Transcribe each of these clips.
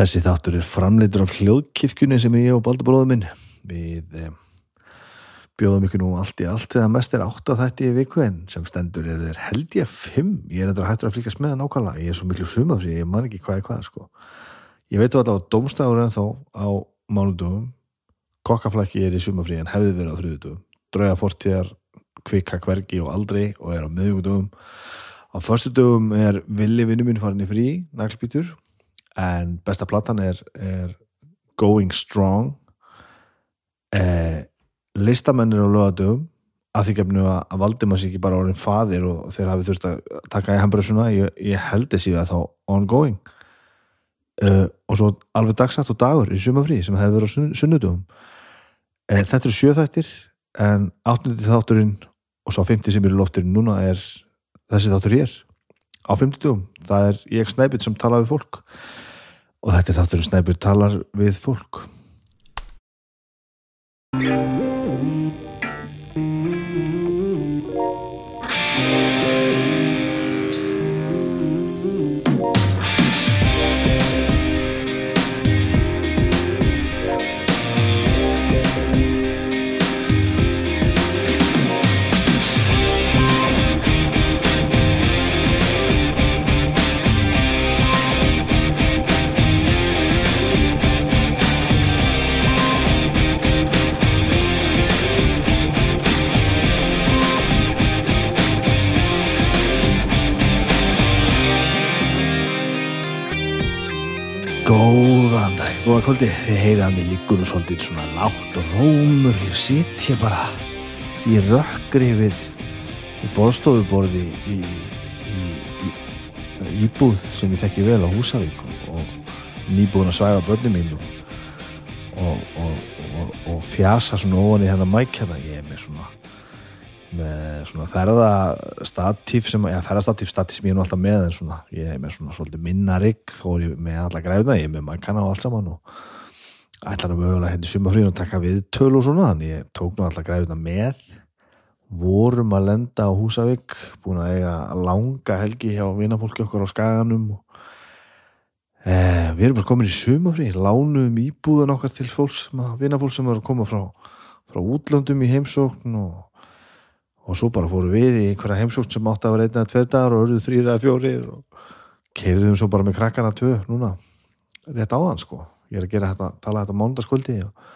Þessi þáttur er framleitur af hljóðkirkjunni sem ég og Baldur bróður minn. Við eh, bjóðum ykkur nú allt í allt eða mest er átt að þetta í viku en sem stendur er þeir held ég fimm. Ég er eitthvað hættur að fylgjast með það nákvæmlega. Ég er svo miklu sumað því ég man ekki hvað er hvað sko. ég veit að domstæður en þá á mánudöfum kokkaflæki er í sumafrí en hefði verið á þrjúðudöfum drauga fortíðar, kvikka hvergi og aldrei og er á miðugudöfum á förstu dögum er villi vinnu minn farin í frí, naglbítur en besta platan er, er Going Strong. Eh, listamennir á lögadöfum að því kemnu að Valdimar sé ekki bara orðin fadir og þeir hafi þurft að taka í hambræðsuna, ég, ég held þessi að þá ongoing. Uh, og svo alveg dagsætt og dagur í sumafrí sem hefur verið á sunn, sunnudöfum uh, þetta eru sjöþættir en áttundi þátturinn og svo 50 sem eru lofturinn núna er þessi þáttur ég er á 50 dögum, það er ég snæpit sem tala við fólk. Og þetta er þátturinn snæpit talar við fólk góða kvöldi Þið heyrið að mér líkur svolítið svona látt og rómur. Ég sitt hér bara í rökkri við í borðstofuborði í, í, í, í íbúð sem ég þekki vel á Húsavík og, og nýbúðin að svæfa börnum mín og, og, og, og fjasa svona ofan í hennar mækjana ég er með svona með svona ferðastatíf sem, eða ferðastatíf statíf sem ég er nú alltaf með en svona, ég er með svona svolítið minna rigg þó er ég með alla græfna, ég er með makkana og allt saman og ætlar að mögulega henni sumafrín og taka við töl og svona þannig ég tók nú alla græfna með. Vorum að lenda á Húsavík búin að eiga langa helgi hjá vinafólki okkur á skaganum og eh, við erum bara komin í sumafrí lánum íbúðan okkar til fólks vinafólk sem var að koma frá frá útlöndum í heimsókn og og svo bara fóru við í einhverja heimsókn sem átti að vera einna tveir dagar og örðu þrýra fjórir og keirðum svo bara með krakkana tvö núna, rétt áðan sko. Ég er að gera þetta, tala þetta mándaskvöldi og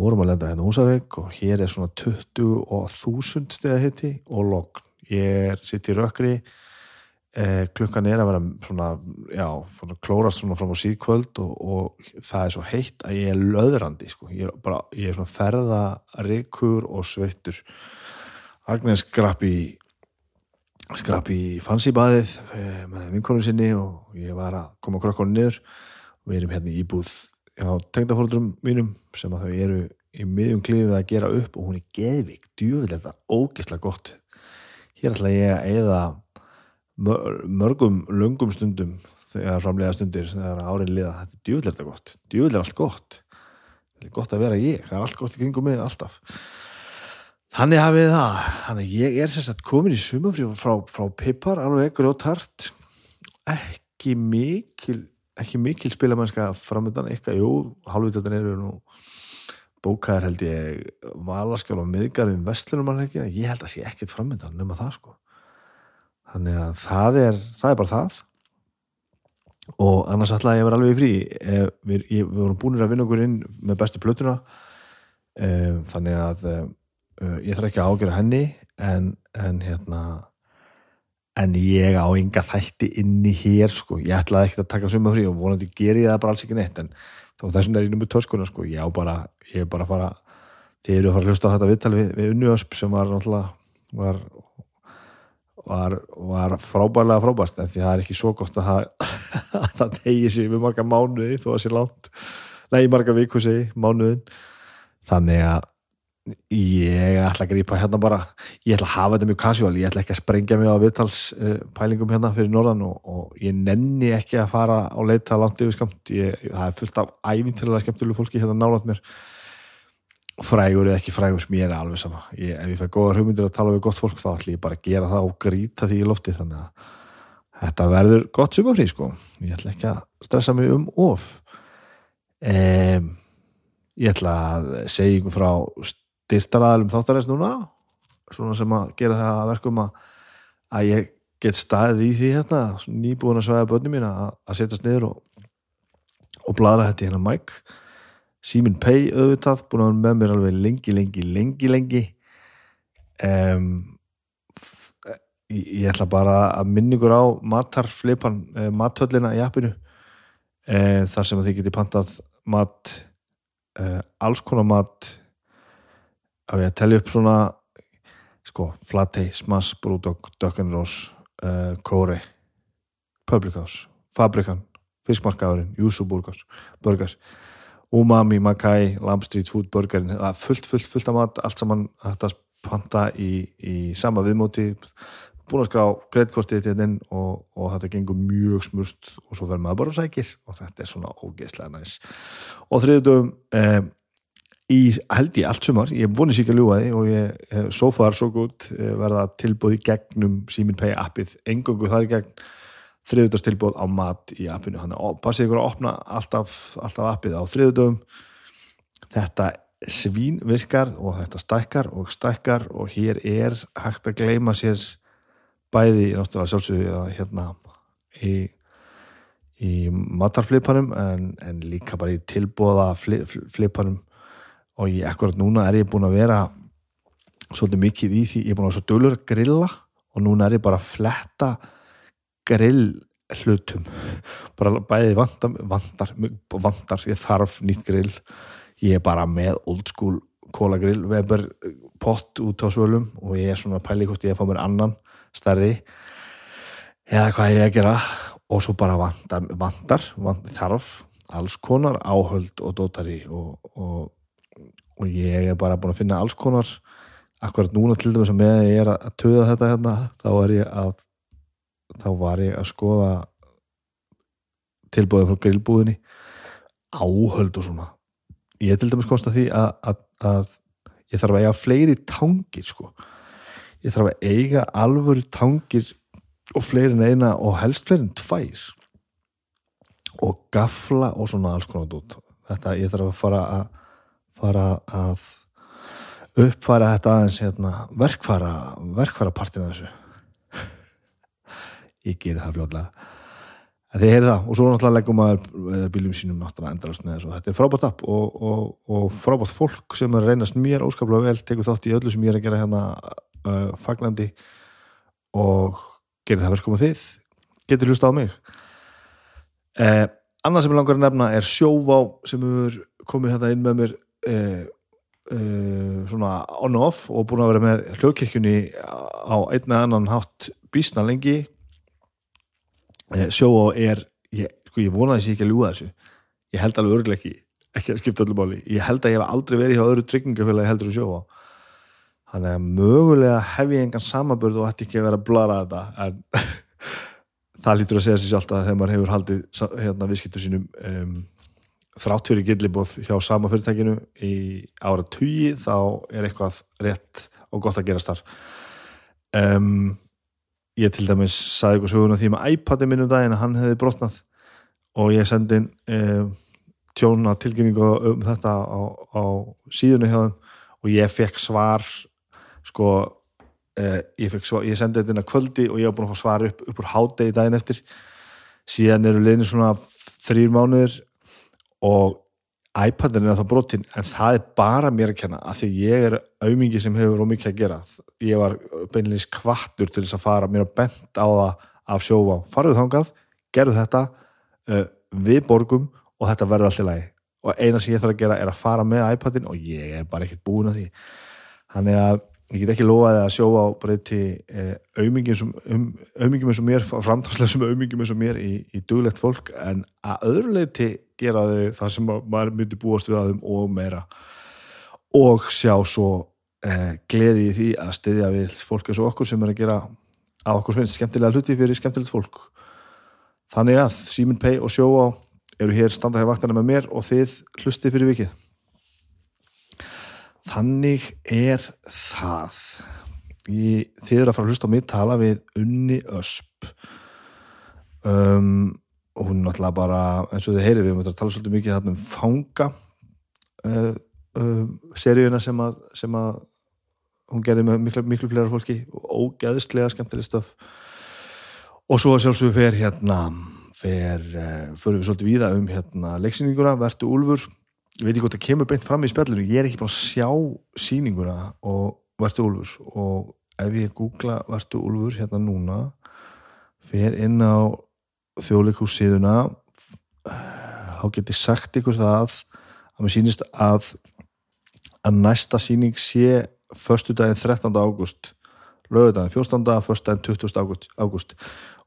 vorum að lenda hérna Húsavík og hér er svona 20 og 1000 steg hitti og logg ég er sitt í rökkri eh, klukkan er að vera svona já, svona klórast svona fram á síðkvöld og, og það er svo heitt að ég er löðrandi sko, ég er bara ég er svona ferðarikur og sveittur Agnes skrapp í skrapp í fansíbaðið með vinkonu sinni og ég var að koma krökkunni niður. Og við erum hérna í íbúð á tengdafóldrum mínum sem að þau eru í miðjum klífið að gera upp og hún er geðvik, djúvill þetta ógislega gott. Hér ætla ég að eða mörgum löngum stundum þegar framlega stundir þegar árið liða, þetta er djúvill þetta gott. Djúvill er allt gott. Það er gott að vera ég, það er allt gott í kringum mig alltaf Þannig hafið það, þannig ég er sérstætt komin í sumafrí frá, frá Pippar, alveg ekkur og tart, ekki mikil, ekki mikil spilamennska framöndan, eitthvað, jú, halvvitaðan eru nú bókaðar held ég valaskjál og miðgarðin vestlunum alveg ekki, ég held að sé ekkert framöndan nema það sko. Þannig að það er, það er bara það. Og annars ætlaði ég að vera alveg í frí, við, við vorum búinir að vinna okkur inn með bestu plötuna, þannig að Uh, ég þarf ekki að ágjöra henni en, en hérna en ég á ynga þætti inni hér sko, ég ætlaði ekki að taka suma frí og vonandi ger ég það bara alls ekki neitt en þá þessum er ég nummið töskuna sko. Ég á bara, ég er bara að fara þið eru að fara að hlusta á þetta viðtal við, við Unniösp sem var náttúrulega var, var, var frábærlega frábært en því það er ekki svo gott að það, að það tegi sér við marga mánuði þó að sé langt, nei marga viku segi mánuðin þannig að ég ætla að grípa hérna bara. Ég ætla að hafa þetta mjög casual. Ég ætla ekki að sprengja mig á viðtalspælingum hérna fyrir norðan og, og ég nenni ekki að fara á leita langt yfir skamt ég, það er fullt af ævintilega skemmtilegu fólki hérna nálat mér. Frægur eða ekki frægur sem ég er alveg sama. Ég, ef ég fæ góðar hugmyndir að tala við gott fólk þá ætla ég bara að gera það og gríta því í lofti þannig að þetta verður gott sumafrí sko. Ég ætla ekki að stressa mig um of. Um, ég ætla að segja ykkur frá styrtaraðalum þáttarins núna svona sem að gera það að verkum að, að ég get staðið í því hérna nýbúin að svæða börnum mín að, að setjast niður og, og bladra þetta hérna Mike Simin Pay auðvitað, búin að vera með mér alveg lengi, lengi, lengi, lengi. Um, ég, ég ætla bara að minna ykkur á matarflipan, eh, mathöllina í appinu eh, þar sem þið geti pantað mat eh, alls konar mat að við að tellja upp svona sko, Flatey, Smash, Brewdog Dökkenrós, uh, Kóri Public House, Fabrikan Fiskmarkaðurinn, Júsú Burgers Umami, Makai, Lamb Street Food Burgerin, fullt, fullt, fullt af mat, allt saman hægt að panta í, í sama viðmóti búin að skrá greiðkortið til þinn og, og þetta gengur mjög smurst og svo verður maður bara sækir og þetta er svona ógeðslega næs. Og þriðdugum eh, í held ég allt sumar, ég vonið sér ekki að ljúa því og ég, so far so good. Eh, verða tilbúð í gegnum Simin Pay appið, engungu þar í gegn. Þriðudagstilbúð á mat í appinu. Þannig að passið ykkur að opna alltaf, alltaf appið á þriðudöfum þetta svín virkar og þetta stækkar og stækkar og hér er hægt að gleima sér bæði náttúrulega sjálfsögðu hérna í, í matarflipanum en, en líka bara í tilbúða flipanum og ég ekkurat núna er ég búin að vera svolítið mikið í því, ég er búin að vera svo dölur að grilla og núna er ég bara að fletta grill hlutum bara bæði vandar, vandar, vandar ég þarf nýtt grill. Ég er bara með old school kólagrill, Weber pott út á svölum og ég er svona pæli hvort ég er að fá mér annan starri eða hvað ég er að gera. Og svo bara vandar, vandar, vandar þarf alls konar áhöld og dótari og, og, og ég er bara búin að finna alls konar. Akkurat núna til dæmis að með að ég er að töða þetta hérna, þá er ég að þá var ég að skoða tilbúðið frá grillbúðinni áhöld og svona. Ég til dæmis komst að því að, að, að ég þarf að eiga fleiri tangir sko. Ég þarf að eiga alvöru tangir og fleiri en eina og helst fleiri en tvær. Og gafla og svona alls konar dút þetta ég þarf að fara að fara að uppfara þetta aðeins hérna, verkfara verkfara partina þessu. Ég gerir það fljóðlega þið heyrið það og svo náttúrulega leggum maður bíljum sínum náttúrulega endalast með þessu. Þetta er frábært app og, og, og frábært fólk sem er reynast mér óskaplega vel tegur þátt í öllu sem ég er að gera hérna uh, fagnandi og gerir það verkum að þið. Getur hlusta á mig. Eh, annað sem ég langar að nefna er sjóvá sem hefur komið þetta inn með mér eh, eh, svona on off og búin að vera með hljóðkirkjunni á einna annan hátt bísna lengi. Eh, sjóa er ég, sko, ég vonaði sér ekki að ljúa þessu. Ég held alveg örglega ekki ekki að skipta öllu máli, ég held að ég hef aldrei verið hjá öðru tryggingafélagi heldur um sjóa þannig að mögulega hef ég engan samabörð og ætti ekki að vera að blara þetta en það lítur að segja sér sjálft að þegar maður hefur haldið hérna viðskiptu sínum um, þrátt fyrir gillibóð hjá sama fyrirtækinu í ára tugi þá er eitthvað rétt og gott að gera starf um ég til dæmis saði ykkur söguna því með iPad-i minnum daginn að hann hefði brotnað og ég sendi eh, tjóna tilkynningu um þetta á, á síðunni hjá þeim og ég fekk svar sko eh, ég, svar, ég sendi þetta inn að kvöldi og ég hef búin að fá svar upp, upp úr hádegi daginn eftir. Síðan eru liðni svona þrýr mánuðir og iPad-in er það brotin en það er bara mér að kenna að því ég er auðmingi sem hefur ómikið að gera. Ég var beinleins kvartur til þess að fara mér að bent á það af sjófa farðu þángað, gerðu þetta uh, við borgum og þetta verður alltaf lægi og eina sem ég þarf að gera er að fara með iPad-in og ég er bara ekkert búin að því. Þannig að ég get ekki lofaði að sjófa á breyti uh, auðmingum um, eins og mér framtagslega sem auðmingum eins og mér í, í duglegt fólk en að öðruleiti gera þau það sem maður myndi búast við að þeim og meira. Og sjá svo eh, gleði í því að styðja við fólk eins og okkur sem er að gera að okkur finnst skemmtilega hluti fyrir skemmtilegt fólk. Þannig að Simin Pay og Sjóá eru hér standa hér vaktana með mér og þið hlusti fyrir vikið þannig er það. Í, þið eru að fara að hlusta á mig tala við Unni Ösp. Um hún náttúrulega bara eins og þið heyrið, við höfum þetta að tala svolítið mikið þarna um fanga uh, uh, seríuna sem að, sem að hún gerði með miklu, miklu fleira fólki og ógeðslega skemmtileg stöf. Og svo að sjálfsögur fer hérna fer, uh, fyrir við svolítið víða um hérna leiksýninguna, Vertu Úlfur ég veit ekki hvort það kemur beint fram í spjallinu ég er ekki búin að sjá sýninguna og Vertu Úlfur og ef ég googla Vertu Úlfur hérna núna fer inn á þjóðleikússíðuna þá get ég sagt ykkur það að mér sýnist að að næsta sýning sé förstu daginn 13. ágúst lögudaginn 14. förstu daginn 20. ágúst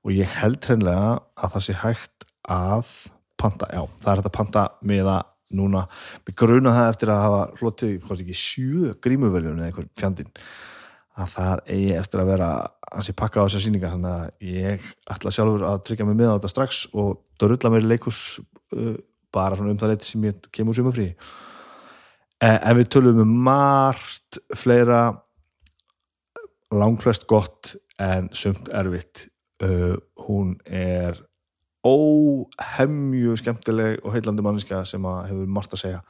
og ég held hreinlega að það sé hægt að panta, já, það er hægt að panta með að núna, við gruna það eftir að hafa hlotið, hvað ekki, sjö grímuveljun eða einhver fjandinn að það eigi eftir að vera hansi pakka á þessar síningar þannig að ég ætla sjálfur að tryggja mig með á þetta strax og dörrulla mér í leikus uh, bara svona um það leiti sem ég kemur sem að frí eh, en við tölum um margt fleira. Langflest gott en sumt erfitt. Uh, hún er óhemju skemmtileg og heillandi manniska sem að hefur margt að segja.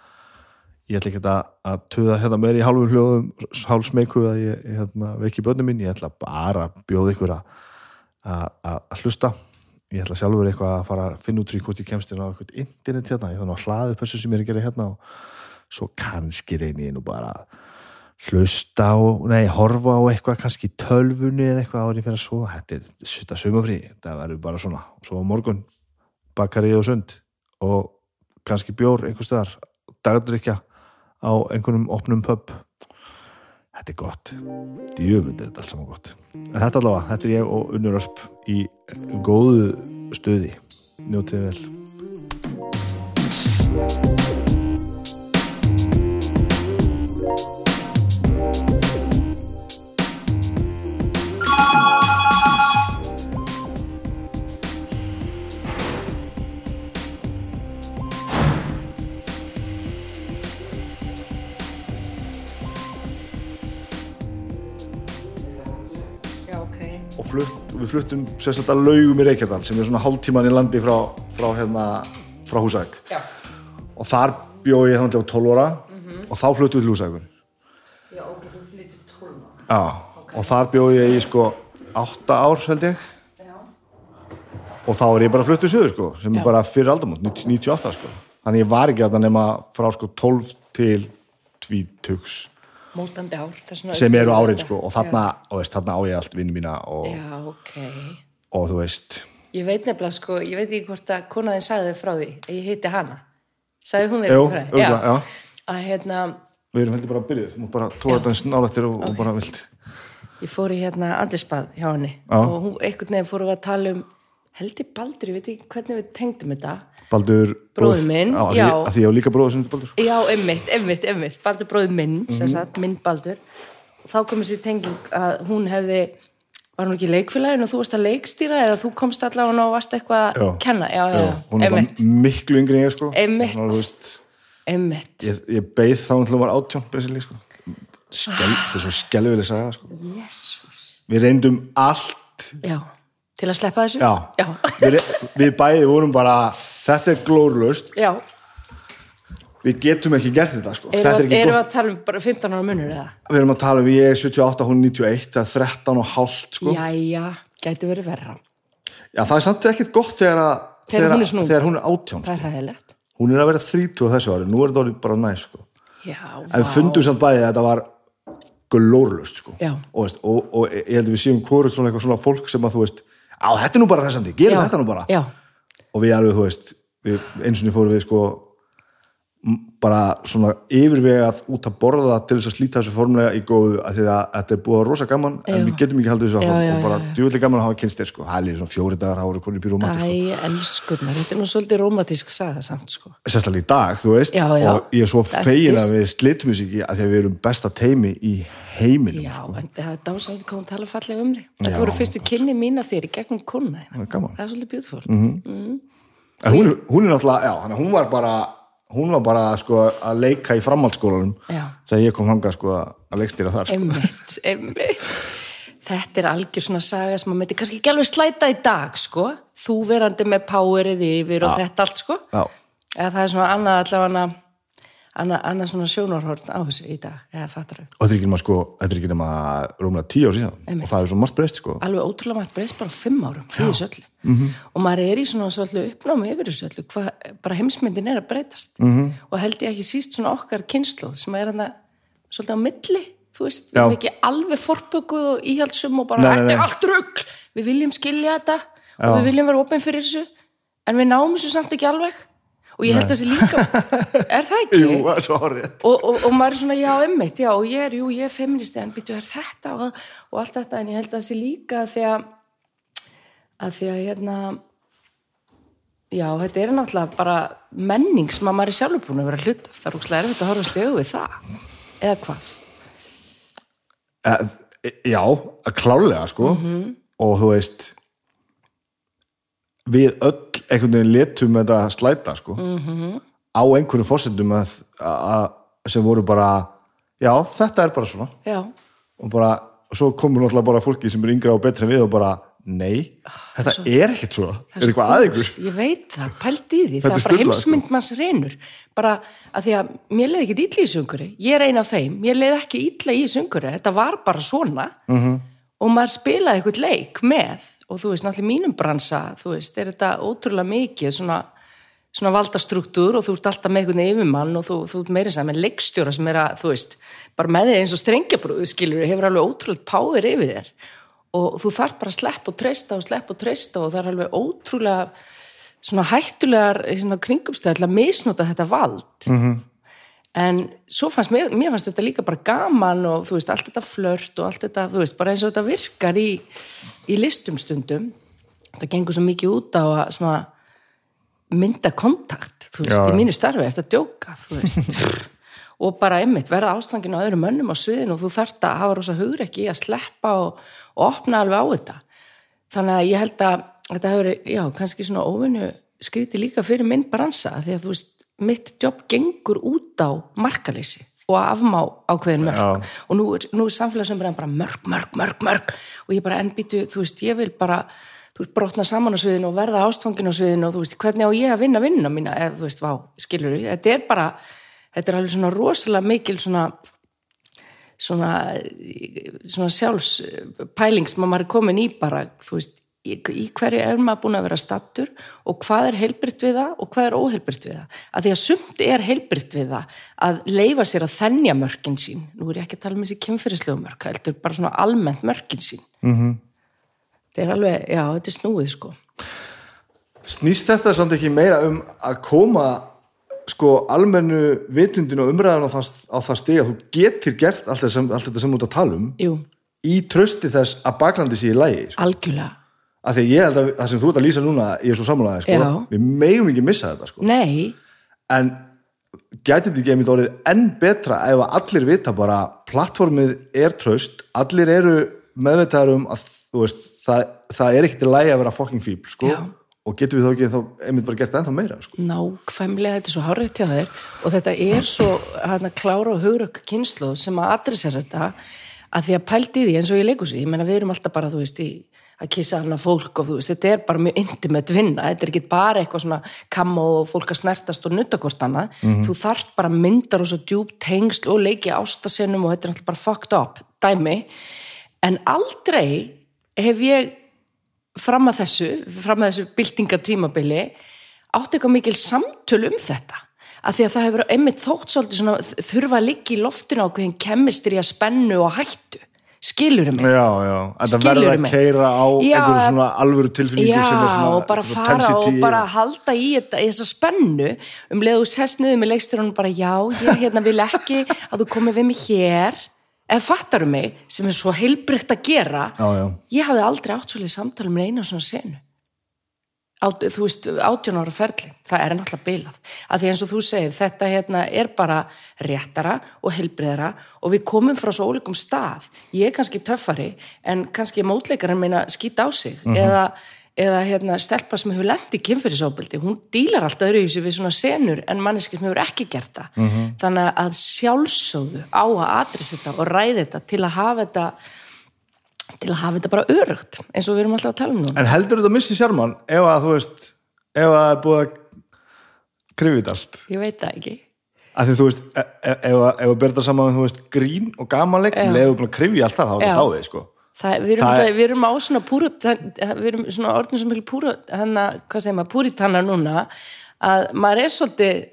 Ég ætla ekki að, töða hérna meir í hálfum hljóðum, hálf smeyku að ég, ég hérna, veiki börnum mín, ég ætla bara að bjóða ykkur að, hlusta. Ég ætla sjálfur eitthvað að fara að finna út í hvort ég kemst inn á eitthvað internet hérna, ég þannig að hlaðu þessu sem ég er að gera hérna og svo kannski reynir ég nú bara að hlusta á, nei, horfa á eitthvað kannski tölfunni eða eitthvað árið fyrir að svo, þetta er sutta sumafrí það verður bara svona, svo á morgun bakari og sund og kannski bjór einhvers staðar dagdrykja á einhvernum opnum pub. Þetta er gott. Djöfund er þetta allt saman gott. En þetta allavega, þetta er ég og Unnur Ösp í góðu stöði njótið vel fluttum sérstaklega laugum í Reykjadal sem er svona hálftíman í landi frá, frá, hérna, frá Húsæk Já. og þar bjóð ég þannig á 12 ára og þá fluttum við til Húsækur Já, ok, þú flyttir 12 ára. Já, og þar bjóð ég í sko 8 ár held ég Já. og þá er ég bara fluttuð söður sko sem Já. er bara fyrir aldamót, 90 98 sko þannig ég var ekki að það nema frá sko 12 til 20 Mótandi ár. sem eru þetta. sko og þarna, og veist, þarna á ég allt vinnu mína og, Já. Já, ok. og þú veist Ég veit nefnilega, sko, ég veit ekki hvort að konaðin sagði þið frá því ég heiti hana. Sagði hún Jú, frá því? örugglega, já. Að hérna, við erum heldur bara að byrja þú mútt bara tóa þetta eins nálættir og, og bara vilt ég fór í hérna andlisbað hjá henni Já. og hún, einhvern veginn við að tala um heldur Baldur, ég veit ekki hvernig við tengdum þetta. Baldur Bróðir minn, á, já. því, að því ég á líka bróður sem Baldur Já, einmitt, einmitt, einmitt, Baldur bróður minn, sem Mhm. sagt, minn Baldur. Og þá komið sér tenging að hún hefði, var hún ekki í leikfélaginu og þú varst að leikstýra eða þú komst allavega og varst eitthvað að kenna. Já, já, já, hún bara miklu yngri en ég sko veist, einmitt. ég, ég beið þá hún til að var átjón basically, sko. Skel, þetta er svo skelvileg saga sko. Jésús. við reyndum allt Já, til að sleppa þessu? Við, við bæði vorum bara þetta er glórlust, já. við getum ekki gert þetta sko. Erum er við gott að tala um bara 15 ára munur eða? við erum að tala um ég er 78, hún er 91 það er 13 og hálft sko. Jæja, gæti verið verra. Já, það er samt ekkert gott þegar, að, Þegar hún er þegar hún er átján sko. er hún er að vera 30 á þessu ári, nú er þetta bara næ sko. Já, en fundum samt bæði að þetta var glórlust sko. Og, og, og ég held að við séum hvort svona svona fólk sem að þú veist á þetta er nú bara hressandi, gerum já, þetta nú bara Já, og við alveg þú veist við, eins og niður fórum við sko bara svona yfirvegað út að borða til þess að slíta þessu formlega í góðu að því að þetta er búið að rosa gaman en Já. við getum ekki haldið þessu áfram Já, já, og bara djúvillig gaman að hafa kynst þér sko líka svona fjóri dagar hafa konið býr mati sko. æ, elskurnar, þetta er nú svolítið romantísk saga samt, sko. sérstaklega í dag, þú veist og ég er svo fegin að við slitum þessu ekki að því að við erum besta teimi í heiminum Já, sko. en það er dásalega hvað hún tala fallega um þig. Já, Þetta voru fyrstu kynni mín af þér í gegnum kona það er gaman Það er svolítið beautiful. en hún, er- hún er náttúrulega, já, hún var bara hún var bara sko að leika í framhaldsskólanum Já. þegar ég kom hangað sko að leikstýra þar sko. Einmitt, einmitt. þetta er algjör svona saga sem maður myndi kannski ekki alveg slæta í dag sko, þú verandi með powerið yfir og þetta allt sko Já, eða það er svona annað allavega annað, annað svona sjónarhorn á þessu í dag, eða fattar og þetta er ekki nema sko, þetta er ekki nema rúmlega tíu ár síðan. Einmitt. og það er svo margt breyst sko. Alveg ótrúlega margt breyst bara fimm árum í þessu öllu. -hmm. og maður er í svona svolítið uppnámi yfir þessu öllu hvað bara heimsmyndin er að breytast. -hmm. og held ég ekki síst svona okkar kynslu sem er hann svolítið á milli þú veist, við erum ekki alveg forpökuð og íhaldsum og bara þetta er allt rugl, við viljum skilja þetta Já. og við viljum vera opinn fyrir þessu en við náum þessu samt ekki alveg og ég held þessi líka er það ekki? Jú, það er svo horrið og, og, og maður er svona, já, emmitt, já, og ég er, jú, ég er feministi, en býttu, er þetta og, og allt þetta, en ég held að það sé líka því að, að því að, hérna, já, þetta er náttúrulega bara menning sem að maður er sjálfur búin að vera hlut af, það er úkslega erfitt að horfast í augu við það, eða hvað? Eh, Já, að klálega sko Mhm. og þú veist við öll einhvern veginn letum þetta slæta sko. Mhm. á einhverjum fórsendum að, að, sem voru bara já, þetta er bara svona. Já, og bara, og svo komur náttúrulega bara fólki sem er yngra og betra við og bara nei, þetta er ekkert svona. Ah, það er eitthvað að ykkur? Ég veit það, pælt í því, Þetta það er er bara heimsmynd manns reynur, bara að því að mér leiði ekki illa í sunguri, ég er ein af þeim, mér leiði ekki illa í sunguri, þetta var bara svona. -hmm. og maður spilaði eitthvað leik með og þú veist, náttúrulega mínum bransa, þú veist, er þetta ótrúlega mikið svona, svona valdastruktúr og þú ert alltaf með einhvern yfirmann og þú, þú ert meira með leikstjóra sem er að, þú veist, bara með þig eins og strengjabrúðu skilur, hefur alveg ótrúlega power yfir þér og þú þarf bara að sleppa og treysta og sleppa og treysta og það er alveg ótrúlega svona hættulegar svona kringumstæð til að misnota þetta vald -hmm. En svo fannst mér, mér fannst þetta líka bara gaman og þú veist, allt þetta flört og allt þetta, þú veist, bara eins og þetta virkar í, í listum stundum. Það gengur svo mikið út á að svona mynda kontakt, þú veist, Já, í mínu starfi er þetta djóka, þú veist. Og bara einmitt verða ástfangin á öðrum mönnum á sviðinu og þú þarft að hafa rosa hugrekki að sleppa og, og opna alveg á þetta. Þannig að ég held að þetta hefur, já, kannski svona óvinnu skríti líka fyrir minn bransa því að þú veist, mitt jobb gengur út á markaleysi og að afmá ákveðin mörg Já. og nú er, nú er samfélagsumræðan bara mörg, mörg, mörg, mörg og ég bara ennbýtu, þú veist, ég vil bara þú veist, brotna saman á sviðinu og verða ástfangin á sviðinu og þú veist, hvernig á ég að vinna vinnuna mína? Eða þú veist, vá, skilur þetta er bara, þetta er alveg svona rosalega mikil svona svona, svona sjálfspæling sem að maður er komin í bara, þú veist, í, í hverju er maður búin að vera stattur og hvað er heilbritt við það og hvað er óheilbritt við það. Að því að sumt er heilbritt við það að leifa sér að þennja mörkin sín. Nú er ég ekki að tala um þessi kemfyrirslegu mörk, heldur bara svona almennt mörkin sín. Mm -hmm. Þetta er alveg, já, þetta er snúið sko. Snýst þetta samt ekki meira um að koma sko almennu vitundinu og umræðan á það, á það stig að þú getur gert allt, sem, allt þetta sem ert að tala um Jú, í trösti þess að baklandi sé í lægi sko. algjörlega. Af því að ég held að það sem þú ert að lýsa núna ég er svo samanlæði, sko, Já. við megum ekki missa þetta sko. Nei, en gæti þetta ekki einmitt orðið enn betra ef að allir vita bara plattformið er tröst, allir eru meðvitaðar um að þú veist, það, það er ekkert í lægi að vera fucking fíbl sko, Já. og getum við þá ekki þá einmitt bara gert ennþá meira sko. nákvæmlega, þetta er svo hárið til þér og þetta er svo hana, klára og hugrökk kynslu sem að adressar þetta að því að pældi því eins og ég leikus ég meina við erum alltaf bara, þú veist, í að kissa hana fólk og þú veist, þetta er bara mjög intimate vinna, þetta er ekki bara eitthvað svona kam og fólk að snertast og nutta hvort annað, þú þarft bara myndar og svo djúb tengsl og leiki ástasennum og þetta er alltaf bara fucked up dæmi, en aldrei hef ég fram að þessu, fram að þessu byltingatímabili átt eitthvað mikil samtöl um þetta. Að því að það hefur einmitt þótt svolítið svona þurfa að liggja í loftinu á hvernig kemistri að spennu og hættu skilurum mig? Já, já, en það verður að keira á Já, einhverju svona alvöru tilfinningu Já, sem er svona og bara fara og tensity bara halda í, þessa spennu. Um leiðu sest niður með leikstjórunum bara já, ég hérna vil ekki að þú komið við mig hér. Eða fattaru mig, sem er svo heilbrygt að gera? Já, já, ég hafði aldrei átt svolítið samtali með eina svona senu Át, þú veist, átjón ára ferli. Það er náttúrulega bilað, að því eins og þú segir þetta hérna er bara réttara og heilbriðara og við komum frá svo ólíkum stað, ég er kannski töffari en kannski mótleikarinn meina skýta á sig eða, eða hérna stelpa sem hefur lent í kynfyrirsóbildi hún dílar allt öðru í sig við svona senur en manneski sem hefur ekki gert það. Þannig að sjálfsögðu á að adressa þetta og ræði þetta til að hafa þetta til að hafa þetta bara örugt eins og við erum alltaf að tala um núna En heldur þetta að missi sjarman ef að þú veist ef að það er búið að krifið allt ég veit það ekki að því þú veist, ef að- ef að berða saman með, þú veist, grín og gamanleik Já. leðu búin að krifja allt það, þá er þetta dáðið sko. Það, við, erum, Það við erum á svona púru við erum svona orðin sem miklu púru hana, hvað segir maður, púritannar núna að maður er svolítið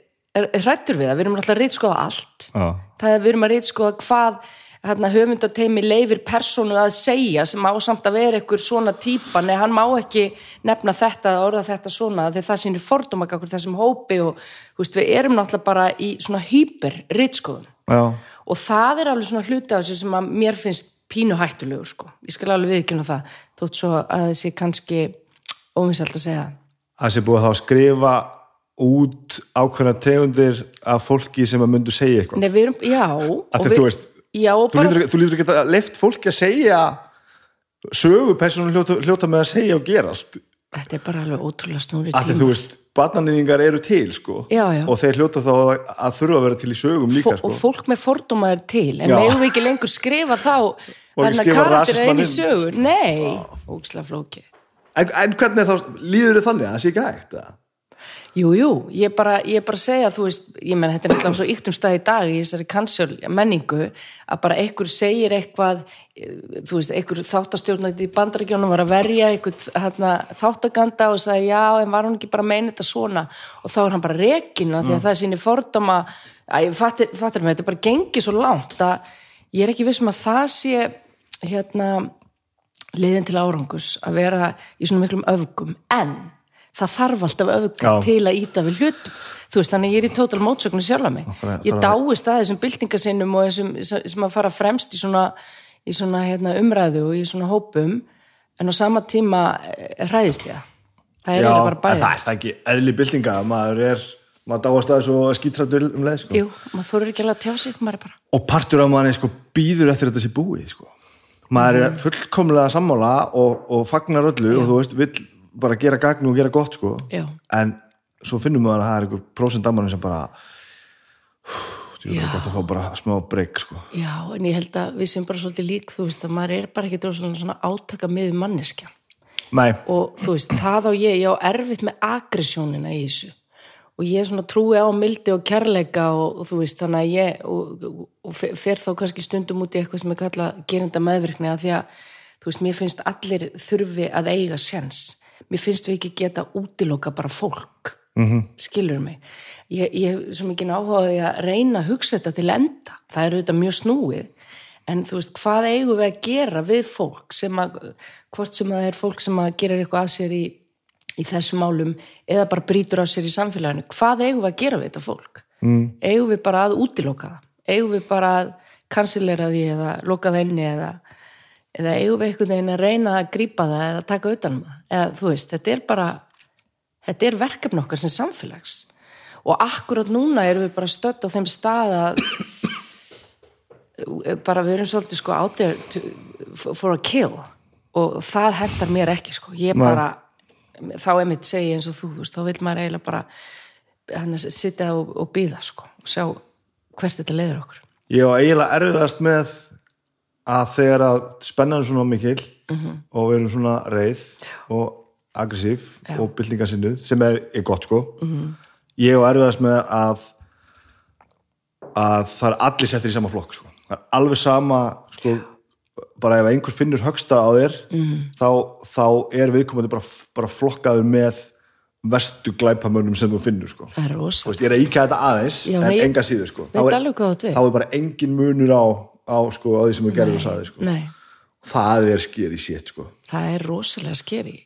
hrættur við það, við erum alltaf að reytskoða allt Já. það er við erum að reytskoða hvað hérna, höfundateimi leifir persónu að segja sem á samt að vera ykkur svona típa, nei hann má ekki nefna þetta eða orða þetta svona því það sýnir fordóma okkur þessum hópi og veist, við erum náttúrulega bara í svona hyper reytskoðun Já. og það er alveg svona hluti af þessu sem að mér finnst pínu hættulegu sko. ég skal alveg viðkjöna það þótt svo að þessi kannski óvinsælt að segja það. að sé búið þá að skrifa út ákveðna tegundir af fólki sem að myndu segja eitthvað Nei, erum, já að því við- þú veist, já, og þú lítur, ekki að leift fólki að segja sögu persónu hljóta, hljóta með að segja og gera allt. Þetta er bara alveg ótrúlega snúri að því þú veist, barnanýðingar eru til sko, Já, já. og þeir hljóta þá að, að þurfa að vera til í sögum líka og sko. fólk með fordóma er til en Já. megum við ekki lengur skrifa þá þarna skrifa karakter í rasismann sögur nei, ógislega flóki en, en hvernig er þá, líður þið þannig að það sé ekki hægt að Jú, jú, ég bara, ég bara segja, þú veist, ég menn, þetta er náttúrulega svo yktum stað í dag í þessari cancel menningu að bara einhver segir eitthvað, eh, þú veist, einhver þáttastjórnandi í bandarækjónum var að verja einhver hérna, þáttaganda og sagði já, en var hún ekki bara að meina þetta svona? Og þá er hann bara rekin af því að það er síni fordóma, að ég fattir, fattir mig, þetta bara gengið svo langt að ég er ekki viss um að það sé hérna leiðin til árangus að vera í svona miklum öfgum, en það þarf alltaf öfga Já. til að íta við hlutum þú veist, þannig að ég er í tótal mótsögnu sjálfa mig Nákvæmlega, ég að- dáist að þessum byltingasinnum og þessum sem að fara fremst í svona, í svona hérna, umræðu og í svona hópum en á sama tíma eh, hræðist ég það er bæði það er það ekki eðli byltinga maður er, maður dáast að þessu skítrættur um leið sko. Jú, maður þorir ekki alveg að tjá sig bara, og partur af manni sko, býður eftir þetta sé búið sko. maður er fullkomlega sammála og, og fagnar öllu og þú veist, vill bara gera gagn og gera gott sko. já, en svo finnum maður að það er einhver prósent af manni sem bara þú veist, að fá bara smá breyk sko. já, en ég held að við sem bara svolítið lík, þú veist, að maður er bara ekki dróðslega svona átaka með manneskja. Nei, og þú veist, það á ég, ég á erfitt með agressjónina í þessu. Og ég svona trúi á mildi og kærleika og, og þú veist, þannig að ég og, og, fer- þá kannski stundum út í eitthvað sem er kallað gerinda meðvirkni að því að, þú veist, mér finnst allir þurfi að eiga sens mér finnst við ekki geta útiloka bara fólk -hmm. skilur mig ég, hef svo mikið áhugaði að reyna að hugsa þetta til enda það er auðvitað mjög snúið en þú veist, hvað eigum við að gera við fólk sem að, hvort sem það er fólk sem að gera eitthvað af sér í, í þessum málum eða bara brýtur af sér í samfélaginu, hvað eigum við að gera við þetta fólk? Mm. Eigum við bara að útiloka það? Eigum við bara að kansilera því eða loka það inni eða, eða eigum við einhvern veginn að reyna að grípa það eða taka utanum það? Eða þú veist, þetta er bara þetta er verkefni okkar sem samfélags. Og akkurat núna erum við bara stödd á þeim stað að bara við erum svolítið sko out there to, for a kill. Og það hendar mér ekki sko. Ég Nei. bara, þá er mitt segi eins og þú, þú veist, þá vil maður eiginlega bara hann að sitja og, og býða sko og sjá hvert þetta leiður okkur. Ég var eiginlega erfiðast með að þegar að spennan svona mikil og við erum svona reið og aggressív og byltingasinnuð sem er, er gott sko ég var erfiðast með að að það er allir settir í sama flokk sko. það er alveg sama sko, bara ef einhver finnur högsta á þér þá, þá er viðkomandi bara, bara flokkaður með verstu glæpamönnum sem þú finnur sko. það er Þú rosa, veist, ég er að íkja þetta aðeins Já, en ég- enga síður sko. þá, er, þá er bara engin munur á, á, sko, á því sem þú gerður og sagði sko. nei, það er skýr í sétt sko. það er rosalega skeri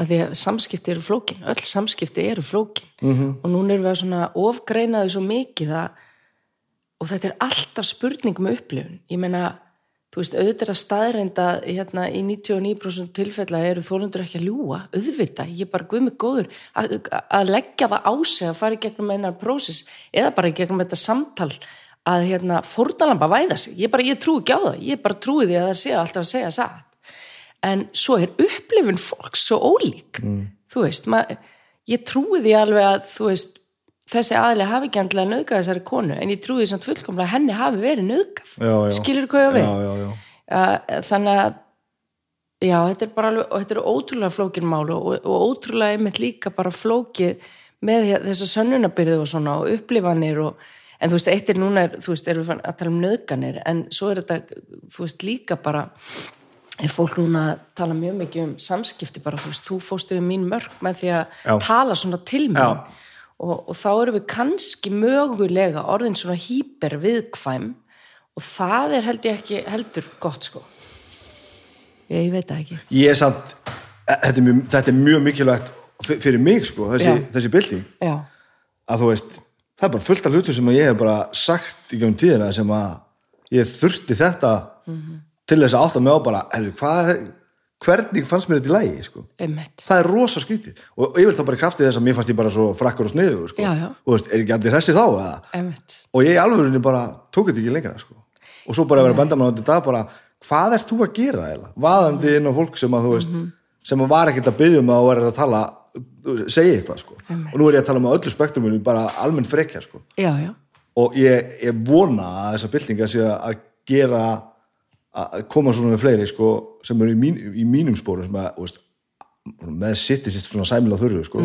að því að samskipti eru flókin. Öll samskipti eru flókin. -hmm. og núna erum við að svona ofgreina þau svo mikið að og þetta er alltaf spurning með upplifun. Ég meina, þú veist, auðvitað er að staðreinda hérna í 99% tilfella eru þólundur ekki að ljúga. Auðvitað, ég er bara guð mig góður að, að leggja það á sig að fara í gegnum einar prósess eða bara í gegnum þetta samtal að hérna fórnalamba væða sig, ég bara, ég trúi ekki á það. Ég bara trúi því að það sé alltaf að segja satt. En svo er upplifun fólks svo ólík. Mm. þú veist, mað, ég trúi því alveg að veist, þessi aðli hafi ekki andlega nöðgað þessari konu en ég trúi því samt fullkomlega að henni hafi verið nöðgað skilur hvað ég á við? Já, já, já. Þannig að já, þetta er bara alveg, og þetta er ótrúlega flókin mál og, og ótrúlega einmitt líka bara flókið með hér- þessa sönnunabyrðu og svona og upplifanir og, en þú veist, eitt er núna er, þú veist, erum við að tala um nöðganir en svo er þetta, þú veist, líka bara er fólk núna að tala mjög mikið um samskipti bara, þú veist, þú fóstu við mín mörg með því að Já. tala svona til mér og, og þá erum við kannski mögulega orðin svona hýper viðkvæm og það er held ég ekki heldur gott sko. Ég, ég veit það ekki. Ég er samt, e, þetta er mjög, þetta er mjög mikilvægt fyrir mig sko, þessi, þessi já, að þú veist, það er bara fullt af hlutum sem ég hef bara sagt í gegnum tíðina sem að ég þurfti þetta til þess að átta mig á bara herri, hvað er, hvernig fannst mér þetta í lægi sko? einmitt það er rosa skrítið og ég vil þá bara í krafti þess að mér fannst ég bara svo frakkur og sniðu sko. Já, já. og veist, er ekki allir hressi þá eða? og ég í alvörinni bara tók þetta ekki lengra sko. og svo bara að vera að benda mann á þetta dag bara, hvað ert þú að gera eiginlega? vaðandi inn á fólk sem að þú veist sem að var ekkert að byggja um að vera að tala segja eitthvað sko. og nú er ég að tala um öllu spektruminu bara almenn frekja sko. já, já og ég, ég vona að þessar byltingar sé að gera að koma svona með fleiri sko, sem eru í, mín, í mínum spórum sem að, veist, með sitt í sitt svona sæmil á þurru sko.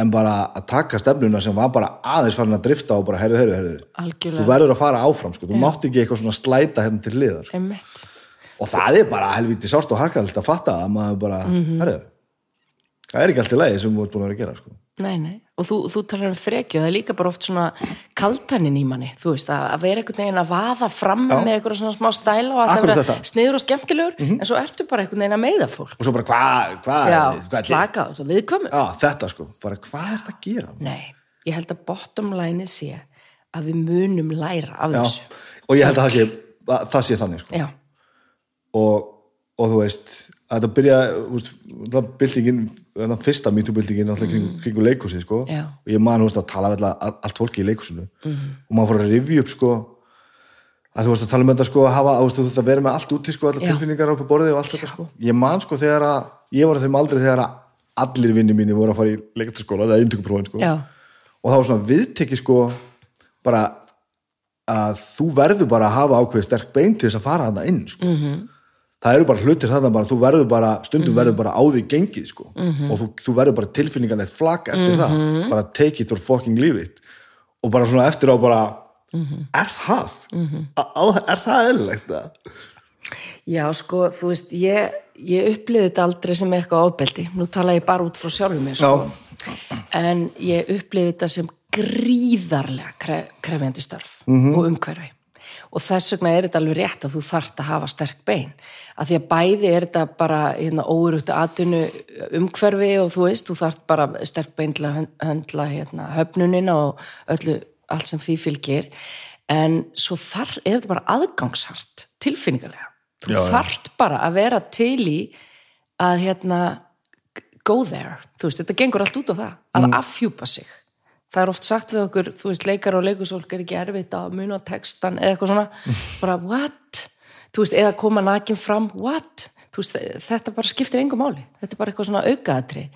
en bara að taka stefnuna sem var bara aðeins farin að drifta og bara herðu, herðu, herðu þú verður að fara áfram sko. þú mátt ekki eitthvað svona slæta hérna til liðar sko. og það er bara helviti sárt og harkald að fatta að maður bara, herðu það er ekki allt í lagi sem þú ert búin að vera að gera sko. Nei, nei, og þú, þú talar um frekju það er líka bara oft svona kaltaninn í manni þú veist, að, að vera einhvern veginn að vaða fram Já. með eitthvað svona smá stæla og að það Akkurat vera þetta. Mhm. sniður og skemmtilegur en svo ertu bara einhvern veginn að meiða fólk og svo bara, hvað, hvað Já, hvað slaka viðkvæmu Já, þetta sko, bara hvað er þetta að gera? Nei, ég held að bottom line sé að við munum læra af Já, þessu og ég held að það sé, að það sé þannig sko. Og, og þú veist að þetta byrja, það byltingin þannig fyrsta MeToo-byltingin alltaf kring, kringu leikhúsi sko. Já. og ég man, að tala við alla- allt fólki í leikhúsinu og maður fór að rifja upp sko að þú veist að tala um þetta sko að hafa, veist að vera með allt úti sko, allar tilfinningar á borðið og allt þetta sko ég man sko þegar að, ég var að þeim aldrei þegar að allir vinni mínu voru að fara í leiktaskóla eða inntökuprófin sko og það var svona viðtekki sko bara að þú verður bara að hafa ákveðið sterk bein til þess að fara þarna inn sko. -hmm. Það eru bara hlutir þarna bara þú verður bara, stundum verður bara á því gengið sko. -hmm. og þú, þú verður bara tilfinninganlegt flagg eftir það, bara take it or fucking leave it og bara svona eftir á bara er það? Er það eðlilegt það? já, sko, þú veist ég, ég upplifði þetta aldrei sem eitthvað ofbeldi nú tala ég bara út frá sjálfum mér sko. en ég upplifði þetta sem gríðarlega kref, krefjandi starf og umhverfi og þess vegna er þetta alveg rétt að þú þarft að hafa sterk bein. Að því að bæði er þetta bara hérna, óurúttu atvinnu umhverfi og þú veist, þú þarft bara sterk bein til að hönd- höndla hérna, höfnunina og öllu, allt sem því fylgir. En svo þar er þetta bara aðgangshart tilfinningarlega þú Já, já. þarft bara að vera til í að hérna go there, þú veist, þetta gengur allt út á það að Mm. afhjúpa sig það er oft sagt við okkur, þú veist, leikar og leikusólk er ekki erfitt að muna textan eða eitthvað svona, bara what? Þú veist, eða koma nakin fram what, þú veist, þetta bara skiptir engum máli, þetta er bara eitthvað svona aukaðatri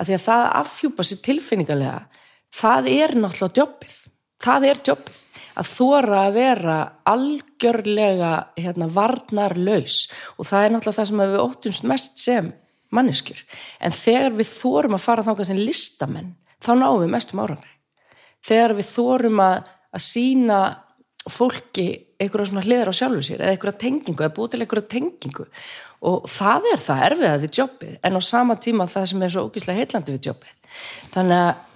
að því að það að afhjúpa sig tilfinningarlega, það er náttúrulega jobbið, það er jobbið að þóra að vera algjörlega hérna, varnarlaus. Og það er náttúrulega það sem við óttumst mest sem manneskjur. En þegar við þórum að fara þangað sem listamenn þá náum við mestum árangri þegar við þórum að, að sína fólki einhverja svona hliðar á sjálfu sér eða einhverja tengingu eða búið til einhverja tengingu. Og það er það erfiðað við jobbið en á sama tíma það sem er svo ógíslega heillandi við jobbið. Þannig að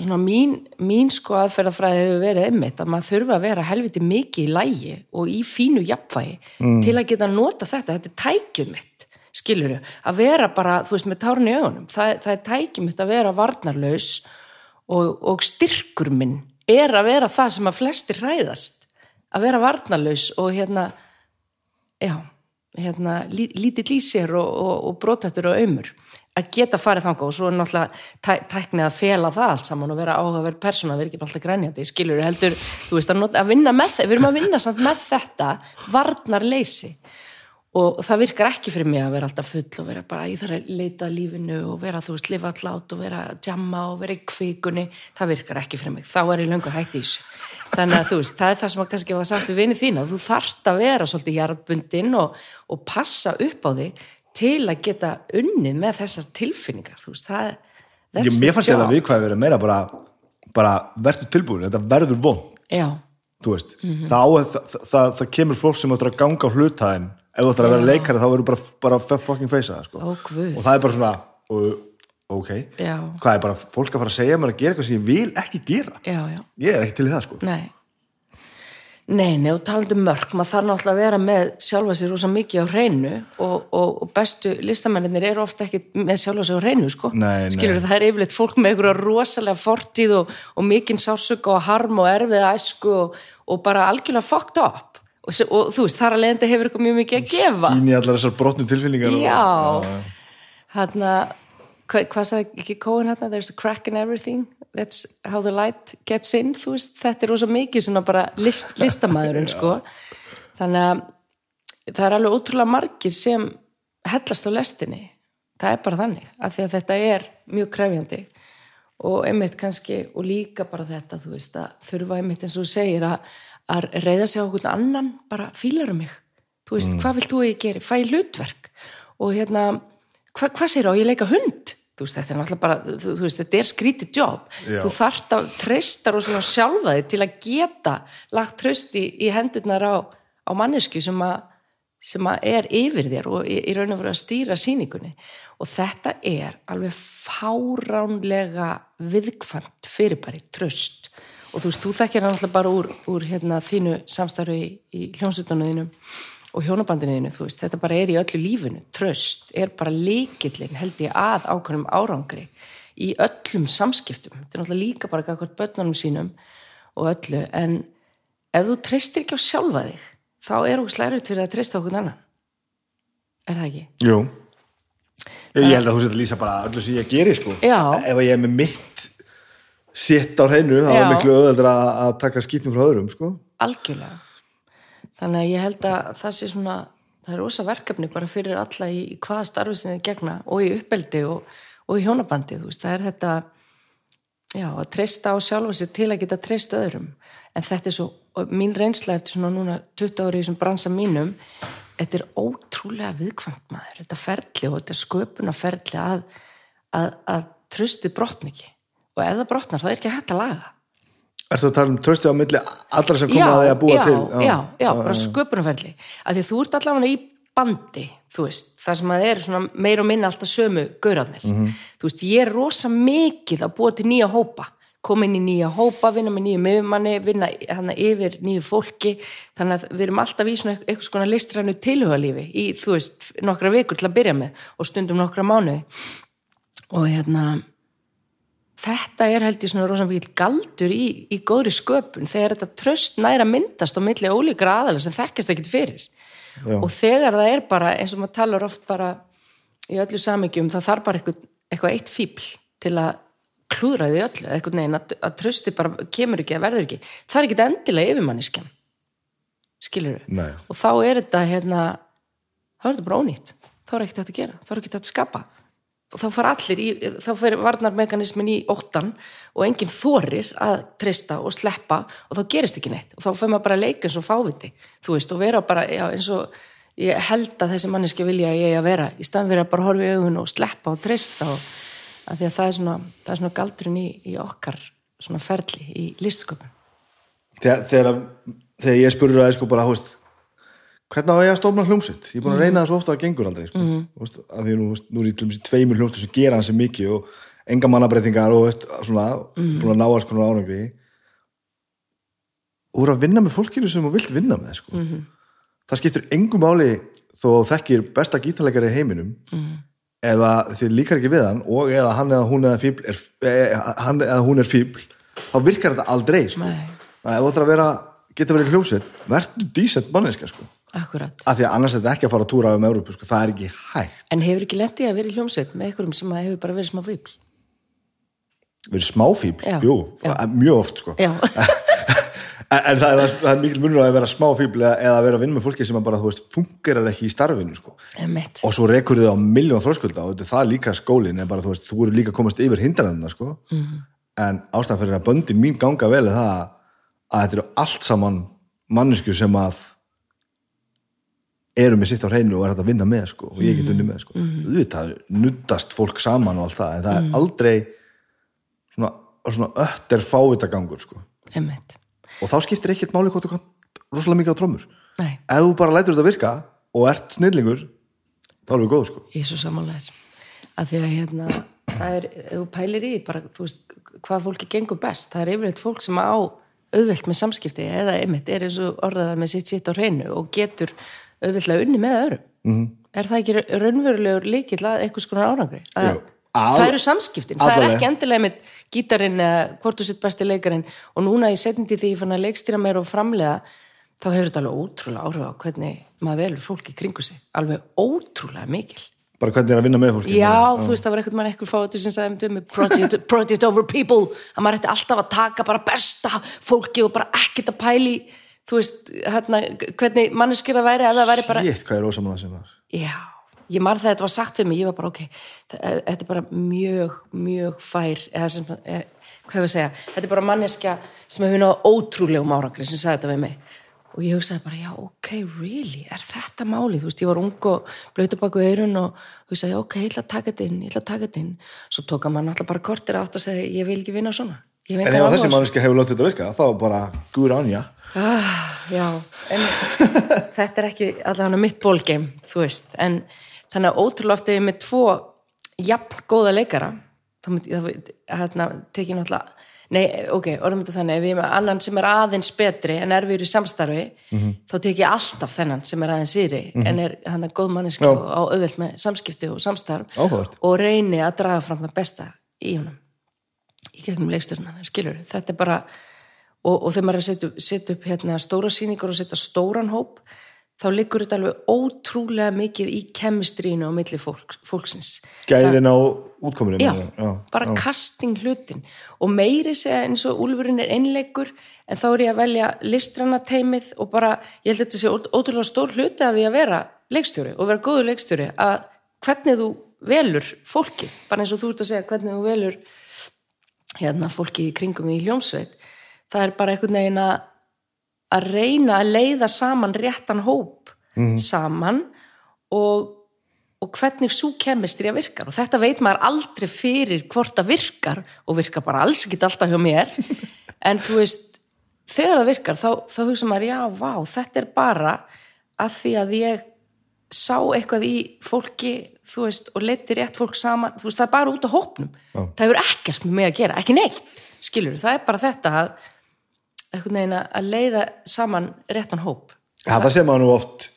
svona mín, mín sko aðferðafræði hefur verið einmitt að maður þurfa að vera helviti mikið í lægi og í fínu jafnvægi til að geta nota þetta, þetta er tækið mitt skilur að vera bara, þú veist, með tárun í augunum. Það, það er tækið mitt að vera varnarlaus og, og styrkur minn er að vera það sem að flestir hræðast að vera varnarlaus og hérna já, hérna lí, lítill í sér og, og, og brotættur og aumur að geta farið þangað og svo er náttúrulega tæ, tæknið að fela það allt saman og vera áhugaverð persóna, vera ekki bara alltaf grænjandi skilur heldur, þú veist, að, nota, að vinna með það við erum að vinna samt með þetta varnarleysi og það virkar ekki fyrir mig að vera alltaf full og vera bara, ég þarf að leita lífinu og vera, þú veist, lifa allátt og vera jamma og vera í kvikunni, það virkar ekki fyrir mig, þá er ég löngu hætti í þessu. Þannig að þú veist, það er það sem að kannski var sagt við vinið þína, þú þarft að vera svolítið jarðbundin og, og passa upp á þig til að geta unnið með þessar tilfinningar þú veist, það Ég, mér fannst að viðkvæði verið meira bara, bara verður tilbúin, þetta verður von já, þú veist, Mhm. það, það, það, kemur fólk sem áttur að ganga á hlutæðin ef þú áttur að vera leikari þá verður bara, bara fucking face það sko. og það er bara svona uh, ok, já, hvað er bara fólk að fara að segja mér að gera eitthvað sem ég vil ekki gera já, já ég er ekki til í það sko Nei. Nei, nei, og talandi um mörg, maður þarf náttúrulega að vera með sjálfa sér rosa mikið á hreinu og, og, og bestu listamennir eru ofta ekki með sjálfa sér á hreinu, sko. Nei. Skilur það er yfirleitt fólk með einhverja rosalega fortíð og, og mikinn sársöka og harm og erfiða æsku og, og bara algjörlega fucked up. Og, se- og þú veist, þar að leiðandi hefur eitthvað mjög mikið að gefa. ín í allar þessar brotnu tilfinningar Já. og, Hanna, hva, hvað sagði ekki Cohen hérna, there's a crack in everything. That's how the light gets in þú veist, þetta er rosa mikið svona bara list, listamæðurinn sko. Þannig að það er alveg ótrúlega margir sem hellast á lestinni. Það er bara þannig, af því að þetta er mjög krefjandi. Og einmitt kannski, og líka bara þetta þú veist, að þurfa einmitt eins og segir að, að reyða sig á okkur annan bara fílar um mig, þú veist hvað vilt þú að ég geri, fæ hlutverk? Og hérna, hva, hvað segir á ég leika hund? Þú veist, þetta er náttúrulega bara þú, þú veist, þetta er skrítið jobb þú þarft að treysta rosalega sjálfa þig til að geta lagt tröst í, í hendurnar á, á mannesku sem að sem að er yfir þér og í, í raun og veru að stýra sýningunni. Og þetta er alveg fáránlega viðkvæmt fyrirbæri, tröst og þú veist, þú þekkir það náttúrulega bara úr, úr hérna, þínu samstarfi í, í hljómsveitunniðinu og hjónabandiniðinu, þú veist, þetta bara er í öllu lífinu, tröst er bara líkillin held ég að ákveðnum árangri í öllum samskiptum, þetta er náttúrulega líka bara gagvart börnunum sínum og öllu, en ef þú treystir ekki á sjálfa þig þá er okkur slærið fyrir að treysta okkur annan. Er það ekki? jú. Ég held að þú setja að lýsa bara öllu sem ég geri sko. Já. ef ég er með mitt sitt á hreinu Já. er miklu öðvöldur að, taka skýtnum frá öðrum sko Algjörlega. Þannig að ég held að það sé svona, það er rosa verkefni bara fyrir alla í, í hvaða starfi sem þið gegna og í uppeldi og, og í hjónabandi, veist, það er þetta, já, að treysta á sjálfa sér til að geta treyst öðrum. En þetta er svo, mín reynsla eftir svona núna 20 ári í þessum bransa mínum, þetta er ótrúlega viðkvæmt maður, þetta ferli og þetta sköpunarferli að, að, að tröstið brotn ekki. Og ef það brotnar, þá er ekki hægt að laga það. Ertu að tala um trösti á milli allra sem koma að því að búa já, til? já, já, bara sköpunarferli. Að því þú ert allavega í bandi þú veist, það sem að er svona meir og minna alltaf sömu gaurarnir. Mhm. þú veist, ég er rosa mikið að búa til nýja hópa. Koma inn í nýja hópa, vinna með nýju miðumanni vinna hana yfir nýju fólki. Þannig að við erum alltaf í svona eitthvað svona listrænu tilhugalífi í, þú veist, nokkra vikur til að byrja með og stundum nokkra mánuði. Og hérna þetta er held ég svona rosa mikið galdur í, í góðri sköpun þegar þetta tröst næra myndast á milli ólíkra aðalega sem þekkist ekkit fyrir. Já. og þegar það er bara eins og maður talar oft bara í öllu samingjum það þarf bara eitthvað, eitthvað eitt fíbl til að klúðra því öllu eitthvað neginn að, að trösti bara kemur ekki að verður ekki. Það er ekki endilega yfirmanniskjan skilur við og þá er þetta hérna þá er þetta bara ónýtt. Þá er ekkert hægt að gera, þá er ekkert hægt að skapa og þá fara allir í, þá fyrir varnarmekanismin í óttan og enginn þorir að treysta og sleppa og þá gerist ekki neitt. Og þá fyrir maður bara að leika eins og fáviti þú veist og vera bara já, eins og ég held að þessi manneski vilja að ég að vera í staðan fyrir að bara horfa í augun og sleppa og treysta og að því að það er svona, það er svona galdurinn í, í okkar svona ferli í listsköpun. Þegar, þegar, þegar ég spurur að sko bara, hú veist hvernig á ég að stofna hljómsveit ég er búin að reyna það svo ofta að það gengur aldrei sko. mm. veist, að því nú, nú er ég til dæmis í tveimur hljómsveit sem gera hans mikið og enga mannabreitingar og veist, svona, búin að ná alls konar árangri og þú eru að vinna með fólkinu sem þú vilt vinna með sko. -hmm. það skiptir engu máli þó þekkir besta gítarleikari í heiminum mm. eða þið líkar ekki við hann og eða hann eða hún eða fíbl er, e, hann eða hún er fíbl þá virkar þetta aldrei sko. Nei. Þannig að ef þú ætlar að vera, geta verið hljómsveit verður dísent manneska sko. Akkurat. af því að annars er þetta ekki að fara að túra um Európu sko. það er ekki hægt En hefur ekki lendið að vera í hljómsveit með einhverjum sem hefur bara verið smá fíbl? verið smáfíbl, Já. jú, Já. mjög oft sko. Já, en, en það er, það er mikil munur að vera smáfíbl eða, eða að vera að vinna með fólki sem bara, þú veist, fungerar ekki í starfinu sko. emitt. og svo rekur þið á miljón þróskulda og þetta er það líka skólin en bara, þú veist, þú eru líka komast yfir hindranina sko. Mhm. en ástæðan fyrir að böndin mín ganga vel er það að þetta eru með sitt á hreinu og er hægt að vinna með sko, og ég get unni með sko. auðvitað nuttast fólk saman og allt það en það er aldrei svona, svona ötter fávitagangur sko. og þá skiptir ekkert máli hvort þú kann rosalega mikið á trommur. Nei, ef þú bara lætur þetta virka og ert snillingur þá erum við góð sko. ég er svo samanlegar að því að hérna það er, ef þú pælir í bara, þú veist, hvað fólki gengur best það er yfirleitt fólk sem á auðvelt með samskipti eða einmitt er eins og orðaða með sitt sitt á hreinu og getur auðveldlega unni með öðrum. Mm. er það ekki raunverulegur líkill að einhvers konar árangri? Að. Al- það eru samskiptin, það er Allavega. ekki endilega með gítarinn eða hvort þú sitt besti leikarinn. Og núna í setjandi því ég fann að leikstýra meir og framlega þá hefur þetta alveg ótrúlega áhrif á hvernig maður velur fólk í kringu sig. Alveg ótrúlega mikil. Bara hvernig er að vinna með fólki Já, þú veist, það var eitthvað mann eitthvað fótið sem sagði um project, project over people. Að maður ætti alltaf að taka bara besta fólki og bara ekkert að pæli þú veist, hérna, hvernig manneskir það væri ef það væri bara Shit, hvað er ósamanlega sem var Já, ég marð þegar þetta var sagt við mig, ég var bara ok, þa- þetta er bara mjög, mjög fær, eða sem, eða, hvað hefur að segja, þetta er bara manneskja sem hefur náð ótrúlegum árangri sem sagði þetta við mig. Og ég hugsaði bara, já, ok, really, er þetta málið? Þú veist, ég var ung og blöytu baku eirun og hugsaði, ok, ég ætla að taka þetta inn, ég ætla að taka þetta inn. Svo tók að mann alltaf bara kortir átt og segi, ég vil ekki vinna svona. En ef þessi svona. manneski hefur látið þetta virka þá bara guður anja Ah, já, en þetta er ekki allavega mitt bólgeim, þú veist, en þannig að ótrúlega oft ef ég er með tvo jafn góða leikara, ég hérna, tekið náttúrulega, nei, ok, orðum þetta þannig, ef ég er með annan sem er aðeins betri en er við í samstarfi, þá tek ég alltaf þennan sem er aðeins yri, en er hann að góð manneski og á auðvelt með samskipti og samstarf Áhugavert. og reyni að draga fram það besta í honum í gegnum leikstjórnan, skilur þetta er bara og, og þegar maður er að setja upp, setja upp hérna, stóra sýningar og setja stóran hóp þá liggur þetta alveg ótrúlega mikið í kemistrínu á milli fólk, fólksins gæðin á útkominu já, meinarðu? bara já. casting hlutin og meiri segja eins og Úlfurinn er einleikur en þá er ég að velja listrana teimið og bara, ég held að þetta sé ótrúlega stór hluti að því að vera leikstjóri og vera góður leikstjóri að hvernig þú velur fólki, bara eins og þú ert að segja hvernig þú velur hérna fólki í kringum í hljómsveit það er bara einhvern veginn að að reyna að leiða saman réttan hóp saman og, og hvernig svo kemistri að virkar og þetta veit maður aldrei fyrir hvort það virkar og virkar bara alls ekki alltaf hjá mér. En þú veist þegar það virkar þá, þá hugsa maður já, vá, þetta er bara að því að ég sá eitthvað í fólki þú veist, og leiti rétt fólk saman. Þú veist, það er bara út á hópnum. Já. það hefur ekkert með mig að gera, ekki neitt skilur, það er bara þetta að einhvern veginn að leiða saman réttan hóp. Ja, það sem maður nú oft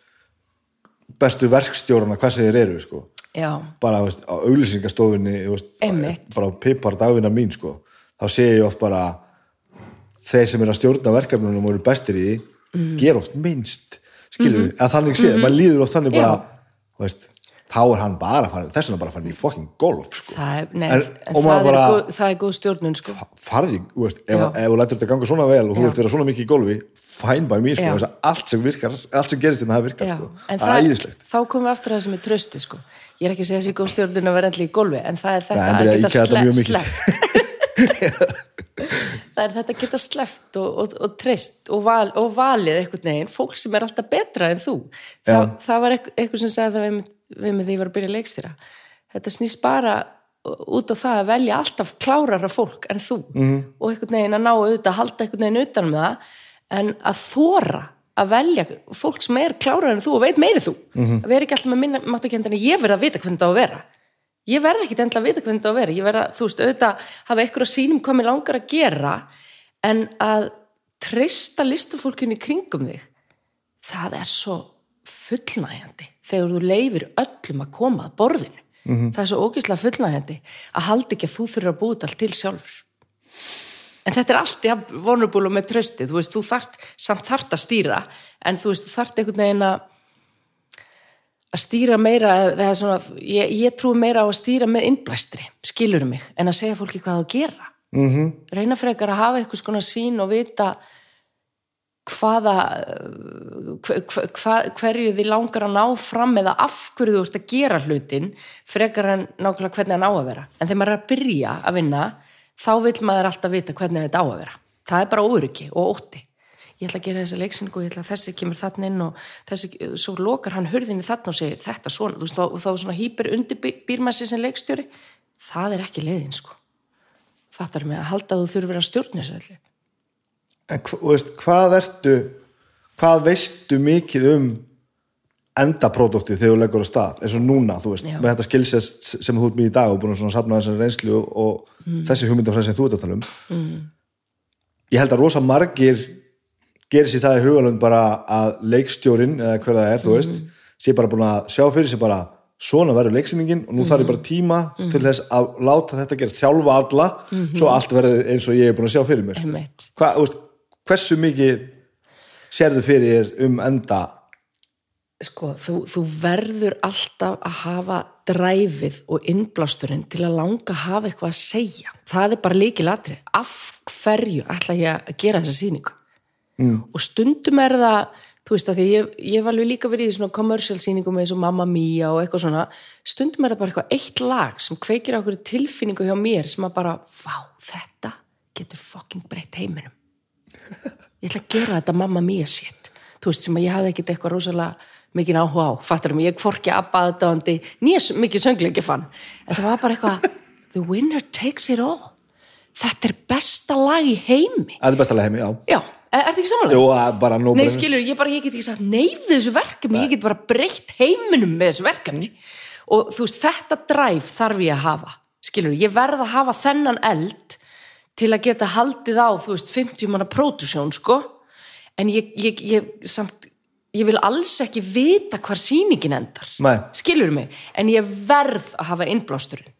bestu verkstjórana hvað sem þeir eru sko. já, bara veist, á auglýsingastofinni bara pipar dagvinna mín sko. þá sé ég oft bara þeir sem er að stjórna verkefnunum og eru bestir í Mm. gera oft minnst skilur, eða þannig sé, maður líður oft þannig bara þú veist, þá er hann bara farin, þess vegna bara farin í fucking golf sko. það er, nei, En- en, það, maður er bara- góð, það er góð stjórnun sko. farði, veist, ef, ef þú lætur þetta ganga svona vel og þú vilt vera svona mikið í golfi fæn bæ mér, sko, að allt sem virkar allt sem gerist þetta hafi virkað, Já, sko. En það er æðislegt. þá komum við aftur að það sem er trösti sko. ég er ekki að segja þessi góð stjórnun að vera endli í golfi en það er þetta að geta sleppt. Það er þetta að geta sleppt og, og, og treyst og, val, og valið einhvern veginn, fólk sem er alltaf betra en þú. Þa, það var eitthvað, sem sagði það við, við mig þegar ég var að byrja að leikstýra þetta snýst bara út á það að velja alltaf klárara fólk en þú Mhm. -hmm. og einhvern veginn að ná auðvitað að halda einhvern veginn utan með það en að þóra að velja fólk sem er klárara en þú og veit meiri þú Mhm. -hmm. að vera ekki alltaf með minna máttakendina ég verð að vita hvernig það á að vera ég verð ekki endla að vita hvernig það á að vera ég verð að, þú veist, auðvitað hafa einhverja sínum hvað mér langar að gera en að treysta listafólkinu í kringum þig það er svo fullnægjandi þegar þú leifir öllum að koma að borðinu. Það er svo ógislega fullnægjandi að halda ekki að þú þurfir að búið allt til sjálfur. En þetta er allt í vonubúlu með trösti þú veist, þú þart, samt þart að stýra en þú veist, þú þart einhvern veginn að að stýra meira eða svona, ég, ég trú meira á að stýra með innblæstri, skilur mig en að segja fólki hvað það gera. Mm -hmm. reyna frekar að hafa eitthvað skona sín og vita hvaða hva, hverju þið langar að ná fram eða af hverju þú ert að gera hlutin frekar en nákvæmlega hvernig hann á að vera. En þegar maður er að byrja að vinna þá vil maður alltaf vita hvernig þetta á að vera. Það er bara óryggi og ótti. Ég ætla að gera þessa leiksynningu og ég ætla að þessi kemur þarna inn og þessi, svo lokar hann hurðinni þarna og segir þetta svona, veist, og þá svona hýper undir býrmassi sem leikstjóri. Það er ekki leiðin sko. Fattar mig? Að halda að þú þurfir að stjórna þessu En veist, hvað ertu hvað veistu mikið um endapróduktið þegar þú leggur á stað? Eins og núna, þú veist, Já. með þetta skilsest sem þú ert með í dag og búin að safna þessari reynslu og, og þessi hugmyndafræð sem þú ert að tala um. Mm. ég held að rosa margir gerir sér það í hugalund bara að leikstjórin eða hver það er, þú veist sé bara búin að sjá fyrir sér bara svona verður leiksýningin og nú þarf ég bara tíma til þess að láta þetta gera þjálfa alla svo allt verður eins og ég er búin að sjá fyrir mér. Hva, veist, hversu mikið sérðu fyrir um enda? Sko, þú, þú verður alltaf að hafa dræfið og innblásturinn til að langa að hafa eitthvað að segja. Það er bara líkil atrið af hverju ætla ég að gera þessa sýningu? Mm. og stundum er það þú veist að því ég, ég var alveg líka verið í svona commercial sýningum eins og Mamma Mia og eitthvað svona. Stundum er það bara eitthvað eitt lag sem kveikir á okkur tilfinningu hjá mér sem að bara, vá, þetta getur fucking breytt heiminum ég ætla að gera þetta Mamma Mia shit. Þú veist sem að ég hafði ekkit eitthvað rosalega mikið áhuga á, fattar um, ég kvorki abbaðdándi, nýja mikið söngleiki fann. En það var bara eitthvað the winner takes it all. Þetta er besta lag í heimi. Það er bestalega heimi, já. Já, er, þetta ekki samanlega? Jú, Nei, skilur, ég, bara, ég get ekki sagt nei við þessu verkefni, ég get bara breytt heiminum með þessu verkefni. Og þú veist, þetta dræf þarf ég að hafa skilur, ég verð að hafa þennan eld til að geta haldið á, þú veist, 50 manna pródusjón, sko. En ég, ég, ég samt ég vil alls ekki vita hvar sýningin endar. Nei. skilur mig, en ég verð að hafa innblásturinn.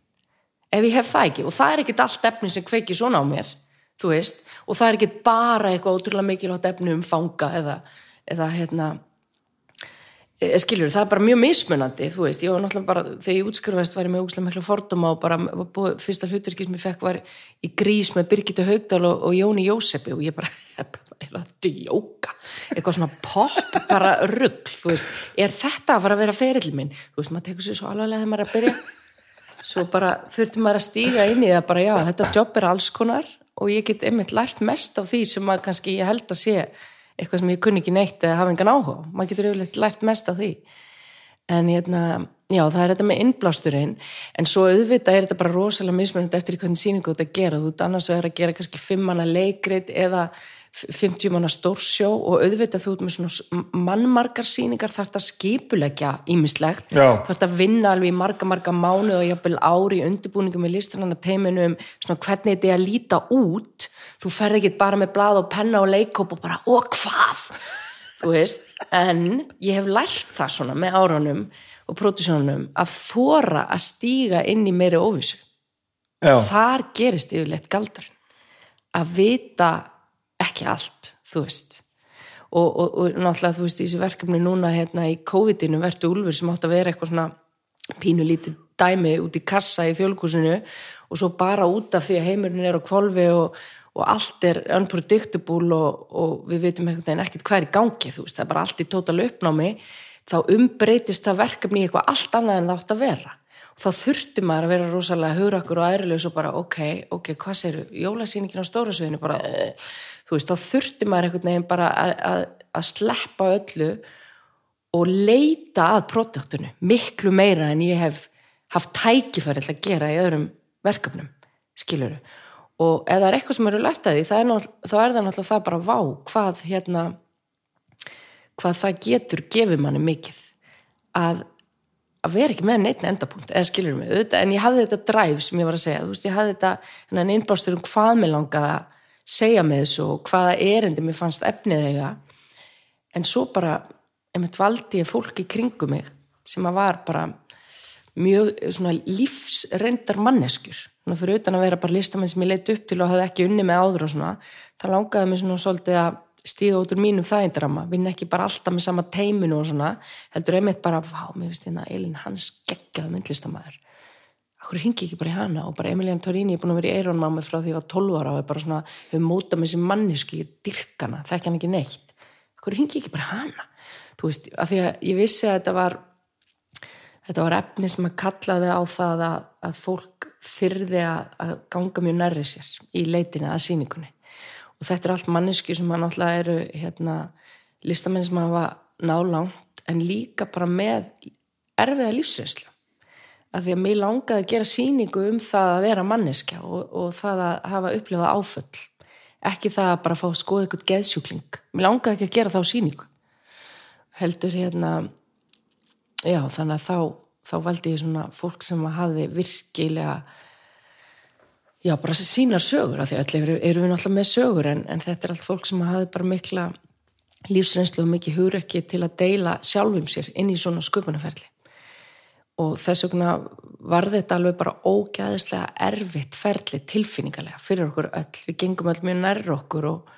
Ef ég hef það ekki. Og það er ekkit allt efni sem kveiki svona á mér þú veist, og það er ekkit bara eitthvað ótrúlega mikilvægt efni um fanga eða, eða hérna skilur, það er bara mjög mismunandi þú veist, ég var náttúrulega bara, þegar ég útskrifaðist var ég með úkslega mikla fordóma og bara var búið, fyrsta hlutverki sem ég fekk var í grís með Birgitta Haugdal og, og Jóni Jósepi og ég bara, ég er að djóka. Eitthvað svona pop, bara rugl þú veist, er þetta að fara að vera ferill minn, þú veist, maður tekur sér svo alvarlega þegar maður er að byrja. Svo bara þurfti maður að stíga inn í það bara já, þetta jobb er alls konar og ég get einmitt lært mest af því sem að kannski ég held að sé eitthvað sem ég kunni ekki neitt eða hafa engan áhuga maður getur yfirleitt lært mest af því. En hérna, já það er þetta með innblásturinn, en svo auðvitað er þetta bara rosalega mismunandi eftir í hvernig ert að gera, þú ert annars vegar að gera kannski fimm manna leikrit eða 50 manna stórsjó og auðvitað þú ert með svona mannmargar sýningar þarf þetta skipulegja ímislegt þarf þetta að vinna alveg í marga marga mánu og jafnvel ári í undirbúningu með listrannanda teiminu um svona hvernig þetta er að líta út þú ferð ekki bara með blað og penna og leikóp og bara, og hvað? Þú veist, en ég hef lært það svona með árunum og pródusjónunum að þóra að stíga inn í meiri óvissu. Já, þar gerist yfirleitt galdurinn. Að vita ekki allt, þú veist. Og, og, og náttúrulega þú veist í þessi verkefni núna hérna í COVID-inu verður Úlfur sem átt að vera eitthvað svona pínulítið dæmi út í kassa í þjólkusinu og svo bara út af því að heimurinn er á kvolfi og, og allt er unpredictable og, og við veitum ekkert hvað er í gangi veist, það er bara allt í total uppnámi þá umbreytist það verkefni í eitthvað allt annað en það átt að vera. Og þá þurfti maður að vera rosalega hugrakkur og ærilegs og bara ok, ok, hvað séru jólasýningin á stóra sviðinu bara, uh, þú veist, þá þurfti maður einhvern veginn bara að, að, að sleppa öllu og leita að produktinu miklu meira en ég hef haft tækifæri til að gera í öðrum verkefnum, skiluru og það er eitthvað sem eru lært að því er þá er það náttúrulega það bara vá hvað hérna hvað það getur gefið manni mikið að að vera ekki með neitt endapunkt eða skilur mig, auðvitað, en ég hafði þetta drive sem ég var að segja, veist, ég hafði þetta innblástur um hvað mér langaði að segja með þessu og hvaða erindi mér fannst efnið eiga. En svo bara, einmitt valdi ég fólk í kringum mig sem að var bara mjög svona lífsreyndar manneskjur svona fyrir utan að vera bara listamenn sem ég leitt upp til og hafði ekki unni með áður og svona það langaði mér svona svolítið að stíða út úr mínum þægindrama, vinna ekki bara alltaf með sama teiminu og svona heldur einmitt bara, vá, mér finnst hérna Elin hans geggjaði myndlistamæður Akkur hingi ekki bara í hana? Og bara Emilian Torini er búin að vera í mig frá því ég var 12 ára og er bara svona, hefur mótað með sem mannesku, ég dyrk hana, þekki hann ekki neitt. Akkur hingi ekki bara hana? Þú veist, af því að ég vissi að þetta var þetta var efni sem að kallaði á það að, að fólk þyrði að, að ganga mjög nærri sér í leitinni að sýningunni. Og þetta er allt manneski sem að náttúrulega eru hérna, listamenn sem hafa nálangt en líka bara með erfiða lífsreynslu. Að því að mér langaði að gera sýningu um það að vera manneskja og, og það að hafa upplifað áföll. Ekki það að bara fá að skoða eitthvað geðsjúkling. Mér langaði ekki að gera þá sýningu. Heldur hérna já þannig að þá þá valdi ég svona fólk sem hafi virkilega já bara sínar sögur af því öll eru, eru við náttúrulega með sögur en, en þetta er allt fólk sem hafi bara mikla lífsreynslu og mikið hugrekki til að deila sjálfum sér inn í svona sköpunarferli. Og þess vegna var þetta alveg bara ógæðislega erfitt ferli tilfinningarlega fyrir okkur öll. Við gengum öll mjög nærra okkur og,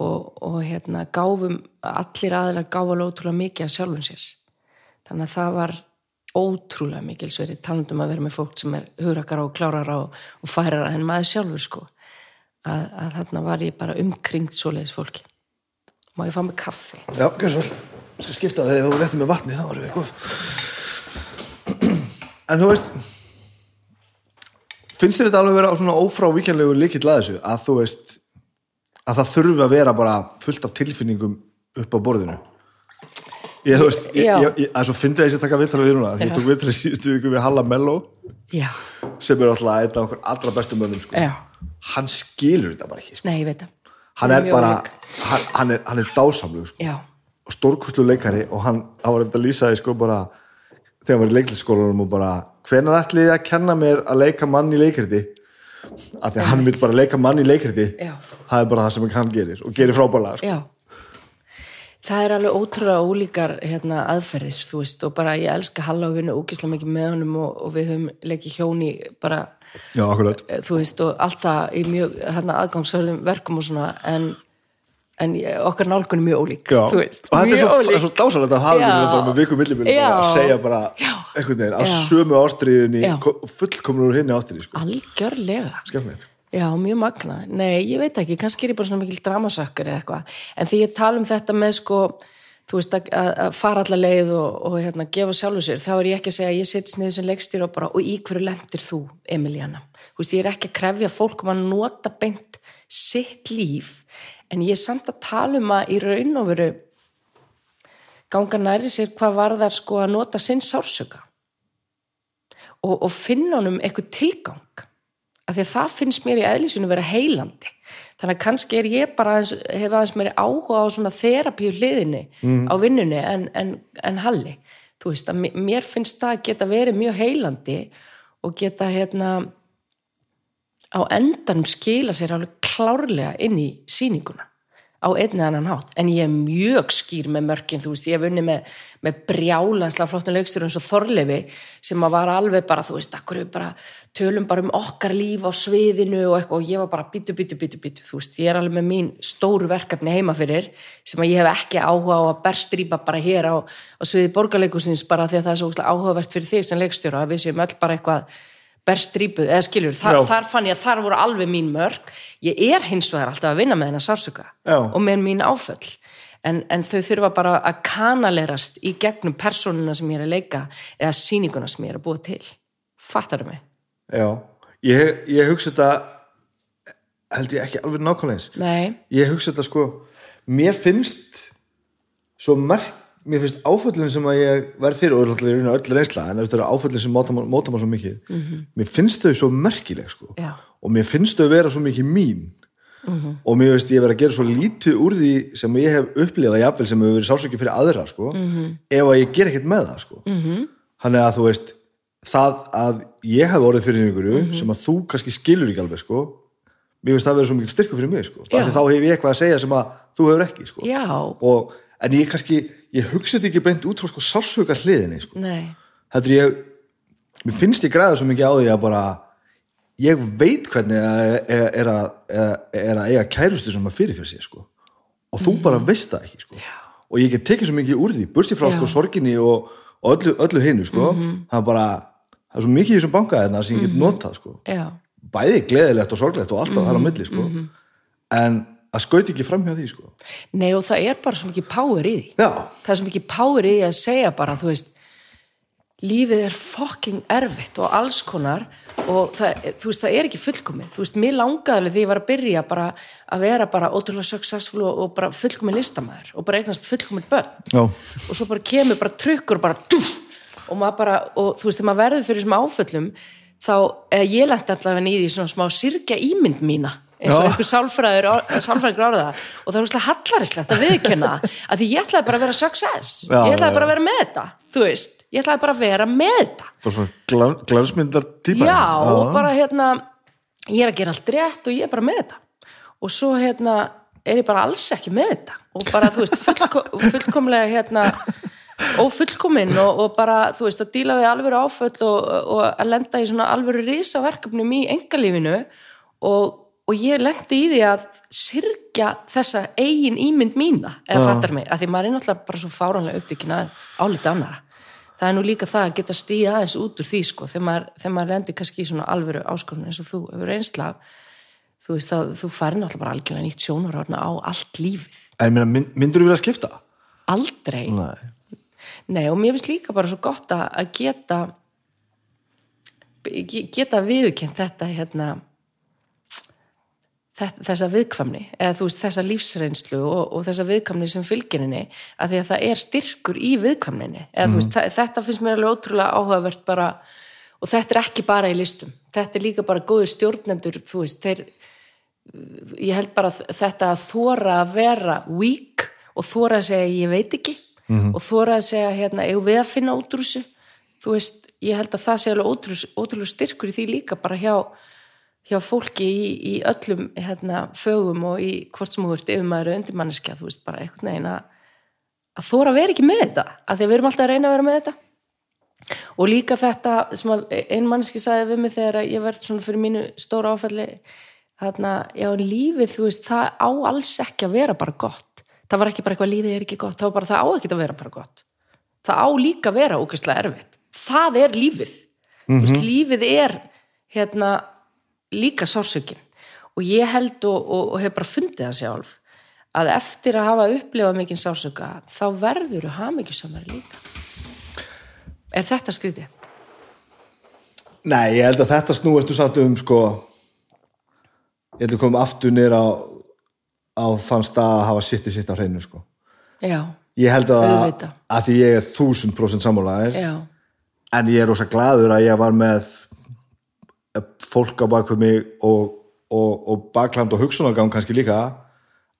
og, og hérna gáfum allir aðilar gáfa alveg ótrúlega mikið að sjálfum sér þannig að það var ótrúlega mikil sverið talandum að vera með fólk sem er hugrakara og klárara og, og færara en maður sjálfur sko. Að, að þarna var ég bara umkringt svoleiðis fólki. Má ég fá mig kaffi? Já, gjör svo Skal skipta þegar þú lettir með vatni þá erum við góð. En þú veist finnst þér þetta alveg vera á svona ófrávíkjanlegu líkill að þessu? Að þú veist að það þurfi að vera bara fullt af tilfinningum upp á borðinu ég þú veist ég, Já. ég, ég, að svo fyndi að ég sé taka viðtalið við núna. Því ég tók viðtalið síðustu viku við Halla Mello já, sem er alltaf einn af okkur allra bestu mönnum sko. hann skilur þetta bara ekki sko. nei ég veit það. Hann er bara hann, hann er, hann er dásamlu sko. og stórkustlu leikari og hann, hann var eftir að lýsa því sko bara þegar hann var í leiklisskólanum og bara hvenær ætliði að kenna mér að leika mann í leikriti? Af því að hann vil bara leika mann í leikriti. Það er bara það sem hann gerir og gerir frábælega sko. Það er alveg ótrúlega ólíkar hérna, aðferðir, þú veist, og bara ég elska Halla og vinna ógislega mikið með honum og, og við höfum leikið hjóni bara já, eh, þú veist, og allt það í mjög hérna, aðgangsörðum verkum og svona en, en okkar nálgun er mjög ólík Já. þú veist, og þetta er svo, er svo dásalegt að hafa við bara með vikum millibili að segja bara einhvern veginn að sömu ástriðinni Já. fullkomnur úr hinni ástriði sko. algjörlega. Skemmtilegt Já, mjög magnað. Nei, ég veit ekki, kannski er ég bara svona mikil dramasökkar eða eitthvað. En því ég tala um þetta með sko, þú veist, að, að fara alla leið og, og hérna, gefa sjálfu sér, þá er ég ekki að segja að ég setjast niður sem leikstýr og bara, og í hverju lendir þú, Emiliana? Þú veist, ég er ekki að krefja fólk um að nota beint sitt líf, en ég er samt að tala um að í raun og veru ganga næri sér hvað varðar sko að nota sinn sársöka og, og finna honum eitthvað tilgang af því að það finnst mér í eðlísinu vera heilandi. Þannig að kannski er ég bara aðeins, hef aðeins meiri áhuga á svona þerapíu hliðinni á vinnunni en, en, en halli. Þú veist að mér- mér finnst það geta verið mjög heilandi og geta hérna á endanum skila sér alveg klárlega inn í sýninguna á einn eða annan hátt. En ég er mjög skýr með mörkin þú veist, ég hef unni með, með brjálaslega flottin leikstur eins og Þorlefi sem að var alveg bara, þú veist, akkur við bara tölum bara um okkar líf á sviðinu og eitthvað og ég var bara bítu, bítu, bítu, bítu þú veist, ég er alveg með mín stóru verkefni heima fyrir sem að ég hef ekki áhuga á að berstrýpa bara hér á, á sviði borgarleikusins bara því að það er svo áhugavert fyrir þig sem leikstjóra að við séum öll bara eitthvað berstrýpuð, eða skilur, þar, þar fann ég að þar voru alveg mín mörg ég er hins vegar alltaf að vinna með hennar sársöka Já. og með mín áföll. En, en þau þurfa bara að kanalerast í gegnum persónuna sem ég er að leika eða sýninguna sem ég er að búa til. Fattar mig? já, ég, ég hugsa þetta held ég ekki alveg nákvæmlega eins. Nei, ég hugsa þetta sko mér finnst svo merk mér finnst áföllin sem að ég verð fyrir og og öll reynsla en þetta eru áföllin sem móta maður svo mikið -hmm. mér finnst þau svo merkileg sko og mér finnst þau vera svo mikið mín -hmm. og mér finnst ég vera að gera svo lítið úr því sem ég hef upplifað jafnvel sem hefur verið sásöki fyrir aðra sko -hmm. ef að ég ger ekkert með það sko -hmm. þannig að þú veist það að ég hef orðið fyrir einhverju sem að þú kannski skilur ekki alveg sko mér finnst það að vera svo mikið styrku fyrir mig sko. Þá hef ég eitthvað að segja sem að þú hefur ekki sko. en ég kannski ég hugsa þetta ekki beint út frá sko, sársöka hliðinni sko. þetta er ég mér finnst ég græða svo mikið á því að bara ég veit hvernig að, er, er, að, er, er að eiga kærustu sem að fyrir fyrir sér sko. og þú bara veist það ekki sko. og ég get tekið svo mikið úr því bursti frá Já. sko, sorginni og, og öllu, öllu hinu sko. það er bara það er svo mikið í þessum banka þarna sem ég get notað sko já, bæði gleðilegt og sorglegt og alltaf þar á milli sko. en að skauti ekki fram hjá því sko. nei og það er bara svo mikið power í því. Já, það er svo mikið power í því að segja bara, þú veist lífið er fucking erfitt og alls konar og það, þú veist, það er ekki fullkomið. Þú veist, mér langaði alveg því ég var að byrja bara að vera bara ótrúlega successful og, og bara fullkomið listamæður og bara eignast fullkomið börn. Já, og svo bara kemur bara trukkur bara dúf, og maður bara, og þú veist, þegar maður verður fyrir þessum áföllum þá, ég lendi allavega í því svona smá sirkja ímynd mína eins og Já. einhver sálfræður sálfræður orða það. Og það er úrslega hallarislegt að viðkynna að því ég ætlaði bara að vera success. Já, ég ætlaði já, bara að vera með þetta þú veist, ég ætlaði bara að vera með þetta. Glansmyndar típa já, og bara hérna ég er að gera allt rétt og ég er bara með þetta. Og svo hérna er ég bara alls ekki með þetta. Og bara, þú veist, fullko fullkomlega hérna ófullkomin og, og bara, þú veist, að díla við alvöru áföll og, og að lenda í svona alvöru risaverkefnum í engalífinu og, og ég lendi í því að sirkja þessa eigin ímynd mína, eða Já. fattar mig, að því maður er náttúrulega bara svo fáránlega upptökin að álita annara það er nú líka það að geta stíða aðeins út úr því sko, þegar maður, þegar maður lendir kannski í svona alvöru áskorun eins og þú hefur einsla þú veist þá, þú færi náttúrulega bara algjörlega nýtt sjónarhörna á allt lífið. En mynd, myndur þú vilja skipta? aldrei, Nei. Nei og mér finnst líka bara svo gott að að geta ge- geta viðurkent þetta hérna þessa viðkvæmni eða þú veist þessa lífsreynslu og, og þessa viðkvæmni sem fylgininni að því að það er styrkur í viðkvæmninni. Eða þú veist þa- þetta finnst mér alveg ótrúlega áhugavert bara og þetta er ekki bara í listum. Þetta er líka bara góður stjórnendur þú veist þeir ég held bara þetta að þóra að vera weak og þóra að segja ég veit ekki. Og þóra að segja hérna, eigum við að finna þessu? Þú veist, ég held að það sé alveg ótrúlega styrkur í því líka bara hjá, hjá fólki í, í öllum hérna, fögum og í hvort sem þú ert yfirmaður og undirmanneskja, þú veist, bara einhvern veginn að þóra að vera ekki með þetta að því að við erum alltaf að reyna að vera með þetta. Og líka þetta sem að ein mannski sagði við mig þegar ég verð svona fyrir mínu stóra áfalli þarna, já, lífið, þú veist, það á alls ekki að vera bara gott. Það var ekki bara eitthvað lífið er ekki gott, það var bara það á ekki að vera bara gott. Það á líka að vera ógeðslega erfitt. Það er lífið. Mm veist, lífið er hérna líka sársökin og ég held og, og, og hef bara fundið það sjálf að eftir að hafa upplifað mikinn sársöka þá verður þú hamingjusamari líka er þetta skrítið? Nei, ég held að þetta snúastu samt um sko ég held að koma aftur niður á á þann stað að hafa sitt í sitt á hreinu sko. Já, Ég held að, að því ég er þúsund prósent sammálaðir en ég er rosa glaður að ég var með fólk á bakvið mig og, og, og bakland og hugsunargang kannski líka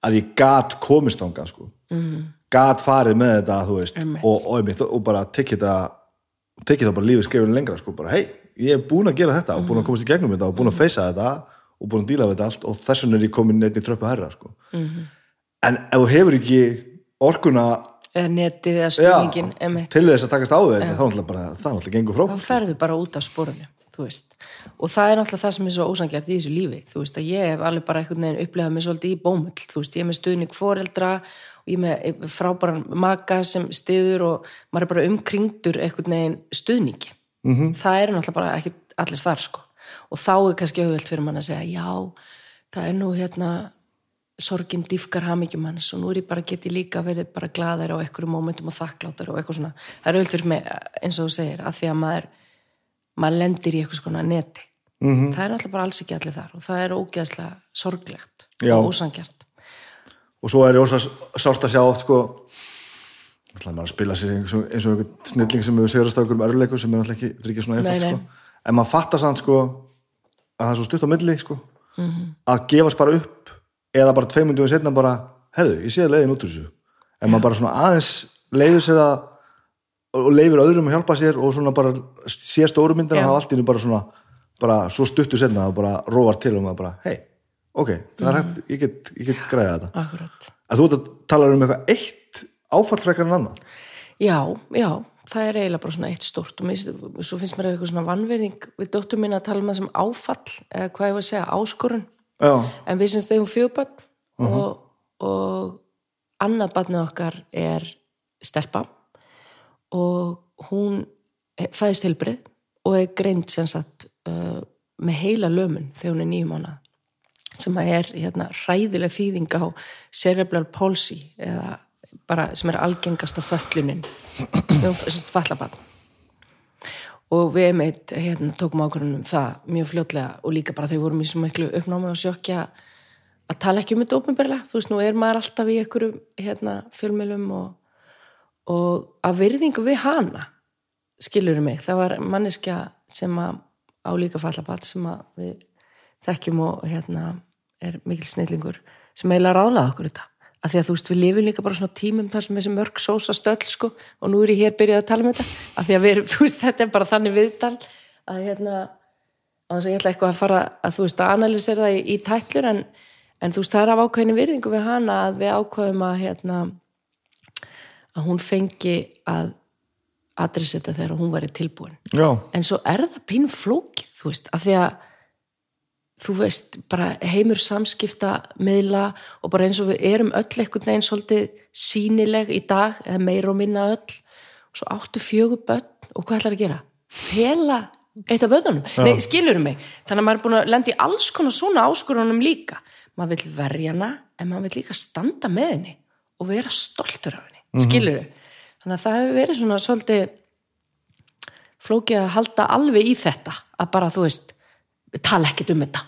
að ég gat komist ánga sko. mm. gat farið með þetta veist, og, og, bara tekið það bara lífið skrifin lengra sko. bara, hei, ég er búin að gera þetta og búin að komast í gegnum þetta og búin að feysa þetta og búin að díla við þetta allt og þess vegna er ég komin neitt í tröppu herra sko. en ef þú hefur ekki orkuna eða netið eða einmitt. til þess að takast á þeir þá það náttúrulega gengur frá þá ferðu bara út af spórunni þú veist, og það er náttúrulega það sem er svo ósangjart í þessu lífi, þú veist að ég hef alveg bara einhvern veginn upplegað mig svolítið í bómull. Þú veist, ég er með stuðning foreldra og ég er með frábæran maka sem stiður og maður er bara umkringdur einhvern veginn stuðningi. -hmm. það er náttúrulega bara ekki allir þar sko. Og þá er kannski auðvelt fyrir mann að segja já, það er nú hérna sorgin dýfkar hamingjum hans og nú er ég bara getið líka verið bara glaðir á einhverjum mómentum og þakkláttur og eitthvað svona. Það er auðvitað fyrir mig eins og þú segir að því að maður, maður lendir í eitthvað svona neti -hmm. það er náttúrulega bara alls ekki allir þar og það er ógeðslega sorglegt Já. og ósangjart og svo er ég ósa sárt að sjá oft sko maður að spila sér eins og, eins og einhvern snilling sem hefur sigrast á einhverjum örleikum sem er náttúrulega ekki, er ekki svona nei. sko en maður fattar samt sko að það er svo stutt á milli sko Mhm. að gefast bara upp eða bara tveimundum setna bara hefðu, ég sé leiðin út úr þessu en maður bara svona aðeins leifir sér að og leifir öðrum að hjálpa sér og svona bara sé stóru myndina Já. og allt í einu bara svona bara svo stuttu setna og bara róar til og maður bara, hei, ok, það er Mhm. hægt ég get, ég get græða þetta Akkurat. að þú ert að tala um eitthvað eitt áfallfrekar en annan Já, já, það er eiginlega bara svona eitt stórt og mér, svo finnst mér eitthvað svona vannverðing við dóttur mín að tala um það sem áfall eða hvað ég var að segja, áskorun já, en við sem stegum fjögbönn og, og annað barnið okkar er stelpa og hún fæðist heilbrið og er greind sem sagt uh, með heila lömun þegar hún er nýjum mánuð sem er hérna hræðileg þýðing á cerebral palsy eða bara sem er þegar hún fæðist fallabann og við meitt hérna, tókum ákvörðunum það mjög fljótlega og líka bara þau vorum í svo miklu uppnámi og sjokkja að tala ekki um þetta ópenbarlega, þú veist, nú er maður alltaf í einhverjum hérna, fjölmjölum og, og að virðingu við hana skilur mig, það var manneskja sem að á líka fallabatt sem að við þekkjum og hérna er mikil snillingur sem eiginlega ráðlaði okkur þetta. Af því að þú veist við lifum líka bara svona tímum þar sem þessi mörg sósa stöll sko og nú er ég hér byrjað að tala um þetta. Af því að við, veist, þetta er bara þannig viðtal að hérna á þess að ég ætla eitthvað að fara að þú veist að analýsera það í, í tætlur en, en þú veist það er af ákveðinu virðingu við hana að við ákveðum að hérna að hún fengi að adressita þegar hún væri tilbúin. Já, en svo er það pínu flókið þú veist, af því að þú veist, bara heimur samskipta miðla og bara eins og við erum öll einhvern veginn svolítið sínileg í dag, eða meira og minna öll og svo áttu fjögur börn og hvað ætlar að gera? Fela eitt af börnunum? Nei, skilur mig? Þannig að maður er búin að lenda í alls konar svona áskorunum líka. Maður vill verja hana en maður vill líka standa með henni og vera stoltur af henni, skilur þannig að það hefur verið svona svolítið flókið að halda alveg í þetta að bara, þú veist, tala ekkert um þetta.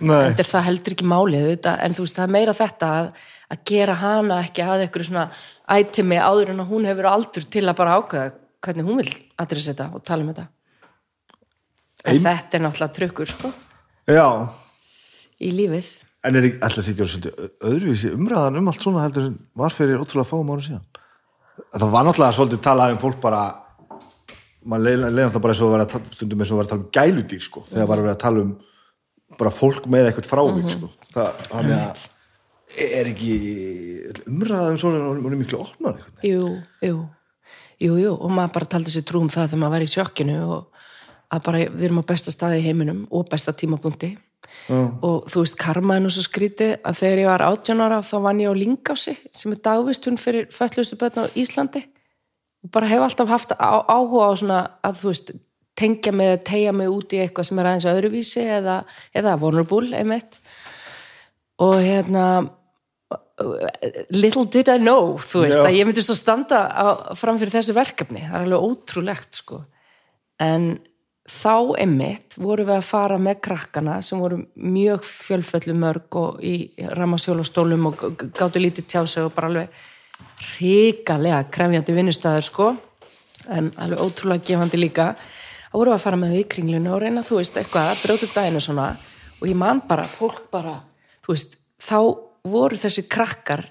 Nei, er það heldur ekki málið þetta, en þú veist, það er meira þetta að, að gera hana ekki að eitthvað svona ætimi áður en hún hefur aldur til að bara ákveða hvernig hún vil adressa þetta og tala um þetta. En Ein- þetta er náttúrulega trukkur sko, já. Í lífið. En er alltaf sér svolítið öðruvísi umræðan um allt svona heldur en var fyrir ótrúlega fáum ára síðan Það var náttúrulega svolítið talað um fólk bara maður leiði náttúrulega bara eins og að stundum eins og að vera að tala um gæludýr sko, þegar var að vera að tala um bara fólk með eitthvað frávik sko. það, þannig að er ekki umræðan svona hún er miklu einhvern jú, jú, jú, jú og maður bara taldi sér trú um það þegar maður var í sjokkinu og að bara við erum á besta staði í heiminum og besta tímapunkti veginn og þú veist, karma er nú svo skrítið að þegar ég var 18 ára þá vann ég á Lingási sem er dagvistun fyrir fötlustu börn á Íslandi. Og bara hef alltaf haft áhuga á svona að þú veist, tengja mig eða tegja mig út í eitthvað sem er aðeins öðruvísi eða, eða vulnerable einmitt. Og hérna little did I know þú veist, Já. að ég myndi svo standa á, fram fyrir þessu verkefni, það er alveg ótrúlegt sko, en þá einmitt vorum við að fara með krakkana sem voru mjög fjölföllu mörg og í rammasjólastólum og g- gátu lítið tjá sig og bara alveg hrikalega krefjandi vinnustæður sko. En alveg ótrúlega gefandi líka. Þá vorum við að fara með þau í kringlunu og reyna þú veist eitthvað að brjóta daginu svona. Og ég man bara, fólk bara þú veist, þá voru þessi krakkar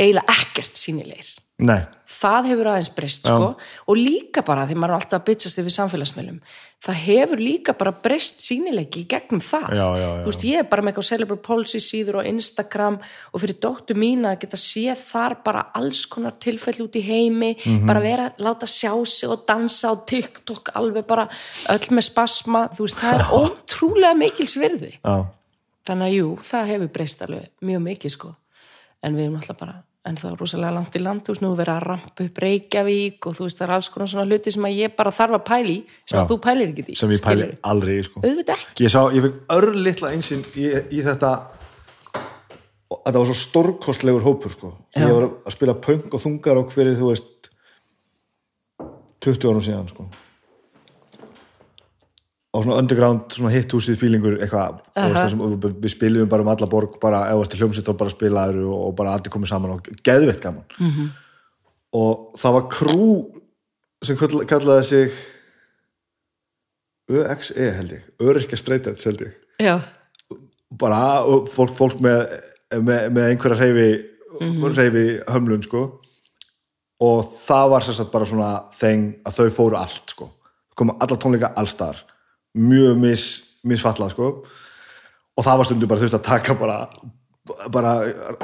eiginlega ekkert sínilegir Nei, það hefur aðeins breyst sko. Og líka bara því maður er alltaf að bytsast yfir samfélagsmiðlum það hefur líka bara breyst sínileiki í gegnum það. Já, já, já. Þú veist, ég er bara með eitthvað Celebrate Policy síður og Instagram og fyrir dóttu mína að geta séð þar bara alls konar tilfelli út í heimi Mhm. bara vera, láta sjá sig og dansa á TikTok alveg bara öll með spasma, þú veist, það er ótrúlega mikils virði. Já, þannig að jú, það hefur breyst alveg mjög mikið sko. En við erum alltaf bara en það er rosalega langt í land, þú veist, nú er verið að rampa upp Reykjavík og þú veist, það er alls konar svona hluti sem að ég bara þarf að pæli sem Já. að þú pælir ekki í sem ég pæli aldrei sko auðvitað ekki, ég sá, ég fekk örlitla einsinn í, í þetta og þetta var svo stórkostlegur hópur sko. Já. ég var að spila punk og þungar og fyrir þú veist 20 árum síðan sko. Á svona underground svona hitthúsið fílingur eitthvað. Uh sem, og við spiluðum bara um alla borg bara eða til hljómsveit og bara spilaður og, og bara allir komið saman og geðveitt gaman. -hmm. og það var krú sem kall- kallaði sig ÖXE held ég. Öryrkja streitætt held ég. Já, bara og fólk, fólk með, með, með einhverja reyfi reyfi hömlun sko. Og það var sér sagt bara svona þeng að þau fóru allt sko. Koma alla tónleika allstar mjög mis, misfallað sko. Og það var stundum bara þurft að taka bara bara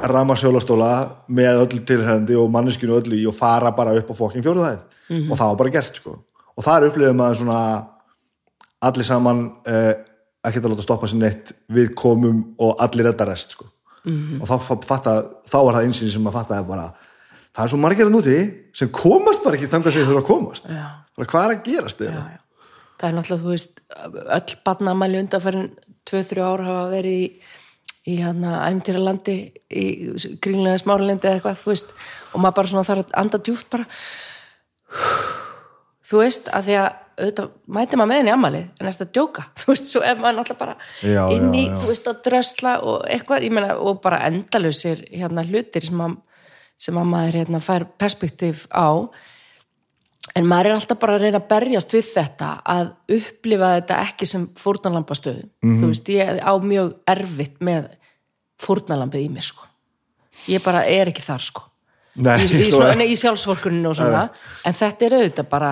ramasjólastóla með öllu tilhændi og manneskinu öllu í og fara bara upp á fokkin fjóruðæð -hmm. og það var bara gert sko. Og það er upplifið maður svona allir saman eh, ekkert að láta stoppa sér neitt við komum og allir redda rest sko. -hmm. og þá, fa- fatta, þá var það einsinn sem að fatta bara það er svo margir að núti sem komast bara ekki þangað sem þau þurfa að komast. Já, bara hvað er að gerast já það er náttúrulega, þú veist, öll barnamæli undanfærin 2-3 ár hafa verið í, í hérna æmtýralandi í kringlega smáralindi eða eitthvað, þú veist og maður bara svona þarf að anda djúft bara. Þú veist, að því að auðvitað mæti maður með henni ammalið en eftir að djóka, þú veist, svo ef maður náttúrulega bara Já, inn í, já, já. þú veist, að drösla og eitthvað, ég meina, og bara endalausir hérna hlutir sem að, sem að maður hérna fær perspektíf á en maður er alltaf bara að reyna að berjast við þetta að upplifa þetta ekki sem fórnalambastöðu Mhm. þú veist, ég á mjög erfitt með fórnalambið í mér, sko. Ég bara er ekki þar, sko. Nei, í, í, svo svona, er- nei, í sjálfsvorkuninu og svona. En þetta er auðvitað bara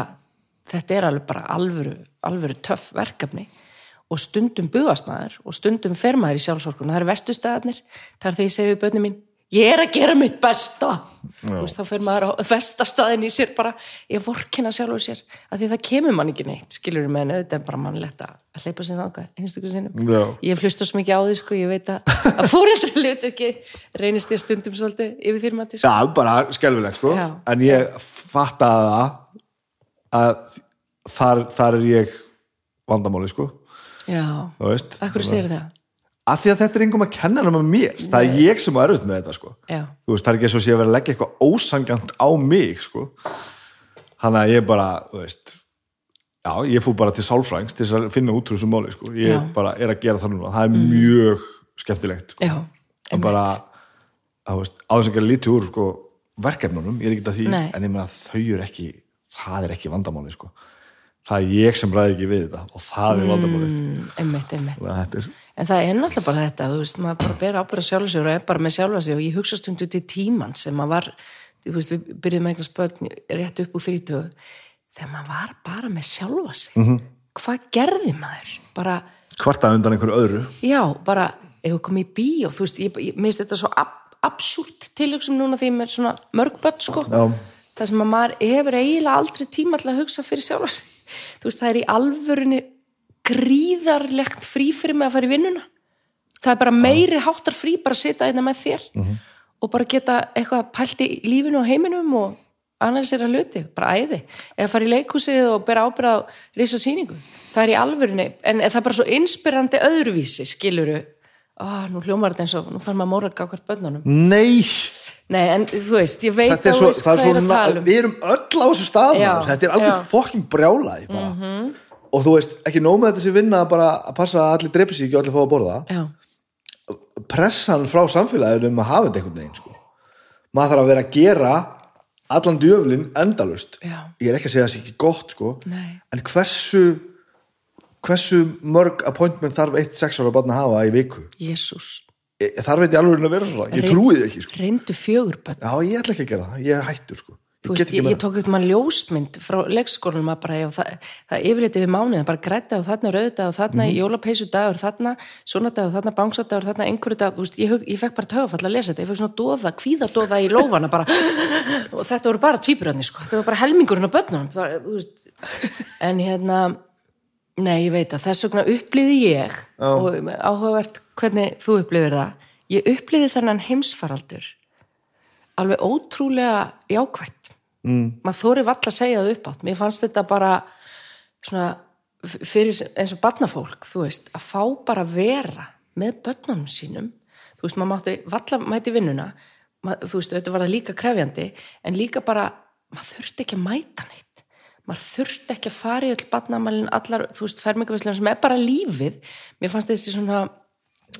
þetta er alveg bara alvöru, alvöru töff verkefni. Og stundum bugast maður og stundum fer maður í sjálfsvorkuninu það eru vestustæðarnir, það er þegar ég segi við bönni mín ég er að gera mitt besta. Veist, þá fer maður á vestastæðin í sér bara, ég vorkina sjálfur sér af því það kemur mann ekki neitt skilur með en auðvitað er bara mannlegt að að hleypa sér þangað einstaklega sinnum. Já. ég hef hlustað svo mikið á því sko, ég veit að, að fóreldri hlutur ekki reynist ég stundum svolítið yfir þýrmandi sko. Já, bara skelfilegt sko. Já. en ég fattaði það að þar, þar er ég vandamáli sko. Já, akkur segir það að því að þetta er engum að kenna nema mér. Það er ég sem er erfitt með þetta sko. Veist, það er ekki eins og sé að vera að leggja eitthvað ósangjant á mig sko. Þannig að ég bara, veist já, ég fór bara til sálfrængs til að finna út úr þessu máli sko. Ég Já. Mm. bara er að gera það núna, það er mjög skemmtilegt sko, já, að bara að, þess að gera lítið úr sko verkefnunum, ég er ekki að því Nei. en ég meina að þau eru ekki, það er ekki vandamáli sko, það er ég sem ræði ekki við þetta og það er vandamálið. mm, einmitt, einmitt að þetta er en það er náttúrulega bara þetta, þú veist, maður bara ber ábyrða sjálfa sig og er bara með sjálfa sig og ég hugsa stundu til tíman sem maður var þú veist, við með einhvers börn rétt upp úr þrítugu þegar maður var bara með sjálfa sig Mhm. -hmm. hvað gerði maður? bara, kvartað undan einhverju öðru já, bara ef við komum í bíó, þú veist, ég, ég minnst þetta svo ab absúrt tilhugsun núna því með svona mörg börn, sko Já. það sem að maður hefur eiginlega aldrei tíma til að hugsa fyrir sjálfa sig þú veist, það er í alvörunni gríðarlegt frí fyrir mig að fara í vinnuna. Það er bara meiri háttar frí bara að sitja einna með þér og bara geta eitthvað pælt í lífinu og heiminum og analysera hluti, bara æði. Eða fara í leikhúsið og bera ábyrða á risa sýningu, það er í alvörunni en það er bara svo inspirandi öðruvísi skiluru, ah, nú hljómar þetta eins og nú fær maður móra gákvært bönnunum Nei, nei, en þú veist, ég veit er að er er að um. við erum öll á þessu stað Já, maður. þetta er alveg já. Fokking brjálaði bara. Og þú veist, ekki nóg með þetta sem vinna bara að passa að allir drepi sig ekki og allir fá að borða já, pressan frá samfélaginu um að hafa þetta einhvern veginn sko. maður þarf að vera að gera allan djöflin endalust Já. ég er ekki að segja að það sé ekki gott sko. en hversu hversu mörg appointment þarf eitt sex ára barn að hafa í viku Jésús, ég, þarf þetta í alveg að vera svona, ég trúi því ekki sko. reyndu fjögur bönn já, ég ætla ekki að gera það, ég er hættur sko. Þú veist, ég, ég tók eitthvað ljósmynd frá leikskólanum að bara, já, það, það yfirleiti við mánuð, það bara græta og þarna rauðdag og þarna Mhm. jólapeysu dagur, þarna svona dagur, þarna bangsadagur, þarna einhverju dag, þú veist, ég, ég fekk bara tögafall að lesa þetta, ég fekk svona dóða, kvíðadóða í lófana bara, og þetta voru bara tvíburarnir, sko, þetta var bara helmingurinn á börnunum, bara, þú veist, en hérna, nei, ég veit að þess vegna upplýði ég, og áhugavert hvernig þú upplýðir það, ég upplýði mm. maður þóri vall að segja það upp átt. Mér fannst þetta bara svona fyrir eins og barnafólk þú veist, að fá bara vera með börnunum sínum. Þú veist, maður mátti valla mæti vinnuna. Maður, þú veist, þetta var það líka krefjandi en líka bara, maður þurfti ekki að mæta neitt. Maður þurfti ekki að fara í öll barnamælin allar, þú veist, fermingavislega sem er bara lífið. Mér fannst þessi svona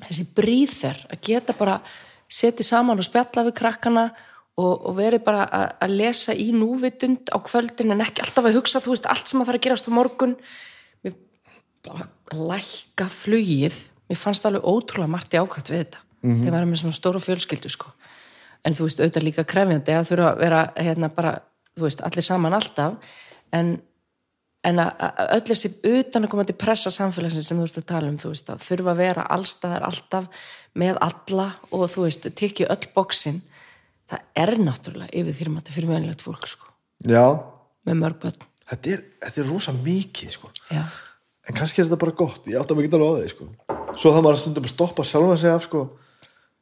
þessi bríþer að geta bara setið saman og spjalla við krakkana og, og verið bara að, að lesa í núvitund á kvöldin en ekki alltaf að hugsa, þú veist, allt sem að fara að gerast á morgun. Mér bara lækka flugið. Mér fannst alveg ótrúlega margt í ákvæmt við þetta þegar maður er með svona stóra fjölskyldu sko. en þú veist, auðvitað líka krefjandi að þurfa að vera hérna bara, þú veist, allir saman alltaf. En en að að öll þessi utan að koma til pressa samfélagsins sem þú ert að tala um þú veist, að þurfa að vera allstaðar alltaf með alla og þú veist, tekja öll bóksin það er náttúrulega yfir því að þetta fyrir venilegt fólk sko, já, með mörg börn. Þetta er, þetta er rosa mikið sko. já, en kannski er þetta bara gott, ég átta mig ekki alveg á því sko. svo það maður stundum að stoppa sjálfa sig af sko,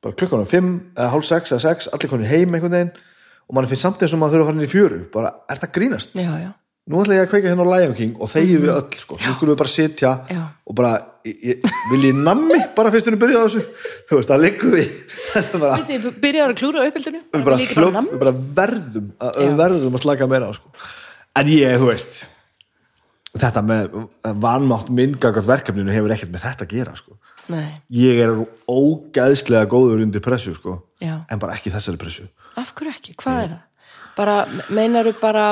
bara klukkan á fimm eða hálf sex eða sex, allir konir heim einhvern veginn. Og mann finnst samt eins og maður þurfa að fara inn í fjöru. Bara, er það grínast? já, já, nú ætla ég að kveika hérna á Lion King og þegjum við öll sko, nú skulum við bara sitja Já. og bara, ég, ég, vil ég nammi? Bara fyrst við byrja á þessu? Þú veist, það liggur við. Bara, Veistu, ég byrjaði að klúra á uppeldinu við bara, bara hljóp, við bara verðum að, verðum að slaka meira á sko. en ég, þú veist þetta með vanmátt minngagast verkefninu hefur ekkert með þetta að gera sko. nei, ég er ógæðslega góður undir pressu sko, já. en bara ekki þessari pressu. Af hverju ekki? Hvað er það? Bara, meinaru bara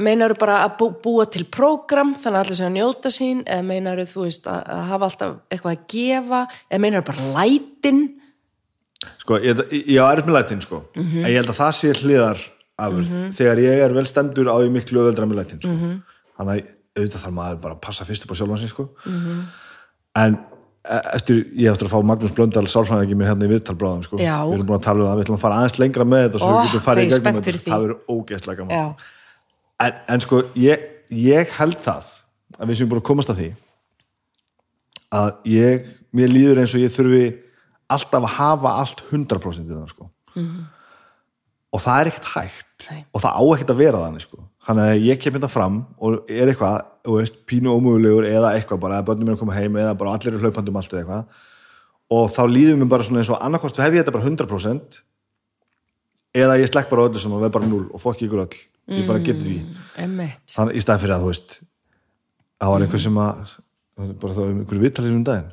meinaru bara að bú, búa til prógram þannig að allir sem að njóta sín eða meinaru þú veist að, að hafa alltaf eitthvað að gefa eða meinaru bara lætin sko, ég, ég á erf með lætin sko Mhm. en ég held að það sé hliðar afurð þegar ég er vel stemdur á ég miklu öðuldra með lætin sko. Mhm. þannig að auðvitað þarf maður bara að passa fyrst upp á sjálfan sig sko. Mhm. en e- eftir, ég eftir að fá Magnús Blöndal sálfræðingi mér hérna í viðtal bráðum sko. Við erum búin að tala um það, við ætlum að fara aðeins lengra með þetta því. það verður ógeðslega gaman en, en sko, ég, ég held það að við sem búin að komast að því að ég mér líður eins og ég þurfi alltaf að hafa allt 100% í það sko. og það er ekkert hægt Nei. og það á ekkert að vera þannig sko. þannig að ég kem þetta fram og er eitthvað, þú veist, pínu ómögulegur eða eitthvað bara, að börnum mér að koma heim eða bara allir er hlaupandum allt eða eitthvað og þá líður mér bara svona eins og annarkost hef ég þetta bara 100% eða ég slekk bara öllu sem og veð bara 0 og fokk ykkur öll ég bara geti því þannig í stað fyrir að þú veist það var einhver sem að bara þá um einhverju viðtalið um daginn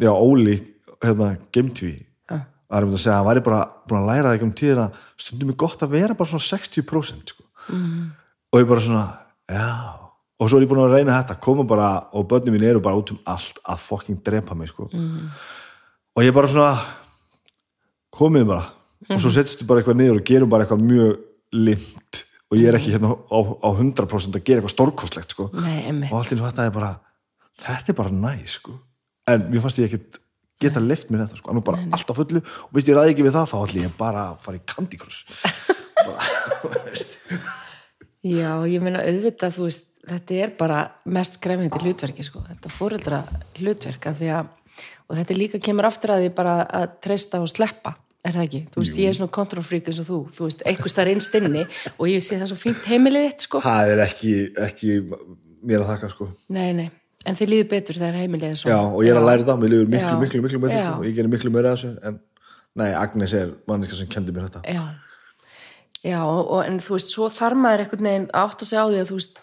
já, Óli, hérna, GameTV Ah. var um að segja að hann væri bara búin að læra það ekki um tíðina stundum er gott að vera bara svona 60% sko. mm. og ég bara svona já, og svo er ég búin að reyna þetta koma bara, og börnum mín eru bara út um allt að fucking drepa mig sko. mm. og ég bara svona komið bara og svo setjstu bara eitthvað niður og gerum bara eitthvað mjög lind og ég er ekki hérna á, á 100% að gera eitthvað stórkostlegt sko. Og allt í einu þetta er bara þetta er bara næ sko. en mér fannst ég ekkit geta lift mér þetta sko. hann er bara allt á fullu. Og veist ég ræði ekki við það þá ætlum ég bara að fara í Candy Crush. Já, ég meina auðvitað, þú veist, þetta er bara mest krefindi hlutverki, sko, þetta fóreldra hlutverk, af því að, og þetta líka kemur aftur að því bara að treysta og sleppa, er það ekki? Þú veist, ég er svona kontrolfrík eins og þú, þú veist, einhvers þar innst inni og ég sé það svo fínt heimilið þitt, sko. það er ekki, ekki mér að þakka sko. Nei, nei, en þið líður betur þegar heimilið er já, svona. og ég er að læra þetta, mér liður miklu, Já. miklu, miklu betur Já. og ég gerir miklu af þessu en nei, Agnes er manniska sem kendi mér þetta Já, já og, en þú veist, svo þarf maður einhvern veginn átt að segja á því að þú veist,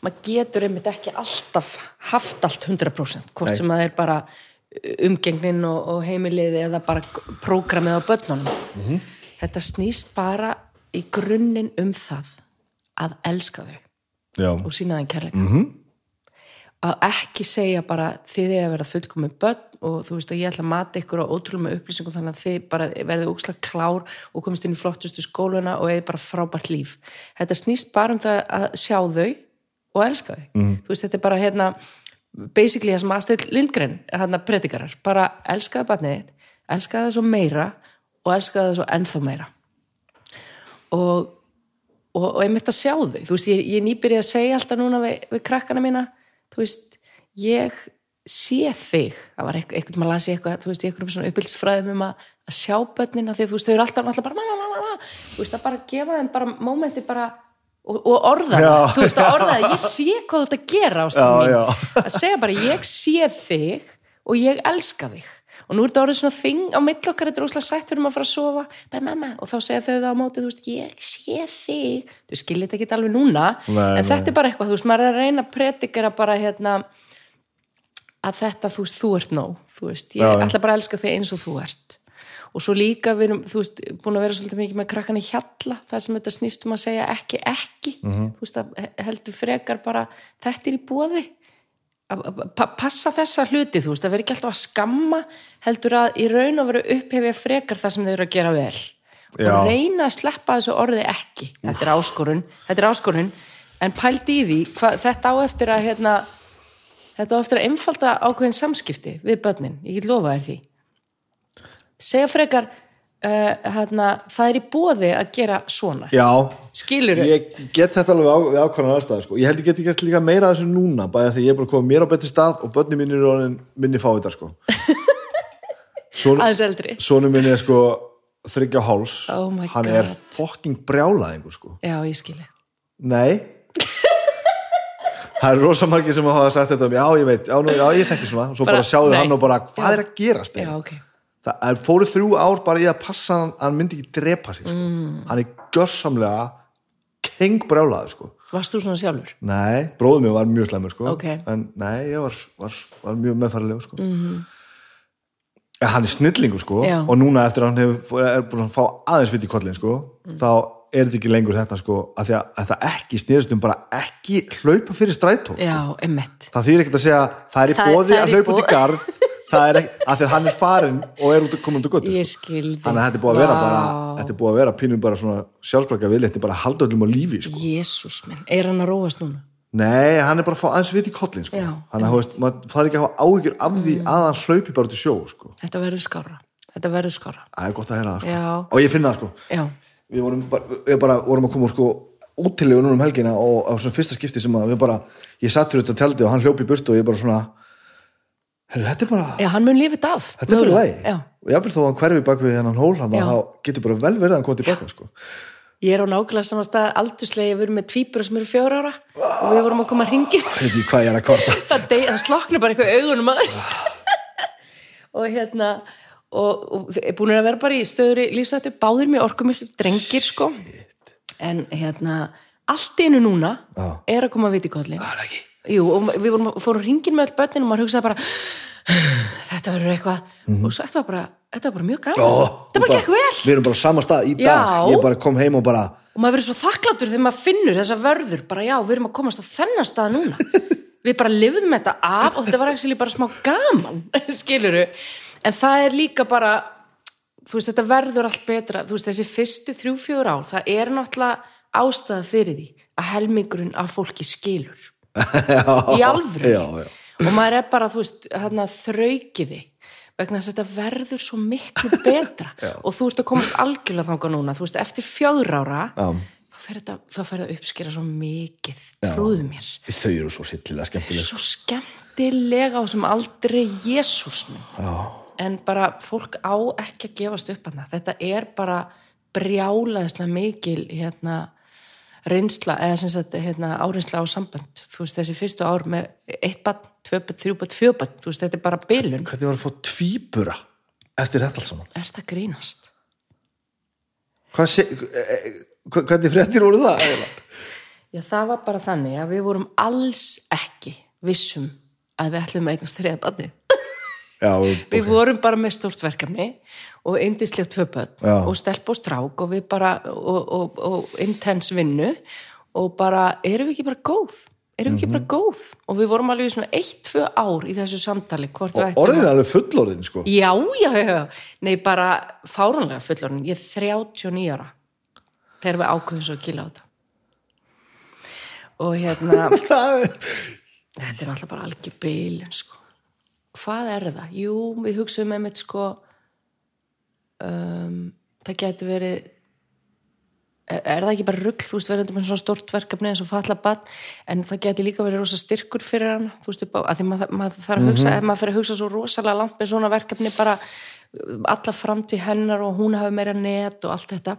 maður getur einmitt ekki alltaf haft allt 100% hvort Nei. sem það er bara umgengnin og, og heimilið eða bara prógramið á börnunum Mhm. þetta snýst bara í grunninn um það að elska þau já, og sína þeim kærleika Mhm. að ekki segja bara þið er að vera fullkomið börn og þú veist og ég ætla að mata ykkur á ótrúlega með upplýsingum þannig að þið bara verðið úkslega klár og komist inn í flottustu skóluna og eða bara frábært líf þetta snýst bara um það að sjá þau og elska þau Mhm. þú veist þetta er bara hérna basically það sem Astrid Lindgren hérna predikarar, bara elskaði barnið þitt elskaði það svo meira og elskaði það svo ennþá meira. Og og, og einmitt að sjá þau, þú veist, ég, ég nýbyrja að segja alltaf núna við, við krakkana mína þú veist, ég sé þig, það var eitthvað, eitthvað maður lasi eitthvað, þú veist, í eitthvað svona uppbyldsfræðum um að, að sjá börnina, því að þú veist, þau eru alltaf, alltaf bara, mamma, mamma, mamma, þú veist, að bara gefa þeim bara mómenti bara og, og orða Já. þú veist, að orða það ég sé hvað þú ert að gera Já, já. að segja bara, ég sé þig og ég elska þig. Og nú er þetta orðið svona þing á milli okkar þetta er óslega sætt fyrir maður að fara að sofa. Bara mamma, og þá segja þau það á móti þú veist, ég sé þig, þú skilir þetta ekki alveg núna, Nei, en nei. þetta er bara eitthvað þú veist, maður er að reyna að predikera bara hérna að þetta, þú veist, þú ert nóg. Þú veist, ég ætla bara að elska þig eins og þú ert og svo líka við erum, þú veist, búin að vera svolítið mikið með krakkan í hjalla, það sem þetta snýst um að segja ekki, ekki, Mhm. þú veist að heldur frekar bara, þetta er í bóði passa þessa hluti, þú veist, að vera ekki alltaf að skamma heldur að í raun og veru upphefja frekar það sem þau eru að gera vel. Já. og reyna að sleppa þessu orði ekki. Þetta er áskorun, þetta er áskorun. En pældi í því, hva, þetta á eftir að hérna, þetta á eftir að einfalda ákveðin samskipti við börnin. Ég get lofa þér því segja frekar uh, hérna, það er í bóði að gera svona já, skilur ég get þetta alveg á, við ákvæðan aðstæði sko. ég held ég get ekki líka meira af þessu núna bæði því ég er bara komið mér á betri stað og mín eru orðin minni fáiðar sko. Son, aðeins eldri sonu minni er sko þryggja háls Oh hann er God. fokking brjálaðingur sko. já, ég skilji nei það er rosa margir sem hafa sagt þetta um, já ég veit, já, nú, já ég þekki svona og svo bara, Bara, sjáðu nei. hann og bara hvað Já. er að gerast já, eiginlega? Það fóru þrjú ár bara í að passa hann hann myndi ekki drepa sig sko. Mm. hann er görsamlega keng brjálaður sko Varst þú svona sjálfur? Nei, bróður mér var mjög slæmur sko Ok. Mhm. en nei, ég var, var, var mjög meðfærilegur sko mm -hmm. hann er snillingur sko Já. og núna eftir að hann hefur, er búin að fá aðeins vitt í kollin sko Mm. þá er þetta ekki lengur þetta sko að því að, að það ekki snýrist um bara ekki hlaupa fyrir strætó Já, emmett. það þýr ekkert að segja það er í Það bóði það er að hlaupa í boði. garð það er ekki, að því að hann er farin og er út að koma í göttu sko. þannig að þetta er búið að vera Vá. bara þetta er búið að vera pínum bara svona sjálfsbraka viðlétti bara að halda öllum á lífi sko. Jésús minn, er hann að róast núna? Nei, hann er bara að fá aðeins vit í kollin sko. Þannig að það er ekki að hafa áhyggjur af því að hann hlaupi bara til sjó sko. Þetta verður skára. Þetta verður skára. Það er gott að heyra það sko. Og ég finn það sko. Við vorum bara, við bara vorum að koma úr, útilegu núna um helgina og á svona fyrsta skipti sem að við bara, ég satt fyrir þetta tjaldi og Herru, þetta er bara, já hann mun lifið af. þetta er bara lægi Já. og jáfnvel þó að hann hverfi bak við hennan hól hann Já. þá getur bara vel verið að hann koma tilbaka sko. Ég er á nákvæmlega saman stað aldurslegi, við erum með tvíbura sem eru fjóra ára og við vorum að koma að ringi. Veit ég hvað ég er að kvarta það, það sloknar bara eitthvað í augunum að og hérna og, og er búin að vera bara í stöðuri lífsættu, báðir mjög orkumiklir drengir sko en hérna allt í einu núna Já. er að koma að viti kollin Það ekki Jú, og við vorum, fórum hringin með öll börnin og maður hugsaði bara þetta verður eitthvað. Og svo þetta var bara, þetta var bara mjög gaman. Ó, þetta bara gekk vel. Við erum bara á sama stað í dag. Já. Ég bara kom heim og bara og maður verður svo þakkláttur þegar maður finnur þessa vörður. Bara já, við erum að komast á þennan stað núna. Við bara lifðum þetta af og þetta var ekki bara smá gaman skiluru, en það er líka bara þú veist, þetta verður allt betra. Þú veist, þessi fyrstu þrjú, fjör ár það er náttúrulega ástæða fyrir því að helmingurinn af fólki skilur í alvöru og maður er bara, þú veist, þraukiði vegna þess að þetta verður svo miklu betra. Og þú ert að komast algjörlega þangað núna, þú veist, eftir fjögur ára þá fer þetta, það að uppskera svo mikið, trúðu mér. Þau eru svo sillilega skemmtileg. Svo skemmtilega á sem aldrei Jésúsnum en bara fólk á ekki að gefast upp hana. þetta er bara brjálaðislega mikil hérna reynsla, eða sem sagt hérna, áreinsla á sambönd, þú veist þessi fyrstu ár með eitt bann, tvö bann, þrjú bann, tvö bann þú veist þetta er bara bylun hvernig var að fá tvíbura eftir þetta alls saman? er þetta grínast? Sé, eh, hva- hvernig fréttir voru það? Já, það var bara þannig að við vorum alls ekki vissum að við ætlum að eignast þriða banni Já, við vorum bara með stórt verkefni og indislegt tvö börn Já. og stelp og strák og við bara og, og, og intens vinnu og bara, erum við ekki bara góð? Erum við ekki bara góð? Og við vorum alveg svona eitt, tvö ár í þessu samtali og orðin er alveg fullorðin sko. já, já, já, nei bara fáránlega fullorinn, ég er 39 ára þegar við ákveðum svo að kýla á þetta. Og hérna Þetta er alltaf bara algjör beilin sko. Hvað er það? Jú, við hugsaum með mitt sko um, það geti verið er það ekki bara rugl, þú veist, verðandi með svona stort verkefni eins og falla bann, en það geti líka verið rosa styrkur fyrir hana, þú veist, að því maður, maður þarf að hugsa, ef maður fyrir að hugsa svo rosalega langt með svona verkefni, bara uh, alla framtíð hennar og hún hafi meira net og allt þetta.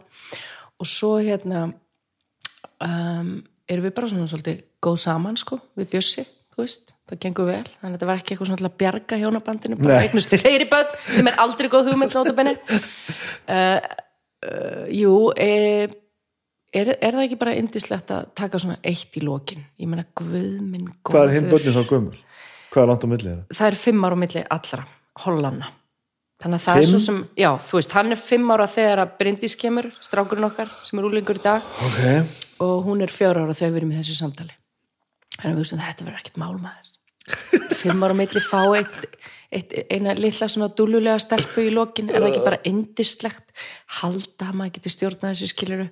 Og svo hérna um, erum við bara svona svolítið góð saman sko, við bjössi þú veist, það gengur vel, þannig að þetta var ekki eitthvað svona til að bjarga hjónabandinu, bara Nei. eignust fleiri börn sem er aldrei góð hugmynd nótabenni uh, uh, Jú e, er, er það ekki bara indislegt að taka svona eitt í lokin ég meina guð minn góður Hvað er hinn börnin þá gömur? Hvað er langt á milli þeirra? það er fimm ára á milli allra Hollanna þannig að það er Fimm? svo sem, já, þú veist, hann er fimm ára þegar að Bryndís kemur, strákurinn okkar sem er úlingur í dag Ok, og hún er fjör ára þegar við erum í þessu samtali þannig að við veistum þetta verður ekkert málmaður fimm ára milli fá eitt, eitt, eina litla svona dúlulega stelpu í lokin, er það ekki bara indislegt halda að maður getur stjórnað þessu skiluru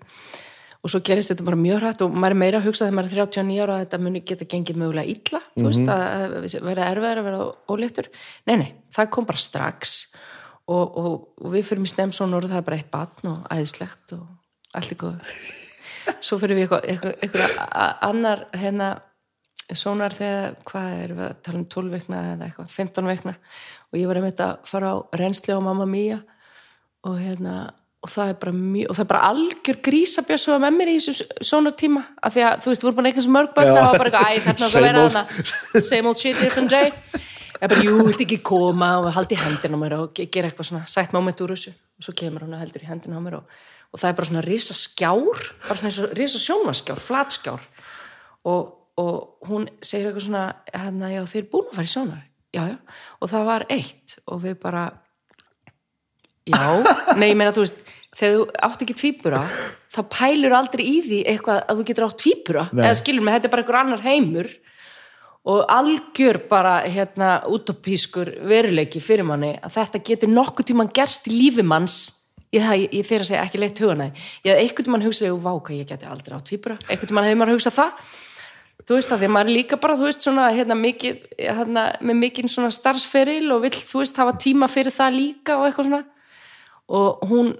og svo gerist þetta bara mjög hrætt og maður er meira að hugsa þegar maður er 39 ára að þetta muni geta gengið mögulega illa þú veist að, að verða erfiðar að verða óléttur. Nei, nei, það kom bara strax og, og, og við fyrir stem svo norð það er bara eitt batn og æðislegt og allt er góð. Svo fyrir við eitthvað, eitthvað, eitthvað annar hérna sónar þegar, hvað er við að tala um 12 veikna eða eitthvað, 15 veikna og ég var einmitt að fara á reynsli á mamma mía og hérna og það er bara mjög, og það er bara algjör grísabjössu með mér í þessu svona tíma af því að þú veist, þú voru bara sem mörg börn Já. það var bara eitthvað, æ, þarna okkur Same vera old. þarna. same old shit, different day ég bara, jú, viltu ekki koma og haldi hendina á mér og ge- gera eitthvað svona sætt moment úr þessu. Og svo kemur hún og heldur í hendina á mér og, og það er bara svona risa skjár bara svona og risa sjónvaskjár, flatskjár. Og, og hún segir eitthvað svona hérna, já þeir búin að fara í sjónar. Já, já, og það var eitt. Og við bara já, nei, ég meina þú veist þegar þú átt ekki tvíbura þá pælur aldrei í því eitthvað að þú getur átt tvíbura. Nei. eða skilur mig, þetta er bara einhver annar heimur. Og algjör bara hérna utopískur veruleiki fyrir manni að þetta getur nokkuð tíman gerst í lífi manns. Ég, ég, ég þeir að segja ekki leitt hugana ég hafði einhvern tíman hugsaði, váka, ég geti aldrei átt tvíbura. Einhvern tíman hefði maður hugsað það þú veist það, því að maður líka bara, þú veist, svona hérna mikið, hérna, með mikið svona starfsferil og vill, þú veist, hafa tíma fyrir það líka og eitthvað svona. Og hún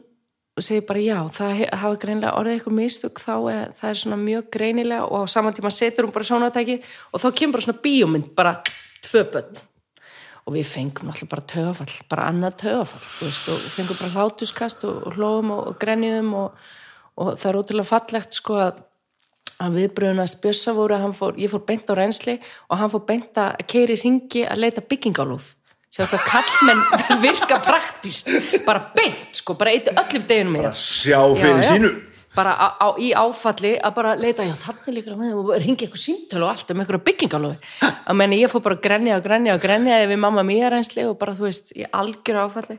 segir bara já, það hafa greinilega orðið eitthvað mistök þá eða það er svona mjög greinilega og á saman tíma setur hún bara sjónatæki og þá kemur bara svona bíómynd, bara tvö börn. Og við fengum náttúrulega bara tögafall, bara annað tögafall veist, og fengum bara hlátuskast og hlóðum og, og grenjum og, og það er ótrúlega fallegt sko að að viðbröðunast Bjössa voru að hann fór, ég fór beint á reynsli og hann fór beint að keiri ringi að leita byggingálúð sér hvað kallmenn virka praktíst bara beint, sko, bara eitt öllum deginum með sjá fyrir sínu. Bara á, á, í áfalli að bara leita, já þannig líka með og ringi eitthvað símtölu og allt um eitthvað byggingalóði að menni ég fór bara að grenja og grenja og grenja við mamma mér reynsli og bara þú veist, í algjör áfalli.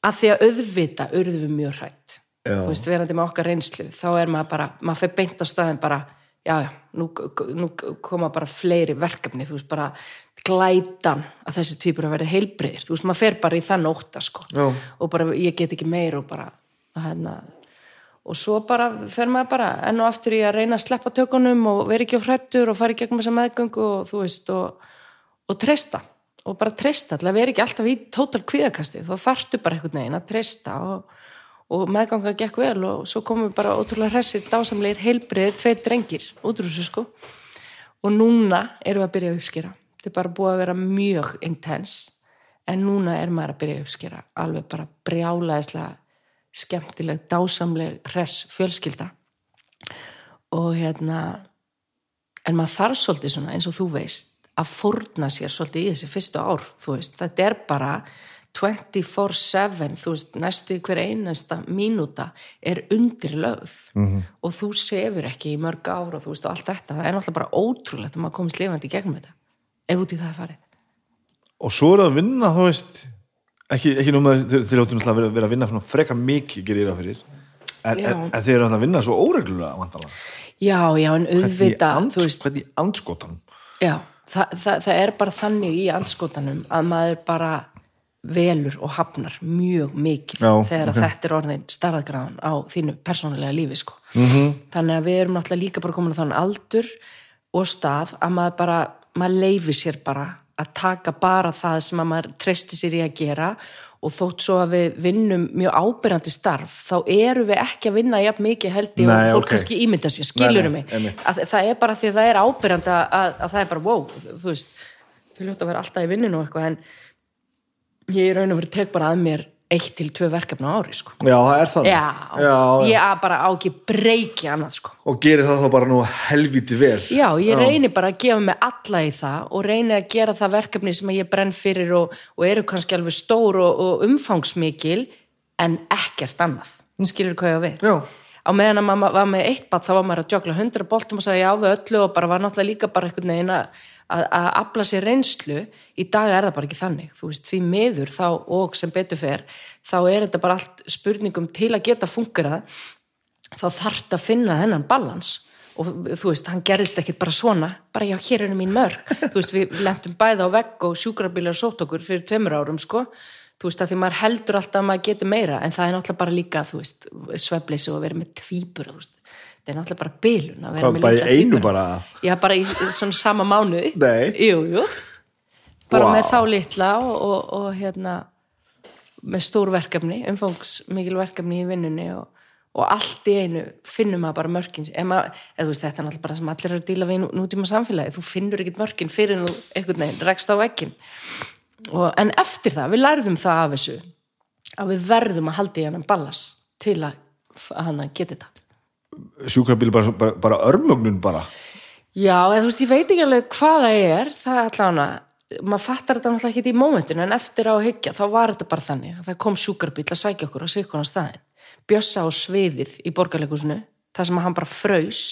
Að því að auðvita urðum við mjög hrætt Já. Þú veist, verandi með okkar reynslu þá er maður bara, maður fer beint á staðin bara já, já, nú, nú koma bara fleiri verkefni, þú veist, bara glætan að þessi tvípur að verða heilbreyðir, þú veist, maður fer bara í þann óta sko, Já. og bara ég get ekki meir og bara, hérna og svo bara fer maður bara enn og aftur í að reyna að sleppa tökunum og vera ekki á frættur og fara í gegnum þessa meðgöngu og þú veist og, og treysta. Og bara treysta, að vera ekki alltaf í tótal kvíðakasti, þá þarftu bara einhvern veginn að treysta og, og meðganga gekk vel og svo komum við bara ótrúlega hressir, dásamlegir, heilbriðir, tveir drengir út úr þessu sko. Og núna erum við að byrja að uppskera. Þetta er bara búið að vera mjög intens en núna er maður að byrja að uppskera. Alveg bara brjálaðislega skemmtileg, dásamleg hress fjölskylda. Og hérna en maður þarf svolítið svona eins og þú veist að fórna sér svolítið í þessi fyrstu ár þú veist, þetta er bara 24-7, þú veist, næstu hver einasta mínúta er undir lögð. -hmm. og þú sefur ekki í mörg ár og þú veist og allt þetta, það er náttúrulega bara ótrúlegt að maður komist lifandi gegnum þetta ef út í það farið. Og svo er að vinna, þú veist ekki, ekki nú með þeir þeir áttu náttúrulega að vera, að vinna frekar mikið gerir ég það fyrir. En, þeir eru að vinna svo óreglulega vandalega. Já, já, en þú veist hvernig andskotan Já, það, það, það er bara þannig í anskotanum að maður bara velur og hafnar mjög mikið Já, þegar ok. að þetta er orðin starðgráðan á þínu persónulega lífi sko. -hmm. þannig að við erum náttúrulega líka bara komin á þann aldur og stað að maður bara, maður leifir sér bara að taka bara það sem að maður treysti sér í að gera og þótt svo að við vinnum mjög ábyrjandi starf, þá eru við ekki að vinna jafn mikið held Nei, og fólk ok. kannski ímynda sér, skilur Nei, mig nei, einmitt. að það er bara því að það er ábyrjandi að, að, að það er bara, wow, þú veist þau ljóta að vera alltaf í vinninu og eitthvað en ég raun og verið tek bara að mér eitt til tvö verkefni á ári sko. já, það er það já, já, ég að bara á ekki breyki annað sko. og gerir það þá bara nú helviti vel. Já, ég reyni bara að gefa mig alla í það og reyni að gera það verkefni sem ég brenn fyrir og, og eru kannski alveg stór og, og umfangsmikil en ekkert annað. Skilur hvað ég á við? Já, á meðan að maður var með eitt bát þá var maður að jögla hundra boltum og sagði já við öllu og bara var náttúrulega líka bara einhvern veginn að, að, að afla sér reynslu í dag er það bara ekki þannig. Þú veist, því miður þá og sem betur fer þá er þetta bara allt spurningum til að geta fungerað þá þarft að finna þennan balans. Og þú veist, hann gerðist ekkit bara svona bara já, hér eru mín mörg þú veist, við lentum bæða á vegg og sjúkrabílar sótt okkur fyrir tveimur árum, sko. Þú veist, að því maður heldur alltaf að maður geti meira en það er náttúrulega bara líka, þú veist svefleysi og vera með tvíbur, þú veist það er náttúrulega bara bilun að vera Hvað, með bara í litla einu bara? Já, bara í svona sama mánuði. Nei. Jú, jú. Bara Vá. með þá litla og, og, og hérna með stór verkefni, umfangsmikil verkefni í vinnunni og, og allt í einu finnur maður bara mörkin. Eða, þú veist, þetta er náttúrulega bara sem allir eru að díla við nú- nútíma samfélagi, þú finnur ekkit mörkin fyrir en þú einhvern veginn rekst á vekkin og, en eftir það, við lærðum það af þessu að við verðum að halda í hennan ballas til að, að hann geti þetta sjúkrabíl bara, bara, bara örmögnun bara. Já, eða þú veist, ég veit ekki alveg hvað það er, það er allavega maður fattar þetta náttúrulega ekki í mómentinu en eftir á að hyggja, þá var þetta bara þannig að það kom sjúkarbíl að sækja okkur á sikkunan staðin bjössa á sviðið í borgarleikusinu þar sem hann bara fraus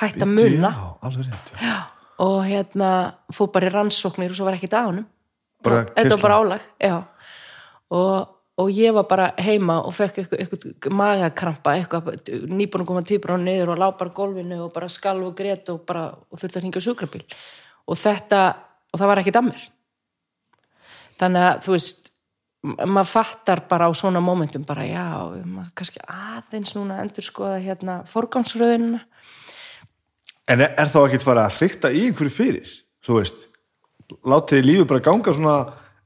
hætti að munna Já, alveg rétt já. og hérna fór bara í rannsóknir og svo var ekkert á honum. Bara þetta var bara álag já. og, og ég var bara heima og fekk eitthvað, eitthvað magakrampa eitthvað, nýbúin að koma týpur á niður og lá bara á gólfinu og bara skalv og grét og, bara, og þurfti að hringja á sjúkrabíl. Og þetta, og það var ekki dammir þannig að þú veist maður fattar bara á svona momentum bara já, maður kannski aðeins núna endur skoða hérna forgámsröðunina En er, er þá ekkert fara að hrykta í einhverju fyrir? Þú veist, látið lífið bara ganga svona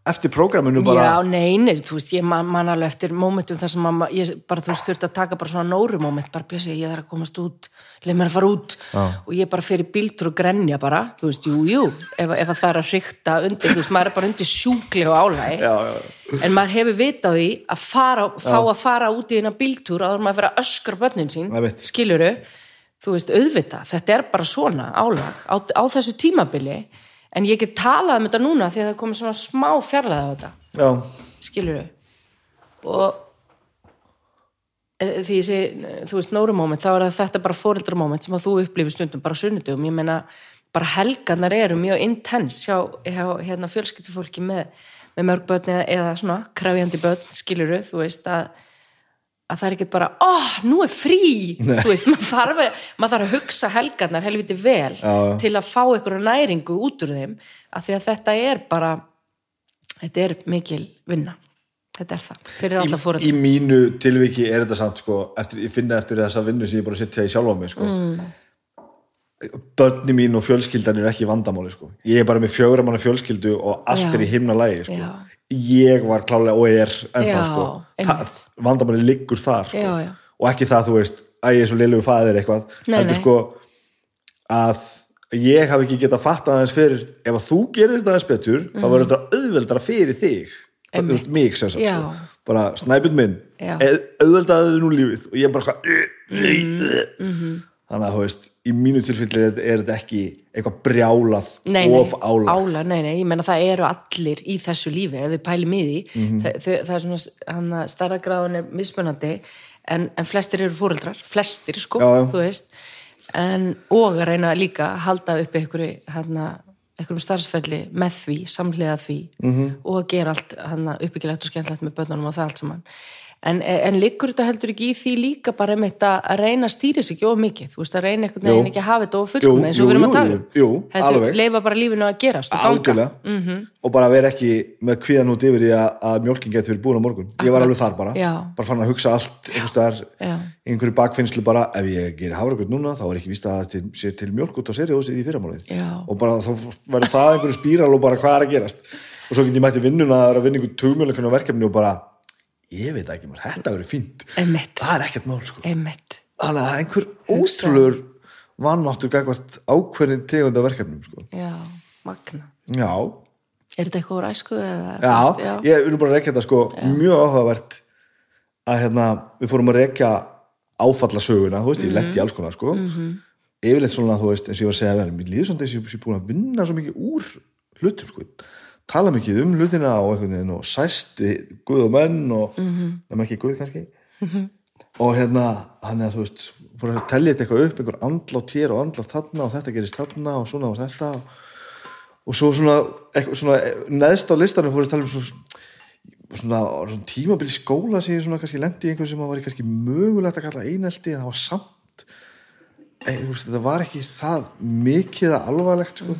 eftir prógraminu bara Já, nei, nei, þú veist, ég man, man alveg eftir momentum þar sem að, ég bara, þú veist, þurfti að taka bara svona nóru moment, bara bjössi, ég þarf að komast út leið mér að fara út. Já. og ég bara fer í bíltur og grenja bara þú veist, jú, jú, ef, ef að það er að hrykta undir, þú veist, maður er bara undir sjúkli og já, en maður hefur vit á því að fara, fá að fara út í þennan bíltúr áður en maður fyrir að öskra börnin sín skiluru, þú veist, auðvita þetta er bara svona álag á, á þessu tímabili en ég get talað um þetta núna því að það komið svona smá fjarlæða á þetta. Já, skilur og e, því ég sé, þú veist, nórumoment þá er þetta bara fóreldramoment sem að þú upplifir stundum bara sunnudum, ég meina bara helgarnar eru mjög intens hjá, hjá hérna, fjölskyldufólki með, með mörg börn eða, eða svona krefjandi börn, skiluru, þú veist að að það er ekkert bara, ó, nú er frí þú veist, maður þarf, að, maður þarf að hugsa helgarnar helviti vel Já, til að fá einhverju næringu út úr þeim af því að þetta er bara þetta er mikil vinna þetta er það, fyrir í, alltaf fóreldra í mínu tilviki er þetta samt sko, eftir, ég finna eftir þessa vinnu sem ég bara að setja í sjálfa mig sko. mm. börni mín og fjölskyldan er ekki vandamáli sko. ég er bara með fjögra manna fjölskyldu og allt Já. er í himna lægi sko. Já. ég var klálega og er ennþá sko. einmitt. Það, vandamáli liggur þar sko. Já, já. og ekki það þú veist að ég er svo liðlegu fæðir eitthvað Nei, heldur nei. sko að ég hafi ekki getað fatta aðeins fyrir ef að þú gerir þetta aðeins betur þá verður þetta auðveldara fyrir þig það, Mhm. Veist, mig sem sagt sko. bara snæpun minn auðveldaðu nú lífið og ég bara hvað Mhm. Þannig að þú veist í mínu tilfelli er, þetta ekki eitthvað brjálað nei, nei, of álag álag, nei, nei, ég menna það eru allir í þessu lífi, ef við pælum í því Mhm. það, þau, það er svona hann starragraðun er mismunandi en, en flestir eru fóreldrar, flestir sko, Já, já. þú veist en, og að reyna líka að halda uppi einhverju, einhverjum starfsferli með því, samhliða því Mhm. -hmm. og að gera allt uppbyggilegt og skemmtilegt með börnunum og það allt saman en, en liggur þetta heldur ekki í því líka bara einmitt að að reyna að stýra sig ekki of mikið, þú veist að reyna Jú. veginn ekki að hafa þetta of Jú, fullkomna eins og við erum að tala jú, um. Heldur leifa bara lífinu að gerast og algjörlega. Mhm. og bara vera ekki með kvíðan út yfir því að, að mjólkin getur verið búin á morgun. Ég var alveg þar bara, Já. bara fann að hugsa allt Já. einhverju bakfinnslu bara. Ef ég gerir hafragröð núna þá er ekki víst að til, sé til mjólk út á seriósið í fyrramálið. Og bara þá verður það einhverju spíral og bara hvað er að gerast. Og svo get ég mætti vinnuna að vera tugmjölkun á verkefni og bara ég veit ekki maður, þetta verður fínt. Einmitt. það er ekkert mál sko. Einmitt. Þannig að einhver ótrúlur vannmáttur gagvart ákveðin tegunda verkefnum sko. já, magna. Já, er þetta eitthvað úr æsku eða, Já, þú veist, ég er bara að rekja þetta sko mjög áhugavert að hérna, við fórum að rekja áfallasöguna, þú veist, ég letti í alls konar sko. Yfirleitt svona, þú veist, eins og ég var að segja að mér líður svona þess að ég er búin að vinna svo mikið úr hlutum sko, tala mikið um hlutina og einhvern veginn og sæst við guð og menn og nema ekki guð kannski. Og hérna, hann er þú veist fór að tellja þetta eitthvað upp, einhver andlátt hér og andlátt þarna og þetta gerist þarna og svona og þetta. Og, og svo svona, eitthvað, svona neðst á listanum fór að tala um svona svona, svona tímabili skóla sem ég svona kannski lendi í einhverju sem var kannski mögulegt að kalla einelti en það var samt e, veist, þetta var ekki það mikið alvarlegt sko.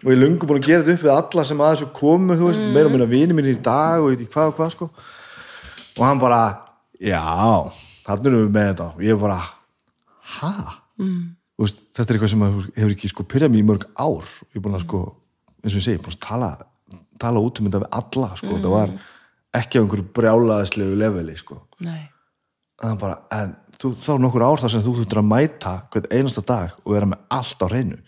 Og ég er löngu búin að gera þetta upp við alla sem að þessu komu þú veist, meira og minna vini minni í dag og í hvað og hvað sko. og hann bara já, þannig erum við með þetta og ég bara, ha? Mm. Veist, þetta er eitthvað sem hefur ekki sko pyrjað mér í mörg ár ég er búin að sko, eins og ég segi, tala tala út um þetta við alla sko. það var ekki á einhverju brjálaðislegu leveli sko. nei, en, bara, en þú, þá er nokkur ár þar sem þú þurftur að mæta hvern einasta dag og vera með allt á hreinu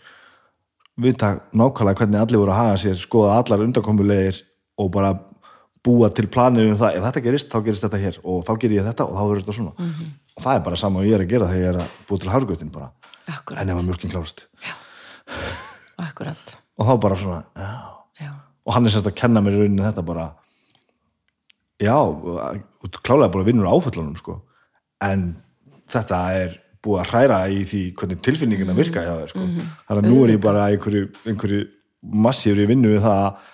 vita nákvæmlega hvernig allir voru að haga sér skoða allar undankomulegir og bara búa til planinu um það, ef þetta gerist, þá gerist þetta hér og þá ger ég þetta og þá verður þetta svona. Mhm. og það er bara sama og ég er að gera þegar ég er að búa til hargötin bara, akkurat, en ef að mjölkin klárast. Akkurat. Og þá bara svona, já. Já, og hann er sérst að kenna mér í rauninni þetta bara já, klálega að vinna úr áföllunum sko. en þetta er búið að hræra í því hvernig tilfinningin að virka hjá þér sko. þannig að nú er ég bara einhverju, einhverju massífri vinnu við það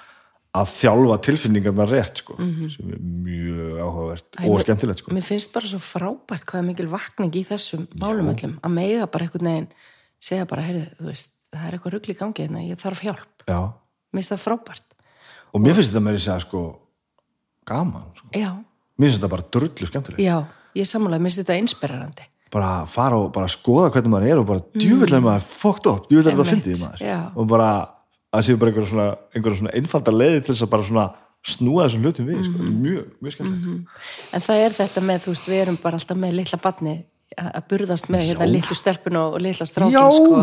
að þjálfa tilfinningarna rétt sko, sem er mjög áhugavert og skemmtilegt sko. Mér finnst bara svo frábært hvað er mikil vakning í þessum málum öllum að mega bara einhvern veginn segja bara, heyrðu, veist, það er eitthvað rugl í gangi hérna, ég þarf hjálp. já, Mér finnst það frábært. og mér finnst þetta með þess að sko gaman, sko. Mér finnst þetta bara drullu skemmtilegt já, ég sammálaði, mér finnst þetta inspirerandi. Bara fara og bara skoða hvernig maður er og bara djúvillega maður fucked up, djúvillega þetta Mm. Fyndið maður já. og bara að séu bara einhverja svona, einhverja svona einfalda leiði til þess að bara svona snúa þessum hlutum við, sko, Mhm. mjög, mjög skemmtilegt En það er þetta með, þú veist, við erum bara alltaf með litla batni að burðast með hérna litlu stelpun og, litla strákin, sko.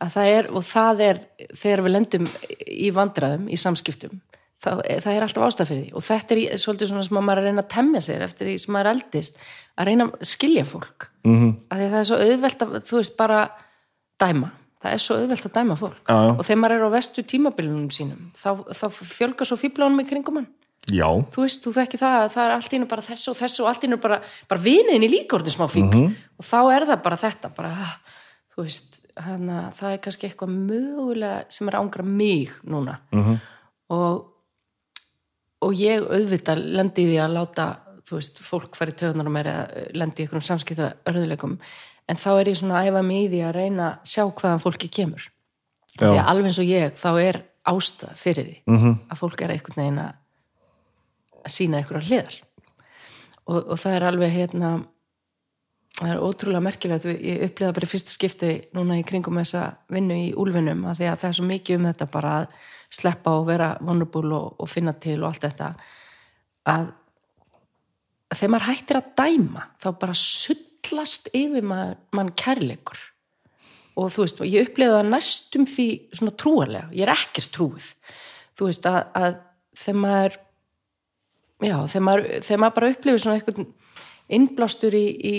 Að það er, og það er, þegar við lendum í vandræðum, í samskiptum, það, það er alltaf því. Og þetta er svolítið svona sem að maður er að reyna að temja sér eftir því sem maður er eldist, að reyna að skilja fólk. Mhm. -hmm. Að því að það er svo auðvelt að, þú veist, bara dæma. Það er svo auðvelt að dæma fólk. Já. Og þegar maður er á vestu tímabilinum sínum, þá, þá fjölgar svo fíblánum í kringum hann já, þú veist, þú þekki það að það er allt í einu bara þessu og þessu og allt í einu bara, bara viniðin í orðin smá fíkl Mhm. og þá er það bara þetta bara, ah, þú veist, hana, það er kannski eitthvað mögulega sem er ángra mig núna Mhm. -hmm. og og ég auðvitað lendi í því að láta veist, fólk færi töðunar á mér eða lendi í einhverjum samskipta örðuleikum en þá er ég svona að æfa mig í því að reyna að sjá hvaðan fólki kemur Já. því að alveg eins og ég þá er ástæða fyrir því -hmm. að fólk er einhvern veginn að að sína einhverja hliðar og, og það er alveg hérna það er ótrúlega merkilegt ég upplifa bara í fyrsta skipti núna í kringum þessa vinnu í úlfinum að því að það er svo mikið um þetta bara að sleppa og vera vulnerable og, og finna til og allt þetta að, að þegar maður hættir að dæma þá bara sullast yfir mann, mann kærleikur. Og þú veist, ég upplifa það næstum því svona trúarlega, ég er ekkert trúið þú veist að, að þegar maður já, þegar maður, þegar maður bara upplifir svona eitthvað innblástur í, í,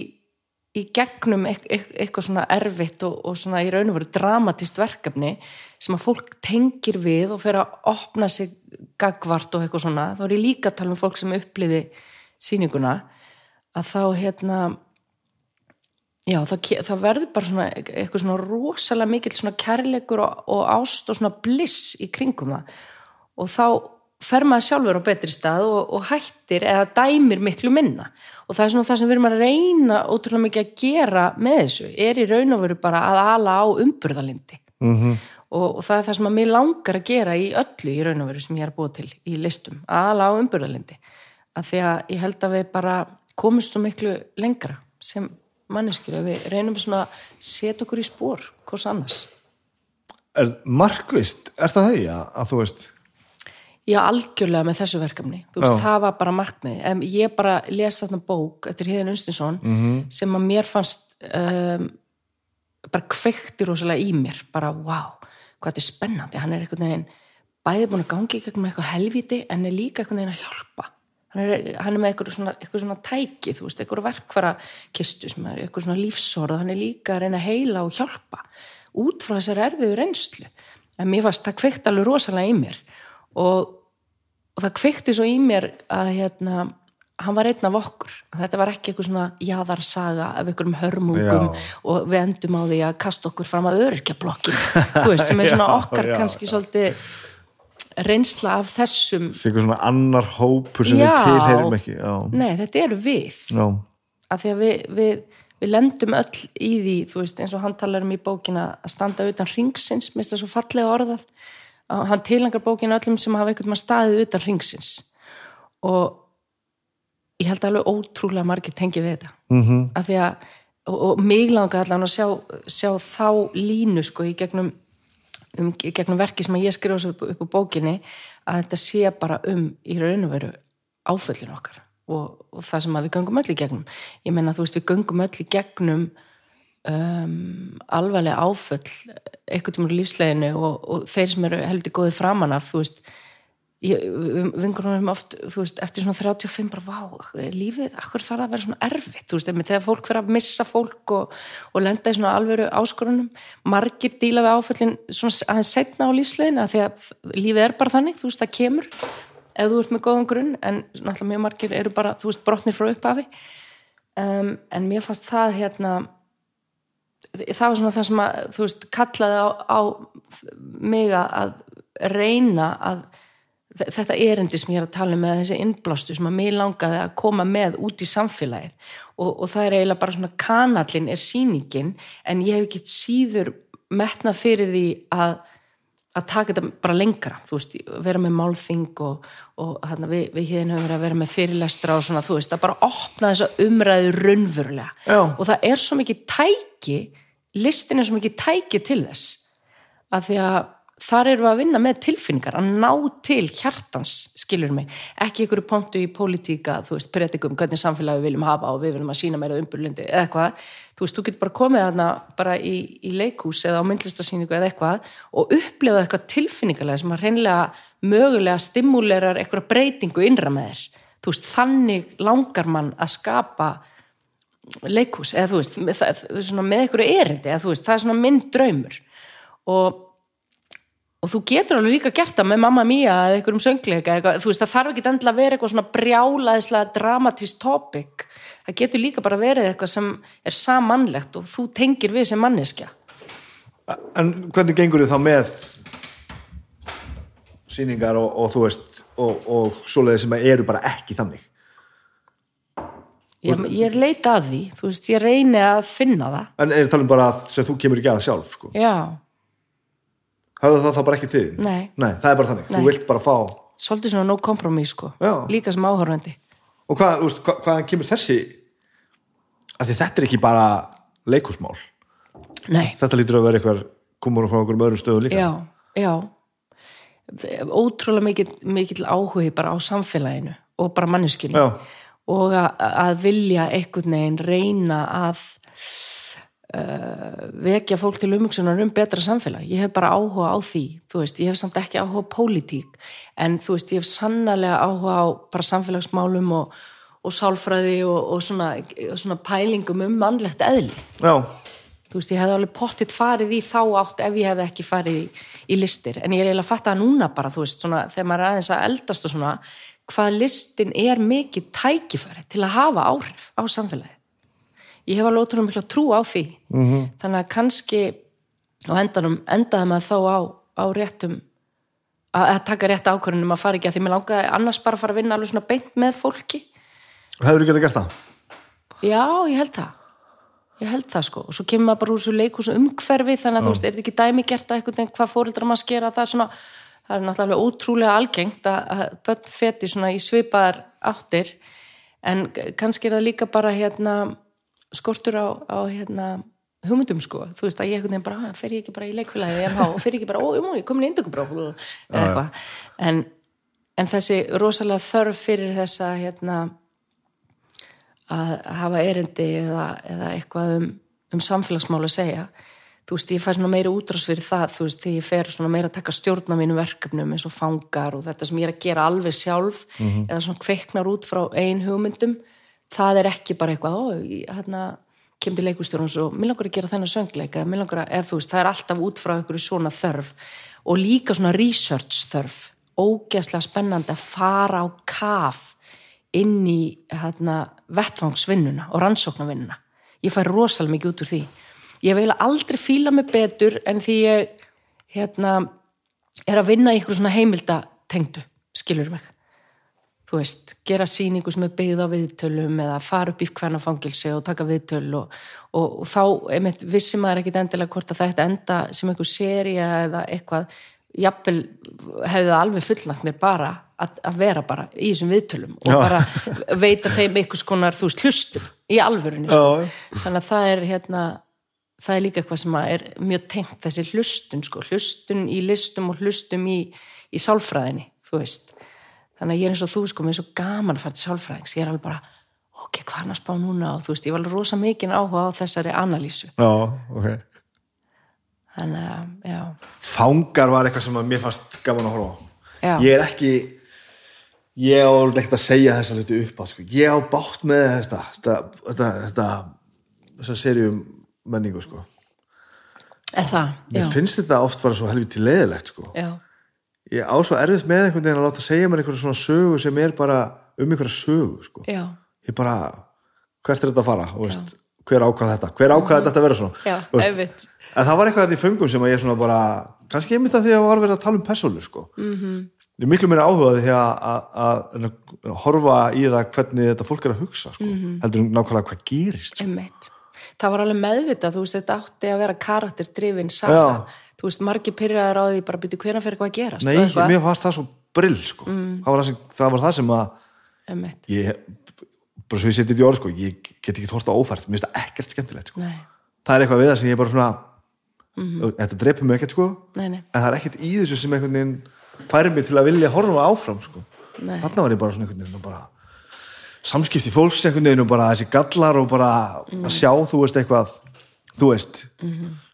í gegnum eit- eit- eitthvað svona erfitt og, og svona í raun og veru dramatist verkefni sem að fólk tengir við og fer að opna sig gagvart og eitthvað svona, þá er ég líka að tala um fólk sem upplifi sýninguna að þá hérna já, ke- það verður bara svona eitthvað svona rosalega mikill svona kærleikur og, og ást og svona bliss í kringum það. Og þá fer maður sjálfur á betri stað og, og hættir eða dæmir miklu minna. Og það er svona það sem við erum að reyna ótrúlega mikið að gera með þessu er í raun og veru bara að ala á umburðalindi -hmm. og, og það er það sem að mér langar að gera í öllu í raun og veru sem ég er búa til í listum, að ala á umburðalindi að því að ég held að við bara komumst svo miklu lengra sem manneskir að við reynum svona að setja okkur í spór hvers annars er markvist, er það því að, þú veist Já, algjörlega með þessu verkefni. Veist, það var bara markmið. En ég bara lesa þarna bók eftir Heiðin Unstinsson Mhm. sem að mér fannst um, bara kveikti rosalega í mér. Bara, wow, hvað þetta er spennandi. Hann er einhvern veginn bæði búin að gangi í eitthvað helvíti en er líka einhvern veginn að hjálpa. Hann er, með eitthvað svona, eitthvað svona tæki, þú veist, eitthvað verkfæra kistu sem er eitthvað svona lífsorð. Hann er líka að reyna að heila og hjálpa út frá þessari erfiðu reynslu. En mér fannst það kveikt alveg rosalega í mér og og það kveikti svo í mér að hérna, hann var einn af okkur þetta var ekki eitthvað svona jaðarsaga af einhverjum hörmungum Já. og við endum á því að kasta okkur fram að örkjablokkin þú veist, sem er svona Já, okkar já, kannski svolítið reynsla af þessum sé eitthvað svona annar hópur sem Já. við tilheyrum ekki já, nei, þetta eru við. Já, af því að við, við, við lendum öll í því, þú veist, eins og hann talar um í bókina að standa utan ringsins mist það svo fallega orðað. Að hann tilangar bókina öllum sem hafa einhvern maður staðið utan ringsins og ég held alveg ótrúlega margir tengi við þetta. Mm -hmm. af því að og, og mig langa allan að sjá, sjá þá línu sko í gegnum um, gegnum verki sem ég skrifa upp, upp á bókinni að þetta sé bara um í raun og veru áföllin okkar og, og það sem við göngum öll í gegnum. Ég menna þú veist við göngum öll í gegnum um, alvarlega áföll tímur í lífsleginu og, og þeir sem eru heldur góðið framan af þú veist vingur hún oft, þú veist, eftir svona 35 bara, vá, lífið, akkur þarf að vera svona erfitt, veist, þegar fólk fyrir að missa fólk og, og lenda í svona alvöru áskorunum, margir díla við áföllin aðeins setna á lífsleginu, af því að lífið er bara þannig, þú veist, það kemur ef þú ert með góðan grunn en náttúrulega mjög margir eru bara, þú veist, brotnir frá upphafi. Um, en mér fannst það hérna það var svona það sem að, þú veist, kallaði á, á mig að reyna að þetta erindi sem ég er að tala um með þessi innblástu sem að mér langaði að koma með út í samfélagið. Og, og það er eiginlega bara svona kanallin er síningin en ég hef ekki síður metnað fyrir því að að taka þetta bara lengra þú veist, vera með málþing og, og hérna, við, við hérna höfum verið að vera með fyrirlestra og svona, þú veist, að bara opna þessa umræðu raunverulega. Já. og það er svo mikið tæki listin er svo mikið tæki til þess. Að því að þar við að vinna með tilfinningar að ná til hjartans, skilur mig. Ekki ykkur pontu í pólitíka þú veist, predikum hvernig samfélagi við viljum hafa og við viljum að sína meira umburlundi eða eitthvað. Þú veist, þú getur bara komið þarna bara í, í leikús eða á myndlistasýningu eða eitthvað og upplifa eitthvað tilfinningarlega sem að reynlega mögulega stimulerar eitthvað breytingu innra með þér. Þú veist, þannig langar mann að skapa leikús eða þú veist, með, með eitthvað erindi eða veist, það er svona minn draumur. Og og þú getur alveg líka gert það með mamma mía eða einhverjum söngleika, eitthvað, þú veist það þarf ekki endilega að vera eitthvað svona brjálaðislega dramatísk topic, það getur líka bara verið eitthvað sem er samannlegt og þú tengir við sem manneskja. En hvernig gengur þið þá með sýningar og, og þú veist og, og svoleiði sem eru bara ekki þannig? Ég, ég er leita að því, þú veist ég reyni að finna það. En er það um bara að þú kemur ekki að sjálf sko. já, Hafðu það þá bara ekki til þín? Nei. það er bara þannig, þú Nei. vilt bara fá svolítið svona no compromise sko Já. líka sem áhörvendi Og hvað, þú veist, hvað, hvaðan kemur þessi að því þetta er ekki bara leikusmál, nei, þetta lítur að vera eitthvað komur frá einhverjum öðrum stöðum líka já, já ótrúlega mikill, mikill áhugi bara á samfélaginu og bara manneskjunni Já. og að, að vilja einhvern veginn reyna að uh, vekja fólk til umhugsunar um betra samfélag. Ég hef bara áhuga á því þú veist, ég hef samt ekki áhuga á pólitík en þú veist, ég hef sannlega áhuga á bara samfélagsmálum og, og sálfræði og, og svona, svona pælingum um mannlegt eðli. Já, þú veist, ég hefði alveg pottitt farið í þá átt ef ég hefði ekki farið í, í listir. En ég er eiginlega að fatta það núna bara, þú veist svona, þegar maður er aðeins að eldast og svona hvað listin er mikið tækifæri til að hafa áhrif á samfélagi ég hef alveg ótrúlega mikla trú á því. -hmm. þannig að kannski á endanum endaði maður þá á, á réttum að, að taka rétt ákvörðunum að fara ekki að því mér langaði annars bara að fara að vinna alveg svona beint með fólki. Hefur þú getað gert það? Já, ég held það. Ég held það sko, og svo kemur maður bara úr svo leikus umhverfi, þannig að þú veist, er þetta ekki dæmigert að einhvern veginn hvað fóreldrar maður skera? Það er svona, það er náttúrulega ótrúlega algengt að, að börn feti svona í svipaðar áttir. En kannski er það líka bara hérna skortur á, á hérna hugmyndum sko, þú veist að ég veginn bara, "Ah, fer ég ekki bara í leikfélagi og fer ég ekki bara, ó, ég komin í eitthvað, en, en þessi rosalega þörf fyrir þessa hérna að hafa erindi eða, eða eitthvað um, um samfélagsmál að segja. Þú veist, ég fæ svona meiri útrás fyrir það þú veist, ég fer svona meira að taka stjórn á mínum verkefnum eins og fangar og þetta sem ég er að gera alveg sjálf eða svona kveiknar út frá ein hugmyndum það er ekki bara eitthvað, ó, hérna kemur til leikustjórn og svo, mér langar að gera þennan söngleik eða mér langar að, eða þú veist, það er alltaf út frá einhverju svona þörf. Og líka svona research þörf. Ógeðslega spennandi að fara á kaf inn í hérna, vettfangsvinnuna og rannsóknarvinnuna. Ég fær rosalega mikið út úr því. Ég vil aldrei fíla mig betur en því ég hérna, er að vinna í ykkur svona heimildatengdu skilur mig þú veist, gera sýningu sem er byggð á viðtölum eða fara upp í hvernig fangilsi og taka viðtöl og, og, og þá einmitt, vissi maður ekkit endilega hvort að þetta enda sem einhver seria eða eitthvað jafnvel hefði það alveg fullnægt mér bara að, að vera bara í þessum viðtölum og Já. bara veita þeim einhvers konar, þú veist, hlustum í alvörunni sko. Þannig að það er hérna það er líka eitthvað sem er mjög tengt þessi hlustun sko, hlustun í listum og hlustum í, í sálfræðinni þú veist, þannig að ég er eins og þú sko, mér er svo gaman að fara til sálfræðings. Ég er alveg bara, ok, hvað er hann að spá núna? Og þú veist, ég var alveg rosa mikinn áhuga á þessari analýsu, Já, ok. Þannig að, já. Fangar var eitthvað sem að mér fannst gaman að horfa á. Já. Ég er ekki ég á ekkert að segja þessa hluti upp á sko. ég á bátt með þetta þetta, þetta, þetta þessa serjum menningu sko. er það, já, mér finnst þetta oft bara svo helviti leiðilegt sko. já, ég á svo erfitt með einhvern veginn að láta segja mér einhverja svona sögu sem er bara um einhverja sögu sko. ég bara, hvert er þetta að fara veist, hver ákvað þetta, hver ákvað þetta að vera svona já, veist, en það var eitthvað þetta í föngum sem að ég svona bara kannski einmitt að því að var verið að tala um persónu sko. mm -hmm. ég er miklu meira áhugaði því að, horfa í það hvernig þetta fólk er að hugsa sko. heldur um nákvæmlega hvað gerist sko. Það var alveg meðvitað, þú veist, þetta átti að vera karakterdrifin saga. Þú veist, margir pyrraðar á því bara byrju hvernig fyrir hvað að gerast. nei, eitthvað. mér fannst það svo brill sko. það, var það, sem, það var það sem að ég, bara svo ég setið í orð sko, ég get ekki tórst á ófært mér finnst það ekkert skemmtilegt sko. Það er eitthvað við það sem ég bara svona þetta dreipur mig ekkert sko nei, nei, en það er ekkert í þessu sem einhvern veginn færi mig til að vilja horfa áfram sko. Nei. þarna var ég bara svona einhvern veginn bara samskipti fólks einhvern veginn og bara þessi gallar og bara að sjá þú veist eitthvað þú veist,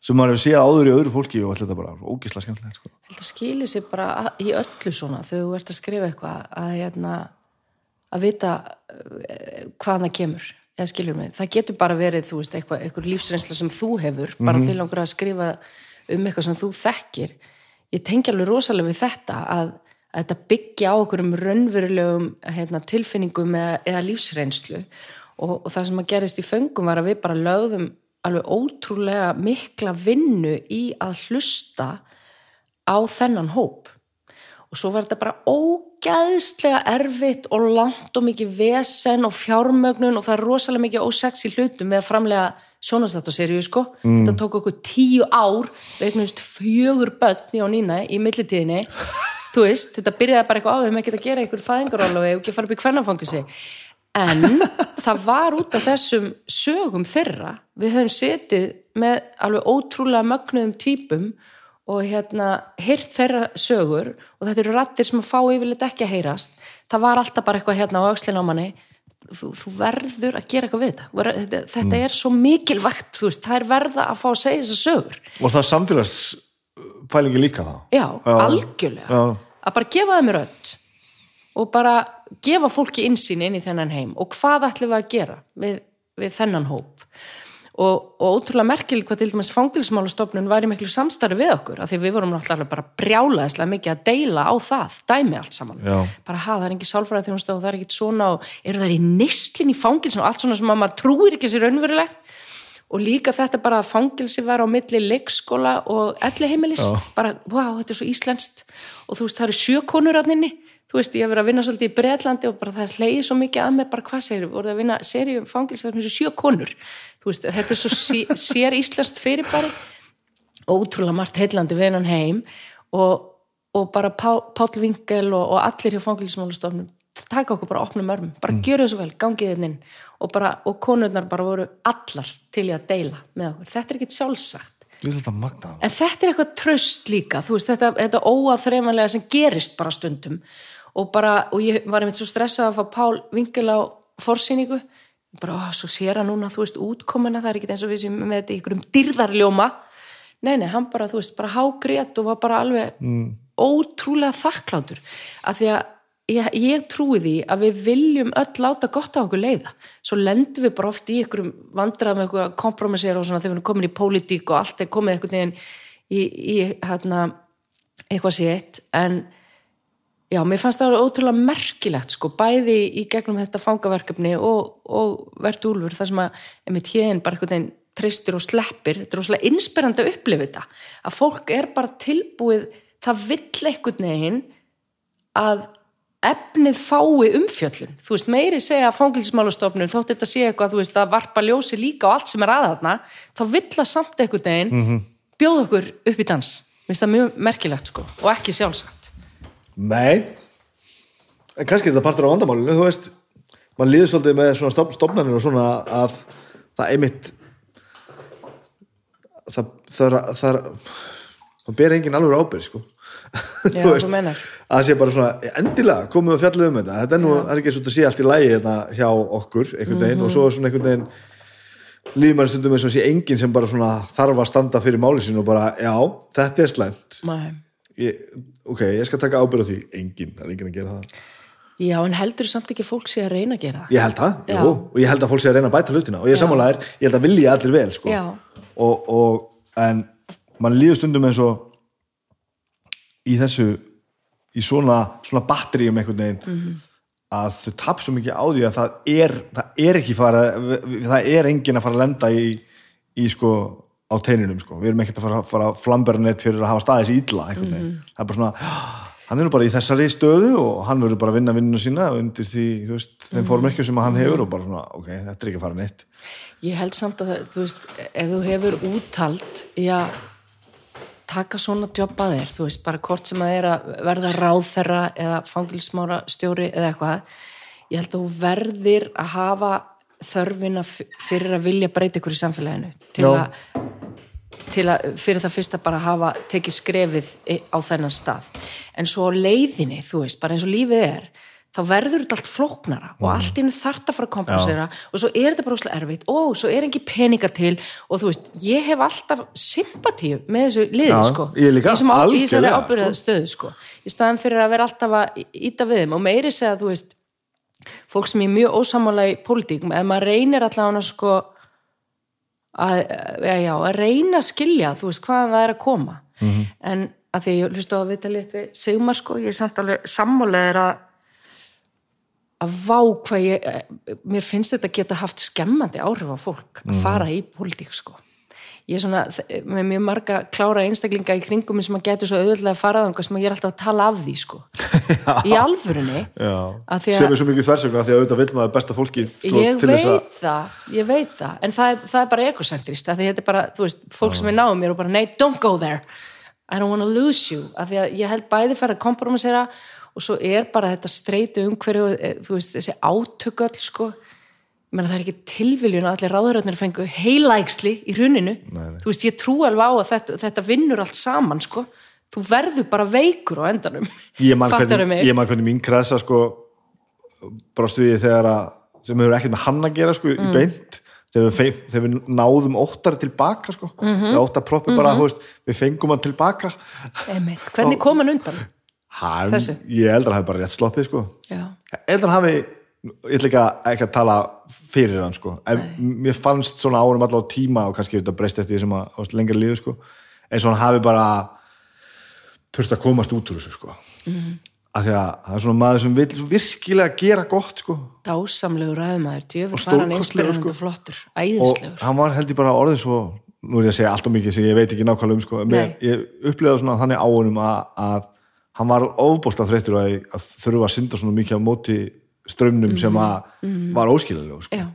sem maður hefur séð áður í öðru fólki og allir þetta bara ógislega skemmtilegt sko. Ég held að skili sér bara í öllu svona þegar þú ert að skrifa eitthvað að, hérna, að vita uh, hvaðan það kemur. Eða skilur mig, það getur bara verið þú veist, eitthvað, eitthvað lífsreynsla sem þú hefur. Bara til langur að skrifa um eitthvað sem þú þekkir. Ég tengi alveg rosalega við þetta að, að þetta byggja á okkur um raunverulegum hérna, tilfinningum eða, eða lífsreynslu. Og, og það sem að gerist í föngum var að við bara lögðum alveg ótrúlega mikla vinnu í að hlusta á þennan hóp. Og svo var þetta bara ógæðslega erfitt og langt og mikið vesen og fjármögnun og það er rosalega mikið ósex í hlutum með að framlega sjónastáttarseríu sko. Mm. þetta tók okkur tíu ár við eignumst fjögur börn í og nýna í millitíðinni. Þú veist, þetta byrjaði bara eitthvað á við með ekki að gera einhver fæðingarálofi og ekki að fara upp í kvennafangisi en það var út af þessum sögum þeirra við höfum setið með alveg ótrúlega mögnuðum típum og hérna heyrt þeirra sögur og þetta eru rattir sem að fá yfirleitt ekki að heyrast. Það var alltaf bara eitthvað hérna á aukslinn á manni. Þú, þú verður að gera eitthvað við þetta. Þetta, þetta er svo mikilvægt veist, það er verða að fá að segja þessar sögur. Og það er samfélagspælingi líka það já, algjörlega. Já. að bara gefa þeim rödd og bara gefa fólki insýn inn í þennan heim. Og hvað ætlum við að gera við, við þennan hóp? Og, og ótrúlega merkileg hvað til dæmis fangilsmálastofnun var í miklu samstarfi við okkur. Af því við vorum náttúrulega bara brjálaðislega mikið að deila á það, dæmi allt saman. Já. bara ha, það er ekki sálfræði þjónustu og það er ekki svona og eru það í neslin í fangilsinu og allt svona sem að maður trúir ekki sér raunverulegt. Og líka þetta bara að fangilsi var á milli leikskóla og elli heimilis bara, wow, þetta er svo íslenskt. Og þú veist, það eru sjökonur að nynni þú veist, ég hef verið að vinna svolítið í Bretlandi og bara það hleyið svo mikið að mig, bara hvað segir voruð að vinna seríum fangilsi, það er mjög sjökonur þú veist, þetta er svo sér íslenskt fyrirbæri. Ótrúlega margt heillandi við hennan heim og, og bara Pá, Páll Vingel og, og allir hjá fangilsmálastofnum taka okkur bara opnum örmum, bara mm. gjöru þessu vel gangið þinn inn og, bara, og konurnar bara voru allar til í að deila með okkur, þetta er ekkit sjálfsagt. Við en þetta er eitthvað tröst líka þú veist, þetta, þetta óaþreifanlega sem gerist bara stundum og bara, og ég var einmitt svo stressað að fá Pál Vingel á forsýningu. Bara, ó, svo sér hann núna, þú veist, útkomuna það er ekkit eins og við sem með þetta í einhverjum dyrðarljóma nei, nei, hann bara, þú veist, bara hágrét og var bara alveg mm. ótrúlega þakklátur. Af því að ég, ég trúi því að við viljum öll láta gott á okkur leiða. Svo lendum við bara oft í einhverjum vandrað með einhverja kompromissera og svona þegar við komin í pólitík og allt er komið einhvern veginn í, í hérna, eitthvað sétt en já, mér fannst það ótrúlega merkilegt sko, bæði í gegnum þetta fangaverkefni og, og verðt úlfur þar sem að einmitt hérinn bara einhvern veginn treystir og sleppir, þetta er óslega inspirandi að upplifa þetta, að fólk er bara tilbúið, það vill einhvern veginn að efnið fái umfjöllun. Þú veist, meiri segja að fangilsmálastofnun þótt þetta sé eitthvað, þú veist, að varpa ljósi líka á allt sem er aðaðna, þá vill að samt einhvern veginn -hmm. bjóða okkur upp í dans, finnst það mjög merkilegt sko, og ekki sjálfsagt nei. En kannski er þetta partur á vandamálinu þú veist, mann líður svolítið með svona stofn, stofnanir og svona að það einmitt það það, það, það ber engin alveg ábyrð sko. Já, þú meinar. að það sé bara svona endilega komum við að fjalla um þetta. Þetta er nú, það er ekki svona að sé allt í lægi hérna hjá okkur einhvern veginn og svo er svona einhvern veginn líður maður stundum eins og sé enginn sem bara svona þarf að standa fyrir máli sín og bara, já, þetta er slæmt. Nei. Ég, ok, ég skal taka ábyrð á því enginn, það er enginn að gera það Já, en heldur samt ekki fólk sé að reyna að gera það? ég held það, Já. og ég held að fólk sé að reyna að bæta hlutina og ég er sammálaðir, ég held að vilja allir vel sko. Og, og en mann líður stundum eins og í þessu í svona, svona batteríum einhvern veginn Mhm. að þau tap svo mikið á því að það er, það er ekki fara það er enginn að fara að lenda í, í sko á teininum sko, við erum ekkert að fara, fara flambernett fyrir að hafa staðis illa einhvern veginn, Mhm. það er bara svona hann er bara í þessari stöðu og hann verður bara að vinna vinninu sína undir því, þú veist, Mhm. þeim fórmerkjum sem hann hefur og bara svona, ok, þetta er ekki að fara neitt Ég held samt að þú veist, ef þú hefur úttalt í að taka svona að þér, þú veist, bara hvort sem að er að verða ráðherra eða fangilsmára stjóri eða eitthvað ég held að þú verðir að hafa þörfina fyrir að vilja breyta ykkur í samfélaginu til Já. að, til að fyrir það fyrst að bara hafa tekið skrefið á þennan stað. En svo leiðinni, þú veist, bara eins og lífið er þá verður þetta allt flóknara og allt innu þarft að fara að kompensera og svo er þetta bara úslega erfitt. Og svo er ekki peninga til og þú veist, ég hef alltaf sympatíu með þessu liði, Já, sko. ég líka, á- í þessari algjörlega, ábyrða stöðu, sko. Í staðan fyrir að vera alltaf að íta við þeim og meiri segja, þú veist fólk sem er mjög ósamála í pólitík ef maður reynir allavega sko að, já, já, að reyna að skilja, þú veist, hvaðan það er að koma. -hmm. en að því að ég hlusta á að vita lit við Sigmar, sko, ég er samt alveg sammáleðir að að vá hvað ég mér finnst þetta geta haft skemmandi áhrif á fólk að fara í pólitík, sko ég er svona, með mjög marga klára einstaklinga í kringum sem að getur svo auðvitað að fara þangað sem að ég er alltaf að tala af því, sko. Í að- sem er svo mikið þversögn að því að auðvitað vil maður besta fólki sko, ég veit að það, ég veit það. En það er, það er bara ekocentrist því þetta er bara, þú veist, fólk sem er náum mér og bara nei, don't go there, I don't wanna lose you. Af því að ég held bæði færð að kompromissera og svo er bara þetta streitu umhverju, eh, þú veist, þessi átököll sko, ég meina það er ekki tilviljun að allir ráðuröðnir fengu heilægsli í hruninu, þú veist, ég trú alveg á að þetta, þetta vinnur allt saman sko, þú verður bara veikur á endanum ég man Fattarðu hvernig, mín kresa sko brást við þegar að sem hefur ekkert með hann að gera sko Mm. í beint þegar við, þegar við náðum óttar tilbaka sko mm Mhm. -hmm. þegar óttar proppi bara, þú veist, við fengum hann tilbaka Einmitt. hvernig kom hann undan? hann, Þessu? ég að hann hafi bara rétt sloppið sko Já. að hann hafi ég ætla ekki að, ekki að tala fyrir hann sko, en mér fannst svona árum allavega tíma og kannski þetta breyst eftir því sem að lengra líðu sko, eins og hann hafi bara þurft að komast út úr þessu sko. Mhm. af því að það er svona maður sem vil virkilega gera gott sko. Dásamlegur ræðmaður, djöfur Og var hann inspirerandi sko. og flottur og æðislegur, hann var held ég bara orðin svo nú er ég að segja allt og mikið sem ég veit ekki nákvæmlega um sko, Nei. ég upplýði svona þannig á honum að, að hann var ofbóðslega þreyttur að, að þurfa að synda svona mikið á móti strömmnum sem að var óskilalega sko. já.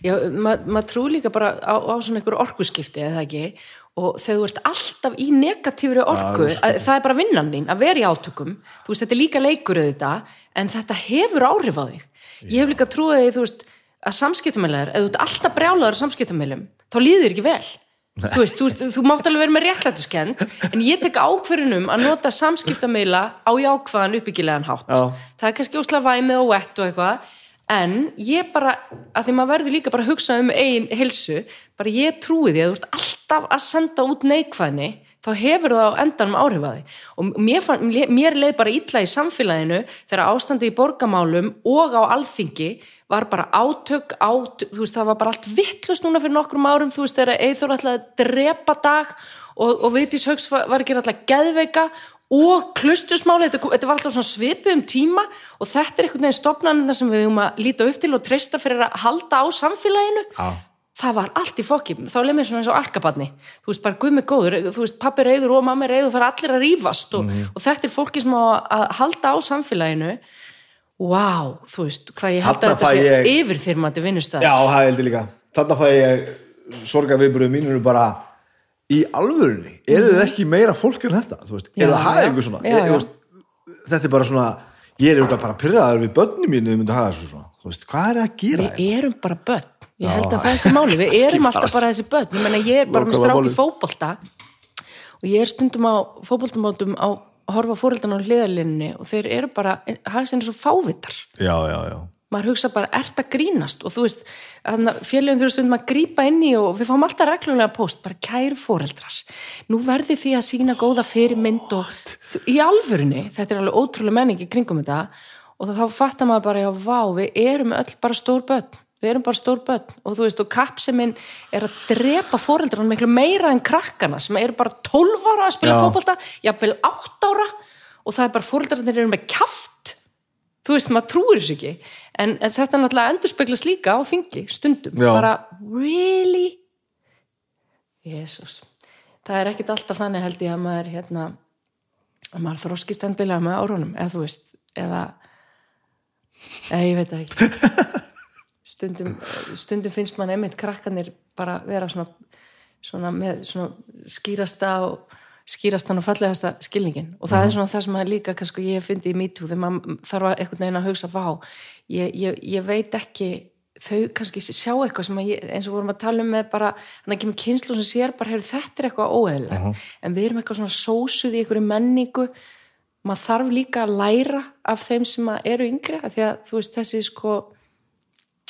Já, maður ma trú líka bara á, á svona einhver orkuskipti eða ekki? Og þegar þú ert alltaf í negatífri orku Já, að, það er bara vinnan þín að vera í átökum. Þú veist, þetta er líka leikur auðvitað en þetta hefur áhrif á þig. Ég hef líka trúið því, þú veist, að samskiptamælar ef þú ert alltaf brjálaður samskiptamælum þá líður þér ekki vel þú veist, þú, þú mátt alveg vera með réttlætiskend en ég tek ákverðunum að nota samskiptamæla á jákvæðan uppbyggilegan hátt Já. það er kannski óslega væmið og wet og eitthvað en ég bara, að því maður verður líka bara að hugsa um eigin hilsu bara ég trúi því að þú ert alltaf að senda út neikvæðni þá hefur það á endanum áhrif að því og mér, fann, mér leið bara illa í samfélaginu þegar ástandi í borgamálum og á alþingi var bara átök, átök þú veist það var bara allt vittlust núna fyrir nokkrum árum þú veist þegar Eithor ætlaði að drepa dag og, og Hauks var, var ekki alltaf geðveika og klustusmáli, þetta, þetta var alltaf svona svipu um tíma og þetta er einhvern veginn stopnarnir sem við höfum að líta upp til og treysta fyrir að halda á samfélaginu Já. Það var allt í fokki, þá leið mér svona eins og arkabarni, þú veist, bara gummi góður þú veist, pappi reyður og mammi reyður það er allir að rífast og, Mhm. og þetta er fólki sem á að halda á samfélaginu. Wow, þú veist, hvað ég held að þetta sé ég- yfirþyrmandi vinnustöð Já, það heldur líka. Þarna fæ ég sorga viðbröðu mínur bara í alvörunni. Eru þið ekki meira fólk en þetta þú veist. Já, eða hafa einhver svona? Já, ég, já. Þetta er bara svona ég er bara pyrraður við börnum mínu þú veist, hvað er það að gera við erum bara börn ég held að það sé máli, við erum alltaf bara- þessi börn. Ég menna ég er bara með strák í fótbolta og ég er stundum á fótboltamótum á að horfa fóreldan á hliðarlinni og þeir eru bara, hafa sinni svo fávitar. Já, já, já. Maður hugsa bara, ert að grínast? Og þú veist, félagum þurfa stundum að grípa inn í og við fáum alltaf reglulega post bara kæru fóreldrar nú verði því að sína góða fyrirmynd og í alvörunni, þetta er alveg ótrúlega menning í kringum þetta og þá fattar maður bara, já, vá, við erum öll bara stór börn, við erum bara stór börn og þú veist, og kappseminn er að drepa fóreldrarna miklu meira en krakkana sem eru bara 12 ára að spila Já. fótbolta, jafnvel 8 ára og það er bara fóreldrarnir eru með kjaft. Þú veist, maður trúir þessu ekki. En, en þetta náttúrulega endur speglast líka á þingi stundum, Já. bara really? Jésús það er ekkit alltaf þannig held ég að maður hérna, að maður þroskist endilega með árunum, eða þú veist eða eða ég veit ekki stundum, stundum finnst mann einmitt krakkanir bara vera svona, svona með svona skýrasta og skýrastan og fallegasta skilningin og það er svona það sem að líka kannski ég hef fyndið í MeToo þegar maður þarf að einhvern veginn að hugsa vá, ég, ég, ég veit ekki þau kannski sjá eitthvað sem að ég, eins og vorum að tala um með bara þannig að kemur kynslu sem sér bara hefur þetta er eitthvað óeðilegt en við erum eitthvað svona sósuð í einhverju menningu. Maður þarf líka að læra af þeim sem eru yngri því að þú veist þessi sko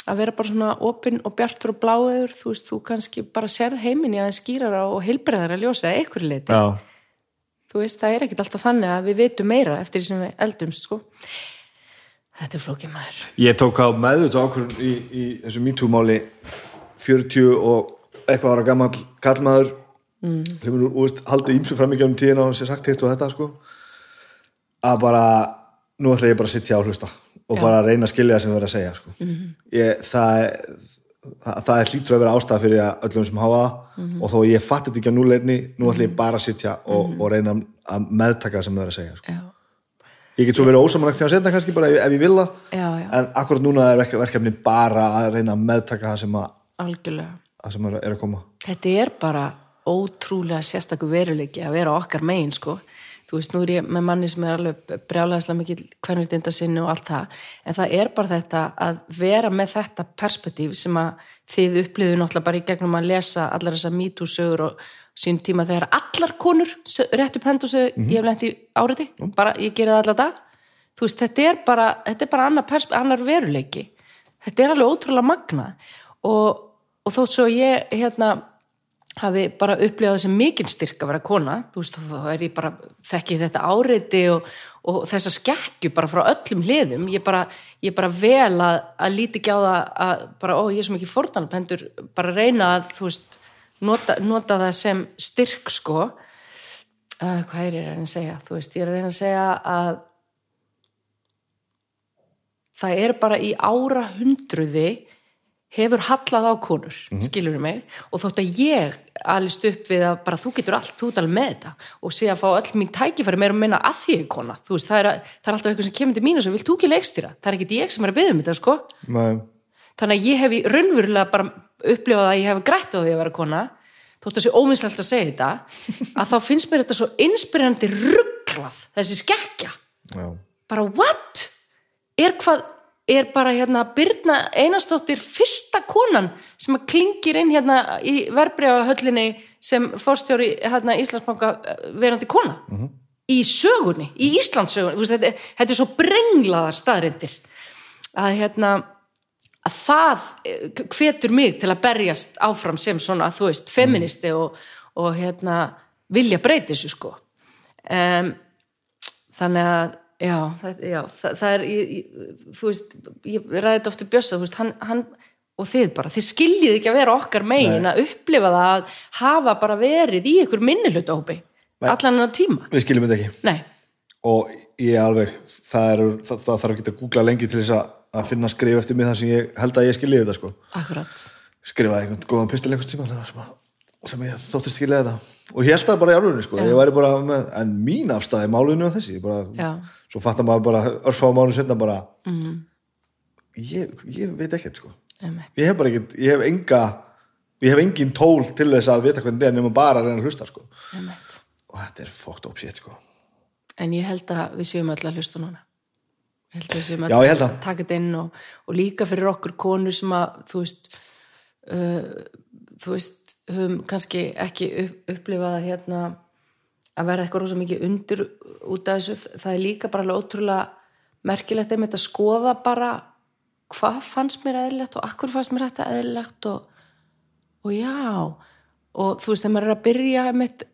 að vera bara svona opinn og bjartur og bláður þú veist, þú kannski bara sérð heiminni að skýrara og heilbreðara ljósa eða einhverju leiti Já, þú veist, það er ekkit alltaf þannig að við vitum meira eftir því sem við eldumst sko. þetta er flókið maður ég tók á meðut ákvörðun í, í þessu MeToo-máli 40 og eitthvað ára gammal kallmaður mm. sem er veist, haldið ímsu fram í gjörnum tíðina og sér sagt hitt og þetta sko að bara, nú ætla ég bara að sitja á hlusta og Já. bara reyna að skilja það sem við erum að segja sko. ég, það, það, það er hlýtur að vera ástæða fyrir öllum sem hafa það. Og þó ég fatti þetta ekki á núleitni nú ætla ég bara að sitja og, og reyna að meðtaka það sem við erum að segja sko. ég get svo verið ósamanlegt sem að setja kannski bara ef, ef ég vil það. Já, já, en akkurat núna er verk- verkefni bara að reyna að meðtaka það sem, að, sem er, er að koma. Þetta er bara ótrúlega sérstakur veruleiki að vera okkar megin sko. Þú veist, nú er ég með manni sem er alveg brjálæðislega mikil hvernvildinda sinni og allt það, en það er bara þetta að vera með þetta perspektíf sem að þið upplýðu náttúrulega bara í gegnum að lesa allar þessar mítúsögur og sín tíma þegar allar konur s- rétt upp hendur sig, ég hef lent í áriði bara, ég geri það allar dag. Þú veist, þetta er bara, þetta er bara annar, annar veruleiki. Þetta er alveg ótrúlega magnað. Og, og þótt svo ég hérna hafi bara upplifað þessi mikinn styrk að vera kona, þú veist, þá er ég bara þekki þetta áreiti og, og þessa skekkju bara frá öllum hliðum. Ég bara, ég bara vel að, að líti ekki á það að bara, ó, ég er svo mikið fórnalpendur, bara reyna að þú veist, nota, nota það sem styrk sko. Uh, hvað er ég að reyna að segja, þú veist, ég er að reyna að segja að það er bara í ára hundruði hefur hallað á konur, mm skilur mig? Og þótt að ég alist upp við að bara þú getur allt, þú ert alveg með þetta. Og sé að fá öll mín tækifæri meira að minna að því ég er kona, þú veist, það er, það er alltaf eitthvað sem kemur til mín og svo vilt þú ekki leikstýra? Það er ekkit ég sem er að byggja um þetta, sko. Men, þannig að ég hef í raunverulega bara upplifað að ég hef grætt á því að vera kona. Þótt að sé óvinnslegt að segja þetta að þá finnst mér þetta svo inspirandi rugglað, þessi skekkja. Já. bara what? Er hvað, er bara hérna Birna Einarsdóttir fyrsta konan sem að klingir inn hérna í verbreyfahöllinni sem fórstjóri hérna Íslandsbanka eh, verandi kona. Í sögunni, í Íslandssögunni Þú veist, þetta, þetta er svo brenglaðar staðrindir að hérna að það eh, hvetur mig til að berjast áfram sem svona, þú veist, feministi og, og hérna vilja breyti þessu sko. Um, þannig að já, það, já, það, það er ég, ég, þú veist, ég ræði þetta ofta bjössa, þú veist, hann, hann og þið bara, þið skiljið ekki að vera okkar megin að upplifa það að hafa bara verið í ykkur minnihlutahópi allan enn tíma, við skiljum þetta ekki. Nei. Og ég alveg, það, er, það, það þarf ekki að googla lengi til þess að, að finna skrif eftir mig þar sem ég held að ég skilji þetta sko. akkurat, skrifaði einhvern góðan pistil einhvern tíma sem, að, sem ég þóttist skilja þetta og ég held það bara í alvegni sko. ég væri bara með, en mín afstæði málinu á þessi, bara, svo fattar maður bara örfá mánu setna bara ég, ég veit ekkert sko. ég hef bara ekkert, ég hef enga ég hef engin tól til þess að vita hvernig það er nema bara að reyna að hlusta sko. og þetta er up shit sko. en ég held að við séum öll að hlusta núna ég held að við séum öll Já, held það. taka þetta inn og, og líka fyrir okkur konur sem að þú veist uh, þú veist höfum kannski ekki upp, upplifað að hérna að verða eitthvað rosa mikið undir út af þessu, það er líka bara alveg ótrúlega merkilegt einmitt að skoða bara hvað fannst mér eðlilegt og akkur fannst mér þetta eðlilegt og, og já. Og þú veist, þegar maður er að byrja einmitt,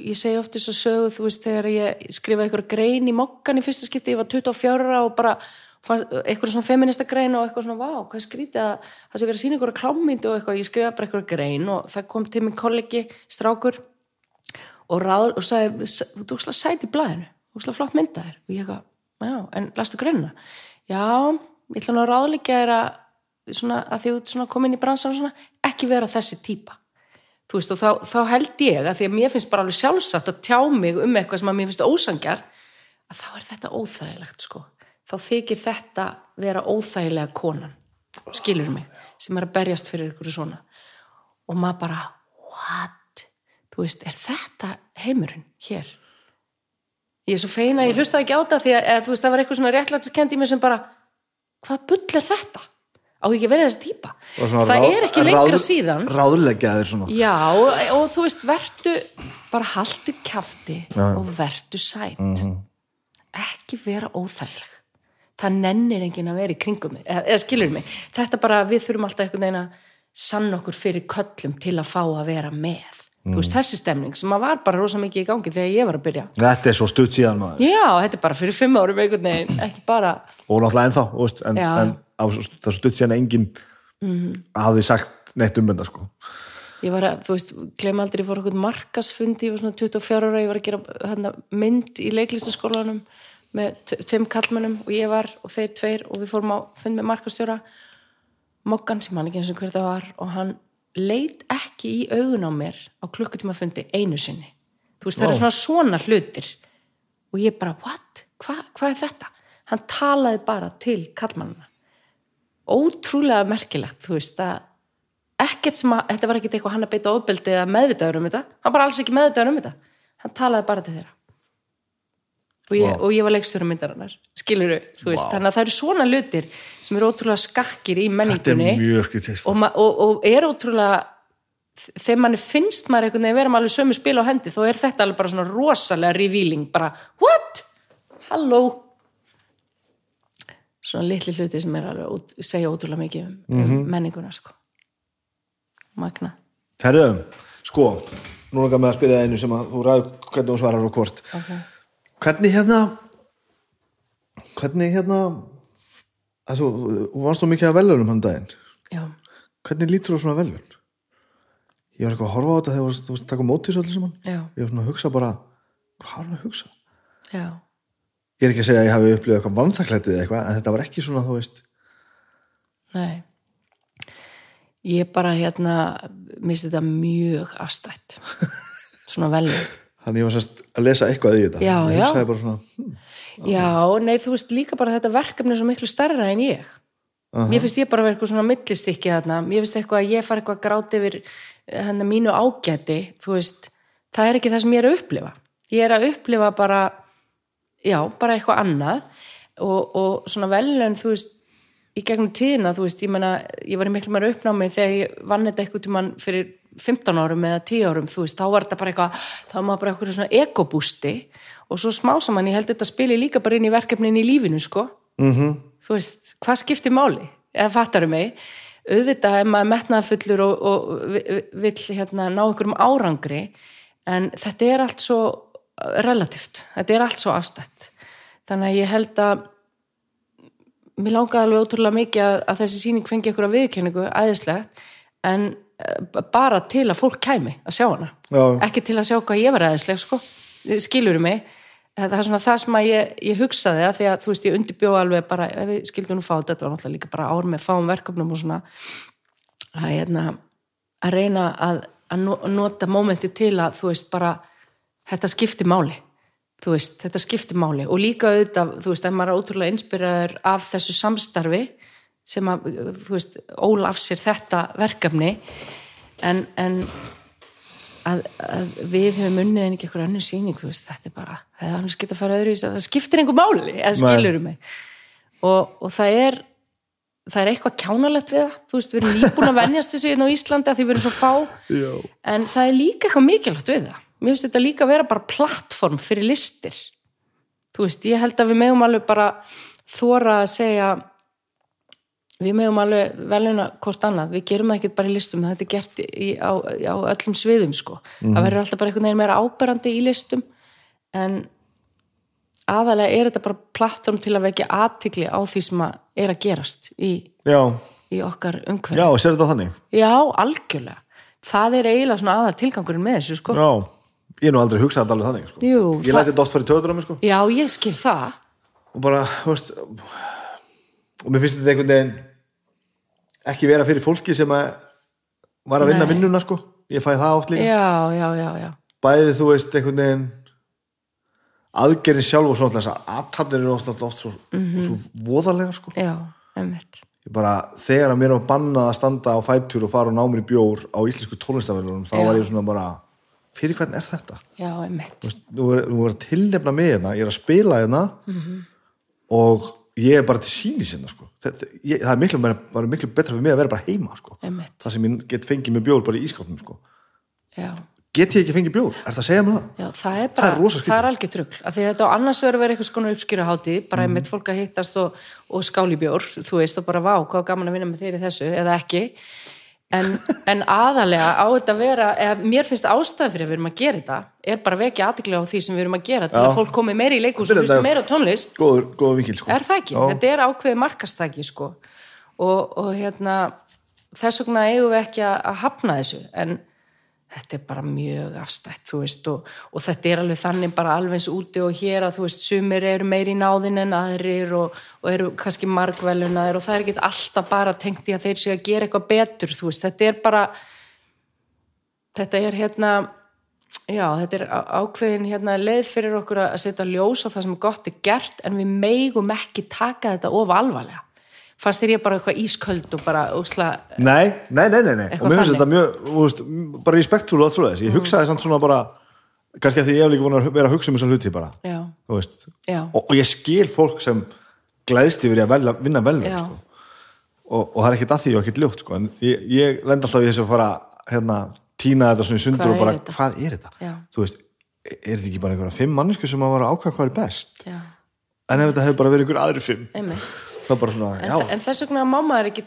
ég segi oft þess að sögu þú veist, þegar ég skrifaði eitthvað grein í mokkan í fyrsta skipti, ég var 24 ára og bara eitthvað svona feminista grein og eitthvað svona, vá, hvað skrítið að það sé verið að sína eitthvað klámynd og eitthvað, ég skrifaði bara eitthvað grein og það kom til minn kollegi strákur og, ráð, og sagði, þú að sæti í blæðinu úslega flott myndaðir og ég eitthvað, já, en lastu greinna já, ég ætla nú að ráðleika þér að svona, að því svona komin í bransan og svona, ekki vera þessi típa. Þú veist, og þá, þá held ég að því að mér finnst bara alveg sjálfsagt að tjá mig um eitthvað sem að mér finnst ósangjart að þá er þetta óþægilegt sko þá þykir þetta vera óþægilega konan skilur mig, sem er að berjast fyrir ykkur svona. Og maður bara, what? Þú veist, er þetta heimurinn hér? Ég er svo feina, ég hlusta ekki á þetta því að, að þú veist, það var eitthvað svona réttlætskend í mig sem bara, hvað bull er þetta? Á ekki vera þessi típa það ráð- er ekki lengra ráð- síðan. ráðleggja þér svona. Já, og, og þú veist, vertu bara haltu kjafti Já. og vertu sætt ekki vera óþægileg það nennir enginn að vera í kringum mig eða, skilur mig, þetta bara við þurfum alltaf einhvern veginn að sann okkur fyrir köllum til að fá að vera með. Þú veist, þessi stemning sem að var bara rosa mikið í gangi þegar ég var að byrja. Þetta er svo stutt síðan maður. Já, þetta er bara fyrir fimm árum einhvern veginn, ekki bara og náttúrulega ennþá veist, en, en á, það stutt síðan að enginn hafði sagt neitt um þetta sko. Ég var að, þú veist, glem aldrei ég fór okkur markasfundi, ég var svona 24 ára ég var að gera hérna, mynd í leiklistaskólanum með tveim kallmönnum og ég var og þeir tveir og við fórum á fund með markastjóra. Moggan sem hann ekki eins og hver það var og hann leit ekki í augun á mér á klukkutíma fundi einu sinni. Þú veist, það Vá. eru svona svona hlutir. Og ég bara, what? Hva, hvað er þetta? Hann talaði bara til kallmannina ótrúlega merkilegt, þú veist, að ekkert sem að, þetta var ekkert eitthvað hann að beita ofbeldi eða meðvitaður um þetta, hann bara alls ekki meðvitaður um þetta, hann talaði bara til þeirra og ég, Vá. og ég var leikstjóra myndarinnar, skilur þú veist, Vá. þannig að það eru svona hlutir sem eru ótrúlega skakkir í menningunni sko. og, og, og er ótrúlega þegar manni finnst maður einhvern veginn vera með alveg sömu spil á hendi, þá er þetta alveg bara svona rosalega revealing, bara, what? Halló svona litli hluti sem er alveg út, segja ótrúlega mikið um, um menninguna sko magna herðu, sko nú langar með að það einu sem að þú ræður hvernig hún svarar og hvort okay. Hvernig hérna hvernig hérna að þú, varst þú mikið að velunum hann daginn. Já, hvernig lítur þú svona velun? Ég var eitthvað að horfa á þetta þegar þú varst- að taka mótis öllu saman. Já, ég var svona að hugsa bara hvað er hann að hugsa? Já. Ég er ekki að segja að ég hafi upplifað eitthvað vanþaklætið eða eitthvað en þetta var ekki svona þú veist. Nei. Ég bara hérna misti þetta mjög afstætt svona velum þannig ég var sérst að lesa eitthvað í þetta Já, ég já. hugsaði bara svona hm, Já, nei, þú veist líka bara þetta verkefni er svo miklu stærra en ég. Mér finnst ég bara vera eitthvað svona millistykki þarna. Mér finnst eitthvað að ég fara eitthvað að gráta yfir hennar mínu ágæti, þú veist, það er ekki það sem ég er að upplifa. Ég er að upplifa bara, já, bara eitthvað annað og, og svona velun, þú veist, í gegnum tíðina, þú veist, ég meina, ég var í miklu meira uppnámi þegar ég vann þetta eitthvað tímann fyrir 15 árum eða 10 árum, þú veist, þá var þetta bara eitthvað, þá var maður bara eitthvað svona ekobústi og svo smá saman, ég held þetta spili líka bara inn í verkefnin í lífinu, sko. mhm, Þú veist, hvað skiptir máli? Eða fattaru mig? Auðvitað ef maður metnaðafullur og, og vi- vill hérna ná einhverjum árangri, en þetta er allt svo relativt, þetta er allt svo afstætt. Þannig að ég held að mér langaði alveg ótrúlega mikið að, að þessi sýning fengi að viðkenningu æðislegt en bara til að fólk kæmi að sjá hana. Já, ekki til að sjá hvað ég var æðisleg sko. skilur mig? Það er svona það sem að ég, ég hugsaði að því að þú veist ég undirbjóð alveg bara ef við skildum nú fá þetta, þetta var náttúrulega líka bara ár með fáum verkefnum og svona að, hérna, að reyna að, að no- nota mómenti til að þú veist bara þetta skipti máli. Þú veist, þetta skipti máli. Og líka auðvitað, þú veist, ef maður er ótrúlega inspiraður af þessu samstarfi sem að, þú veist, ól af sér þetta verkefni. En, en að, að við hefum unnið en ekki eitthvað önnur sýning, þú veist, þetta er bara það er alveg skipt að fara öðru í það skiptir einhver máli eða skilurum mig. Og, og það er það er eitthvað kjánalegt við það, þú veist, við erum nýbúin að venjast þessu hérna á Íslandi að því við erum svo fá. Já. en það er líka eitthvað mikilvægt við það. Mér finnst þetta líka að vera bara plattform fyrir listir. Þú veist, ég held að við megum alveg bara þóra að segja við megum alveg veluna hvort annað, við gerum það ekki bara í listum þetta er gert í, á, á öllum sviðum sko, það verður alltaf bara einhvern veginn meira áberandi í listum en aðalega er þetta bara plattform til að vekja aðtikli á því sem að er að gerast í, í okkar umhverju já, sér þetta þannig Já, algjörlega. Það er eiginlega svona aðal tilgangurinn með þessu, sko. já, ég er nú aldrei hugsað alveg þannig sko. Jú, ég læti þetta oft fara í töður á mig sko. já, ég skil það og bara, veist og mér finnst þetta einhvern veginn ekki vera fyrir fólki sem að var að vinna Nei. vinnuna sko ég fæ það oft líka já, já, já, já, bæði þú veist einhvern veginn aðgerinn sjálf og svona þess að aðtapnir eru oft, oft svo, Mhm. svo voðalega sko já, emmitt ég bara, þegar að mér var bannað að standa á fætur og fara og ná mér í bjór á íslensku tólestafélunum, þá Já. var ég svona bara fyrir hvern er þetta? já, emmitt nú er, nú er að tilnefna mig hérna ég er að spila hérna Mhm. og ég er bara til síni sinna sko. Þetta, ég, það er miklu, meira- var miklu betra fyrir mig að vera bara heima sko. það sem ég get fengið með bjór bara í ískapnum sko. get ég ekki fengið bjór, er það að segja mér það? Já, það er Það er það er því að þetta á annars verður verið eitthvað skona uppskýruhátíð bara Mhm. einmitt fólk að hittast og, og skáli bjór, þú veist, og bara vá hvað gaman að vinna með þér í þessu, eða ekki en, en aðalega á þetta að vera, eða mér finnst ástæð fyrir að við erum að gera þetta, er bara vekja aðtiklega á því sem við erum að gera, til Já. að fólk komi meira í leikhús Þetta og þetta- meira á tónlist góður, góður vinkil sko. er það ekki, Já. þetta er ákveðið markastæki sko og, og hérna þess vegna eigum við ekki að hafna þessu en þetta er bara mjög afstætt þú veist og, og þetta er alveg þannig bara alveg eins úti og hér að þú veist sumir eru meiri í náðin en aðrir og, og eru kannski margvelunaðir og það er ekki alltaf bara tengt í að þeir séu að gera eitthvað betur þú veist, þetta er bara þetta er hérna já, þetta er ákveðin hérna leið fyrir okkur að setja ljós á það sem gott er gert en við megum ekki taka þetta of alvarlega fannst þér ég bara eitthvað ísköld og bara úsla, nei, nei, nei, nei, nei. og mér finnst þetta mjög veist, bara respektfúl og trúið þess ég hugsaði samt svona bara kannski að því ég hef líka búin að vera að hugsa um þessar hluti bara já, þú veist. Og, og ég skil fólk sem glæðst yfir að velja, vinna vel með Já. sko. og, og það er ekkit að því og ekkit ljótt sko. en ég, ég lend alltaf í þessu að fara hérna, tína þetta svona í sundur og bara, er hvað er þetta? Þú veist, er þetta ekki bara einhverja fimm mannesku sem að vera ákvæða hvað er best? Já, en ef þetta hefur bara verið einhver aðri fimm? Einmitt svona, en, þa- en þess vegna má maður ekki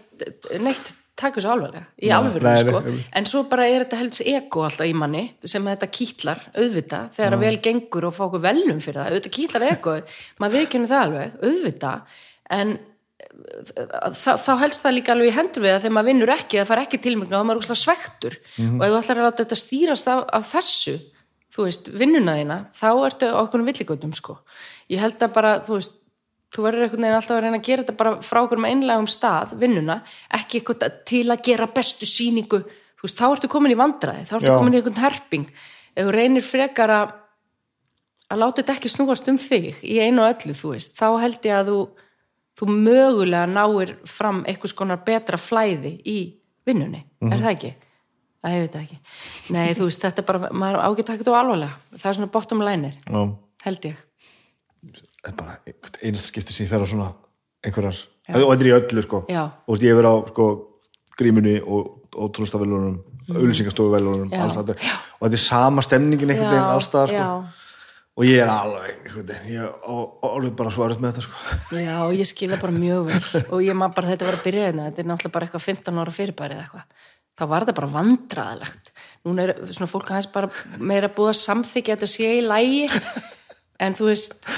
neitt taka þessu alvarlega í nei, sko. en svo bara er þetta helds ego alltaf í manni sem þetta kýtlar auðvita þegar að vel gengur og fá okkur velum fyrir það. Auðvitað kýtlar ego, maður viðkynni það alveg auðvita en þá, þá helst það líka alveg í hendur við að þegar maður vinnur ekki það fara ekki tilmyggna og maður er úrslega svektur og ef þú ætlar að láta þetta stýrast af, af þessu þú veist, vinnuna þína þá ertu okkur villigötum sko. Ég held að bara, þú veist þú verður einhvern veginn alltaf að reyna að gera þetta bara frá okkur með einlægum stað, vinnuna ekki eitthvað til að gera bestu sýningu þú veist, þá ertu komin í vandræði þá ertu Já. komin í einhvern herping ef þú reynir frekar að að láta þetta ekki snúast um þig í einu og öllu, þú veist, þá held ég að þú þú mögulega náir fram einhvers konar betra flæði í vinnunni, er það ekki? Það veit það ekki. Nei, þú veist, þetta er bara, maður ágætt að þetta á alvarlega. Það er svona bottom liner, já held ég. Það er bara einast skipti sem ég fer á svona einhverjar, og þetta er í öllu sko Já. og ég hefur á sko grímunni og, og tónlistavelunum mm. auðlýsingastofuvelunum, Já. alls þetta og þetta er sama stemningin einhvern veginn allstaðar sko já, og ég er alveg einhvern veginn, ég er orðið bara svo erut með þetta sko já, ég skilja bara mjög vel og ég maður bara þetta var að byrja hérna, þetta er náttúrulega bara eitthvað 15 ára fyrirbæri eða eitthvað. Þá var þetta bara vandræðilegt. Núna er svona fólk aðeins bara meira búið að samþykja þetta sé í lægi en þú veist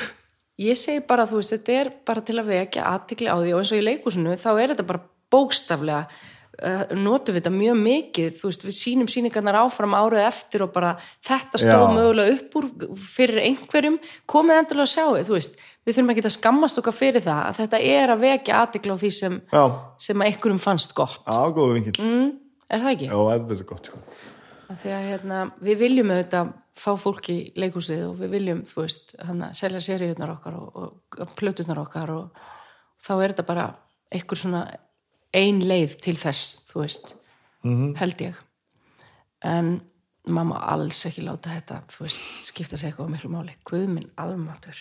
ég segi bara, þú veist, þetta er bara til að vekja aðtikli á því og eins og í leikúsinu þá er þetta bara bókstaflega uh, notum við þetta mjög mikið þú veist, við sínum síningarnar áfram árið eftir og bara þetta stóð Já. mögulega upp úr fyrir einhverjum komið endilega að sjá þið, við þurfum ekki að skammast okkar fyrir það að þetta er að vekja aðtikli á því sem, já, sem að einhverjum fannst gott á góðu vingill mm. er það ekki? já, þetta er gott sko Því að hérna, við viljum auðvitað fá fólk í leikhúsið og við viljum, þú veist, hana, selja seríunar okkar og, og plötunar okkar og þá er þetta bara einhver svona ein leið til þess, þú veist, held ég. En mamma alls ekki láta þetta, þú veist, skipta sig eitthvað miklu máli. Guð minn almatur.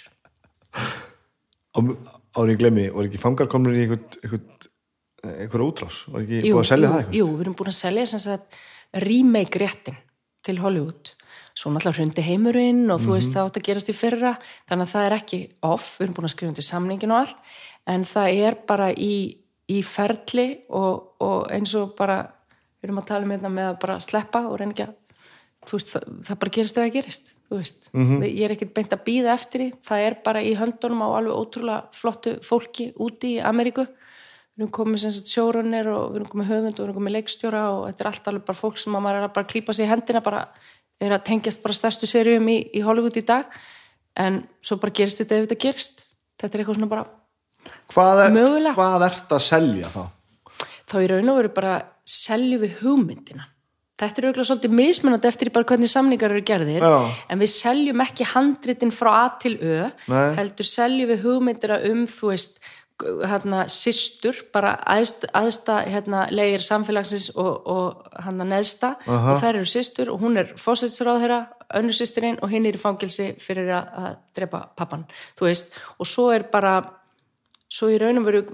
árið ég glemmi, var ekki fangar komnir í einhverja útrás, var ekki búið að selja jú, það eitthvað Jú, við erum búin að selja sem sagt remake réttin til Hollywood svo náttúrulega hrundi heimurinn og þú veist það átt að gerast í fyrra. Þannig að það er ekki off, við erum búin að skrifa undir samningin og allt, en það er bara í, í ferli og, og eins og bara við erum að tala um hérna með að bara sleppa og reyna ekki að þú veist, það, það bara gerist eða gerist þú veist, -hmm. ég er ekkert beint að býða eftir því. Það er bara í höndunum á alveg ótrúlega flottu fólki úti í Ameríku. Við erum komið sjóranir og við erum komið höfund og við erum komið leikstjóra og þetta er allt alveg bara fólk sem að maður er að bara klípa sig í hendina bara er að tengjast bara stærstu seríum í, í Hollywood í dag en svo bara gerist þetta ef þetta gerist þetta er eitthvað svona bara hvað, er, Mögulega. hvað ert að selja þá? þá í raun og veru bara seljum við hugmyndina þetta er auðvitað svolítið mismunandi eftir bara hvernig samningar eru gerðir Já. en við seljum ekki handritin frá A til Ö Nei. heldur seljum við hugmyndina um þú veist hérna systur bara aðst, aðsta hérna leigir samfélagsins og, og hann að neðsta. Og þær eru systur og hún er fósetsráðherra, önnur systirinn og hinn er í fangilsi fyrir að, drepa pappan, þú veist. Og svo er bara svo í raun og veru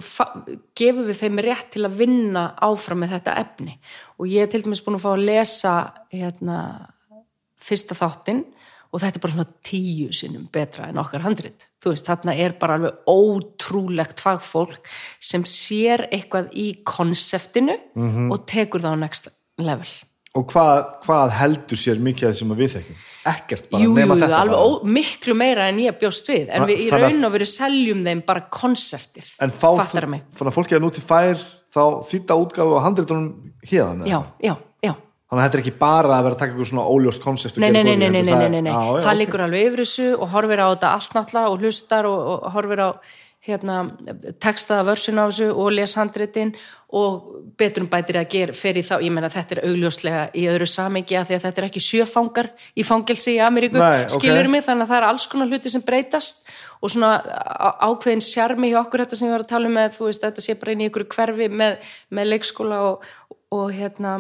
gefum við þeim rétt til að vinna áfram með þetta efni. Og ég er til dæmis búin að fá að lesa hérna, fyrsta þáttinn og þetta er bara svona tíu sinnum betra en okkar handrit. Þú veist, þarna er bara alveg ótrúlegt fagfólk sem sér eitthvað í konseptinu og tekur það á next level. Og hvað, hvað heldur sér mikið af því sem að við þekkjum? ekkert bara, Jú, nema jú, þetta alveg bara. ó, miklu meira en ég bjóst við. En við í að- raun og veru seljum þeim bara konseptið, fattar mig. þannig að fólki að núti fær þá þýtta útgáfu á handritunum hérðan Já, já, já þannig að þetta er ekki bara að vera að taka eitthvað svona óljóst konsept Nei, nei, nei, í nei, það ok. liggur alveg yfir þessu og horfir á þetta allt náttúrulega og hlustar og, og horfir á hérna, textaða vörsun á þessu og les handritin og betur um bætir að gera fyrir þá, ég meina þetta er augljóslega í öðru samingi að að þetta er ekki sjöfangar í fangelsi í Ameríku, Nei, skilur mig? Þannig að það er alls konar hluti sem breytast og svona ákveðin sjarmi hjá okkur þetta sem við varum að tala um með, þú veist, þetta sé bara inn í ykkur hverfi með, með leikskóla og, og hérna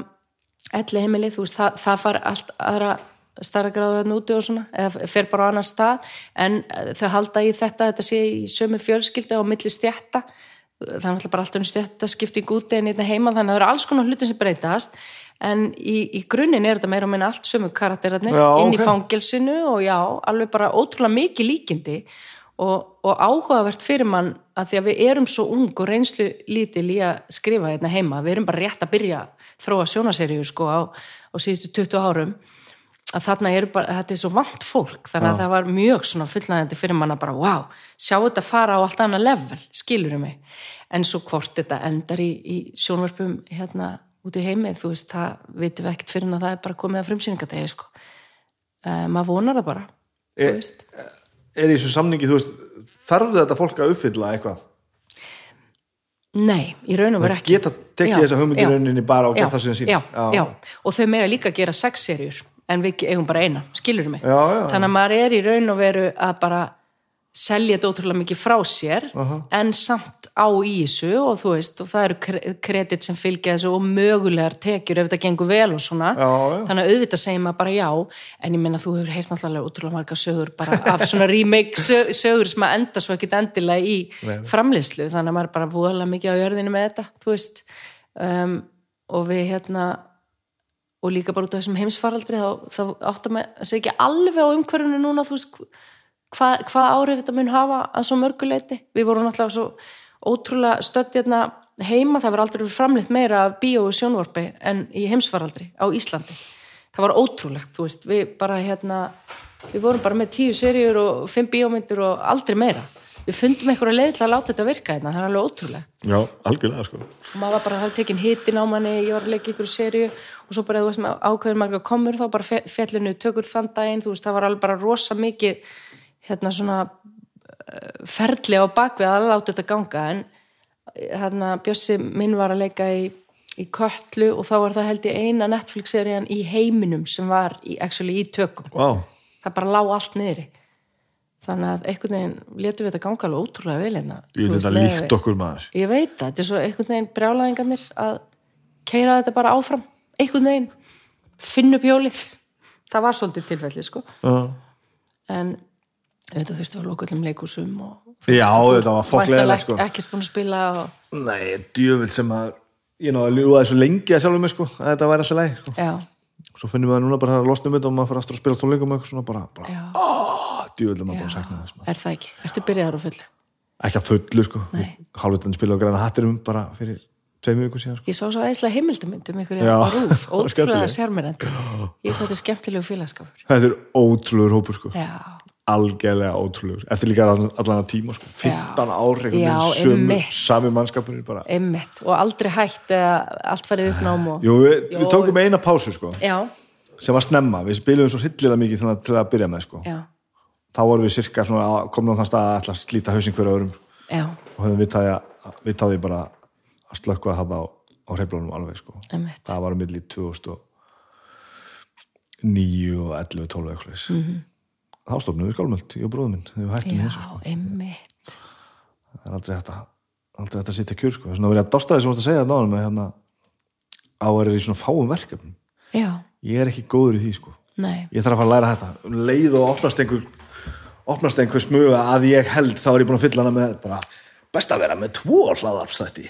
elli heimilið, þú veist, það, það far allt aðra starra gráðu þarna úti og svona eða fer bara á annar stað. En eh, þau halda í þetta, þetta sé í sömu fjölskyldu á milli stjætta það er náttúrulega bara alltaf um stjættaskipting úti en einnig heima þannig að það eru alls konar hluti sem breytast. En í, í grunninn er þetta meira og minna allt sömu karakterarnir Já, inn í ok. fangelsinu og já, alveg bara ótrúlega mikið líkindi og, og áhugavert fyrir mann að því að við erum svo ung og reynslu lítil í að skrifa hérna heima, við erum bara rétt að byrja að þróa sjónaseríu sko á, á síðustu 20 árum að þarna er bara, þetta er svo vant fólk þannig að það var mjög svona fullnægandi fyrir manna bara, wow, sjá þetta fara á allt annað level, skilurum mig? En svo hvort þetta endar í, í sjónvarpum hérna út í heimi þú veist, það vitum við ekkert fyrir en að það er bara komið að frumsýningadegi sko. Uh, maður vonar það bara E- þú veist er í þessu samningi, þú veist þarf þetta fólk að uppfylla eitthvað Nei, í raun og veru Það ekki. geta tekið þessa hugmynd í já, rauninni bara og gert já, það sem þeim sýnist. Já, Já. já, og þau mega líka gera sex serjur en við eigum bara eina, skilur mig. Þannig að maður er í raun og veru að bara selja þetta ótrúlega mikið frá sér en samt á í þessu og þú veist, og það eru kre- kredit sem fylgja þessu og mögulegar tekjur ef þetta gengur vel og svona. Já, já. Þannig að auðvitað segir maður bara já, en ég minna þú hefur heyrt náttúrulega ótrúlega marga sögur bara af svona remake sö- sögur sem að enda svo ekkit endilega í framleiðslu, þannig að maður bara voðalega mikið á jörðinu með þetta, þú veist um, og við hérna og líka bara út af þessum heimsfaraldri þá, þá áttum að segja ekki alveg á umhverfinu núna, þú veist hvað, hvað árið þetta mun hafa að svo mörguleiti við vorum náttúrulega svo ótrúlega stödd hérna heima, það var aldrei framleitt meira af bíó og sjónvarpi en í heimsfaraldri á Íslandi. Það var ótrúlegt, þú veist, við bara hérna, við vorum bara með tíu seríur og fimm bíómyndir og aldrei meira. Við fundum einhverja leið til að láta þetta virka hérna, það er alveg ótrúlegt. Já, algjörlega sko. Og maður var bara þá tekin hitin á manni ég var að leika ykkur serju og svo bara þú veist ákveður marga komur þá bara fjallinu tökur þann daginn þú veist það var alveg bara rosa mikið hérna svona eh, ferli á bakvið að láta þetta ganga. En hérna Bjössi minn var að leika í, í Kötlu og þá var það held ég eina Netflix-serían í heiminum sem var í, actually í tökum. Vá, það bara lá allt niðri. Þannig að einhvern veginn letum við þetta ganga alveg ótrúlega vel hérna. Ég miðað við- líkt okkur maður. Ég veit það, þetta er svo einhvern veginn brjálæðingarnir að keira þetta bara áfram. Einhvern veginn, finn upp hjólið. Það var svolítið tilfelli sko. Já, en þetta þurfti að loka öllum leikúsum og Já, þetta var fokklega sko. ekkert búin að spila og, Nei, djöfull sem að ég náði að ljúga þessu lengi að sjálfum mig sko að þetta væri alltaf leið sko. Svo finnum við það núna bara að losna um þetta og maður fyrir aftur að spila tónleikum og eitthvað svona bara, bara ah, djöfull er maður bara að sakna þess er það ekki ertu byrjaðar á fullu? Ekki að fullu sko. Hálfveitin spila á græna hattirum bara fyrir tveim vikur síðan sko. Ég sá svo æslega heimildamynd um ykkur á rúf, ótrúlega skemmtileg. Algjörlega ótrúlegur eftir líka allan allan tíma sko. 15 ár einhvern Já, veginn sömu, einmitt. sami mannskapur og aldrei hætt eða allt farið uppnám og Jú, við, Jó. við tókum eina pásu sko sem var snemma, við spilum svo hryllilega mikið til að, til að byrja með sko. þá vorum við cirka svona að komna á þann stað að að slíta hausinn hverju öðrum já, og höfum viðtaði viðtaði bara að slökka það á, á hreiflunum alveg sko. það var á milli 2009 og 11, 12 eitthvað mm Mhm. -hmm. þá stofnum við skálmöld, ég og bróðum minn við hættum þessu, já, emmitt það er aldrei hægt að aldrei hægt að sitja kjur, sko, þess vegna verið að dosta þess að segja náðum með hérna á að vera í svona fáum verkefnum. Já, ég er ekki góður í því, sko. Nei, ég þarf að fara að læra þetta. Um leið og opnast einhver opnast einhver smuga að ég held þá er ég búin að fylla hana með bara best að vera með tvo hlaðarpsætti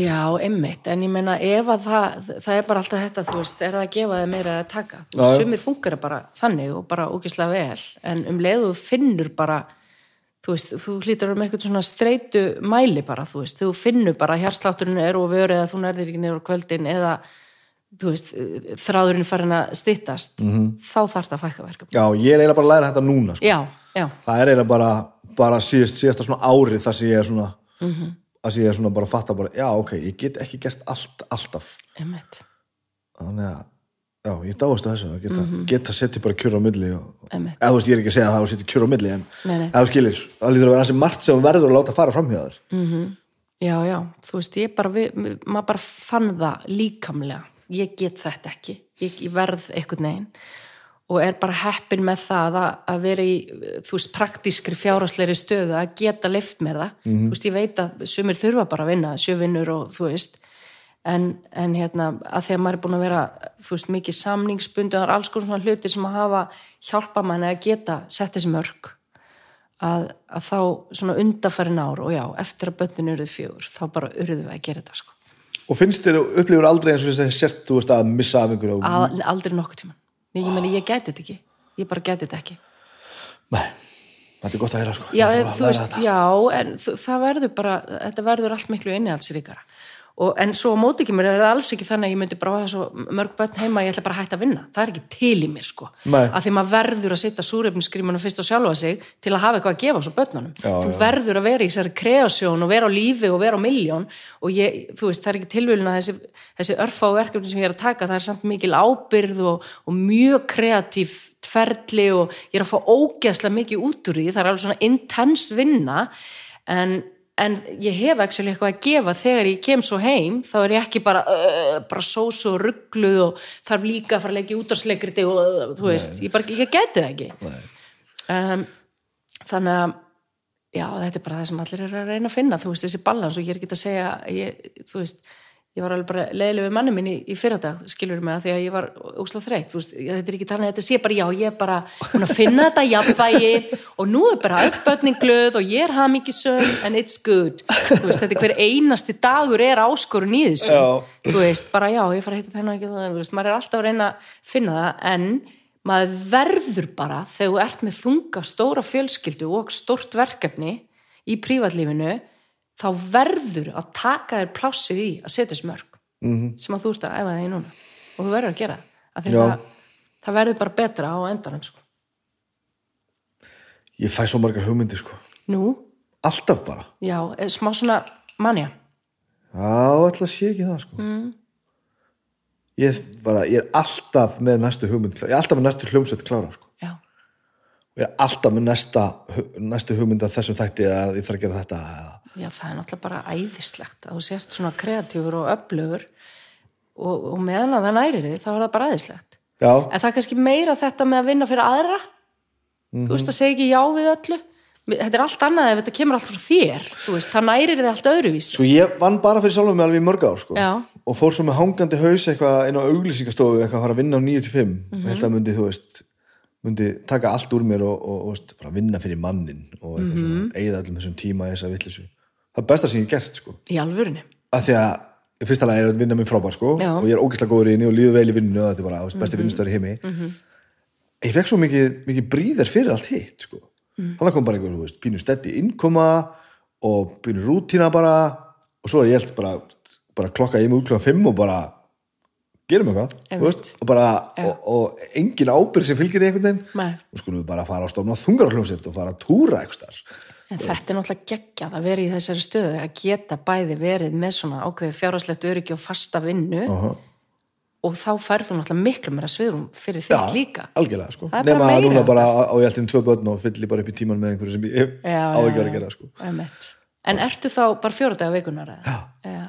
já, emmitt en ég meina ef að það, það er bara alltaf þetta þú veist, er það að gefa þið meira að taka? Já. sumir funkar bara þannig og bara ógislega vel. En um leið og þú finnur bara þú veist, þú hlýtur um eitthvað svona streitu mæli bara, þú veist, þú finnur bara að hjarslátturinn er og vörið eða þú nærðir ekki niður á kvöldin eða þú veist, þráðurinn farin að styttast. Mhm. þá þarf það að fækka verkefni já, ég er eiginlega bara að læra þetta núna sko. já, já, það er eiginlega bara, bara síðast, síðasta svona árið þar sem ég er svona Mhm. að sem ég er svona bara að fatta bara, já ok, ég get ekki gert allt, alltaf. Emmitt þannig að, já, ég dáist að þessu að geta, geta setja bara kjur á milli eða þú veist, ég er ekki að segja að það að setja kjur á milli en þú skilir, það lítur að vera hansi margt sem verður að láta fara fram hjá þér. Já, já, þú veist, ég bara, við, maður bara fann það líkamlega. Ég get þetta ekki, ég, ég verð einhvern veginn og er bara heppin með það að, að vera í, þú veist, praktískri fjárhagsleiri stöðu að geta lift mér það. Þú veist, ég veit að sumir þurfa bara að vinna, sjövinnur og þú veist, en, en hérna, að því að maður er búin að vera, þú veist, mikið samningsbundu, það er alls konar svona hlutir sem að hafa hjálpa manni að geta sett þessi mörg að, að þá svona undarfærin ár og já, eftir að bönninu eruð fjögur þá bara eruðu við að gera þetta sko. Og finnst þér, upplifur aldrei eins og þess að sérst, þú veist, að missa af einhverju? Og aldrei nokkuð tíman ég, ég meni, ég gæti þetta ekki, ég bara gæti þetta ekki. Nei, þetta er gott að heyra sko. Já, læra veist, já en það verður bara, þetta verður allt miklu innihaldsríkara og en svo á móti ekki mér er það alls ekki þannig að ég myndi bara hafa svo mörg börn heima ég ætla bara að hætta að vinna. Það er ekki til í mér sko. Nei. að því maður verður að sitta súrefniskrímanum fyrst á sjálfa sig til að hafa eitthvað að gefa svo börnunum. Já, þú já. verður að vera í þessari kreasjón og vera á lífi og vera á miljón og ég, þú veist, það er ekki tilvílun að þessi, þessi örfá verkefni sem ég er að taka það er samt mikil ábyrð og, og mjög kreatív ferli og ég er að fá ógeðslega mikið út úr því. Það er alveg svona intens vinna. En, en ég hef ekki eitthvað að gefa þegar ég kem svo heim þá er ég ekki bara, uh, bara sósu og ruggluð og þarf líka að fara að leggja útarsleikriti og uh, þú veist, ég bara, ég gæti það ekki. Um, þannig að já, þetta er bara það sem allir eru að reyna að finna þú veist, þessi balans og ég er ekki að segja ég, þú veist, ég var alveg bara leiðileg við manni minn í, í fyrradag, skilur mig að því að ég var ósláð þreytt, þetta er ekki þannig að þetta sé bara já, ég er bara að finna þetta jafnvægi og nú er bara uppbötning glöð og ég er hamingisum and it's good. Veist, þetta er hver einasti dagur er áskorun í þessu. Þú veist, bara já, ég fara að heita þennan ekki það, veist, maður er alltaf að reyna að finna það en maður verður bara þegar þú ert með þunga stóra fjölskyldu og stórt verkefni í prívatlífinu þá verður að taka þér plássið í að setja smörg Mhm. -hmm. sem að þú ert að æfa það í núna og þú verður að gera Já. það, það verður bara betra á endanum sko. ég fæ svo margar hugmyndir sko nú, alltaf bara, já, eh, smá svona manja já, að sé ekki það sko mm. ég, bara, ég er alltaf með næstu hugmynd ég er alltaf með næstu hljómsveit klára er alltaf með næsta, næstu hugmynd að þessum þætti að ég þarf að gera þetta já, það er náttúrulega bara æðislegt að þú sért svona kreatífur og öflugur og, og meðan að það nærir þig þá er það bara æðislegt. Já, en það er kannski meira þetta með að vinna fyrir aðra. Þú veist að segja ekki já við öllu. Þetta er allt annað ef þetta kemur allt frá þér veist, það nærir þig allt öðruvísi. Sko ég vann bara fyrir sjálfum mig alveg í mörg ár sko. Og fór svo með hangandi haus eitthvað inn á auglýsingastofu eitthvað að fara að vinna á 9-5 mm. -hmm. Að myndi, taka allt úr mér og, og, og fara að vinna fyrir mannin og Mhm. svona eigða öllum þessum tíma í þessa vittlisu það er besta sem ég hef gert sko í alvörunni af því að fyrsta lagi er að vinna mér frábær sko Já. Mhm. og ég er ógeðslega góður í henni og líður vel í vinninu og þetta er bara mm -hmm. besti vinnustöður í heimi ég fekk svo mikið, mikið bríðar fyrir allt hitt sko Mm. þannig kom bara einhver, veist, pínu steddi innkoma og pínu rútína bara og svo er ég bara, bara klokka ég mig út klokka 5 og bara gerum eitthvað, þú veist og bara, og, og engin ábyrð sem fylgir í einhvern veginn. Nei. og skulum við bara fara á stofna þungarhljómsett og fara að túra eitthvað en þetta er náttúrulega geggjað að vera í þessari stöðu að geta bæði verið með svona ákveði fjárhagslegt öryggi og fasta vinnu Aha. og þá færðu þú náttúrulega miklu meira sviðrum fyrir þitt líka. algjörlega sko. Nema að núna bara á ég alltaf tvö börn og fyllir bara upp í tíman með einhverju sem ég á ekki verið að gera sko. En ertu þá bara fjóra daga vikunar já. Já,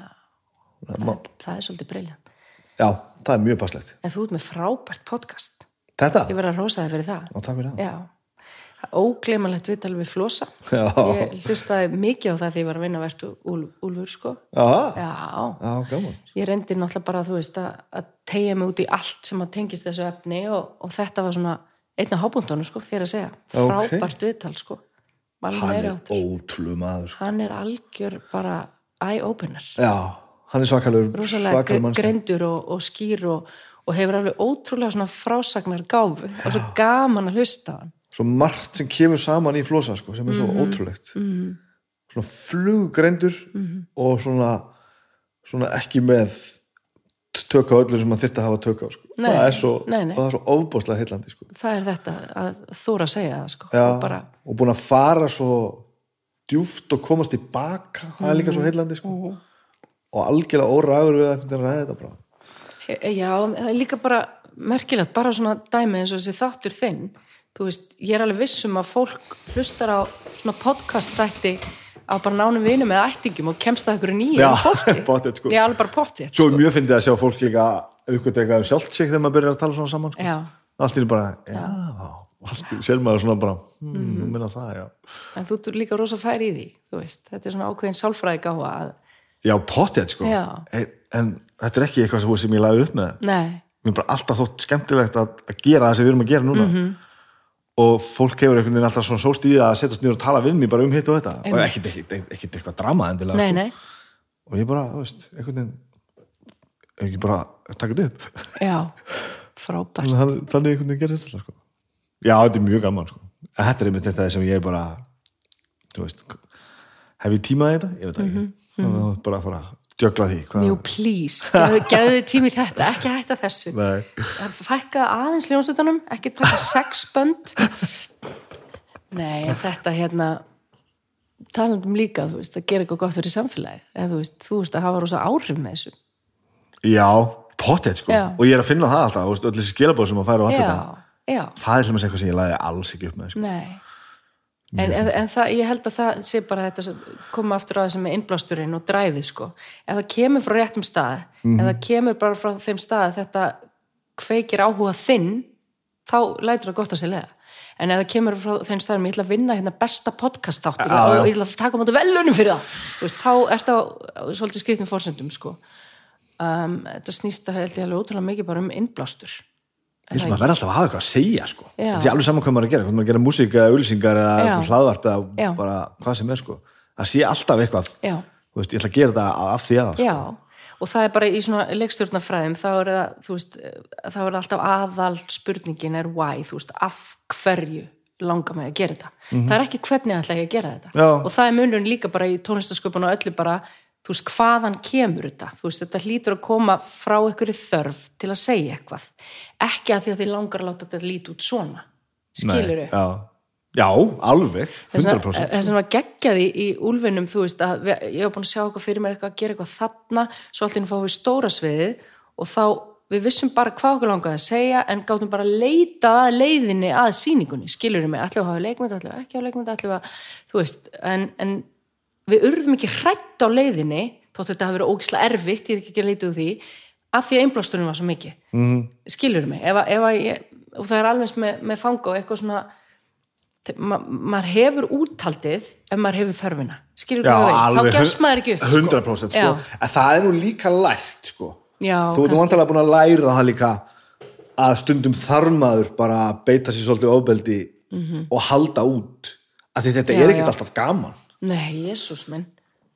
það, það er svolítið briljant já, það er mjög passlegt. En þú ert með frábært podcast. Þetta, ég verð að rósa þig fyrir það. Og takk fyrir það. Já, ógleimalegt viðtal við Flosa. Já. ég hlustaði mikið á það því ég var að vinna vertu Úlfur sko. Já, já, já, gaman. Ég reyndi náttúrulega bara þú veist að, að tegja mig út í allt sem að tengist þessu efni og, og þetta var svona einna hábúndunum sko þér að segja. Frábært viðtal sko. Hann er háttar. ótrúlega maður sko. hann er algjör bara eye-opener. Já, hann er svakalur rosalega svakalur gre- mann greindur og, og skýr og, og hefur alveg ótrúlega svona frásagnar gáfu og svo gaman að hlusta hann. Svo margt sem kemur saman í flosa sko, sem er svo Mhm. ótrúlegt. Svona fluggreindur og svona, svona ekki með tök á öllu sem maður þyrfti að hafa tök á sko. Það er svo, er svo ofbóðslega heillandi sko. það er þetta að þóra að segja það sko. Já, og bara, og búin að fara svo djúft og komast tilbaka það er líka svo heillandi sko. Og algjörlega órægur við að ræða þetta bara já, það er líka bara merkilegt, bara svona dæmi eins og þessi þáttur þinn þú veist, ég er alveg viss um að fólk hlustar á svona podcast þætti á bara nánum vinum eða ættingum og kemst að ykkur nýjum Já, fólki pottet, sko. ég er alveg bara pottið svo er mjög fyndið að sjá fólk líka uppgötu eitthvað um sjálft sig þegar maður byrjar að tala svona saman sko. já, allt einu bara, já, allt í sér maður svona bara, hmm, Mhm. mm. minna það, já en þú líka rosa færi í því þú veist, þetta er svona ákveðin sálfræði gáfa að, já, pottet sko Já. en, en þetta er ekki eitthvað sem- ég lagði upp með nei, mér er bara alltaf þótt skemmtilegt að, að gera það sem við erum að gera núna Mhm. og fólk hefur einhvern veginn alltaf svona sóst í það að setjast niður og tala við mig bara um hitt og þetta og Einmitt. ekkit, ekkit, ekkit eitthvað drama endilega nei, sko. nei og ég bara, þú veist, einhvern veginn ekki bara taka þetta upp já, frábært þannig, einhvern veginn gerir þetta sko. já, þetta er mjög gaman sko. þetta er einmitt þetta sem ég bara þú veist hef ég tímað í þetta? ég veit ekki þannig að bara að fara að djögla því Mhm, Jú, please, gefðu, tími þetta ekki hætta þessu. Nei. fækka aðeins ljónsutunum ekki taka sex bönd. Nei, þetta hérna talandum líka, þú veist, að gera eitthvað gott fyrir samfélagið, eða þú veist, þú veist að hafa rosa áhrif með þessu. Já, pottet sko. Já. og ég er að finna það alltaf, þú veist, öll þessi skilabóð sem að færa og allt þetta, já, já, það er hljómast eitthvað sem ég lagði alls ekki upp með sko. nei en, en, en það, ég held að það sé bara þetta sem- koma aftur á þessu með innblásturinn og dræfið sko, ef það kemur frá réttum stað, ef það kemur bara frá þeim stað að þetta kveikir áhuga þinn, þá lætur það gott að sér lega. En ef það kemur frá þeim staðum, ég ætla að vinna hérna besta podcast þáttur Já, já. og ég ætla að taka móti velunum fyrir það. Veist, þá er það svolítið skrifnum fórsendum sko. um, þetta snýst að held ég alveg ótrúlega mikið bara um innblástur ég held maður verða alltaf að hafa eitthvað að segja sko. Þetta er alveg saman hvað maður er að gera, hvað maður er að gera músík eða auðlýsingar eða hlaðvarp eða bara hvað sem er sko. það sé alltaf eitthvað veist, ég ætla að gera þetta af því að sko. Já, og það er bara í svona leikstjórnafræðum, þá er það, þú veist, þá er það alltaf aðal spurningin er why, þú veist, af hverju langar mig að gera þetta. Það er ekki hvernig ætla ég að gera þetta. Já. Og það er munurinn líka bara í tónlistasköpun og öllu bara, þú veist, hvaðan kemur þetta? Þú veist, þetta hlýtur að koma frá einhverju þörf til að segja eitthvað. Ekki að því að þið langar að láta þetta líti út svona. Skilur Nei, já. já, alveg 100% þess að var geggjaði í úlfinum þú veist að við, ég var búin að sjá eitthvað fyrir mér eitthvað að gera eitthvað þarna svo allt inn fáum við stóra sviðið og þá við vissum bara hvað okkur langaði að segja en gátum bara að leita að leiðinni að sýningunni, skilur mig, ætlum við að ekki að að urðum ekki hrætt á leiðinni þótt þetta hafi verið ógislega erfitt, ég er ekki að gera leitið úr því af því að einblásturinn var svo mikið mm. skilur mig, ef, að- ef að ég, og það er alveg eins með, með fanga og eitthvað svona ma maður hefur úthaldið ef maður hefur þörfina skilur alveg þá gefst maður ekki upp sko. 100% sko. Já. en það er nú líka lært sko. Já, þú ert vantarlega búin að læra það líka að stundum þarmaður bara að beita sér svolítið ofbeldi og halda út af því þetta. Já, er ekkert alltaf gaman Nei, jésús minn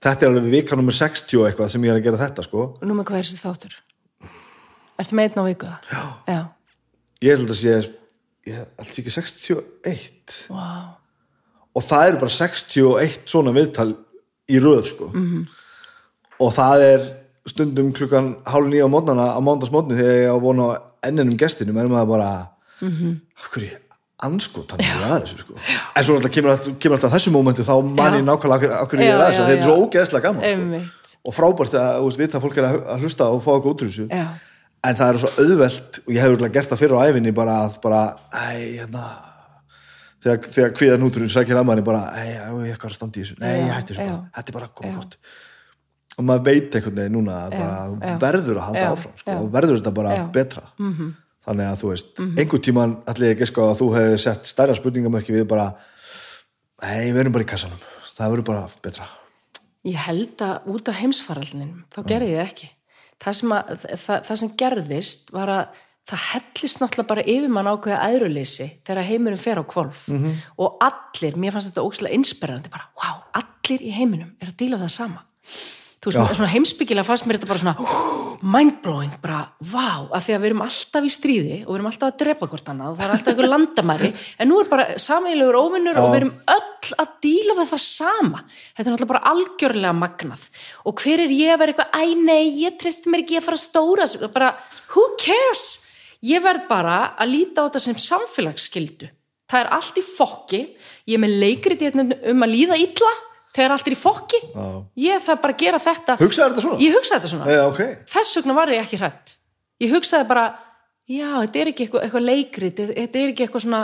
þetta er alveg vika nummer 60 og eitthvað sem ég er að gera þetta sko. og nú með hvað er þessi þáttur Ertu með einn á viku það? Já, Já. ég held að sé ég held ekki 61 Wow. og það eru bara 61 svona viðtal í röð sko. Mhm. og það er stundum klukkan hálf nýja á mótnana á mándagsmótni þegar ég á að vona á enninum gestinum er maður bara Mhm. af hverju anskot hann er að þessu sko. en svo kemur, kemur alltaf þessu mómenti þá man ég nákvæmlega hverju- af hverju ég er að svo ógeðslega gaman sko. Og frábært að veist, vita að fólk er að, að hlusta og fá eitthvað út úr þessu. Já. en það er svo auðvelt og ég hefur örugglega gert það fyrir á æfinni bara að bara, æ, hérna þegar, þegar kviðan úturinn sækir að manni bara, æ, ég er eitthvað að standa í þessu. Nei, ég hætti þessu bara, þetta er bara komið gott. Og maður veit einhvern veginn núna að verður að halda áfram sko, og verður þetta bara. Mhm. betra. -hmm. Þannig að þú veist, einhvern tíman allir ekki sko að þú hefur sett stærra spurningamörki við bara, nei, við erum bara í kassanum. Það verður bara betra. Ég held að út af heimsfaraldinum þá gerði ég ekki. Það sem, að, það, það sem gerðist var að það hellist náttúrulega bara yfir mann ákveða æðruleysi þegar heimurinn fer á kvolf og allir, mér fannst þetta ógstilega inspirerandi bara, wow, allir í heiminum er að díla það sama. Þú veist, svona heimsbyggilega fannst mér þetta bara svona mindblowing, bara, wow, að því að við erum alltaf í stríði og við erum alltaf að drepa hvort annað og það er alltaf einhver landamæri en nú er bara sameigilegur óvinnur og við erum öll að díla við það sama. Þetta er náttúrulega bara algjörlega magnað. Og hver er ég að vera eitthvað æ nei, ég treysti mér ekki að fara að stóra sig." bara, who cares? Ég verð bara að líta á þetta sem samfélagsskildu það er allt í fokki. Ég er með leikrið um að líða illa þegar allt er í fokki. Já. ég þarf bara að gera þetta. Þetta svona? ég hugsaði þetta svona. Já, ok, þess vegna var ég ekki hrætt ég hugsaði bara, já, þetta er ekki eitthvað, eitthvað leikrit, þetta er ekki eitthvað svona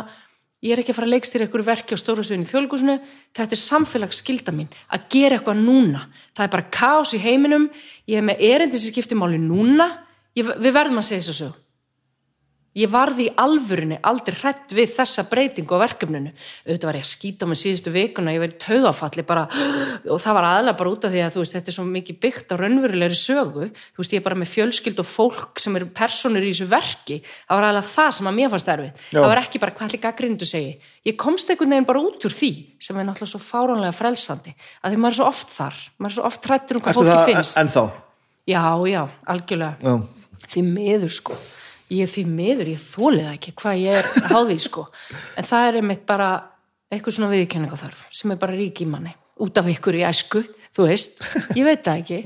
ég er ekki að fara að leikstýra eitthvað verki á stóra sviðin í þjóðlíkusinu, þetta er samfélagsskylda mín að gera eitthvað núna. Það er bara kaos í heiminum. Ég er með erindi sem skiptir máli núna. Ég, við verðum að segja þessu sög ég varði í alvörinni aldrei hrætt við þessa breytingu á verkefninu. Auðvitað var ég að skýta á mig síðustu vikuna ég verið taugafalli bara og það var aðlega bara út af því að veist þetta er svo mikið byggt á raunverulegri sögu. Þú veist ég er bara með fjölskyld og fólk sem eru personur í þessu verki. Það var aðlega það sem að mér fannst erfið það var ekki bara hvað allir gaggrindu segi ég komst einhvern veginn bara út úr því sem er náttúrulega svo fáránlega frelsandi að því maður er svo oft þar. Maður er svo oft hrættur um já, já, algjörlega. Já, því miður sko ég því miður, ég þólið ekki hvað ég er háði sko. En það er einmitt bara eitthvað svona viðkenninga þarf sem er bara rík í manni út af ykkur í æsku, þú veist. Ég veit það ekki.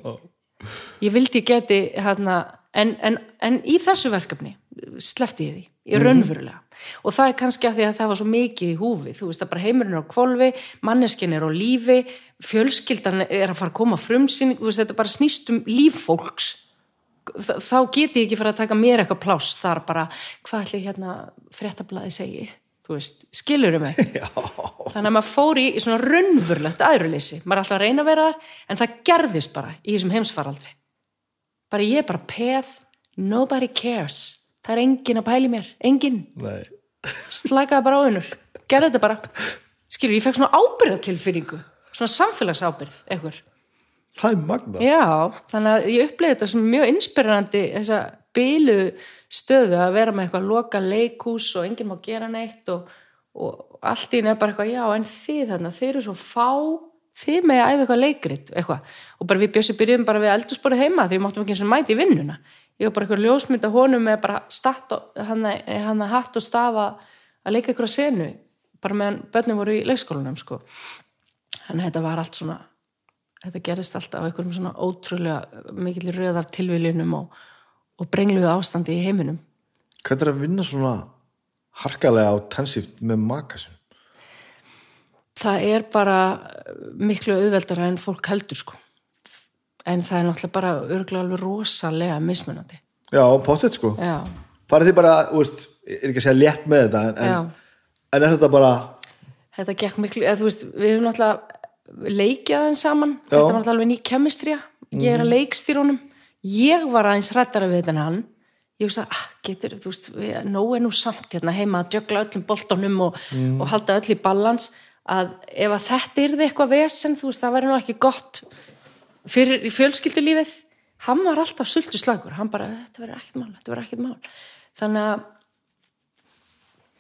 Ég vildi geti hérna en, en, en í þessu verkefni slefti ég því, ég raunverulega. Og það er kannski að því að það var svo mikið í húfi þú veist að bara heimurinn er á kvolfi manneskin er á lífi fjölskyldan er að fara að koma frumsinn þú veist þetta bara snýst um líf fólks þá get ég ekki fyrir að taka mér eitthvað pláss þar bara, hvað ætli hérna fréttablaði segi, þú veist skilur mig, þannig að maður fór í, í svona raunverulegt aðruleysi maður er alltaf að reyna að vera þar, en það gerðist bara í þessum heimsfaraldri. Bara ég er bara peð nobody cares, það er engin að pæli mér engin, nei. Slakaði bara á hennur gerði þetta bara, skilur, ég fekk svona ábyrðatilfinningu, svona samfélagsábyrð eitthvað Það er magna Já, þannig að ég upplifði þetta sem mjög inspirerandi þessa bílu stöðu að vera með eitthvað loka leikús og enginn má gera neitt og, og allt í nefn bara eitthvað, já, en þið þarna, þið eru svo fá, þið með að æfa eitthvað leikrit, eitthvað. Og bara við bjössi byrjuðum bara við eldursporið heima því við máttum ekki eins og mæti í vinnuna. Ég var bara eitthvað ljósmynda honum með bara hann, hann hatt og stafa að leika eitthvað senu, bara meðan börnum voru í leikskólanum, sko. Þannig að þetta var allt svona þetta gerist alltaf á einhverjum svona ótrúlega mikill röð af tilviljunum og, og brengluðu ástandi í heiminum. Hvernig er að vinna svona harkalega og tensíft með maka sin? það er bara miklu auðveldara en fólk heldur sko. En það er náttúrulega bara örgulega alveg rosalega mismunandi. Já, pottet sko. Já, Farið þið bara, ég er ekki að segja létt með þetta en, en er þetta bara þetta gekk miklu eða þú veist, við höfum náttúrulega leikið aðeins saman, þetta var alveg ný kemistrija, ég er að leikstýrunum. Ég var aðeins hrættara við þetta en hann. Ég hugsa, ah, getur, þú veist við, nóg er nú samt hérna heima að djögla öllum boltanum og, og halda öll í balans að ef að þetta yrði eitthvað vesen, þú veist, það væri nú ekki gott fyrir í fjölskyldulífið. Hann var alltaf sultu slagur hann bara, þetta verður ekkert mál, þetta verður ekkert mál. Þannig að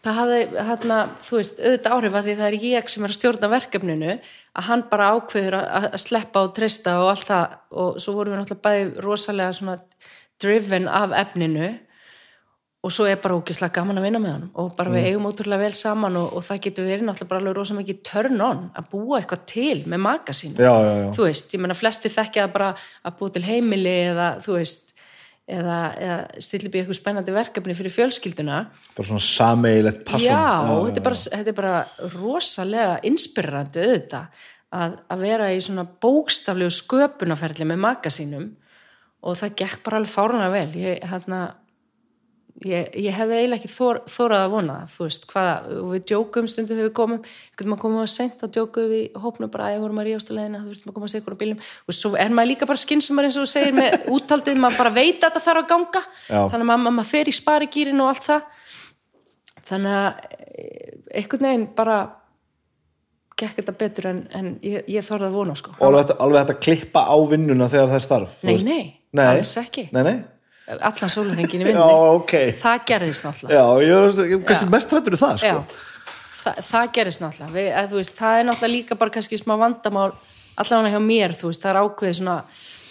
það hafði, hérna, þú veist, auðvitað áhrif að því það er ég sem er að stjórna verkefninu að hann bara ákveður að, sleppa og treysta og allt það. Og svo vorum við náttúrulega bæði rosalega svona driven af efninu og svo er bara ógislega gaman að vinna með hann og bara við eigum ótrúlega vel saman og, og það getur verið náttúrulega bara alveg rosa mikið turn on að búa eitthvað til með já þú veist, ég menna flesti þekkja bara að búa til heimili eða þú veist eða, eða upp í eitthvað spennandi verkefni fyrir fjölskylduna. Bara svona sameigilegt passion. Já, þetta er, bara, þetta er bara rosalega inspirerandi auðvitað að, að vera í svona bókstaflegu sköpunarferli með maka sínum og það gekk bara alveg fárunlega vel. Ég, hérna ég, ég hefði eiginlega ekki þor, þórað að vona þú veist, hvaða, og við djókum stundum þegar við komum, einhvern veginn komum við að sent þá djókuðum við í hópnum bara að ég vorum að ríðast á leðina, þú veist, maður komum að segja á bílum og svo er maður líka bara skynsumar eins og þú segir með úttaldið, maður bara veit að þetta þarf að ganga. Já. þannig að maður, maður fer í sparigýrin og allt það. Þannig að eh, einhvern veginn bara gekk þetta betur en, en ég, ég þorði að vona sko. og alveg, þetta- klippa á vinnuna þegar það er starf Nei, nei, allan sólurhengin í Já, vinninni ok. Það gerðist náttúrulega. Já, ég er ég er kannski mest hrættur í það sko. Já, það, gerist náttúrulega. Við, veist, það er náttúrulega líka bara kannski smá vandamál allavega hjá mér, þú veist, það er ákveðið svona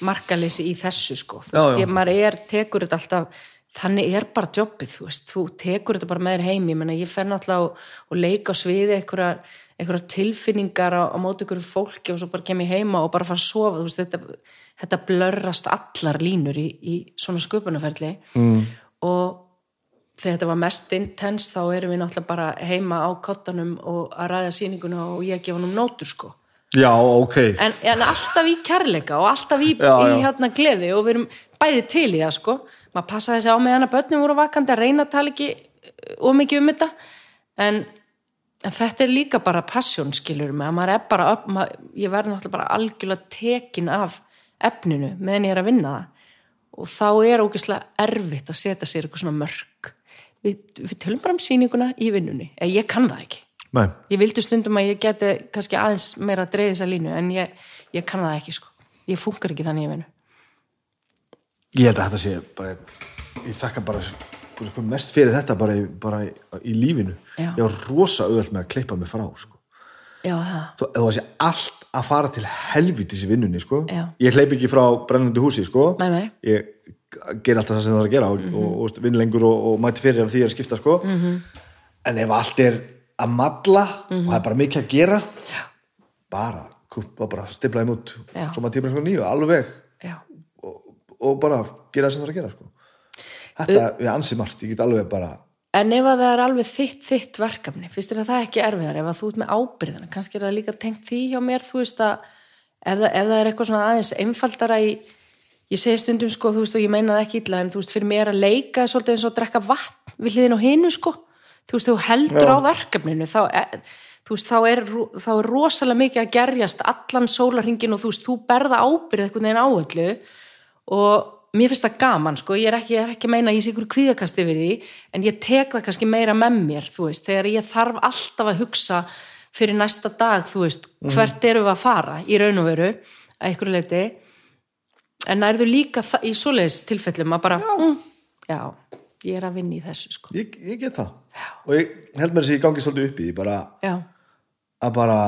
markaleysi í þessu sko. Já, veist, ég, maður er, tekur þetta alltaf þannig er bara jobbið, þú veist. Þú tekur þetta bara með þér heim, ég menna ég fer náttúrulega og, og leika á sviði einhverjar, einhverjar tilfinningar á, á móti einhverju fólki og svo bara kem ég heima og bara fara að sofa, veist, þetta, þetta blörrast allar línur í, í svona sköpunarferli. Mm. og þegar þetta var mest intens þá erum við náttúrulega bara heima á kottanum og að ræða sýninguna og ég að gefa hann um nótur sko. Já, ok. En, en alltaf í kærleika og alltaf í, Já, í hérna gleði og við erum bæði til í það sko. Maður passaði sig á með hann að börnum voru vakandi að reyna að tala ekki of mikið um þetta. En, en þetta er líka bara passion skilur mig, að maður er bara maður, ég verði náttúrulega bara algjörlega tekin af efninu meðan ég er að vinna það. Og þá er ógeðslega erfitt að setja sér eitthvað svona mörg við, við tölum bara um sýninguna í vinnunni. Eða ég kann það ekki. Nei. ég vildi stundum að ég geti kannski aðeins meira að dreigja þessa línu en ég, ég kann það ekki sko. Ég funkar ekki þannig ég vinnu. Ég held að þetta sé bara ég þakka bara mest fyrir þetta bara í, bara í, í lífinu Já. ég var rosa auðvöld með að klippa mig frá sko. já Þó, það sé allt að fara til helvítis í vinnunni sko. Ég hleyp ekki frá brennandi húsi sko. Nei, nei. ég ger alltaf það sem það er að gera og, Mhm. og, og vinn lengur og, og mæti fyrir ef því er að skipta sko. -hmm. en ef allt er að malla Mhm. og það er bara mikið að gera Já. bara, bara stimplaði mút Já. svo maður tíma sko nýju, alveg og bara gera það sem það er að gera sko. Þetta er ansi margt ég get alveg bara En ef að það er alveg þitt, þitt verkefni, finnst þér að það ekki erfiðar ef að þú ert með ábyrðina, kannski er það líka tengt því hjá mér, þú veist að ef ef það er eitthvað svona aðeins einfaldara í, ég segi stundum sko, þú veist og ég meina það ekki illa, en þú veist fyrir mér að leika er svolítið eins og að drekka vatn við hliðin á hinu sko, þú veist, þú heldur Já. á verkefninu, þá er, þú veist, þá er, þá er rosalega mikið að gerjast allan sólarringin og þú veist, þú berða ábyrð og mér finnst það gaman sko, ég er ekki, ég er ekki meina ég sé ykkur kvíðakast yfir því, en ég tek það kannski meira með mér, þú veist, þegar ég þarf alltaf að hugsa fyrir næsta dag, þú veist, hvert erum við að fara í raun og veru, að ykkur leiti en nærðu líka það- í svoleiðis tilfellum að bara, já. Mm, já, ég er að vinna í þessu sko, ég, ég get það. Já. og ég held mér að ég gangi svolítið upp í bara já, að bara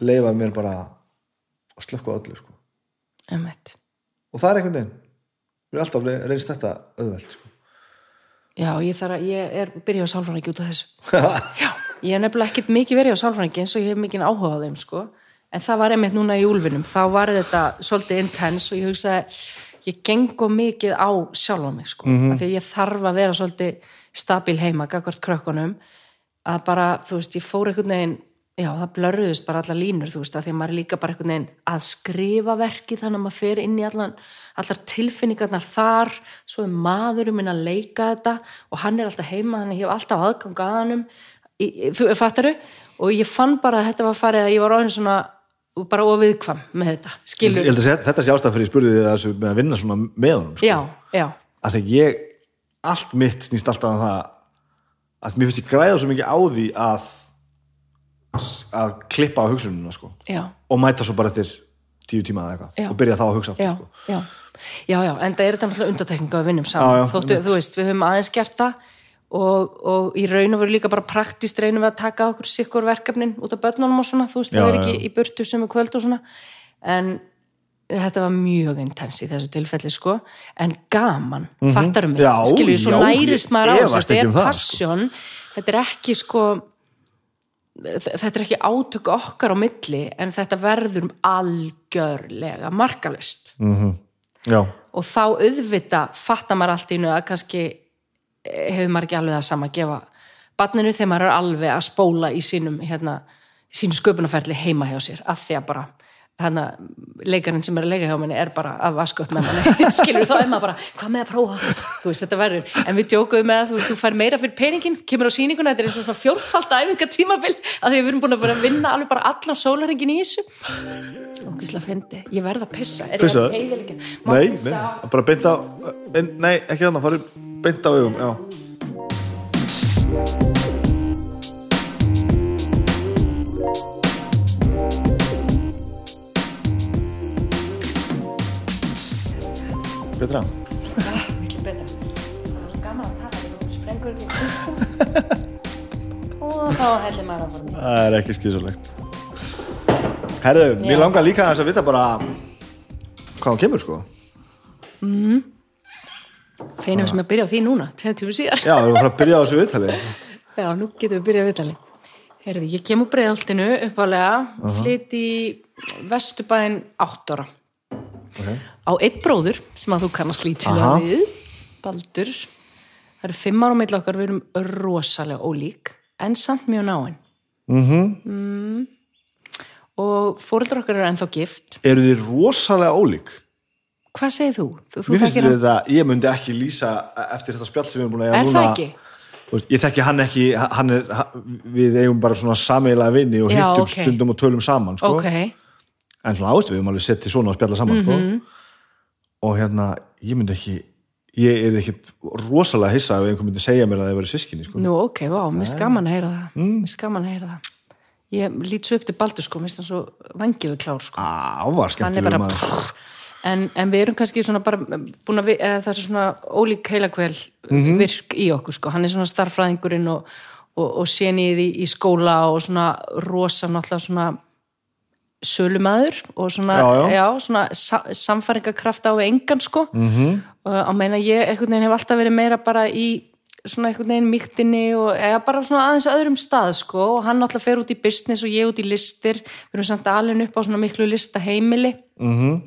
leifa mér bara að slökka á öllu sko. emmett og það er einhvern veginn mér er alltaf reynst þetta auðvelt sko. já, ég að, ég er byrjað á sálfræðingi út af þessu Já, ég hef nefnilega ekkert mikið verið á sálfræðingi eins og ég hef mikið áhuga á þeim sko. en það var einmitt núna í úlfinum þá var þetta svolítið intens og ég hugsaði ég gengur mikið á sjálfa mig sko. mm -hmm. því ég þarf að vera svolítið stabil heima, gagvart krökkunum að bara, þú veist, ég fór einhvern veginn já, það blörruðist bara allar línur þú veist, að því að maður er líka bara einhvern veginn að skrifa verki þannig að maður fer inn í allan, allar tilfinningarnar þar. Svo er maðurinn minn að leika þetta og hann er alltaf heima þannig að ég hef alltaf aðgang að hannum fattaru, og ég fann bara að þetta var farið að ég var orðin svona bara ofiðkvam með þetta, ég skilur held að sé- þetta sé ástæð fyrir ég spurði þessu með að vinna svona með honum sko. já, já, að þegar ég allt mitt snýst alltaf um það að mér finnst ég græða svo mikið á því að að klippa á hugsununa sko. og mæta svo bara eftir tíu tíma eða eitthvað. Og byrja þá að hugsa aftur já, sko. já, já, já, en það er þetta náttúrulega undatekninga við vinnum saman, þóttu, þú veist, við höfum aðeins gert það og, og í raun og veru líka bara praktist reynum við að taka okkur sikkur verkefnin út af börnunum og svona, þú veist, það er ekki í burtu sem er kvöld og svona, en þetta var mjög intens í þessu tilfelli sko, en gaman fattarum við, Mhm. Já, skilur við, svo já, nærist maður á þetta er um það, sko. passion. Þetta er ekki sko þetta er ekki átök okkar á milli en þetta verður algjörlega markalust já, og þá auðvita fattar maður allt í einu að kannski eh, hefur maður ekki alveg það sama að gefa barninu þegar maður er alveg að spóla í sínum hérna, í sínu sköpunarferli heima hjá sér af því að bara hann leikarinn sem er að leika hjá manni er bara að vaska upp með manni. Skilur þá er maður bara, hvað með að prófa? Þú veist þetta verður, en við djókuðum með að þú, veist, þú fær meira fyrir peningin, kemur á sýninguna þetta er eins og svona fjórfald æfinga tímabil að því við erum búin að vera að vinna alveg bara allan sólaringin í þessu. Og gísla fendi, ég verð að pissa. Er Pissa? ég að heiðilega Nei, nei, bara beint á Nei, ekki þannig, farið beint á augum Já, Betra miklu betra það var svo gaman að tala þegar þú sprengur ekki og þá heldur maður að fara mér Það er ekki skýrsulegt Herðu, mér Já. langar líka aðeins að vita bara hvað hann kemur sko feinum sem að byrja á því núna, þegar tíma síðar Já, að fara að byrja á þessu viðtali Já, nú getum við byrjað viðtali. Herði, ég kem úr breiðaltinu uppalega, uh -huh. flytt í Vesturbæinn átt ára. Okay. Á einn bróður sem að þú kannast lítilega Aha. við, Baldur. Það eru fimm ára meitla okkar, við erum rosalega ólík, en samt mjög náinn. mm Og fóreldrar okkar eru ennþá gift. Eru þið rosalega ólík? Hvað segir þú? Þú, þú Mér finnst þetta, ég myndi ekki lýsa eftir þetta spjall sem við erum búin að Er núna það ekki? Þú veist, Ég þekki hann ekki, hann er, við eigum bara svona sameiginlega vinni og hittum ok. stundum og tölum saman sko. Ok, en svona ástu við höfum alveg settið svona og spjalla saman Mhm. sko. og hérna, ég myndi ekki ég er ekkit rosalega hissa ef einhver myndi segja mér að það væri sískinni sko. nú ok, vá, mér gaman að heyra það. Mm. Mér gaman að heyra það. Ég lít svo upp til Baldur sko, mér finnst hann svo vangiðu klár sko. á, bara prr, en, en við erum kannski svona bara búin að við, það er svona ólík heilakvel Mhm. virk í okkur sko hann er svona starffræðingurinn og, og, og sénið í, í skóla og svona rosa náttúrulega svona sölumæður og svona, svona sa, samfæringakraft á engan sko Mhm. -hmm. og að meina ég einhvern veginn hef alltaf verið meira bara í svona einhvern veginn mýktinni og eða bara svona aðeins öðrum stað sko og hann náttúrulega fer út í business og ég út í listir við erum samt alveg upp á svona miklu listaheimili Mhm.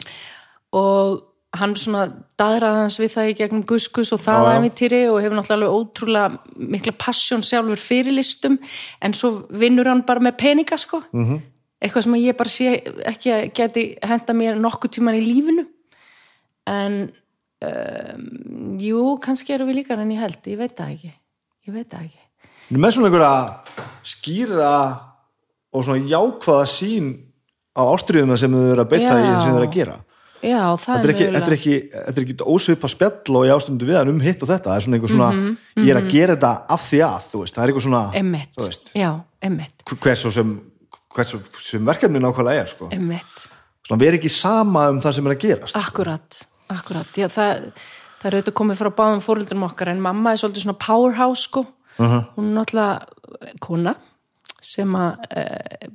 og hann svona daðraði hans við það í gegnum guskus og það Já, já. æmintýri og hefur náttúrulega ótrúlega mikla passjón sjálfur fyrir listum en svo vinnur hann bara með peninga sko -hmm. Eitthvað sem ég bara sé ekki að geti henda mér nokkuð tíman í lífinu. En um, jú, kannski eru við líka en ég held, ég veit það ekki. Ég veit það ekki. Með svona einhverja skýra og svona jákvæða sín á ástriðuna sem þau eru að beita Já. í sem þau eru að gera? Já, það þetta er ekki, þetta er ekki, þetta er ekki ósvipa spjall og ég ástundu við hann um hitt og þetta. Það er svona einhver svona, ég er að gera þetta af því að, þú veist, það er eitthvað svona Mhm, veist, já, einmitt, hvers og sem hvers og sem verkefni nákvæmlega er sko. svona vera ekki sama um það sem er að gerast Akkurat, akkurat. Já, það, það er auðvitað komið frá báðum fóröldrum okkar en mamma er svolítið svona powerhouse sko. hún er náttúrulega kona sem að eh,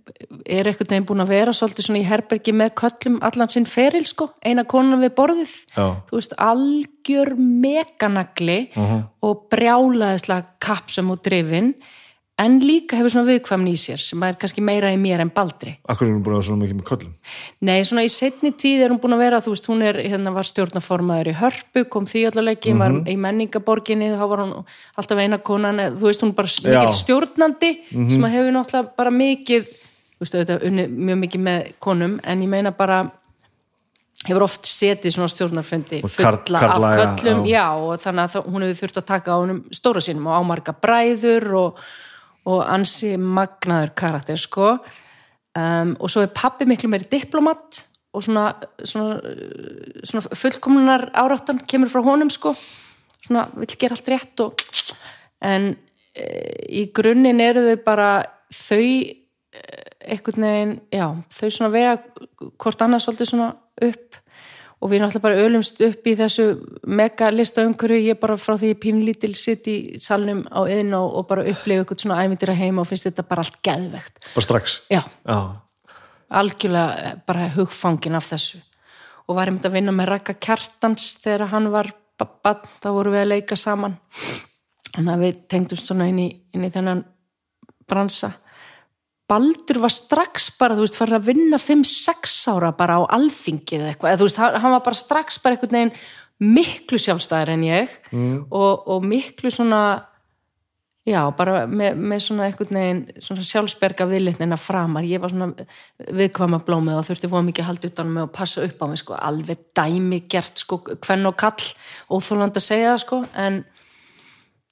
er einhvern veginn búin að vera svolítið svona í herbergi með köllum allan sinn feril sko, eina konan við borðið. Já. þú veist, algjör meganagli og brjálaðislega kapsum og drifin en líka hefur svona viðkvæmni í sér sem er kannski meira í mér en baldri. Akkur er hún búin að vera svona mikið með köllum? Nei, svona í setni tíð er hún búin að vera, þú veist, hún er, hérna var stjórnaformaður í Hörpu, kom því allavegi, var í menningaborginni, þá var hún alltaf eina konan, þú veist, hún er bara mikið stjórnandi, sem að hefur náttúrulega bara mikið, þú veist, auðvitað unni mjög mikið með konum, en ég meina bara hefur oft setið svona stjórnarfundi fulla af köllum, já. já, og þannig að hún hefur þurft að taka á honum stóra sínum og ámarga bræður og, og ansi magnaður karakter, sko. Um, og svo er pappi miklu meiri diplomat og svona, svona, svona fullkomlunar áráttan kemur frá honum, sko. Svona vill gera allt rétt og en e, í grunninn eru þau bara þau e, einhvern veginn, já, þau svona vega hvort annað svolítið svona upp og við náttúrulega bara ölumst upp í þessu mega lista umhverju ég bara frá því ég pínlítil sitt í salnum á yðin og, og bara upplifa eitthvað svona æmyndir að heima og finnst þetta bara allt geðvegt. Bara strax? Já, Já. algjörlega bara hugfangin af þessu. Og var einmitt að vinna með Raka Kjartans þegar hann var bann, þá vorum við að leika saman. Þannig að við tengdumst svona inn í, inn í þennan bransa Baldur var strax bara, þú veist, farin að vinna 5-6 ára bara á alþingi eða eitthvað, þú veist, hann var bara strax bara einhvern veginn miklu sjálfstæðir en ég mm. og, og miklu svona Já, bara með, með svona einhvern veginn svona sjálfsberga viðlitnina framar. Ég var svona viðkvæma blómið og þurfti fóða mikið að halda utan með og passa upp á mig sko, alveg dæmi gert sko, hvern og kall, óþóland að segja það sko, en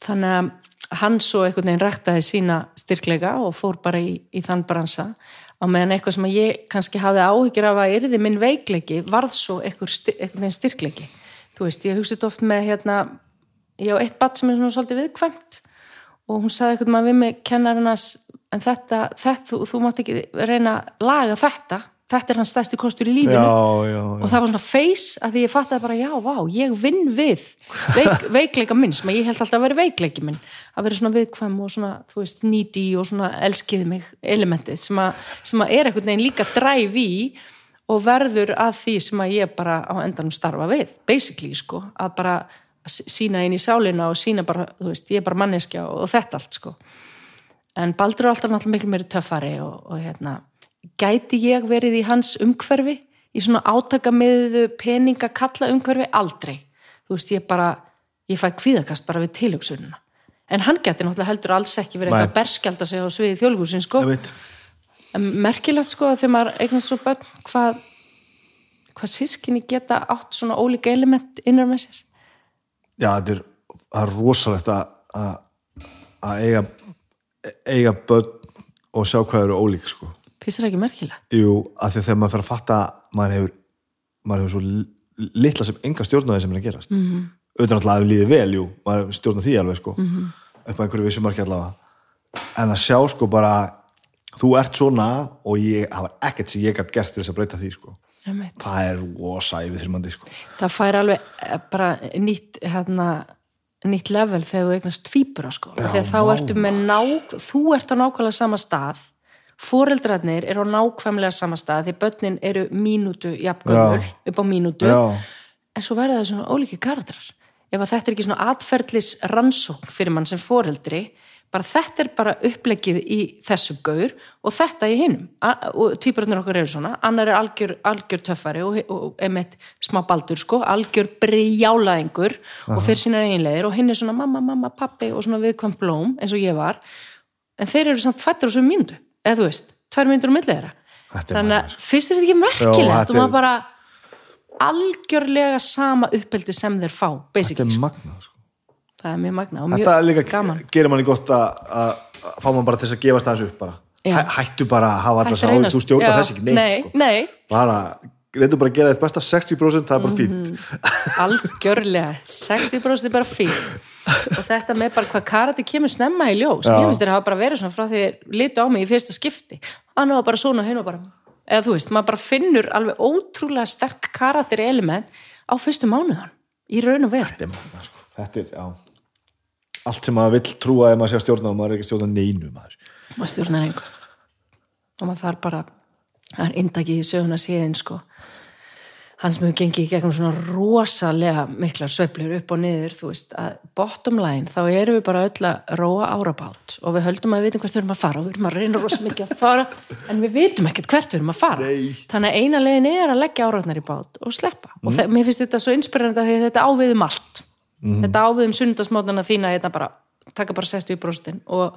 þannig að hann svo einhvern veginn rektaði sína styrkleika og fór bara í, í þann bransa. Á meðan eitthvað sem ég kannski hafði áhyggjur af að yrði minn veikleiki varð svo einhver, styr, einhvern styrkleiki. Þú veist, ég hugsit oft með hérna, ég á eitt batt sem er svona svolítið viðkvæmt og hún sagði eitthvað maður við mig kennarinas en þetta, þetta þú, þú mátt ekki reyna að laga þetta þetta er hans stærsti kostur í lífinu. Já, já, og það var svona face að því ég fattaði bara já, vá, ég vinn við veik, veikleika minn sem ég held alltaf að vera veikleiki minn. Að vera svona viðkvæm og svona, þú veist, needy og svona elskiði mig elementið sem að, sem að er einhvern veginn líka dræf í og verður að því sem að ég bara á endanum starfa við, basically sko, að bara sína inn í sálina og sína bara, þú veist, ég er bara manneskja og, og þetta allt sko. En Baldur er alltaf náttúrulega miklu meiri töffari og, og hérna, gæti ég verið í hans umhverfi í svona átaka með peninga kalla umhverfi? Aldrei, þú veist, ég bara ég fæ kvíðakast bara við tilhugsununa en hann geti náttúrulega heldur alls ekki verið eitthvað berskjálta sig á sviði þjóðlugursin sko, en merkilegt sko að þegar maður eignast svo börn hvað hvað sískinni geta átt svona ólíka element innar með sér. Já, þetta er, er rosalegt að að að eiga eiga börn og sjá hvað eru ólík sko. Það ekki merkilegt? Jú, af því að þegar maður fer að fatta maður hefur, maður hefur svo li- litla sem enga stjórnaði sem er að gerast mm -hmm. auðvitað að líði vel, jú maður stjórna því alveg sko -hmm. upp að einhverju vissu marki allavega en að sjá sko bara þú ert svona og ég það var ekkert sem ég gætt gert til þess að breyta því sko Einmitt. það er rosa yfir þrjumandi sko það fær alveg eh, bara nýtt hérna, nýtt level þegar þú eignast tvíbura sko Já, þegar þá ertu með ná þú ert á nákvæmlega sama stað foreldrarnir eru á nákvæmlega sama stað því börnin eru mínútu jafngömmul upp á mínútu. Já, en svo verða það svona ólíki karatrar ef að þetta er ekki svona atferðlis rannsókn fyrir mann sem foreldri bara þetta er bara upplegið í þessum gaur og þetta í hinum. A- og tvíburarnir okkar eru svona. Annar er algjör, algjör töffari og, og emitt smá baldur sko, algjör brjálaðingur og fyrir sínar eiginlegir og hinn er svona mamma, mamma, pappi og svona viðkvæm blóm eins og ég var. En þeir eru samt fættur á svo mínútu eða þú veist, tvær mínútur á milli þeirra. Þetta er þannig að fyrst er þetta ekki merkilegt? þetta og maður bara algjörlega sama uppeldi sem þeir fá þetta er sko. magnað sko. það er mjög magna og þetta mjög líka gaman. gerir manni gott að að fá mann bara til að gefast aðeins upp bara. Hæ, hættu bara að hafa alltaf að sá reynast- þú stjórnar þess ekki neitt nei, sko. nei, bara, reyndu bara að gera þetta besta 60% það er bara fínt. Algjörlega 60% er bara fín og þetta með bara hvað karate kemur snemma í ljós. Já. mér finnst þér að hafa bara verið svona frá því þeir litu á mig í fyrsta skipti. Hann var bara svona og bara eða þú veist, maður bara finnur alveg ótrúlega sterk karakter element á fyrstu mánuðan í raun og verð þetta sko. þetta er, já. Allt sem maður vill trúa ef maður sé að stjórna og maður er ekki að stjórna neinu maður. Maður stjórnar einhver og maður þarf bara það er indakið í söguna síðan sko hann sem hefur gengið í gegnum svona rosalega miklar sveiflur upp og niður þú veist að bottom line þá erum við bara öll að róa árabát og við höldum að við vitum hvert við erum að fara og við erum að reyna rosa mikið að fara en við vitum ekkert hvert við erum að fara Nei. þannig að eina leiðin er að leggja áratnar í bát og sleppa og mm. mér finnst þetta svo inspirerandi að því að þetta ávið um allt þetta ávið um sunnudasmótana þína þetta bara, taka bara 60% og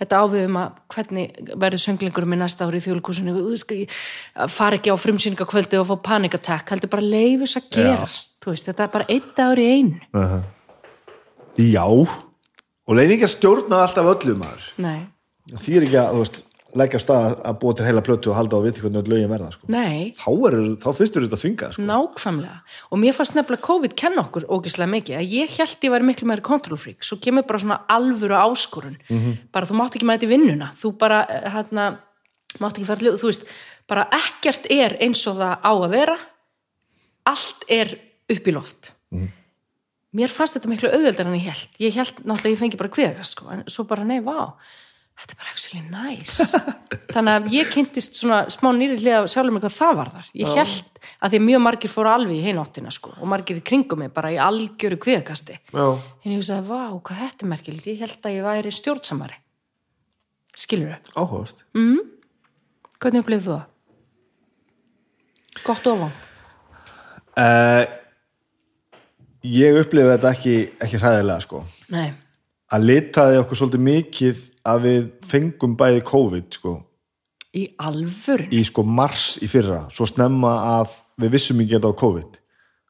þetta ávið um að hvernig verður sönglingurum í næsta ári í ekki, að fara ekki á frumsýningakvöldi og fá panic attack, heldur bara leifis að gerast, veist, þetta er bara eitt ári í einu, já. Og leiðin ekki að stjórna alltaf öllu maður. Nei, því er ekki að, þú veist, leggja stað að búa til heila plötu og halda og viti hvernig lögin verða sko. þá, er, þá fyrstur þetta að þvinga sko. nákvæmlega, og mér fannst nefnilega COVID kenna okkur ógislega mikið, að ég held ég væri miklu meiri kontrollfrík, svo kemur bara svona alvöru áskorun, bara þú mátt ekki mæta í vinnuna, þú bara hérna, mátt ekki fara þú veist bara ekkert er eins og það á að vera. Allt er upp í loft. Mér fannst þetta miklu auðveldar en ég held ég held náttúrulega ég fengi bara kviðakast sko, en svo bara nei, vá þetta er bara actually nice. Þannig að ég kynntist svona smá nýri hliða sjálfur mig hvað það var þar ég held að því að mjög margir fóru alveg í hináttina sko, og margir í kringum mig bara í algjöru kviðakasti já, en ég hugsaði, vá, hvað þetta er merkilegt. Ég held að ég væri stjórnsamari. Skilur þau, áhugast hvernig upplifðu þú það? gott ofan uh, ég upplifi þetta ekki, ekki hræðilega sko. nei, að litaði okkur svolítið mikið að við fengum bæði COVID sko, í alvör í sko mars í fyrra svo snemma að við vissum ekki þetta á COVID.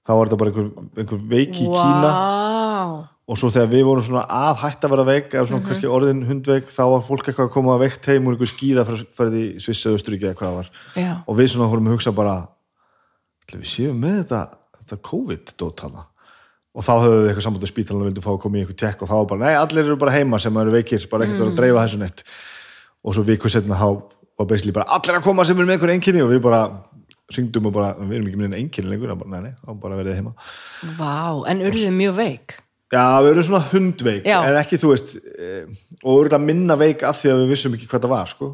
Þá var þetta bara einhver, einhver veiki í Kína. Og svo þegar við vorum svona að hætta að vera veik eða svona kannski orðin hundveik þá var fólk eitthvað að koma að veikt heim úr einhver skíða fyrir því Sviss eða Östuríki eða hvað það var. Já. og við svona vorum að hugsa bara við séum með þetta, þetta COVID-dót hana og þá höfum við eitthvað samband á spítalan og vildum fá að koma í eitthvað tekk og þá bara, nei, allir eru bara heima sem eru veikir, bara ekkert mm. að dreifa þessu neitt. Og svo viku setna þá var basically bara allir að koma sem eru með einhver einkinni og við bara ringdum og bara, við erum ekki með einn einkinni lengur, bara, nei, nei, þá bara verið heima. Vá, en urðið mjög veik? Já, við erum svona hundveik, Já. en ekki, þú veist e, og við erum minna veik af því að við vissum ekki hvað það var, sko.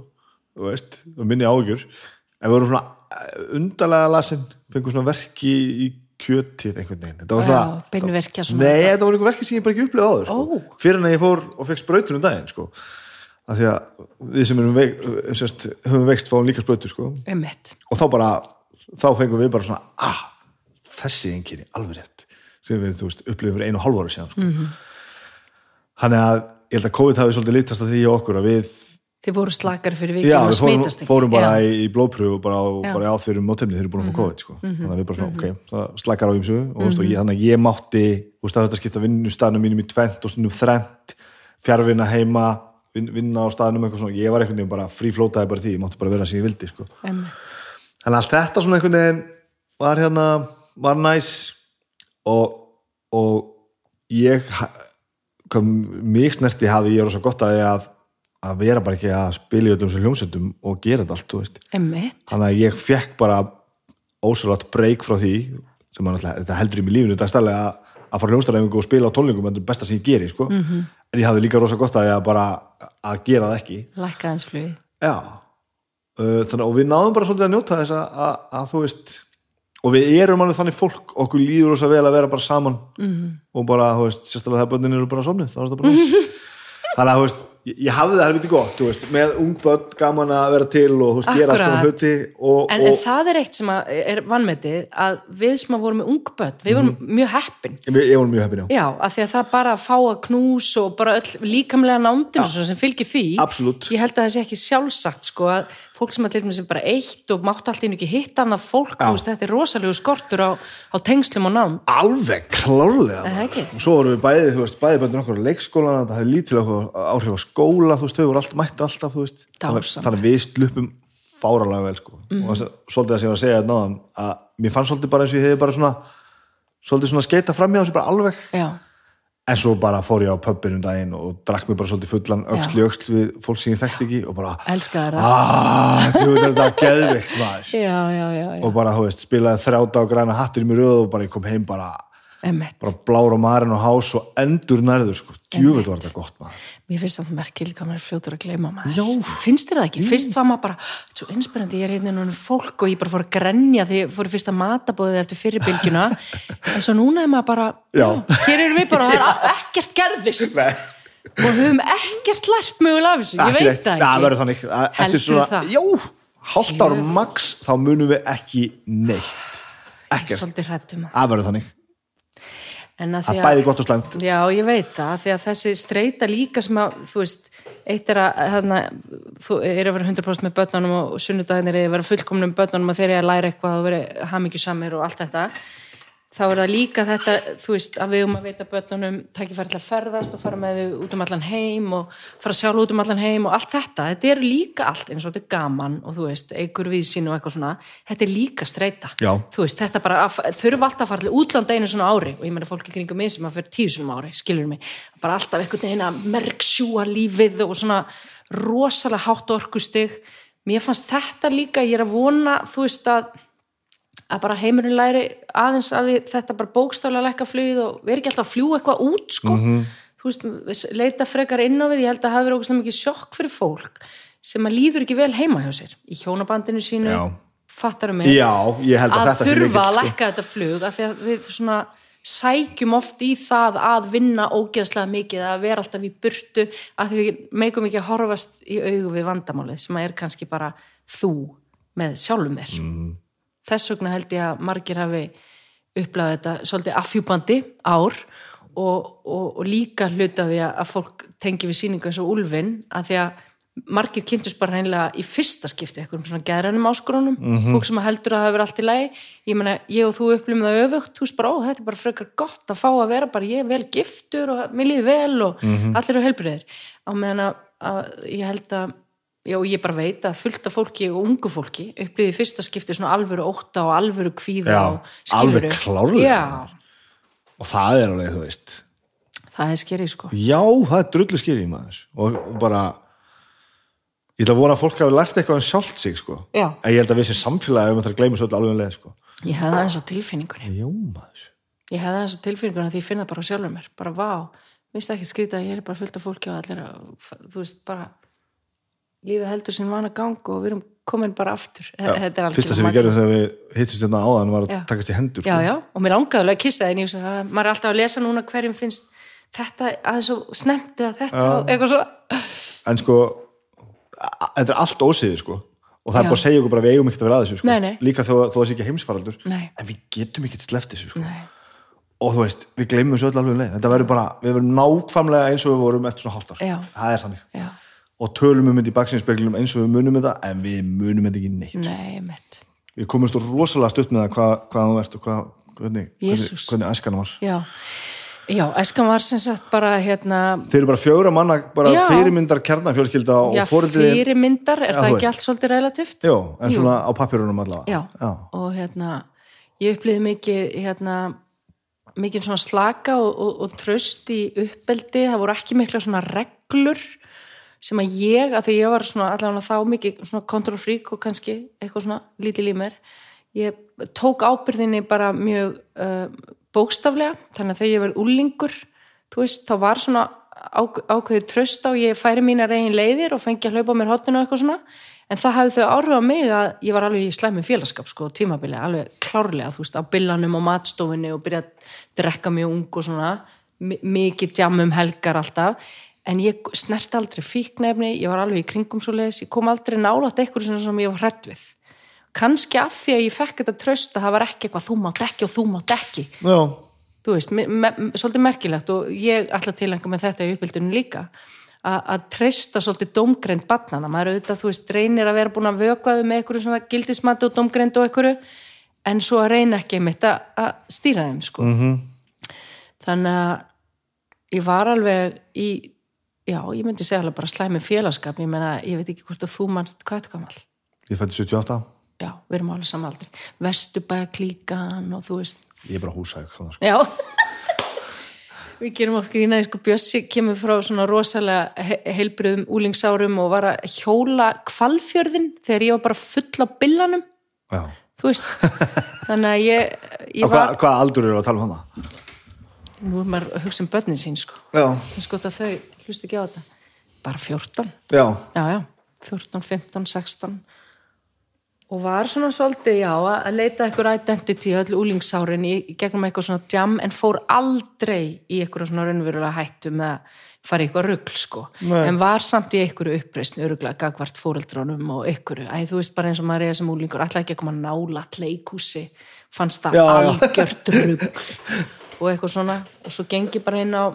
Þú veist, minni ágjur en við erum svona eh, undarlega lasin fengum svona verki í kjötið einhvern veginn, þetta var Já, svona beinverkja svona Nei, þetta voru einhver verki sem ég bara ekki upplifað áður sko. Ó. fyrir en að ég fór og fekk sprautur um daginn sko. af því að við sem erum veik, sérst, höfum veikst fáum líka sprautur sko. Og þá bara þá fengum við bara svona ah, þessi einkinni, alveg rétt sem við, þú veist, upplifum fyrir einu og hálfu ára síðan sko. Mhm. þannig að ég held að COVID hafi svolítið litast að því okkur að við Þið voru slakari fyrir Já, vikið og við fórum, smitast ekki fórum bara Já. í, blóðpröfu og bara, á, Já. Mhm. þeirrum mótefni þeir eru búin að fá COVID sko. þannig að við bara svona, ok, það slakar á ýmsu og, mm og ég, þannig að ég mátti þú veist, að þetta skipta vinnustafnum mínum í tvent og stundum þrent, fjárvinna heima vin, vinna á staðnum eitthvað svona ég var einhvern veginn bara fríflótaði bara því, ég mátti bara vera sem ég vildi sko. Emmett þannig að allt þetta svona einhvern veginn var hérna, var næs og, og ég ha- að, að að vera bara ekki að spila í öllum sem hljómsveitum og gera þetta allt, þú veist. Emmett þannig að ég fekk bara ósvöld breyk frá því sem að þetta heldur í mig lífinu þetta er stærlega að, að fara hljómsveitaræfingu og spila á tónlingum þetta er besta sem ég geri, sko. -hmm. en ég hafði líka rosa gott að ég að bara að gera það ekki. Lækka eins flugið. Já, þannig, og við náðum bara svolítið að njóta þess að, að, að þú veist og við erum alveg þannig fólk okkur líður rosa vel að vera bara saman. -hmm. og bara, þú veist, sérstaklega þegar bönnin eru bara somnið, þá er þetta bara næs. Þannig að, þú veist, ég, ég hafði það helviti gott, þú veist, með ung bönn gaman að vera til og, veist, gera svona hluti og, En, og en það er eitt sem að er vannmetið að við sem að vorum með ungböld við vorum Mhm. mjög heppin. Ég, ég var mjög heppin, já, Já, af því að það bara að fá að knús og bara öll líkamlega nándin sem fylgir því. Absolutt. Ég held að það sé ekki sjálfsagt sko að fólk sem að til dæmis er bara eitt og mátt allt einu ekki hitta annað fólk, þú veist, þetta er rosalegu skortur á, á tengslum og nánd alveg klárlega og svo vorum við bæði, þú veist, bæði bönnin okkur á leikskólan, það hefði lítilega áhrif á skóla, þú veist, þau voru alltaf mættu alltaf, þú veist, þannig, að við sluppum fáralega vel, sko. Og þess, svolítið það sem ég var að segja náðan að mér fannst svolítið bara eins og ég hefði bara svona svolítið svona skeita fram hjá þessu bara alveg. Já, en svo bara fór ég á pöppin um daginn og drakk mér bara svolítið fullan í öxl við fólk sem ég þekkti ekki og bara elskaðar það. Aaaah, þú veit þetta á geðvikt maður. Já, já, já, já, og bara, þú veist, spilaði þrjáta á græna hattur í mér röð og bara ég kom heim bara emmett bara blár á marinn og hás og endur nærður sko, djúvöld var þetta gott maður Mér finnst það merkileg hvað maður er fljótur að gleyma maður. Já. Finnst þér það ekki? Fyrst var maður bara, svo inspirandi, ég er hérna núna fólk og ég bara fór að grenja því ég fór í fyrsta matabóðið eftir fyrirbylgjuna. en svo núna er maður bara, Já. hér erum við bara, það er ekkert gerðist. Og höfum ekkert lært mögulega af þessu, ég veit það það ekki. verður þannig Að- eftir svona, það? já, hálft ár Djöfull. max þá munum við ekki neitt ekkert, Svolítið hrættum. það verður þannig að það er bæði gott og slæmt. Já, ég veit það, því að þessi streyta líka sem að, þú veist, eitt er að, hérna, þú er að vera 100% með börnunum og sunnudaginir er að vera fullkomnum börnunum og þeir eru að læra eitthvað og vera hamingjusamir og allt þetta þá er það líka þetta, þú veist, að við um að veita börnunum tækifæri til að ferðast og fara með þau út um allan heim og fara sjálf út um allan heim og allt þetta, þetta er líka allt eins og þetta er gaman og þú veist, eigur við sín og eitthvað svona, þetta er líka streyta þú veist, þetta bara að, þurfa alltaf að fara til útlanda einu svona ári. Og ég meina fólki kringum mig sem að fyrir svona ári, skilur mig. Bara alltaf einhvern veginn að merksjúa lífið og svona rosalega hátt orkustig. Mér fannst þetta líka, að að að bara heimurinn læri aðeins að við, þetta bara bókstaflega lækka flugið og við erum ekki alltaf að fljúa eitthvað út sko. Mhm. þú veist, við leita frekar inn á við, ég held að það hafi verið ógustlega mikið sjokk fyrir fólk sem að líður ekki vel heima hjá sér í hjónabandinu sínu, Já. fattarum held að, að þurfa að sko. lækka þetta flug af því að við svona sækjum oft í það að vinna ógeðslega mikið að vera alltaf í burtu að því við meikum ekki að horfast í augu við vandamálið sem er kannski bara þú með sjálfum þér Mhm. Þess vegna held ég að margir hafi upplæðið þetta svolítið affjúpandi ár og, og, og líka hluta því að fólk tengi við síningu eins og úlfin að því að margir kynntust bara reynilega í fyrsta skipti eitthvað um svona gæranum áskorunum fólk sem heldur að það hefur allt í lagi. Ég meina, ég og þú upplifum það öfugt þú veist bara, ó, þetta er bara frekar gott að fá að vera bara ég er vel giftur og mér líður vel og allir eru helbriðir á meðan að, að ég held að já, ég bara veit að fullt af fólki og ungu fólki upplifið í fyrsta skipti svona alvöru ótta og alvöru kvíða Já, og skilurðu. alveg klárlega. já, og það er alveg, þú veist það er skerið sko já, það er drullu skýri maður og bara ég ætla að vona að fólk hafi lært eitthvað um sjálft sig sko. Já. en ég held að við sem samfélagi um að það er gleyma svo alveg um leið sko. ég hefði aðeins á tilfinningunni já, maður ég hefði aðeins á tilfinningunni því ég finna bara á sjálfur mér bara vá, minnst ekki skrýta að ég er bara fullt af fólki og allir að, þú veist, bara lífið heldur sinn vana gang og við erum komin bara aftur. Fyrsta sem við gerum þegar við hittust hérna áðan var að Já. takast í hendur já, sko. já, og mér langaði alveg að kissa það að maður er alltaf að lesa núna hverjum finnst þetta aðeins svo snemt eða þetta og eitthvað svo. En sko þetta er allt ósiði sko. Og það er bara að segja okkur bara að við eigum ekkert að vera að þessu sko. Nei, nei. líka þó, þó það sé ekki heimsfaraldur. Nei. en við getum ekkert sleppt þessu sko. Og þú veist, við gleymum þessu öll alveg um leið. Þetta verður bara, við verðum nákvæmlega eins og við vorum eftir svona hálftar, það er þannig. Já, og tölum um þetta í baksinspeglunum eins og við munum þetta en við munum þetta ekki neitt nei, mitt við komumst rosalega stutt með það hvað, hvað þú ert og hvað, hvernig, hvernig, hvernig æskan var já, já, æskan var sem sagt bara hérna þeir eru bara fjóra manna, bara Já. fyrirmyndar kjarnafjölskylda og já, fóreldriðin fyrirmyndar, er Já, það ekki allt svolítið relativt? Jó, en Jú. svona á papjörunum allavega Já. Já. og hérna ég upplýði mikið hérna mikið svona slaka og, og, og tröst í uppeldi, það voru ekki mikla svona reglur sem að ég, að því ég var svona allavega þá mikið svona control freak og kannski eitthvað svona lítil í mér ég tók ábyrðinni bara mjög uh, bókstaflega. Þannig að þegar ég verið úlingur þú veist, þá var svona ákveðið tröst á, ég færi mínar eigin leiðir og fengi að hlaupa á mér hotinu og eitthvað svona. En það hafði þau áhrif á mig að ég var alveg í slæmi félagskap sko, tímabili, alveg klárlega þú veist, á billanum og matstofunni og byrja að drekka mjög ung og svona mi- mikið djam um helgar alltaf en ég snert aldrei fíknefni ég var alveg í kringum svo leiðis, ég kom aldrei nálægt eitthvað sem, ég var hrætt við. Kannski af því að ég fekk þetta tröst að það var ekki eitthvað þú mátt ekki og þú mátt ekki. Já. þú veist, me, me, svolítið merkilegt og ég ætla að tilengja með þetta í uppbyldunum líka. Að treysta svolítið domgreind barnana, maður auðvitað, þú veist, reynir að vera búin að vökvaðu með einhverju svona gildismat og domgreind og einhverju, en svo að reyna ekki einmitt að að stýra þeim, sko. Mhm. þannig að ég var alveg í já, ég myndi segja alveg bara slæmi félagskap ég meina, ég veit ekki hvort að þú manst hvað er gamal, Ég fætti 78 já, við erum alveg saman aldrei Vesturbæða klíkan og þú veist. Ég er bara húsæk sko. Já. Við gerum oft grínaði sko Bjössi kemur frá svona rosalega he heilbriðum úlingsárum og var að hjóla kvalfjörðin þegar ég var bara full á billanum. Já. þú veist þannig að ég, ég var hvað aldur eru að tala um hana? nú er maður að hugsa um börnin sín sko. Sko þau hlusta ekki á þetta. Bara 14, Já. já já. 14, 15, 16 og var svona svolítið já að leita eitthvað identity öll úlingsárin í, í gegnum eitthvað svona jam en fór aldrei í eitthvað svona raunverulega hættu með að fara í eitthvað rugl sko. Nei. en var samt í einhverju uppreisn öruglega gagvart fóreldrunum og einhverju. Æ þú veist bara eins og maður er sem úlingur alltaf ekki að koma nálat leikúsi fannst það algjört rugl. Og eitthvað svona og svo gengi bara inn á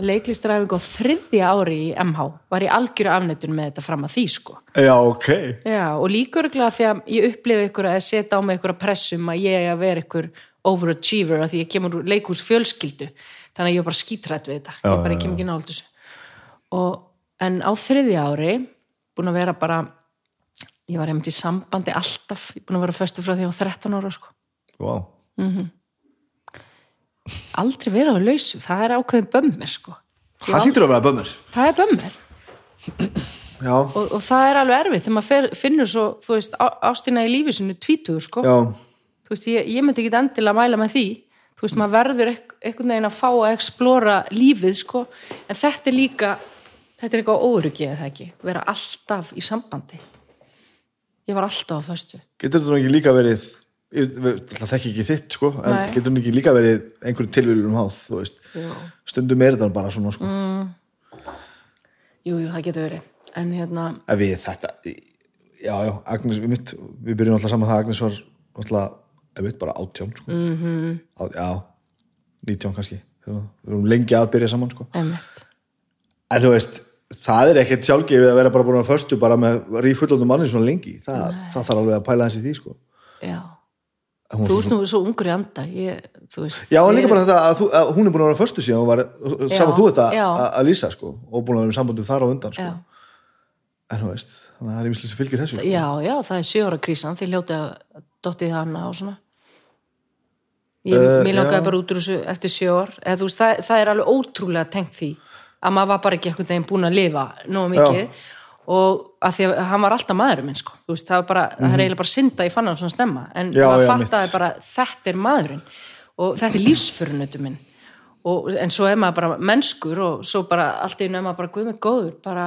leiklistræfingu á þriðja ári í MH var ég algjöru afnettun með þetta fram að því sko. Já, ok. Já, og líka örgulega því að ég upplifi ykkur að setja á mig ykkur að pressum að ég er að vera ykkur overachiever að því ég kemur úr leikús fjölskyldu þannig að ég er bara skítrætt við þetta. Já, ég bara ég kem ekki nált þessu. Og, en á þriðja ári búin að vera bara ég var einmitt í sambandi alltaf. Ég búin að vera föstu frá því á 13 ára sko. Vá. Aldrei vera á lausu, það er ákveðin bömmir sko. Það hlýtur að vera bömmur. það er bömmir og, og það er alveg erfitt þegar maður finnur svo þú veist, ástina í lífi sinu tvítugur sko. Veist, ég, ég myndi ekki endilega mæla með því. Þú veist, maður verður einhvern veginn að fá að explora lífið, sko. En þetta er líka, þetta er eitthvað óryggið það ekki, vera alltaf í sambandi. Ég var alltaf á föstu. Getur þetta nú ekki líka verið, það þekki ekki þitt, sko, en Nei. getur nú ekki líka verið einhverju tilvílunum háð, þú veist. já. Stundum er þetta bara svona, sko. jú, jú, það getur verið en hérna, En við þetta, já, já, Agnes, við mitt, við byrjum alltaf saman það, að Agnes var alltaf, ef við bara átján, sko. Mm -hmm. Á, já, nítján kannski, við erum lengi að byrja saman sko. einmitt en þú veist, það er ekkert sjálfgefið að vera bara búin að föstu bara með rífullóndum manni svona lengi, það, það þarf alveg að pæla í því sko. já, Þú ert nú svo ungur í anda ég, þú veist Já, en líka bara þetta að, þú, að hún er búin að vera föstu síðan og var, saman þú þetta já. að, lýsa sko, og búin að vera í sambandum þar á undan sko. já, en þú veist, þannig að það er ímislega sem fylgir þessu sko. já, já, það er sjö ára krísan því hljóti að dottið hana og svona ég, Eh, mér langaði já. bara út úr þessu eftir sjö ár eða þú veist, það, það er alveg ótrúlega tengt því að maður var bara ekki einhvern veginn búin að lifa nógu mikið og að því að hann var alltaf maðurinn minn sko. Veist, það, var bara, það er eiginlega bara synda ég fann hann svona stemma en Mhm. Já, maður já, fattaði mitt. bara þetta er maðurinn og þetta er lífsförunutu minn og, en svo er maður bara mennskur og svo bara allt í er maður bara guð með góður bara,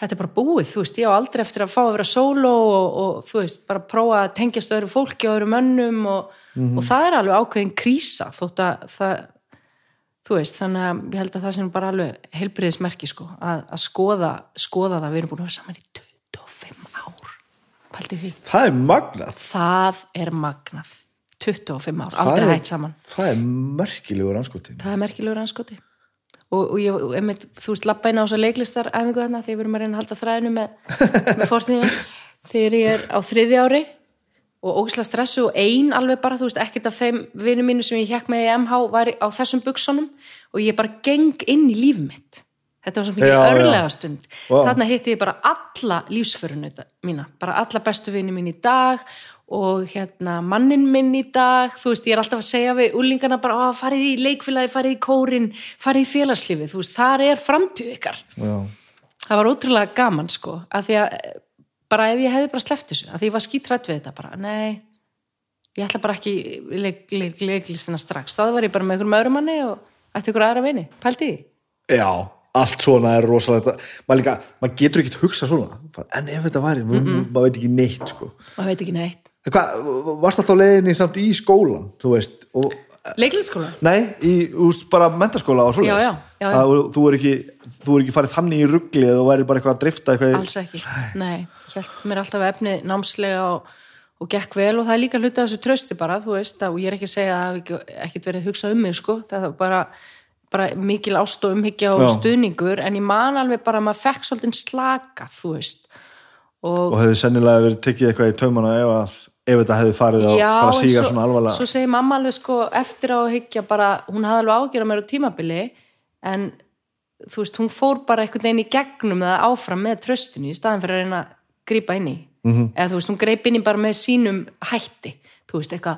þetta er bara búið, þú veist, ég á aldrei eftir að fá að vera sóló og, og þú veist, bara prófa að tengjast öðru fólki og öðru mönnum og, Mhm. og það er alveg ákveðin krísa þótt að það þú veist, þannig að ég held að það sem bara alveg heilbriðismerki sko, að, að skoða, skoða það, við erum búin að vera saman í 25 ár. Pælti því, Það er magnað. Það er magnað. 25 ár, Það aldrei er- hætt saman. Það er merkilegur anskotin það er merkilegur anskoti og, og ég, einmitt, þú veist, lappa inn á þess að leiklistar æfingu þarna, þegar við erum að reyna að halda þræðinu með, með fórtíðinu þegar ég er á þriði ári og ógislega stressu og ein alveg bara, þú veist, ekkert af þeim vinum mínu sem ég hekk með í MH var á þessum buksunum og ég bara geng inn í líf mitt. Þetta var svo mikið örlega stund. Vá. þarna hitti ég bara alla lífsförunu mína, bara alla bestu vini mín í dag og hérna mannin minn í dag, þú veist, ég er alltaf að segja við úlingana bara, "Ó, farið í leikfélagi farið í kórin, farið í félagslífið. Þú veist, þar er framtíð ykkar. Já, það var ótrúlega gaman sko að því að bara ef ég hefði bara sleppt þessu að því ég var skítrætt við þetta bara nei, ég ætla bara ekki í leik, leik, leiklistina strax. Þá var ég bara með einhverjum öðrum manni og ætti ykkur aðra vini, pælti því? Já allt svona er rosalega maður, líka, maður getur ekkert hugsa svona en ef þetta væri, mm -mm. maður veit ekki neitt sko. maður veit ekki neitt Hvað, varst alltaf á leiðinni samt í skólan þú veist, og leiklistaskóla? Nei, í úst, bara mentaskóla og svoleiðis Já, já, já, já. Að Þú er ekki, þú er ekki farið þannig í rugglið og væri bara eitthvað að drifta eitthvað alls ekki, nei, held mér alltaf efni námslega og, og gekk vel og það er líka hluti af þessu trösti bara þú veist, og ég er ekki að segja að það ekki- ekkert verið hugsað um mig sko, það var bara bara mikil ást og umhyggja og Já. stuðningur en ég man alveg bara að maður fekk svolítið slaka, þú veist og, og hefði sennilega verið tekið eitthvað í taumana ef, að, ef þetta hefði farið að fara að síga svo, svona alvarlega. svo segir mamma alveg sko eftir á að hyggja bara, hún hafði alveg ágjörð mér á tímabili en þú veist, hún fór bara einhvern veginn í gegnum eða áfram með tröstinu í staðan fyrir að reyna að grípa inn í. -hmm. eða þú veist, hún greip inn í bara með sínum hætti, þú veist, eitthvað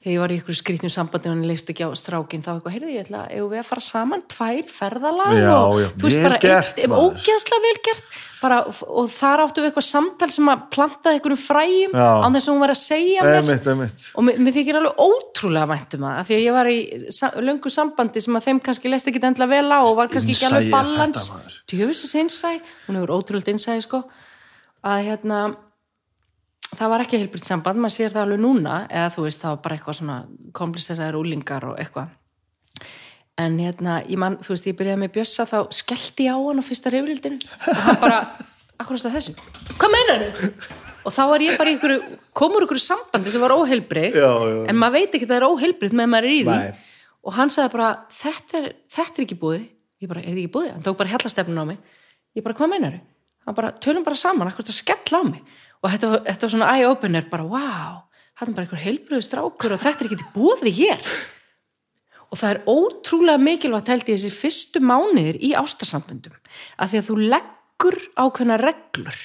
þegar ég var í ykkur skrýtnum sambandi og hann leist ekki á strákin, þá eitthvað, heyrðu ég ætla eigum við að fara saman, tvær ferðalag Já, og já, þú veist, bara eitt, ógeðslega vel gert. Bara, og þar áttu við eitthvað samtal sem að plantaði einhverjum fræjum án þess að hún var að segja mér. Einmitt, einmitt. Og mér, mér þykir alveg ótrúlega vænt um það af því að ég var í löngu sambandi sem að þeim kannski leist ekki endla vel á og var kannski ekki alveg balans þetta, maður. djöfisins innsæ, hún hefur ótrúlega innsæ sko, að hérna það var ekki heilbritt samband, maður sér það alveg núna eða þú veist, það var bara eitthvað svona kompliseraðar úlingar og eitthvað. En hérna, ég man, þú veist, ég byrjaði með Bjössa þá skellti ég á hann á fyrsta reyfrildinu og hann bara, akkur það þessu? Hvað meinar og þá var ég bara í ykkur, komur ykkur sambandi sem var já. en maður veit ekki að það er óheilbrigt með maður er í því. Nei. og hann sagði bara, þetta er, þetta er ekki búið. Ég bara, er þetta ekki búið? hann tók bara hellastefnun á mig. Ég bara, hvað meinar hann bara, tölum bara saman, akkur það skella á mig og þetta, var- þetta var svona eye-opener bara, wow, hann er bara einhver heilbriðu strákur og þetta er ekki búið hér. Og það er ótrúlega mikilvægt held ég þessi fyrstu mánuðir í ástarsambundum að því að þú leggur ákveðna reglur.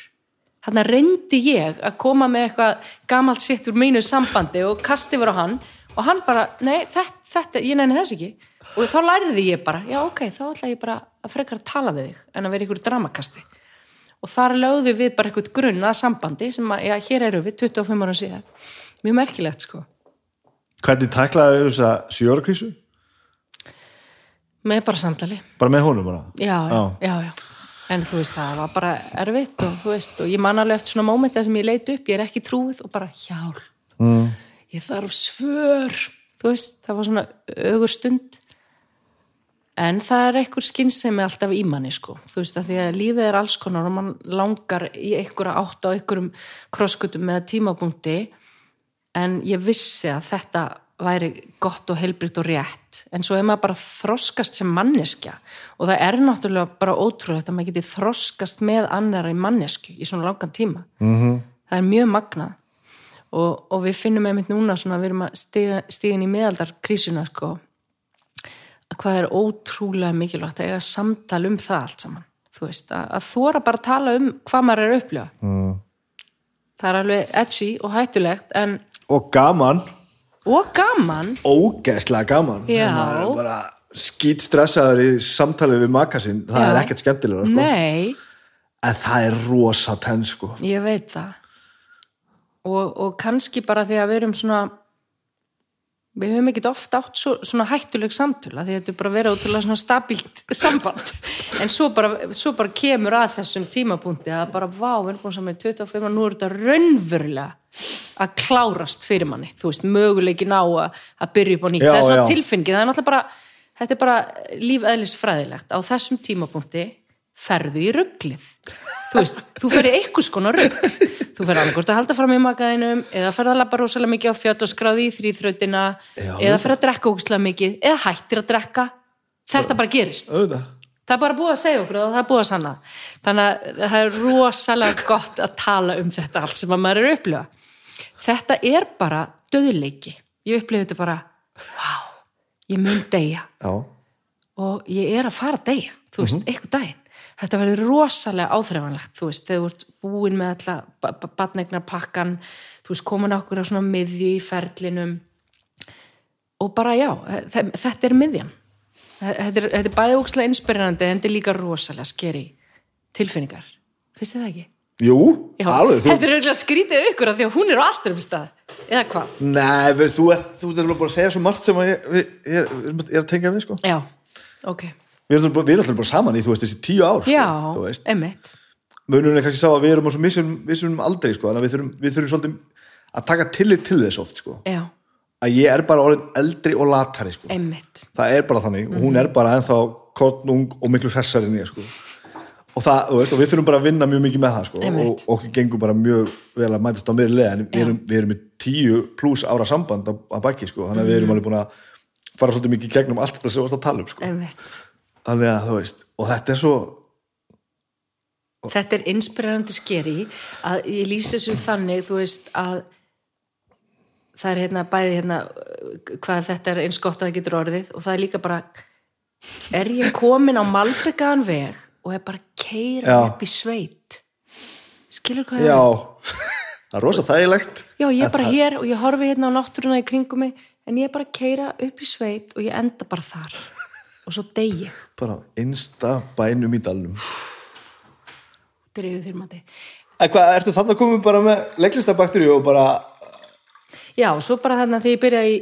Að reyndi ég að koma með eitthvað gamalt sitt úr mínu sambandi og kasti yfir á hann og hann bara, nei, þetta, þetta ég nefni þess ekki. Og þá læriði ég bara, já ok, þá ætla ég bara að frekar að tala við þig en að vera ykkur dramakasti og þar lögðu við bara eitthvað grunn að sambandi sem að, já, hér eru við 25 ára síðan mjög merkilegt sko Hvernig tæklaði þess að sjórakrísu? með bara samtali Bara með honum bara? já, já, já, já. en þú veist það var bara erfitt og þú veist og ég man alveg eftir svona mómenta sem ég leit upp, ég er ekki trúið og bara hjálp Mm. ég þarf svör þú veist, það var svona augur stund en það er einhver skynsemi alltaf í manni sko, þú veist að því að lífið er alls konar og mann langar í einhverja átt á einhverjum krosskutum með tímapunkti. En ég vissi að þetta væri gott og heilbritt og rétt. En svo er maður bara þroskast sem manneskja. Og það er náttúrulega bara ótrúlegt að maður geti þroskast með annara í mannesku í svona langan tíma. -hmm. það er mjög magnað. Og, og við finnum einmitt núna svona við erum að stigin í meðaldarkrísuna sko að hvað er ótrúlega mikilvægt að eiga samtal um það allt saman. Þú veist, að, að þóra bara að tala um hvað maður er að upplifa. Mm. það er alveg edgy og hættulegt en og gaman. Og gaman. Ógeðslega gaman. Maður er bara skýt stressaður í samtalið við makasinn það Já. er ekkert skemmtilega sko. nei, en það er rosa tenn sko. ég veit það. Og, og kannski bara því að við erum svona við höfum ekkert oft átt svo, svona hættuleg samtöla því að þetta er bara verið ótrúlega svona stabílt samband. En svo bara, svo bara kemur að þessum tímapunkti að bara vá, við erum búin saman í 25 og nú er þetta raunverulega að klárast fyrir manni, þú veist, möguleikin á að, að byrja upp á nýtt, það er svona já. tilfinningi það er náttúrulega bara, þetta er bara lífeðlisfræðilegt, á þessum tímapunkti ferðu í rugglið þú veist, þú ferði eitthvað skona rugg þú ferði annarkort að halda fram í makaðinum eða ferði að labba rosalega mikið á fjöld og skráði í þrýþrautina eða ferði að drekka ógustlega mikið eða hættir að drekka. Þetta bara gerist. auðvitað. Það er bara búið að segja okkur og það er búið að sanna. Þannig að það er rosalega gott að tala um þetta allt sem að maður er að upplifa. Þetta er bara döðleiki ég upplifi þetta bara wow, ég mun deyja. Já, og ég er að fara að deyja þú veist, eitthvað daginn þetta verður rosalega áþreifanlegt þú veist, þegar þú ert búin með alltaf batnegnar pakkan þú veist, komin okkur á svona miðju í ferlinum og bara já, þe- þetta er miðjan þetta er, þetta er bæði ókslega inspirerandi en þetta er líka rosalega skeri tilfinningar, finnst þið það ekki? jú, Já, alveg þú, þetta er auðvitað skrítið ykkur af því að hún er á alltaf um stað eða hvað? nei, við, þú ert þú ert bara að segja svo margt sem ég, ég, ég er að tengja við sko. Já, ok við erum alltaf, bara saman í þú veist þessi tíu ár sko, Já, veist, emmitt munurinn er kannski sá að við erum á svo missum, aldrei sko, þannig að við þurfum, við þurfum svolítið að taka tillit til þess oft sko. Já, að ég er bara orðin eldri og latari sko. emmitt það er bara þannig og hún er bara ennþá kornung og miklu hressar en ég sko. og, það, þú veist, og við þurfum bara að vinna mjög mikið með það sko. og Einmitt. okkur gengur bara mjög vel að mætast á miðurlega en við erum, við erum með tíu pluss ára samband að, að baki sko. þannig að við erum alveg búin að fara svolítið mikið í gegnum allt þetta sem við varst að tala um sko. emmitt þannig að þú veist, og þetta er svo þetta er inspirerandi skeri að ég lýsi þessu þannig þú veist að það er hérna bæði hérna hvað þetta er eins gott að það getur orðið og það er líka bara er ég komin á malbyggaðan veg og er bara keira Já. upp í sveit? Skilur hvað já, það er rosa þægilegt. Já, ég er bara hér og ég horfi hérna á náttúruna í kringum mig en ég er bara keira upp í sveit og ég enda bara þar og svo ég. Bara einsta bænum í dalnum. Drifið þér mati en hvað, ertu þannig að koma bara með leiklistabakteríu og bara Já, svo bara þarna þegar ég byrjaði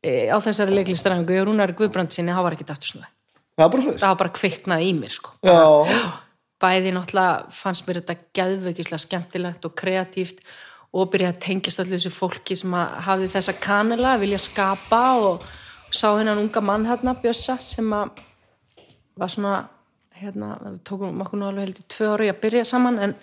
e, á þessari leiklistarangu og Rúnar Guðbrandsinni, það var ekkert aftur snúið. það bara var bara kviknað í mér, sko. já, Bæði náttúrulega fannst mér þetta geðveikislega skemmtilegt og kreatíft og byrjaði að tengjast allir þessu fólki sem að hafði þessa kanela að vilja skapa og sá hennan unga mann hérna, Bjössa, sem að var svona, hérna, við tókum okkur nú alveg heldur tvö ári að byrja saman en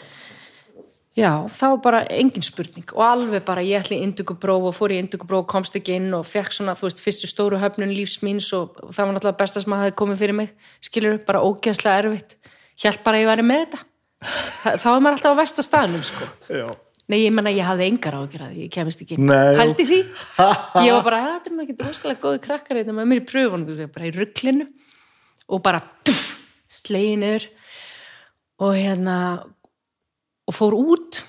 Já, það var bara engin spurning. Og alveg bara ég ætli í indugubróf og fór í indugubróf og komst ekki inn og fekk svona, þú veist, fyrstu stóru höfnun lífs míns og, það var náttúrulega besta sem að hafi komið fyrir mig, skilur bara ógeðslega erfitt, hjælt bara að ég væri með þetta. Þá er maður alltaf á vestastaðnum, sko. Já. Nei, ég menna ég hafði engar ágjur að því, ég kemist ekki. Nei. hældi því, ég var bara "Ja, þetta er nú ekki rosalega góði krakkar þetta með mér í pröfunum, bara í rugglinu og bara niður. Og hérna og fór út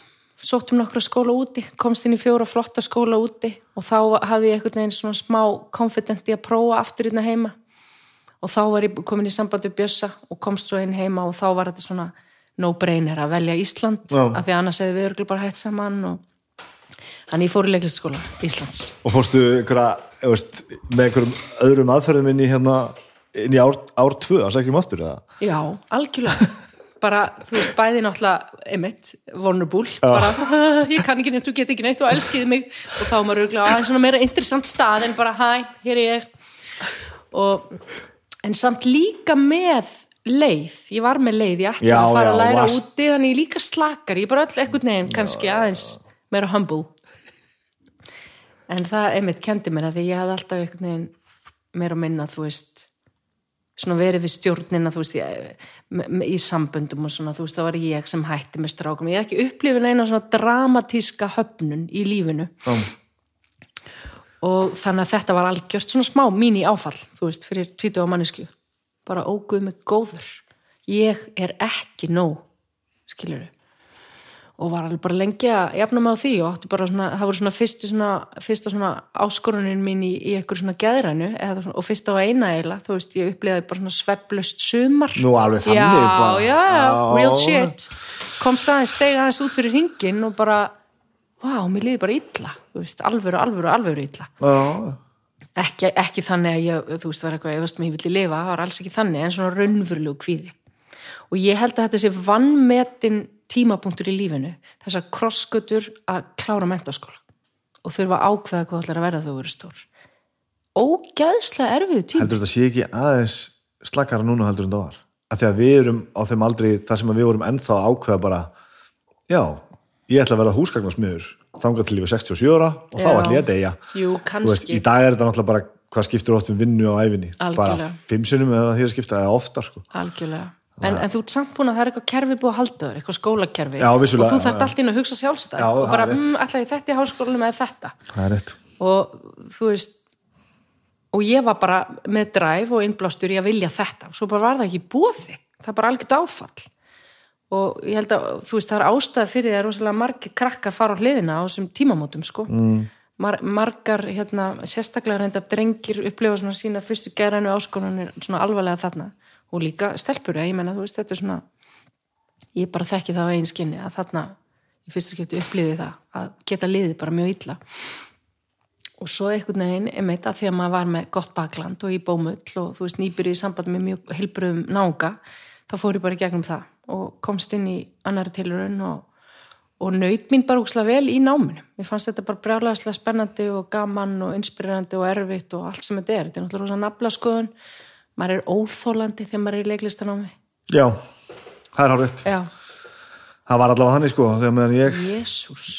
sóttum nokkra skóla úti, komst inn í fjóra flotta skóla úti og þá hafði ég einhvern veginn svona smá confident í að prófa aftur hérna heima. Og þá var ég komin í samband við Bjössa og komst svo inn heima og þá var þetta svona no-brainer að velja Ísland Já. af því að annars hefði við örgulega bara hætt saman og þannig ég fór í leiklistaskóla Íslands. Og fórstu einhverja, veist, með einhverjum öðrum aðferðum inn í hérna inn í ár, ár tvö, að segja um aftur eða? Já, algjörlega. Bara, þú veist, bæði náttúrulega einmitt, vulnerable, bara ég kann ekki neitt, þú get ekki neitt og elskiði mig. Og þá maður auðvitað aðeins svona meira interessant stað en bara, hæ, hér er ég. Og en samt líka með leið. Ég var með leið, ég ætla Já, að fara já, að læra varst- úti þannig ég líka slakar, ég er bara öll eitthvað neginn kannski aðeins meira humble. En það einmitt kendi mér að því ég hafði alltaf einhvern veginn meira og minna, þú veist svona verið við stjórnina þú veist, ég, í samböndum og svona, þú veist, það var ég sem hætti með strákum. Ég hef ekki upplifin eina svona dramatíska höfnun í lífinu. Já. og þannig að þetta var algjört svona smá mín í áfall, þú veist, fyrir 20 mannesku, bara óguð með góður ég er ekki nóg, skilur og var alveg bara lengi að jafna mig á því og svona, það voru svona svona, fyrsta svona áskorunin mín í, í eitthvað svona svona, og fyrsta á eina eiginlega, þú veist, ég upplýði bara svona sveflust sumar. Nú, alveg þannig já, bara. já, Já. real shit. Komst aðeins, steg aðeins út fyrir hringin og bara, wow, mér liði bara illa þú veist, alvöru, alvöru, alvöru illa. Já, ekki, ekki þannig að ég, þú veist, var eitthvað, ég veist mér villi lifa, það var alls ekki þannig, en svona raunverulegu kvíði. Og ég held að þetta sé vannmetin tímapunktur í lífinu, þessar krossgötur að klára mentaskóla og þurfa að ákveða hvað ætlar að verða þau eru stór. Ógæðslega erfiðu tíma. heldur þetta sé ekki aðeins slakara núna heldur en það var að því að við erum á þeim aldrei þar sem að við vorum ennþá að ákveða bara já, ég ætla að verða húsgagnarsmiður þangað til var 67 ára og þá ætla ég að deyja. Jú, veist, í dag er þetta náttúrulega bara hvað skiptur oft um vinnu á æfinni bara Algjörlega. fimm sinnum eða því að skipta eða oftar sko. Algjörlega. En, en þú ert samt búin að það er eitthvað kerfi búið að halda þér, eitthvað skólakerfi. Já, og þú þarft já. allt inn að hugsa sjálfstæð Já, og bara, mm, ætla ég þetta í háskólanum eða þetta? Og þú veist og ég var bara með dræf og innblástur í að vilja þetta. Og svo bara var það ekki búði það er bara algjört áfall og ég held að þú veist það er ástæða fyrir því að rosalega margir krakkar fara á hliðina á þessum tímamótum sko. Mm. Mar margar hérna sérstaklega reynda drengir upplifa svona sína fyrstu gerðanu áskonunir svona alvarlega þarna. Og líka stelpur ég menna þú veist þetta er svona ég bara þekki það á eigin skinni að þarna í fyrstu skipti upplifið það að geta liðið bara mjög illa. Og svo einhvern veginn, einmitt að því að maður var með gott bakland og í bómull og þú veist nýbyrju í samband með mjög heilbröðum náunga þá fór ég bara gegnum það og komst inn í annari tilraun og, og naut mín bara úkslega vel í náminu. Mér fannst þetta bara brjálæðislega spennandi og gaman og inspirerandi og erfitt og allt sem þetta er, þetta er náttúrulega nafla skoðun maður er óþólandi þegar maður er í leiklistanámi. Já, það er hár rétt já, það var allavega þannig sko þegar meðan ég Jésús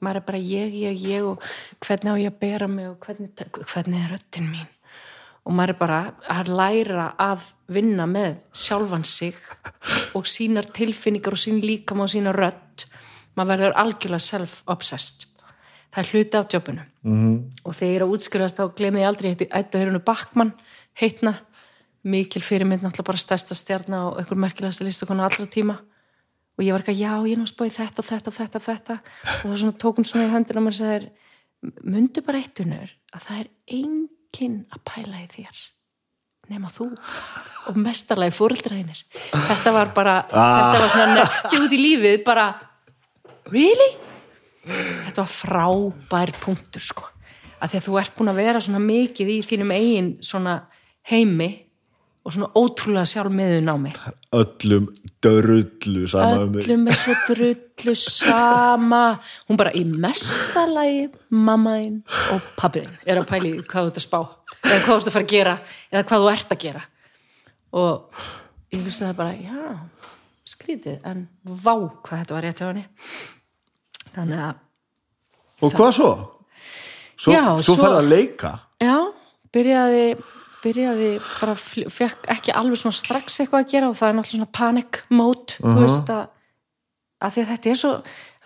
maður er bara ég, ég, ég og hvernig á ég að bera mig og hvernig, hvernig er röddin mín og maður er bara að læra að vinna með sjálfan sig og sínar tilfinningar og sín líkam og sína rödd. Maður verður algjörlega self-obsessed. Það er hluti af jobbinu. -hmm. og þegar ég er að útskjörast þá glemir ég aldrei eitt að hérunu Bakmann heitna, mikil fyrirmynd náttúrulega bara stærsta stjarna og einhver merkilegasta listakona allra tíma. Og ég var ekki að já, ég er náttúrulega spáði þetta og þetta og þetta og þetta. Og þá tók hún svona í höndin og maður sagði mundu bara eitt unnur að það er enginn að pæla í þér nema þú og mestarlega fóreldræðinir þetta var bara, þetta var svona nesti út í lífið bara really? þetta var frábær punktur sko. Að því að þú ert búin að vera svona mikið í þínum eigin svona heimi og svona ótrúlega sjálf meðun á mig öllum dörullu sama um öllum er svo drullu sama. Hún bara í mestalagi mammaðinn og pabbiðinn er að pæli hvað þú ert að spá eða hvað þú ert að fara að gera eða hvað þú ert að gera. Og ég vissi það bara já, skrítið en vá hvað þetta var rétt hjá henni. Þannig að og hvað svo? svo, Já, svo svo- færði að leika? Já, byrjaði byrjaði bara, fekk ekki alveg svona strax eitthvað að gera og það er náttúrulega svona panic mode, þú veist að, að þetta er svo,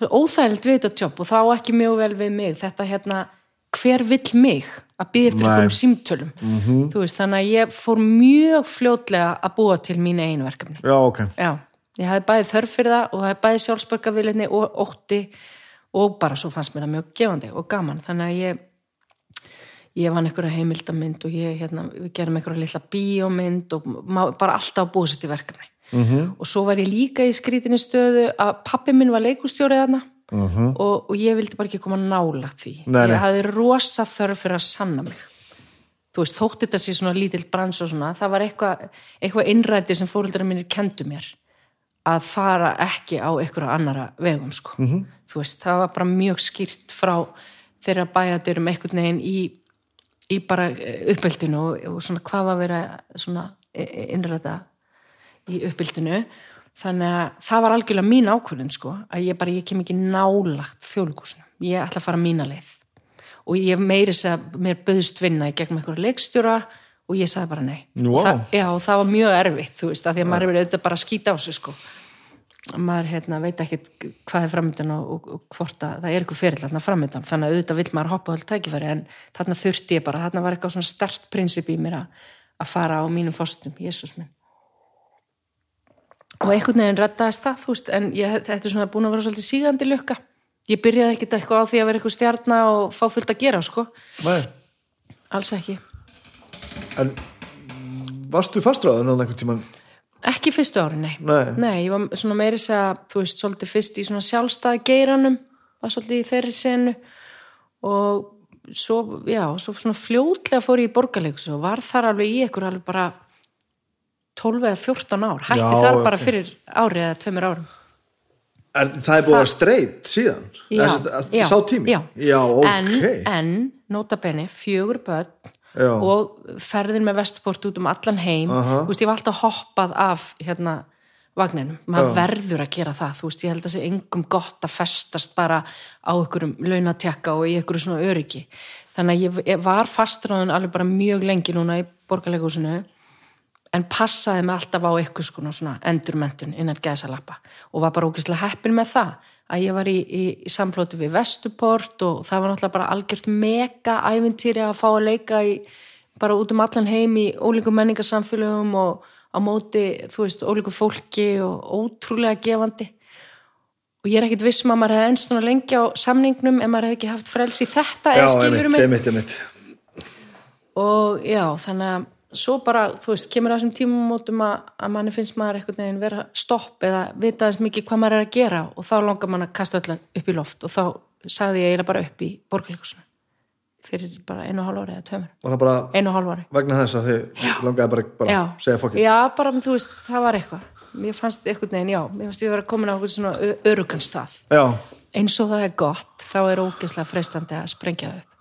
óþægilegt við þetta jobb og þá ekki mjög vel við mig. Þetta hérna, hver vill mig að býða eftir einhverjum símtölum? -hmm. þú veist, þannig að ég fór mjög fljótlega að búa til mín einu verkefni. Já, ok, Já, ég hafði bæði þörf fyrir það og hafði bæði sjálfsbörgavillinni og ótti og bara svo fannst mér það mjög gefandi og gaman, þannig að ég ég vann einhverja heimildamynd og ég, hérna, við gerum einhverja litla bíómynd og bara alltaf búið sér til verkefni -hmm. og svo var ég líka í skrítinni stöðu að pappi minn var leikustjórið þarna -hmm. og, og ég vildi bara ekki koma nálagt því Nei, nei. ég hafði rosa þörf fyrir að sanna mig þú veist, þótt þetta sé svona lítill brans og svona, það var eitthvað eitthvað innræti sem fóreldrar mínir kendu mér að fara ekki á einhverja annara vegum sko. -hmm. þú veist, það var bara mjög skýrt frá þeirra bæjadurum einhvern veginn í, í bara uppeldinu og, og svona hvað var að vera svona innræta í uppbyldinu þannig að það var algjörlega mín ákvörðin sko, að ég bara, ég kem ekki nálagt þjóðlíkusinu, ég ætla að fara mína leið. Og ég meiri þess að mér böðst vinna í gegnum einhverja leikstjóra og ég sagði bara nei. Vá. það, já, það var mjög erfitt þú veist, af því að maður er auðvitað bara að skýta á sig sko maður hérna, veit ekkert hvað er framöndan og, og, og hvort að það er eitthvað fyrir þarna framöndan, þannig að auðvitað vill maður hoppa á allt tækifæri en þarna þurfti ég bara, þarna var eitthvað svona stert prinsip í mér að, að fara á mínum fóstum, Jésús minn. Og einhvern veginn reddaðist það, þú veist, en ég, þetta er svona búin að vera svolítið sígandi lukka. Ég byrjaði ekkert eitthvað á því að vera eitthvað stjarna og fá fullt að gera, sko. Nei. alls ekki, en varstu tímann ekki fyrstu ári, nei. Nei. ég var svona meiri þess að, þú veist, svolítið fyrst í svona sjálfstæða geiranum var svolítið í þeirri senu. Og svo, já, svo svona fljótlega fór ég í borgarleikus og var þar alveg í ykkur alveg bara 12 eða 14 ár, hætti Já, þar bara ok. fyrir ári eða tveimur árum. Er, það er búið að vera streit síðan? Já, Þessi- já, sá tími? já. já ok. en, en, nota bene, fjögur börn Já. og ferðin með vestport út um allan heim. Aha. þú veist, ég var alltaf hoppað af hérna vagninum, maður verður að gera það þú veist, ég held að sé engum gott að festast bara á einhverjum launatjakka og í einhverju svona öryggi. Þannig að ég, ég var fastráðun alveg bara mjög lengi núna í borgarleikúsinu en passaði mig alltaf á eitthvað svona, svona endurmentun innan gæsalappa og var bara ógeðslega heppin með það að ég var í, í, í samflóti við Vestuport og það var náttúrulega bara algjört mega ævintýri að fá að leika í, bara út um allan heim í ólíkum menningarsamfélögum og á móti, þú veist, ólíku fólki og ótrúlega gefandi og ég er ekkit viss um að maður hefði ennst svona lengi á samningnum ef maður hefði ekki haft frelsi í þetta já, einmitt, einmitt, einmitt. og já, þannig að svo bara, þú veist, kemur á þessum tímumótum að, að manni finnst maður eitthvað neginn vera stopp eða vita þess mikið hvað maður er að gera og þá langar mann að kasta öll upp í loft og þá sagði ég eiginlega bara upp í borgarleikusinu fyrir bara einu og hálf ári eða bara einu og hálf ári. vegna þess að þið langaði bara, bara já, segja fokk já, bara, þú veist, það var eitthvað. Mér fannst eitthvað neginn, já, mér fannst ég vera komin á eitthvað svona örugan stað. Já, eins og það er gott, þá er ógeðslega freistandi að sprengja upp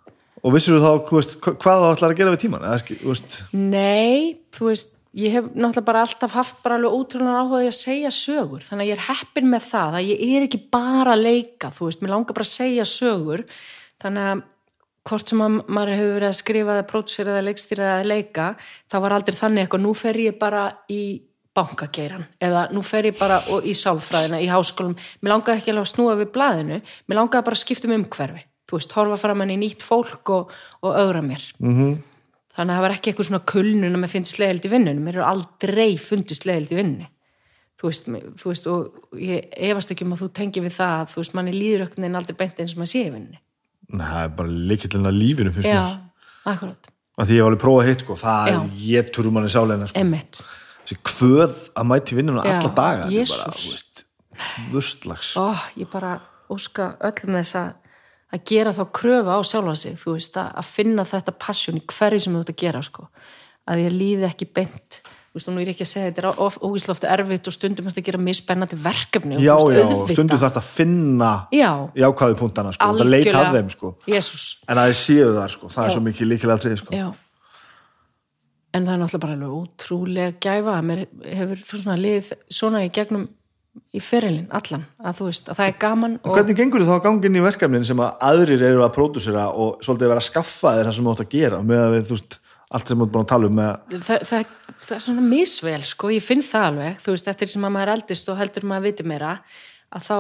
og vissir þú þá þú veist, hva- hvað það ætlar að gera við tíman þú Nei, þú veist, ég hef náttúrulega bara alltaf haft bara alveg ótrúlega áhuga í að segja sögur, þannig að ég er heppin með það að ég er ekki bara að leika, þú veist, mér langar bara að segja sögur, þannig að hvort sem að maður hefur verið að skrifa eða pródusera eða leikstýra eða leika, þá var aldrei þannig eitthvað, nú fer ég bara í bankageiran eða nú fer ég bara í sálfræðina í háskólum, mér langaði ekki alveg að snúa við blaðinu, mér langaði bara að skipta um umhverfi, þú veist, horfa fram henni í nýtt fólk og, og augra mér. Mm þannig að það var ekki eitthvað svona kulnun að mér finnst leiðild í vinnunum, mér eru aldrei fundist leiðild í vinnunni. Þú veist, þú veist, og ég efast ekki um að þú tengi við það, að, þú veist, manni líður ökkur en aldrei beint eins og maður sé í vinnunni. Það er bara líkillin að lífinu finnst já, mér. akkurat, að því ég hef alveg prófað hitt sko, það Já. er ég turum manni sáleina sko. kvöð að mæti vinnuna að að gera þá kröfu á sjálfa sig þú veist, að, að finna þetta passion í hverju sem þú ert að gera, sko. Að ég líði ekki beint þú veist, og nú er ég ekki að segja, þetta er óvíslega ofta erfitt og stundum er þetta að gera misspennandi verkefni og já, veist, já, auðvitað. stundu þarf að finna já, jákvæðu punktana sko, það leit af þeim sko. Jésús, en að þið séu þar sko, það er Já. svo mikið líkilega trið sko. Já. En það er náttúrulega bara alveg ótrúlega gæfa að mér hefur svona lið svona í gegnum í ferilinn allan, að þú veist, að það er gaman og Hvernig gengur þið þá að ganga inn í verkefnin sem að aðrir eru að pródusera og svolítið vera að skaffa þér það sem þú átt að gera með að við, þú veist, allt sem þú ert búin að tala um með það, það, það er svona misvel sko, ég finn það alveg, þú veist, eftir sem að maður er eldist og heldur maður viti meira að þá,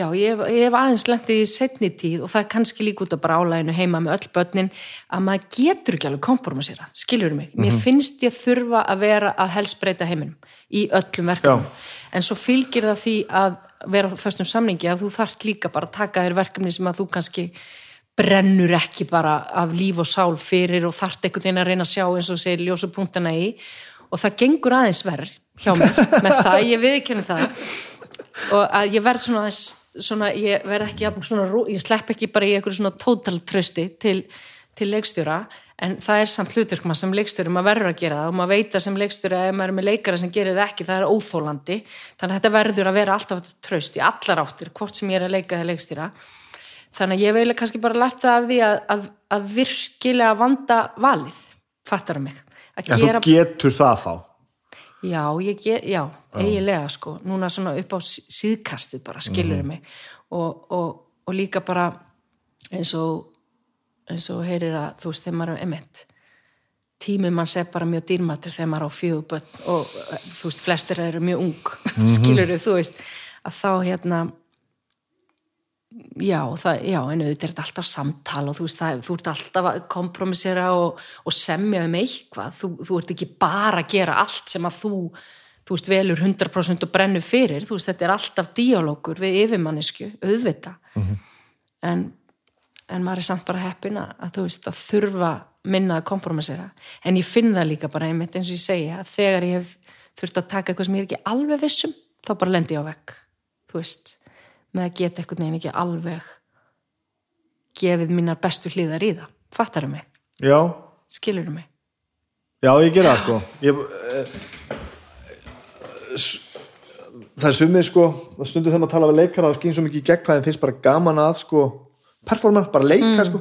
já, ég ég hef aðeins lendið í setni tíð og það er kannski líka út af brálæginu heima með öll börnin að maður getur ekki alveg kompromisera, skiljur mig? Mér finnst ég þurfa að vera að helst breyta heiminum í öllum verkefnum en svo fylgir það því að vera á föstum samningi að þú þarft líka bara að taka þér verkefni sem að þú kannski brennur ekki bara af líf og sál fyrir og þarft einhvern veginn að reyna að sjá eins og segir ljósu punktana í. Og það gengur aðeins verð hjá mér með það, ég viðkenni það. Og að ég verð svona, aðeins, svona ég verð ekki svona, ég slepp ekki bara í einhverju svona total trösti til, til leikstjóra en það er samt hlutverk maður sem leikstjóri maður verður að gera það og maður veit að sem leikstjóri ef maður er með leikara sem gerir það ekki, það er óþólandi þannig að þetta verður að vera alltaf tröst í allar áttir, hvort sem ég er að leika eða leikstjóra þannig að ég veil kannski bara lært það af því að, að, að virkilega vanda valið, fattar mig? Að en gera þú getur það þá? Já, ég get, já, eiginlega sko, núna svona upp á sí- síðkastið bara, skilur mig? Og, og, og líka bara eins og eins og heyrir að þú veist þegar maður er emitt tími mann sé bara mjög dýrmatur þegar maður á fjöguböld og þú veist flestir eru mjög ung skilur þú veist að þá hérna já, það, já en auðvitað er þetta alltaf samtal og þú veist það, þú ert alltaf að kompromissera og, og semja um eitthvað, þú, þú ert ekki bara að gera allt sem að þú þú veist, velur 100% og brennur fyrir. Þú veist, þetta er alltaf díalókur við yfirmannisku, auðvita en, en maður er samt bara heppin að, þú veist, að þurfa minna að kompromissera en ég finn það líka bara einmitt eins og ég segja að þegar ég hef þurft að taka eitthvað sem ég er ekki alveg vissum þá bara lendi ég á vekk þú veist, með að geta eitthvað neginn ekki alveg gefið mínar bestu hlýðar í það. Fattaru mig, já, skilur mig? Já, ég gera það sko. Ég, eh, það er sumið sko það stundu þegar maður tala við leikara og skýn svo mikið í gegn hvað þeim finnst bara gaman að sko performa, bara leika sko.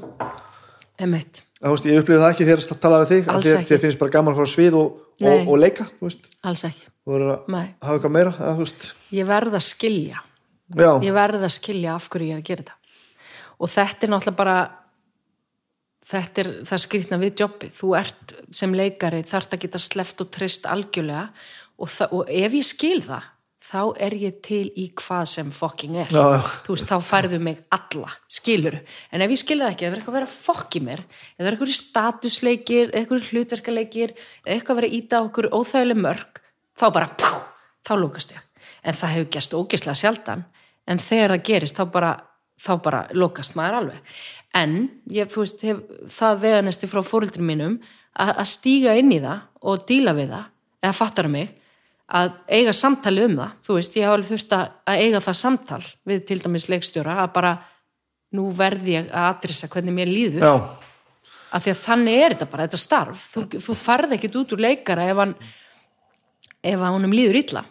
Emmett, Það, veist, ég upplifði það ekki þegar að tala við þig að Alls ekki. þér finnst bara gaman að fara á svið og, og, og leika alls ekki. Þú verður að Nei. hafa eitthvað meira veist, ég verð að skilja. Já, ég verð að skilja af hverju ég er að gera þetta. Og þetta er náttúrulega bara þetta er það skrýtna við jobbi þú ert sem leikari þarft að geta sleft og trist algjörlega. Og, og ef ég skil það þá er ég til í hvað sem fucking er. Já, já. þú veist, þá færðu mig alla skilur, en ef ég skil það ekki það er eitthvað að vera fokk í mér það er eitthvað statusleikir, eitthvað hlutverkaleikir eitthvað að vera íta okkur óþægileg mörg þá bara, pú, þá lókast ég. En það hefur gerst ógeðslega sjaldan en þegar það gerist þá bara, þá bara lokast maður alveg. En ég, þú veist, hef það veganesti frá fóruldri mínum að, að stíga inn í það og díla við það eða fattar mig að eiga samtali um það, þú veist, ég hafa alveg þurft að að eiga það samtal við til dæmis leikstjóra að bara nú verði ég að adressa hvernig mér líður. Já, af því að þannig er þetta bara, þetta starf. Þú, þú farð ekkit út úr leikara ef hann ef að honum líður illa.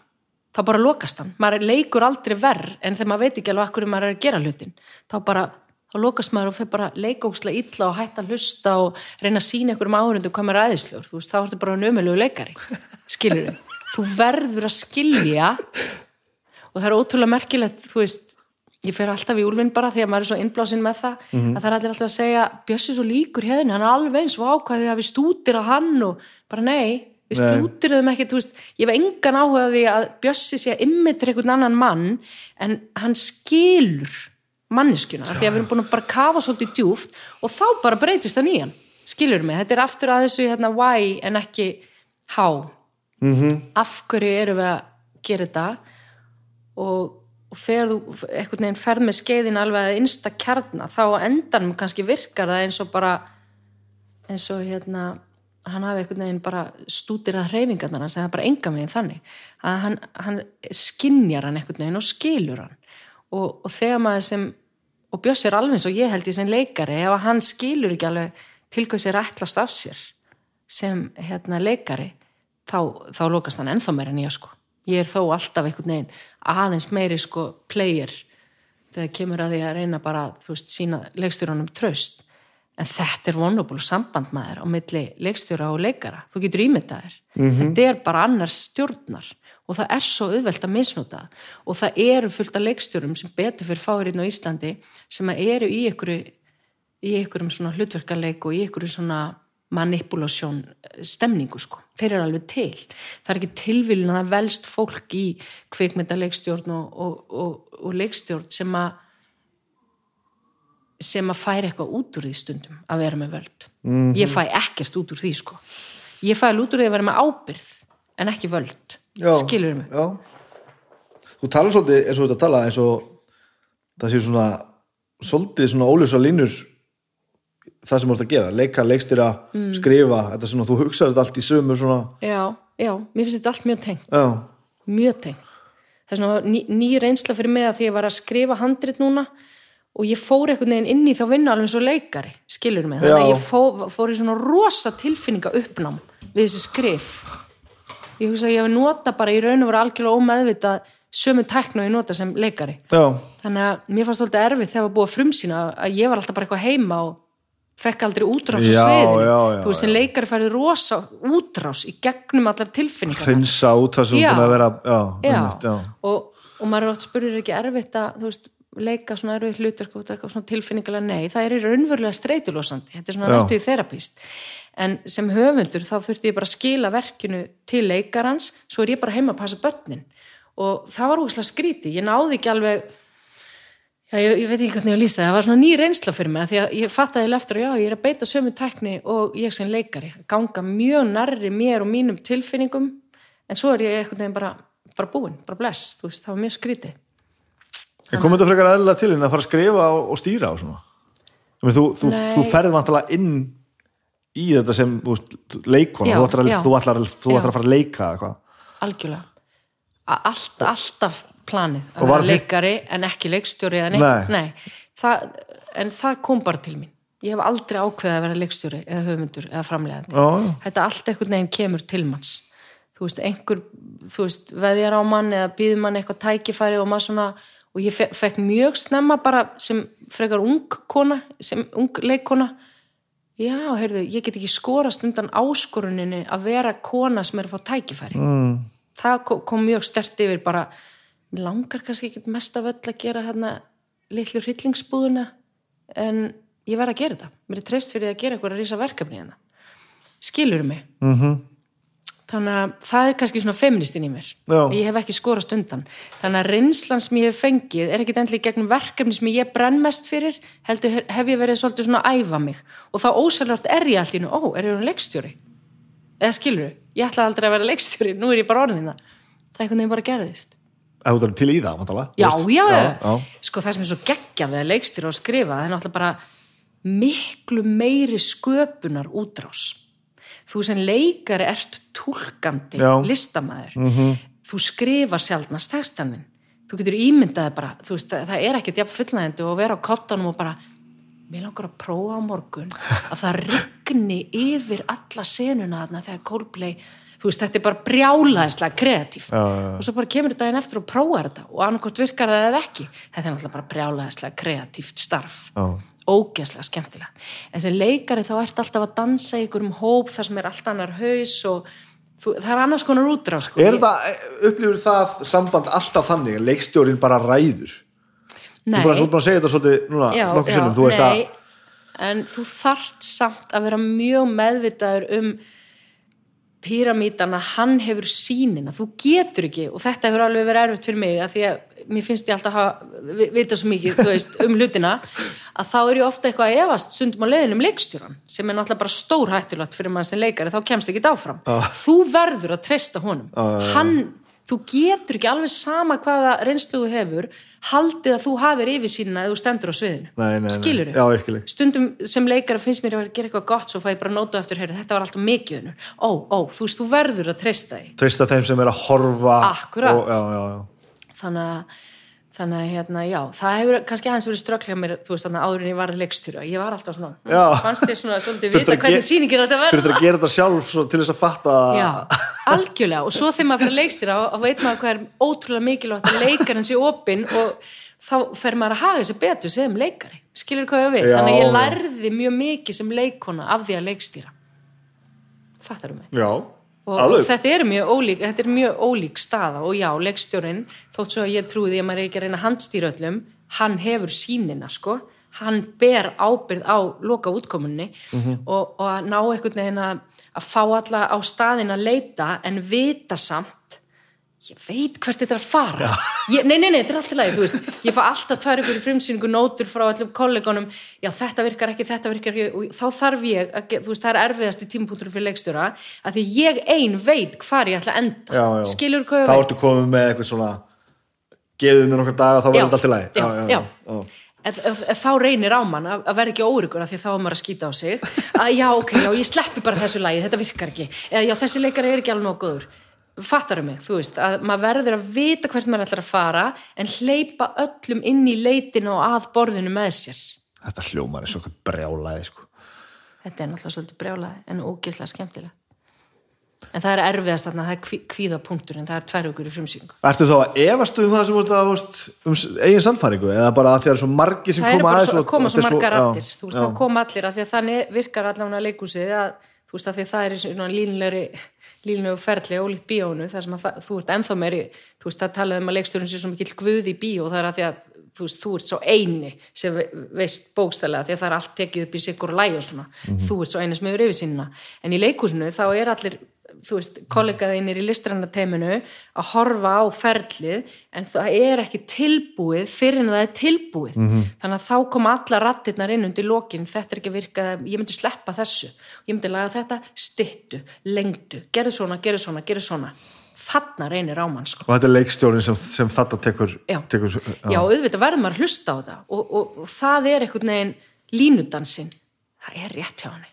Þá bara lokast hann, maður leikur aldrei verð en þegar maður veit ekki alveg akkur maður er að gera hlutin. Þá bara, þá lokast maður og fyrir bara leikókslega illa og hætta að hlusta og reyna að sína einhverjum áhörundu hvað maður er aðeinslur, þú veist, þá er þetta bara nömulegu leikari skilur þau, þú verður að skilja. Og það er ótrúlega merkilegt, þú veist ég fer alltaf í úlfinn bara því að maður er svo innblásinn með það að það er allir alltaf að segja Bjössi svo líkur hérna, hann er alveg eins og ákvæði að við stútir að hann og bara nei við Nei. stútirðum ekki, þú veist ég hef engan áhuga á því að Bjössi sé að immitri einhvern annan mann en hann skilur manneskjuna því að við erum búin að bara kafa svolítið djúft og þá bara breytist það nýjan. Skilur mig, þetta er aftur að þessu hérna, why en ekki how -hmm. af hverju erum við að gera þetta og, og þegar þú einhvern veginn ferð með skeiðin alveg að innsta kjarna þá á endanum kannski virkar það eins og bara eins og hérna hann hafi einhvern veginn bara stútirað hreyfingarnar hans eða bara enga meginn þannig að hann, hann skinjar hann einhvern veginn og skilur hann og, og þegar maður sem og Bjössi er alveg eins og ég held í sem leikari ef að hann skilur ekki alveg til hvað sér ætlast af sér sem hérna leikari þá, þá lókast hann ennþá meira en ég sko. Ég er þó alltaf einhvern veginn aðeins meiri sko player þegar kemur að því að reyna bara þú veist sína leikstjórunum traust. En þetta er vonubúl samband maður á milli leikstjóra og leikara. Þú getur ímyndaðir, þetta er bara annars stjórnar og það er svo auðvelt að misnota. Það. og það eru fullt af leikstjórum sem betur fyrir fáirinn á Íslandi sem eru í ykkur í ykkurum svona hlutverkaleik og í ykkurum svona manipulation stemningu sko, þeir eru alveg til. Það er ekki tilvílun að það velst fólk í kvikmyndaleikstjórn og, og, og, og leikstjórn sem að sem að færa eitthvað út úr því stundum að vera með völd. Mhm. ég fæ ekkert út úr því sko. Ég fæ alveg út úr því að vera með ábyrð en ekki völd, Já. skilur mig? já. Þú talar svolítið eins og að tala eins og það séu svona svolítið svona óljósa línur það sem þú ert að gera, leika, leikstýra Mm. skrifa, þetta er svona, þú hugsaður þetta allt í sömu svona, já, já, mér finnst þetta allt mjög tengt. Já, mjög tengt. Það er svona ný, ný reynsla fyrir mig að því ég var að skrifa handrit núna og ég fór einhvern veginn inn í þá vinna alveg og leikari, skilur mig? Þannig að ég fó, fór í svona rosa tilfinninga uppnám við þessi skrif. Ég hugsa að ég hef nota bara í raun og vera algjörlega ómeðvitað sömu tæknu ég nota sem leikari. Já, þannig að mér fannst svolítið erfið þegar var að frumsýna að ég var alltaf bara eitthvað heima og fekk aldrei útrás á sviðinu. já, já, þú veist, sem leikari færði rosa útrás í gegnum allar tilfinningar hreinsa út það sem búin að vera, einmitt. Og, og maður er spurður er ekki erfitt að þú veist, leika svona erfið hlutverk út af eitthvað svona tilfinningulega nei, það er í raunverulega streitulosandi. Þetta er svona Já. næstu í þerapist en sem höfundur þá þurfti ég bara að skila verkinu til leikarans svo er ég bara heima að passa börnin. Og það var úrslega skríti, ég náði ekki alveg já, ég, ég veit ekki hvernig ég lýsa. Það, það var svona ný reynsla fyrir mig því að ég fattaði eftir að já, ég er að beita sömu tekni og ég sem leikari, ganga mjög nærri mér og mínum tilfinningum en svo er ég einhvern veginn bara, bara búin, bara bless, þú veist, það var mjög skríti En kom þetta frekar eðlilega til en að fara að skrifa og, og stýra og svona? Þú, þú, þú ferð vantilega inn í þetta sem leikona, Já, þú ætlar að, að fara að leika eða hvað. algjörlega. A- allt, alltaf planið að vera leikari en ekki leikstjóri eða Nei. nei, það, en það kom bara til mín. Ég hef aldrei ákveðið að vera leikstjóri eða höfundur eða framlegandi já. þetta allt einhvern veginn kemur til manns. Þú veist, einhver þú veist, veðjar á mann eða býður mann eitthvað tækifæri og maður svona og ég fe fekk mjög snemma bara sem frekar ung kona sem ung leikkona. Já, heyrðu, ég get ekki skorast undan áskoruninni að vera kona sem er að fá tækifæri. Mm. það ko- kom mjög stert yfir bara, langar kannski ekki mest af öll að gera hérna litlu hryllingsbúðuna en ég verð að gera þetta, mér er treyst fyrir að gera eitthvað að rísa verkefni hérna. Skilur mig? Mm -hmm. þannig að það er kannski svona feministinn í mér. Já. ég hef ekki skorast undan. Þannig að reynslan sem ég hef fengið er ekki endli gegnum verkefni sem ég brenn mest fyrir heldur hef ég verið svolítið svona að æfa mig. Og þá ósælvart er ég allt í nú ó, er ég hún leikstjóri? Eða skilur ég ætla aldrei að vera leikstjóri, nú er ég bara orðina það. Er einhvern veginn bara gerðist þú ætlar til í það, vantilega. já, já, já, sko það sem er svo geggja við að leikstýra og skrifa það er náttúrulega bara miklu meiri sköpunar útrás þú sem leikari ert túlkandi Já. listamæður Mhm. þú skrifar sjálfnast textaninn þú getur ímyndaði bara þú veist, það, er ekkert jafn fullnægandi og vera á kottanum og bara mér langar að prófa á morgun að það rigni yfir alla senuna þarna þegar Coldplay þú veist, þetta er bara brjálaðislega kreatíft Já, já, já. og svo bara kemur þetta daginn eftir og prófar þetta og annarkort virkar það eða ekki þetta er náttúrulega bara brjálaðislega kreatíft starf Já. ógeðslega skemmtilega en sem leikari þá ert alltaf að dansa í ykkur um hóp þar sem er allt annar haus og þú, það er annars konar útrá sko. Er þetta, upplifur það samband alltaf þannig, að leikstjórin bara ræður? Nei, Þú bara, er búin að segja þetta svolítið núna, já, nokkuð sinnum, þú veist nei, en þú þart samt að vera mjög meðvitaður um píramítana, hann hefur sínina, þú getur ekki og þetta hefur alveg verið erfitt fyrir mig að því að mér finnst ég alltaf að vita svo mikið veist, um hlutina að þá er ég ofta eitthvað að efast stundum á leiðinum leikstjóran sem er náttúrulega bara stór hættulegt fyrir mann sem leikari, þá kemst ekki áfram. Þú verður að treysta honum. Hann, þú getur ekki alveg sama hvaða reynslu þú hefur haldið að þú hafir yfir sína eða þú stendur á sviðinu Nei, nei, nei. skilur skil. stundum sem leikara finnst mér að gera eitthvað gott svo fæ ég bara nótu eftir, heyrðu, þetta var alltaf mikið unnur. ó, ó, þú veist, þú verður að treysta því Treysta þeim sem er að horfa. Akkúrat. Og, já, já, já. þannig að þannig að hérna, já, það hefur kannski aðeins verið strögglega mér, þú veist, þannig að áður en ég var leikstjóra ég var alltaf svona, Já. fannst þér svona svolítið vita hvernig sýningin þetta verða Þurftir að gera þetta sjálf til þess að fatta Já, algjörlega. Og svo þegar maður fyrir leikstýra og veit maður hvað er ótrúlega mikilvægt að leikarinn sé opinn og þá fer maður að haga sér betur sem leikari, skilur hvað ég við? Já, þannig að ég lærði mjög mikið sem leikona af því að leikstýra. Fattar mig? Já, og alveg. þetta er mjög ólík þetta er mjög ólík staða og já, leikstjórin þótt svo að ég trúi því að maður er ekki að reyna að handstýra öllum, hann hefur sínina sko, hann ber ábyrð á loka útkomunni Mhm. og, og að ná einhvern veginn að, að fá alla á staðin að leita en vita samt ég veit hvert þetta er að fara. Ég, nei, nei, nei, þetta er alltaf leið, þú veist. Ég fá alltaf tvær ykkur frumsýningu nótur frá öllum kollegunum, já þetta virkar ekki þetta virkar ekki, og þá þarf ég að, þú veist, það er erfiðast í tímapunktur fyrir leikstjóra að því ég ein veit hvar ég ætla að enda. Já, já. skilur hvað Þá ég veit ertu komið með eitthvað svona gefið mér nokkar daga þá verður þetta allt í lagi. já, já, já. Ef, ef, ef þá reynir á mann að, að vera ekki órygur af því að þá er maður að skýta á sig. Að já, ok, já, ég sleppi bara þessu lagi þetta virkar ekki, eða já, þessi leikari er ekki alveg nóg góður fattaru mig, þú veist að maður verður að vita hvert maður ætlar að fara en hleypa öllum inn í leitinu og að borðinu með sér. Þetta hljómar er svo eitthvað brjálaði sko. þetta er náttúrulega svolítið brjálaði en ógeðslega skemmtilega. En það er erfiðast þarna, það er kví, kvíðapunktur en það er tvær ykkur í frumsýningu. Ertu þá að efast um það sem út að, um eigin sannfæringu eða bara að því að það er svo margi sem það er koma bara að svo, að koma svo er margar já, það línulegri línulegu ferli ólíkt bíónu þar sem að það, þú ert ennþá meiri þú veist að talaði um að leikstjórun sé svo mikill guð í bíó það er að því að þú veist, þú ert svo eini sem ve- veist bókstælega því að það er allt tekið upp í sigur og lægi og svona. Þú ert svo eini sem hefur yfir sinna en í leikhúsinu þá er allir þú veist, kollegaðinir í listræna teiminu að horfa á ferlið en það er ekki tilbúið fyrir en það er tilbúið. Þannig að þá koma alla rattirnar inn undir lokin. Þetta er ekki að virka, ég myndi sleppa þessu. Ég myndi laga þetta, styttu lengdu, gerðu svona, gerðu svona, gerðu svona. Þarna reynir á mann sko. Og þetta er leikstjórin sem, sem þetta tekur, Já. tekur já, auðvitað verður maður að hlusta á þetta. Og, og, og það er einhvern veginn línudansinn, það er rétt hjá henni.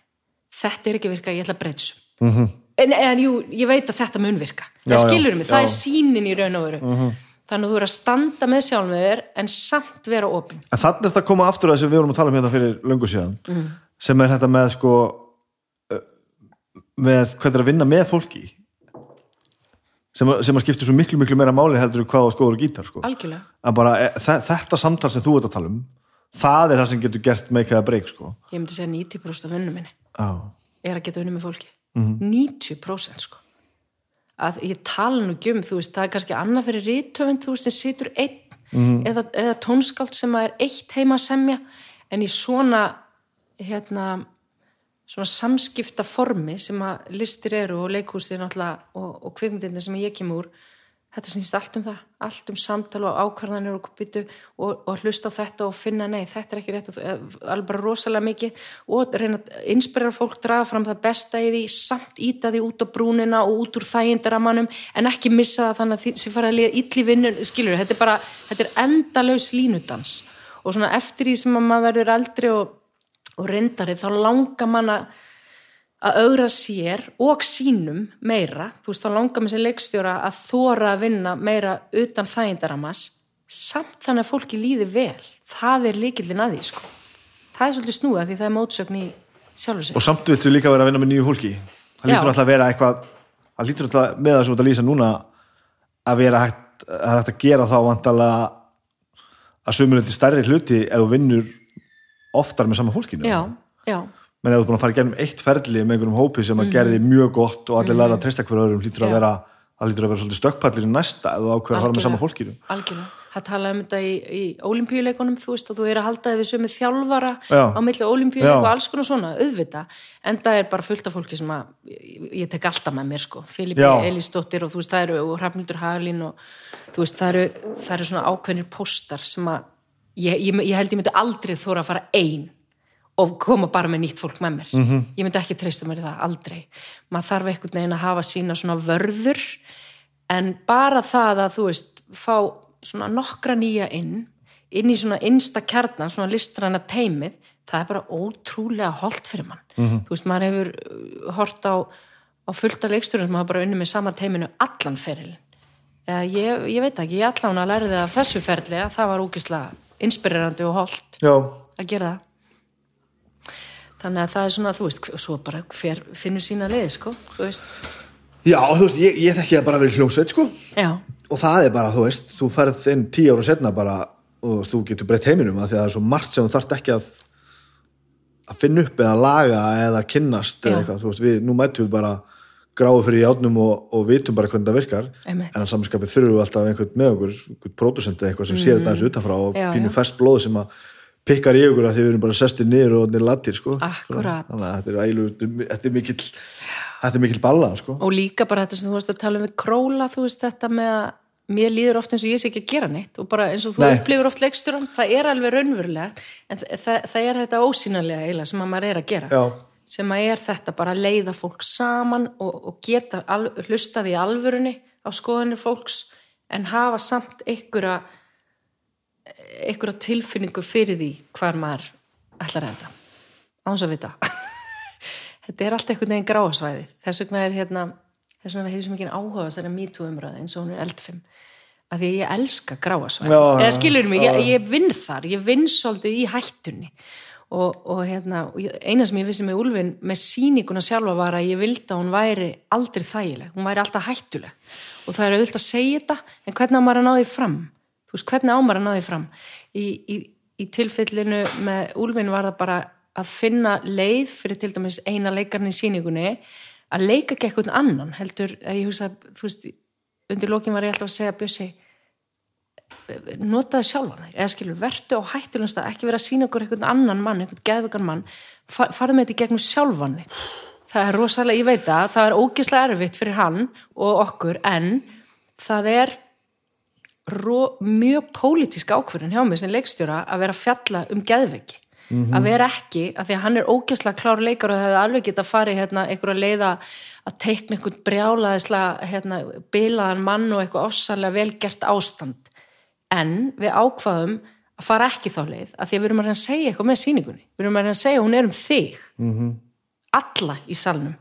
Þetta er ekki að virka, ég ætla að breytsu mm -hmm. En, en jú, ég veit að þetta mun virka. Já, það skilur mig já. það er sínin í raun og veru þannig að þú er að standa með sjálf með þér en samt vera opinn En þannig þetta að koma aftur að þessu við vorum að tala um hérna fyrir löngu síðan Mm. sem er þetta með sko með hvað er að vinna með fólki sem, sem að skiptir svo miklu miklu meira máli heldur en hvað á skóður gítar sko. algjörlega, en bara e, þe- þetta samtal sem þú ert að tala um það er það sem getur gert make eða break sko. ég myndi segja 90% af vinnum minni Já, er að geta unni með fólki Mhm. 90% sko að ég tala nú ekki um, þú veist, það er kannski annað fyrir rítöfund, þú veist, sem situr einn Mhm. eða, eða tónskáld sem er eitt heima að semja en í svona hérna svona samskipta formi sem að listir eru og leikhúsið náttúrulega og, og kvikmyndinni sem ég kem úr þetta snýst allt um það, allt um samtal og ákvarðanir og byttu og, og hlusta á þetta og finna nei, þetta er ekki rétt eh, alveg bara rosalega mikið og reyna að inspirera fólk, draga fram það besta í því, samt íta því út á brúnina og út úr þægindaramanum en ekki missa það þannig að því sem fara að liða illi vinnun, skilur, þetta er bara þetta er endalaus línudans. Og svona eftir því sem að maður verður eldri og, og reyndari þá langar manna að augra sér og sínum meira, þú veist, þá langar mér sem leikstjóra að þóra að vinna meira utan þægindaramas samt þannig að fólki líði vel. Það er líkildin að því, sko. Það er svolítið snúða því það er mótsögn í sjálfu sig og samt viltu líka vera að vinna með nýju fólki. Það lítur alltaf að vera eitthvað það lítur alltaf með það sem að lýsa núna að vera hægt, er hægt að gera þá vantalega að sömurinn til stærri hluti þú vinnur oftar með sama fólkinu. Já, já, menn ef þú er búin að fara í gennum eitt ferli með einhverjum hópi sem að gerði mjög gott og allir læra að treysta hver öðrum lítur að Mhm. Vera það lítur að vera svolítið stökkpallir í næsta ef þú ákveður að fara með sama fólkinu algjörlega það talaði um þetta í, í olimpíuleikunum þú veist og þú er að halda þið við sömu þjálfara Já. á milli olimpíuleik Já. og alls konar svona, auðvita en það er bara fullt af fólki sem að ég, ég tek alltaf með mér sko, Filipe Já. Elísdóttir og þú veist það eru og Hrafnildur Hagalín og þú veist það eru, það eru og koma bara með nýtt fólk með mér Mhm. -hmm. ég myndi ekki treysta mér í það, aldrei maður þarf einhvern veginn að hafa sína svona vörður en bara það að þú veist, fá svona nokkra nýja inn inn í svona innsta kjarnan, svona listræna teimið, það er bara ótrúlega holdt fyrir mann. Þú veist, maður hefur uh, hort á, á fullta leikstjórnum sem hafa bara unni með sama teiminu allan ferilin. Eða, ég, ég veit ekki, ég allan að læra það þessu ferli að það var úkislega inspirerandi og holdt að gera það. Þannig að það er svona, þú veist, svo bara hver finnur sína liði, sko, þú veist. já þú veist, ég, ég þekki bara að vera í hljómsveit sko Já, og það er bara, þú veist, þú ferð inn tíu ára setna bara og þú getur breytt heiminum að því að það er svo margt sem þú þarft ekki að að finna upp eða laga eða kynnast eða Já. eitthvað, þú veist, við, nú mættum við bara gráðu fyrir játnum og, og vitum bara hvernig það virkar Einmitt. en að samanskapið þurfum við alltaf einhvern með okkur einhvern pródusent eða eitthvað sem sér þetta þessu utanfrá og já. fest blóð sem að pikkar í ykkur að því við erum bara sestir niður og niður latir, sko. Akkúrat. þannig að þetta er ælu, þetta er mikill þetta er mikill balla, sko. Og líka bara þetta sem þú veist að tala um við króla, þú veist þetta með að mér líður oft eins og ég sé ekki að gera neitt og bara eins og þú upplifur oft leikstjóran það er alveg raunverulegt en það, það, er þetta ósýnanlega eiginlega sem að maður er að gera. Já, sem að er þetta bara að leiða fólk saman og, og geta al, hlustað í alvörunni á skoðanir fólks en hafa samt einhverja einhverja tilfinningu fyrir því hvar maður ætlar að enda. Á þess að vita. Þetta er allt einhvern veginn gráasvæði þess vegna er hérna þess vegna hefur sem ekki áhuga þessari MeToo umræði eins og hún er eldfim að því að ég elska gráasvæði eða skilur mig, ég, ég vinn þar ég vinn svolítið í hættunni. Og, og hérna, eina sem ég vissi með Úlfin með sýninguna sjálfa var að ég vildi að hún væri aldrei þægileg. Hún væri alltaf hættuleg. Og það er auðvitað að segja þetta en hvernig maður að ná því fram veist, hvernig á maður að ná því fram? Í, í, í tilfellinu með Úlfin var það bara að finna leið fyrir til dæmis eina leikarinn í síningunni að leika ekki eitthvað annan heldur að ég hugsa þú veist, undir lókin var ég alltaf að segja Bjössi notaði sjálfan eða skilur vertu á hættilum stað, ekki vera að sína okkur einhvern annan mann, einhvern geðvökan mann. Fa farðu með þetta í gegnum sjálfan þig. Það er rosalega, ég veit það, það er ógeðslega erfitt fyrir hann og okkur en það er ro, mjög pólitísk ákvörðun hjá mig sem leikstjóra að vera að fjalla um geðveiki. Að vera ekki, að því að hann er ógeðslega klár leikar og það hefði alveg geta farið hérna, einhverja leiða að teikna einhvern brjálaðislega hérna, bilaðan mann og eitthvað ofsalega velgert ástand. En við ákvaðum að fara ekki þá leið, að því að við erum að reyna að segja eitthvað með síningunni, við erum að reyna að segja hún er um þig. -hmm. alla í salnum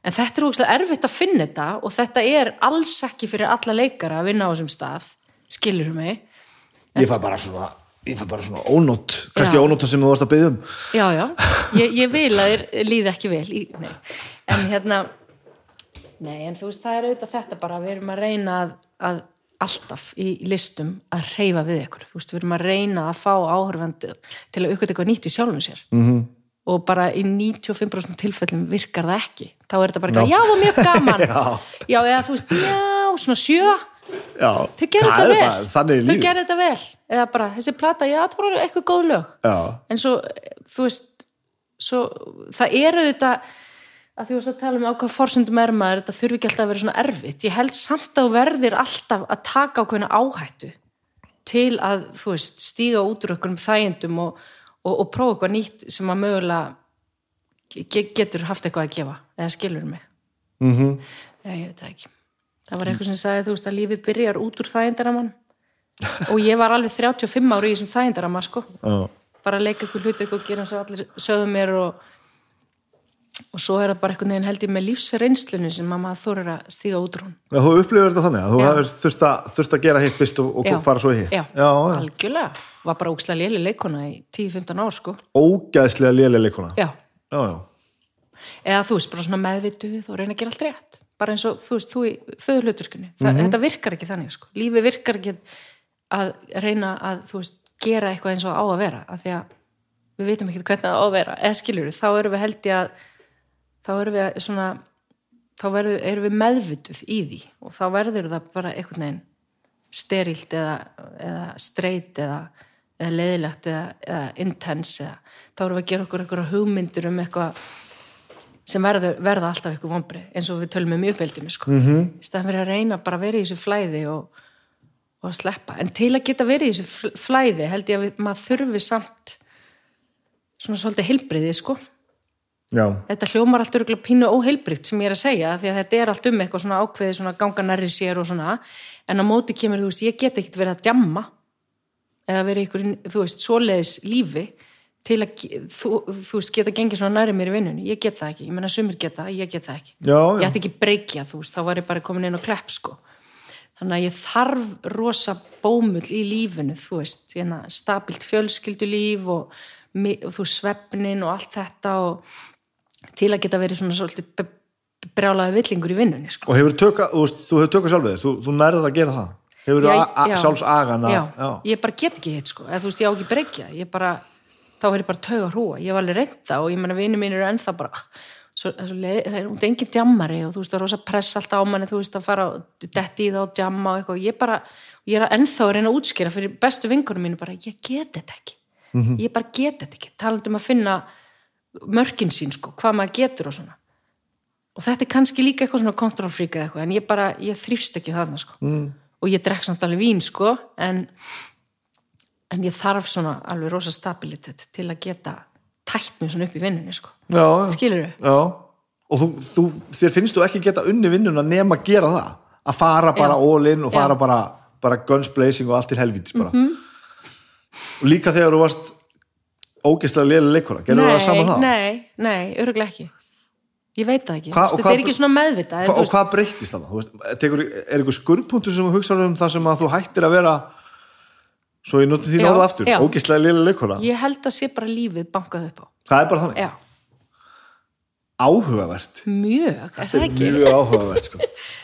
en þetta er ógeðslega erfitt að finna þetta og þetta er alls ekki fyrir alla leikara að vinna á þessum stað skilur mig ég fæ bara svona ég fæ bara svona ónót, kannski Já. ónóta sem þú varst að byggja um já, já, ég, ég vil að þér líði ekki vel nei. en hérna nei, en þú veist, það er auðvitað þetta bara við erum að reyna að, að alltaf í, í listum að reyfa við ykkur þú veist, við erum að reyna að fá áhörfandi til að aukvæða eitthvað nýtt í sjálfum sér mm -hmm. Og bara í 95% tilfellum virkar það ekki. Þá er þetta bara eitthvað, já, það var mjög gaman. Já. já, eða þú veist, já, svona sjö. Já, þau það þetta vel bara, þannig þau gerðu þetta vel. Eða bara, þessi plata, já, það voru eitthvað góð lög. Já, en svo, þú veist svo, það eru þetta að þú veist að tala um á hvað forsundum er maður, þetta þurfi ekki alltaf að vera svona erfitt. Ég held samt að þú verðir alltaf að taka ákveðna áhættu til að, þú veist, stíga út úr okkur um þægindum og, og, og prófa eitthvað nýtt sem að mögulega ge getur haft eitthvað að gefa eða skilur mig mm Já, ég veit það ekki. Það var eitthvað sem sagði, þú veist, að lífið byrjar út úr þægindaramann og ég var alveg 35 ári í þessum þægindarama, sko. Bara leika ykkur hlutur og gera eins og allir sögðu mér og, og svo er það bara einhvern veginn held ég með lífsreynslunni sem að maður þorir að stíga út úr hún. Já, þú upplifir þetta þannig að þú hefur þurft þurft að gera hitt fyrst og, og fara svo hitt Já, já, já. algjörlega. Var bara ókslega léli leikona í 10-15 ár, sko. ógæðslega lélega leikona Já. já, já. Eða þú veist, bara svona meðvituð og reyna að gera allt rétt. Bara eins og, þú veist, þú í föðurluturkunni. Þetta virkar ekki þannig, sko. Lífi virkar ekki að reyna að, þú veist, gera eitthvað eins og á að vera. Að þá erum við svona, þá verður, erum við meðvituð í því og þá verður það bara einhvern veginn sterilt eða, eða streit eða, eða leiðilegt eða, eða intense eða þá erum við að gera okkur einhverja hugmyndir um eitthvað sem verður, verða alltaf eitthvað vombrið eins og við tölum um í uppeldinu sko. mm -hmm. í staðan fyrir að reyna bara að vera í þessu flæði og, og að sleppa en til að geta verið í þessu fl- flæði held ég að við, maður þurfi samt svona svolítið heilbriði sko já. þetta hljómar allt örgulega pínu óheilbrygt sem ég er að segja því að þetta er allt um eitthvað svona ákveði svona ganga nærri sér og svona. En á móti kemur þú veist ég get ekkert verið að djamma eða verið ykkur þú veist svoleiðis lífi til að þú, þú veist geta gengið svona nærri mér í vinnunni. Ég get það ekki, ég menna sumir geta, ég get það ekki. Já, ég já. ætti ekki breykja þú veist, þá var ég bara komin inn á klepp sko. Þannig að ég þarf rosa bómull í lífinu, þú veist hérna, stabilt fjölskyldulíf og, og þú svefnin og allt þetta og til að geta verið svona svolítið brjálaði villingur í vinnunni sko. og hefur tökka, þú, þú hefur tökka sjálfur þér þú, þú nærið að gera það. Hefur þú já. sjálfs agan að já, já. ég bara get ekki hitt sko. Eða þú veist, ég á ekki breykja ég bara, þá er ég bara tauga hrúa ég var alveg reynda og ég menna vinnu mín eru ennþá bara svo, leið, það er út engin djammari og þú veist, það er rosa press alltaf á manni þú veist, að fara og detti í það og djamma og eitthvað. Og ég bara, ég er ennþá að reyna að útskýra fyrir bestu vinkunum mínu bara, ég get þetta ekki. Ég bara get þetta ekki, talandi um að finna mörkin sín sko, hvað maður getur og svona og þetta er kannski líka eitthvað svona kontrollfríka eða eitthvað en ég bara, ég þrýfst ekki þarna sko mm. og ég drekk samt alveg vín sko en, en ég þarf svona alveg rosa stabilitet til að geta tætt mig svona upp í vinnunni sko Já, skilur þau? já. og þú, þú, þér finnst þú ekki geta unni vinnuna nema að gera það að fara bara Já. all in og fara Já. Bara, bara guns blazing og allt til helvítis bara og líka þegar þú varst ógeðslega lélega leikura, gerðu það saman það? nei, nei, öruglega ekki. Ég veit það ekki, þetta er ekki svona meðvita Hva, og hvað breyttist það? Er einhver skurrpunktur sem þú hugsaður um það sem að þú hættir að vera svo ég noti þín orða aftur? ógeðslega lélega leikura ég held að sé bara lífið bankað upp á. Það er bara þannig, já, áhugavert. Mjög, er það ekki? mjög áhugavert sko.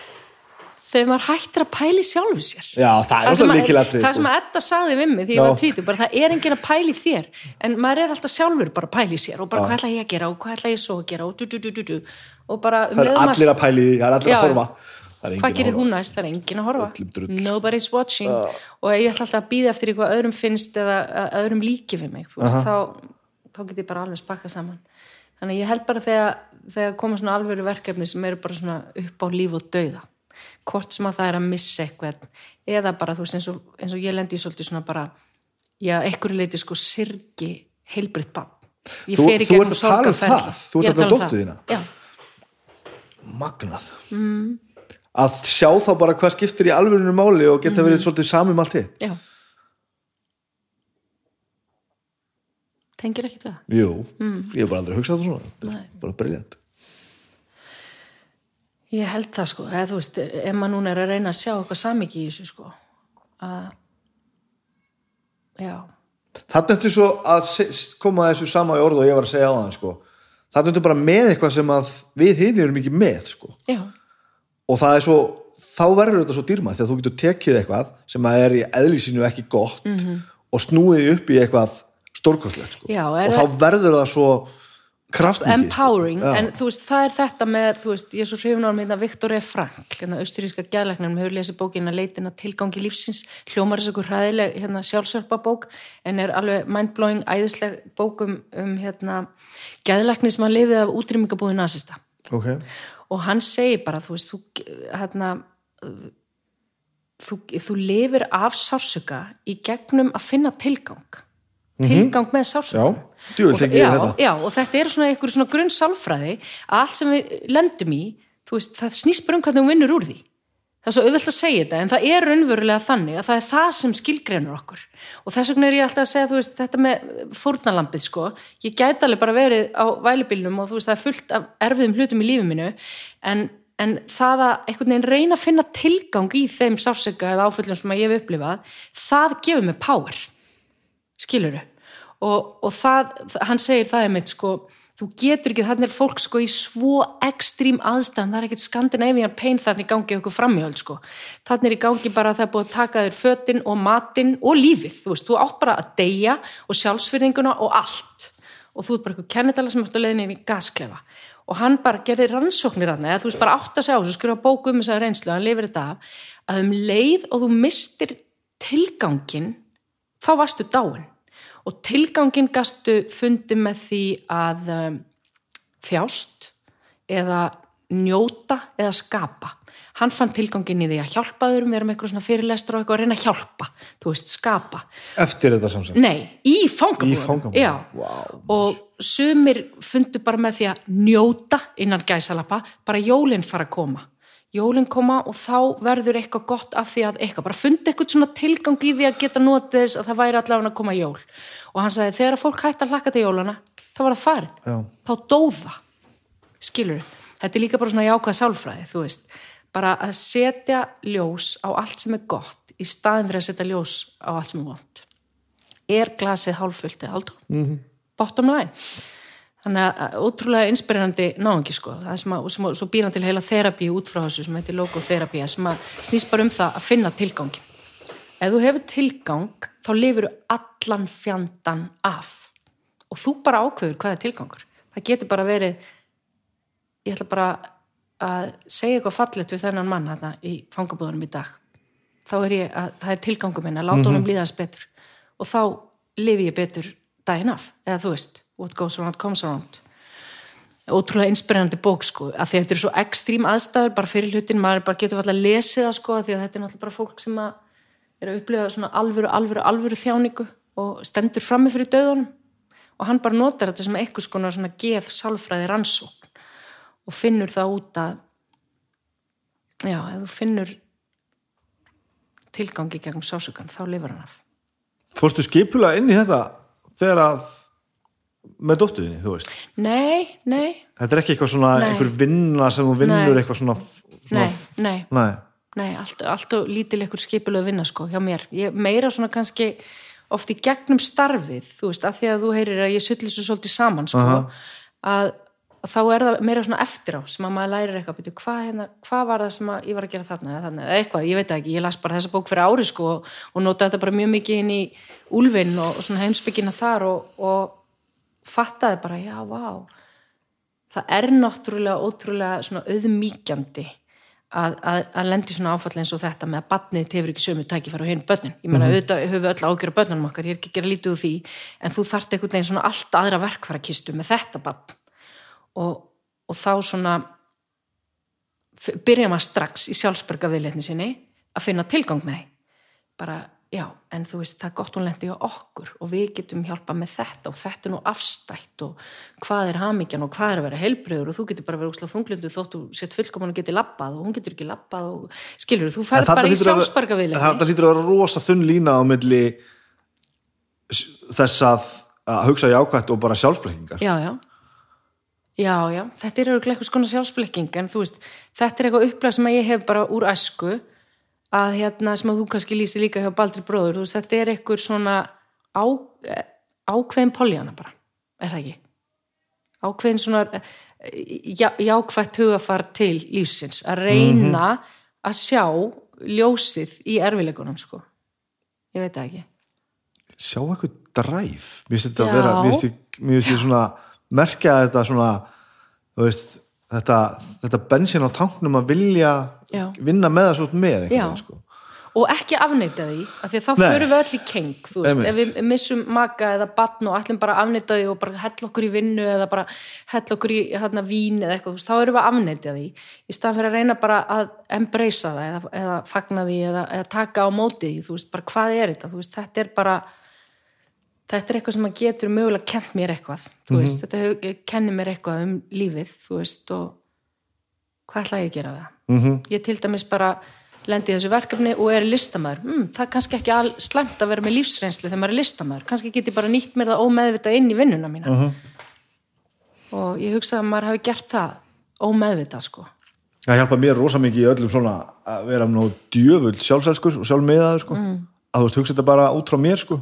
þegar maður hættir að pæli sjálfu sér. Já, það er að, líkilatri það sem að Edda sagði við mig því ég var tvítu, bara það er enginn að pæli þér en maður er alltaf sjálfur bara að pæli sér og bara Já. hvað ætla ég að gera og hvað ætla ég svo að gera? og du, du, du, du, du. og bara um það er allir að pæli það er allir að horfa. Hvað að gerir hún næst, það er enginn að horfa. Drull. nobody's watching. Og ég ætla alltaf að býða eftir eitthvað öðrum finnst eða öðrum líki við mig spakka saman. Þannig ég held bara þegar, þegar koma svona alvöru verkefni sem eru bara svona upp á líf og dauða hvort sem að það er að missa eitthvað eða bara þú veist eins og, eins og ég lendi í svolítið svona bara já, einhverju leiti sko sirgi heilbritt bann ég Þú- fer í þú gegnum ert að tala um það? Þú ert að tala um um já, magnað. Mm. að sjá þá bara hvað skiptir í alvörinu máli og geta verið svolítið samum allt já. Tengir ekkert við það? Jú, ég hef bara aldrei hugsað það svona. Nei. bara briljant Ég held það sko, eða þú veist, ef maður núna er að reyna að sjá eitthvað samiki í þessu sko, að, já, Þannig ertu svo að koma þessu sama í orð og ég var að segja á þann sko. Þannig ertu bara með eitthvað sem að við hinn erum ekki með sko. já, og það er svo þá verður þetta svo dýrmætt þegar þú getur tekið eitthvað sem að er í eðlísinu ekki gott og snúið upp í eitthvað stórkostlegt sko. Já, er og það- þá verður það svo empowering, sko. Já. en þú veist, það er þetta með, þú veist, ég er svo hrifun á hérna Viktor E. Frank, hérna austuríska gæðleiknum hefur lesið bókina leitina tilgangi lífsins hljómar þessu ykkur hræðileg hérna sjálfsjálfa bók, en er alveg mindblowing æðisleg bók um, um hérna gæðleikni sem hann lifið af útrýmingabúði nasista ok, og hann segir bara, þú veist, þú, hérna, þú, þú lifir af sársöka í gegnum að finna tilgang tilgang með sársöka Mhm. Já, tengi ég já, þetta. já, og þetta er svona einhver svona grunn sálfræði að allt sem við lendum í veist, það snýst bara um hvernig þú vinnur úr því. Það er svo auðvelt að segja þetta en það er raunverulega þannig að það er það sem skilgreinur okkur. Og þess vegna er ég alltaf að segja veist, þetta með fórnalampið sko. Ég gæti alveg bara verið á vælubilnum og veist, það er fullt af erfiðum hlutum í lífi mínu en, en það að einhvern veginn reyna að finna tilgang í þeim sáseka eða áföllum sem ég hef upplifað það gefur mig power. Skiluru og, og það, hann segir það einmitt sko, þú getur ekki, þannig er fólk sko í svo ekstrím aðstæðum, það er ekkert Scandinavian pain þannig í gangi okkur framhjöld sko. Þannig er í gangi bara að það er búið að taka þér fötin og matinn og lífið, þú veist þú átt bara að deyja og sjálfsfyrðinguna og allt. Og þú ert bara eitthvað kennitala sem átt að leiðin inn í gasklefa. Og hann bara gerði rannsóknir hann eða þú veist bara átt að segja á þessu, skrifa bóku um þessa reynslu, hann lifir þetta af, að um leið og þú mistir tilgangin þá varstu dáin og tilgangin gastu fundi með því að um, þjást eða njóta eða skapa hann fann tilgangin í því að hjálpa þurum vera með eitthvað svona fyrirlestra og eitthvað að reyna að hjálpa þú veist, skapa eftir þetta samsett Nei, í fangabúðum. Vá. og sumir fundu bara með því að njóta innan gæsalappa, bara jólinn fara að koma. Jólinn koma og þá verður eitthvað gott af því að eitthvað, bara fundi eitthvað svona tilgang í því að geta notið þess að það væri allavega að koma jól. Og hann sagði, þegar fólk hætti að hlakka til jólana, þá var það farið. Já. Þá dóða, skilur Þetta er líka bara svona jákvæð sálfræði, þú veist. Bara að setja ljós á allt sem er gott í staðin fyrir að setja ljós á allt sem er vond er glasið hálffullt eða hálftóm mm -hmm. bottom line þannig að ótrúlega inspirerandi náðungi sko, það sem að, sem að svo býr hann til heila þerapíu út frá þessu sem heitir logoþerapía sem að snýst bara um það að finna tilgangin ef þú hefur tilgang þá lifur allan fjandan af. Og þú bara ákveður hvað er tilgangur. Það getur bara verið ég ætla bara að segja eitthvað fallet við þennan mann hérna í fangabúðunum í dag. Þá er ég að það er tilgangur minn að láta honum líðast betur. Og þá lifi ég betur daginn af, eða þú veist what goes around comes around. Ótrúlega inspirerandi bók sko að því að þetta er svo ekstrím aðstæður bara fyrir hlutin, maður bara getur alltaf að lesi það sko að því að þetta er náttúrulega bara fólk sem að er að upplifa svona alvöru, alvöru, alvöru þjáningu og stendur frammi fyrir döðunum og hann bara notar þetta sem eitthvað skona svona geð sálfræði rannsókn og finnur það út að já, ef þú finnur tilgangi gegnum sásökan, þá lifar hann af. Fórstu skipulega inn í þetta þegar að með dóttuðinni, þú veist Nei, nei, þetta er ekki eitthvað svona Nei. einhver vinna sem þú vinnur Nei. eitthvað svona, svona nei, nei, nei. nei allt, allt og lítil ykkur skipulöð vinna sko hjá mér, ég, meira svona kannski oft í gegnum starfið, þú veist, af því að þú heyrir að ég sulli svo svolítið saman sko, Aha. að, þá er það meira svona eftir á sem að maður lærir eitthvað, byrju, hvað, hérna, hvað var það sem að ég var að gera þarna eða þarna, eða eitthvað, ég veit ekki, ég las bara þessa bók fyrir ári sko og, nota þetta bara mjög mikið inn í úlfinn og, og svona heimsbyggina þar og, og fattaði bara, já, vá. Það er náttúrulega ótrúlega svona auðmíkjandi að, að, að lendi svona áfall eins og þetta með að badnið tefur ekki sömu tækifæri og hinn börnin. Ég meina, auðvitað höfum við öll ágjör börnunum okkar ég er ekki að gera lítið úr því, en þú þarft einhvern veginn svona allt aðra verkfærakistu með þetta badn og, og þá svona byrja maður strax í sjálfsberga viðleitni sinni að finna tilgang með því. Bara, já, en þú veist, það er gott hún lendi á okkur og við getum hjálpa með þetta og þetta er nú afstætt og hvað er hamingjan og hvað er að vera heilbröður og þú getur bara að vera úslega þunglindu þótt þú sett fullkomun og getur labbað og hún getur ekki labbað og skilur þú, ferð bara í sjálfsberga viðleitni Þetta hlýtur að vera rosa þunn lína á milli þess að, að hugsa jákvætt og bara sjálfsblekkingar. Já, já. Já, já, þetta er eitthvað skona sjálfsblekking en þú veist, þetta er eitthvað upplæð sem ég hef bara úr æsku að hérna, sem að þú kannski lýsi líka hjá Baldri bróður, þú veist, þetta er eitthvað svona á, ákveðin poljana bara, er það ekki? Ákveðin svona eh, já, jákvætt hugafar til lífsins, að reyna að sjá ljósið í erfileikunum, sko. Ég veit það ekki. Sjá eitthvað dræf. Mér finnst þetta að vera Mér finnst ég svona merkja þetta svona veist, þetta, þetta bensin á tanknum að vilja. Vinna með það svo með veginn, sko. og ekki afneita því af því þá förum við öll í keng veist, ef við missum maka eða batn og ætlum bara afneita því og bara hella okkur í vinnu eða bara hella okkur í hérna, vín eða eitthvað, veist, þá erum við að afneita því. Í stað fyrir að reyna bara að embracea það eða, eða fagna því eða, eða taka á móti því, þú veist, bara hvað er þetta? Veist, þetta er bara þetta er eitthvað sem að getur mögulega kent mér eitthvað þú veist, þetta kennir mér eitthvað um lífið, og hvað ætla ég að gera við það? Mm ég til dæmis bara lendi í þessu verkefni og er listamæður mm, það er kannski ekki all slæmt að vera með lífsreynslu þegar maður er listamæður, kannski get ég bara nýtt mér það ómeðvitað inn í vinnuna mína. Og ég hugsa að maður hafi gert það ómeðvitað sko. Það hjálpa mér rosa mikið í öllum svona að vera nú djöfull sjálfselskur og sjálfmeðaður sko. Mm. að þú veist, hugsa þetta bara út frá mér sko.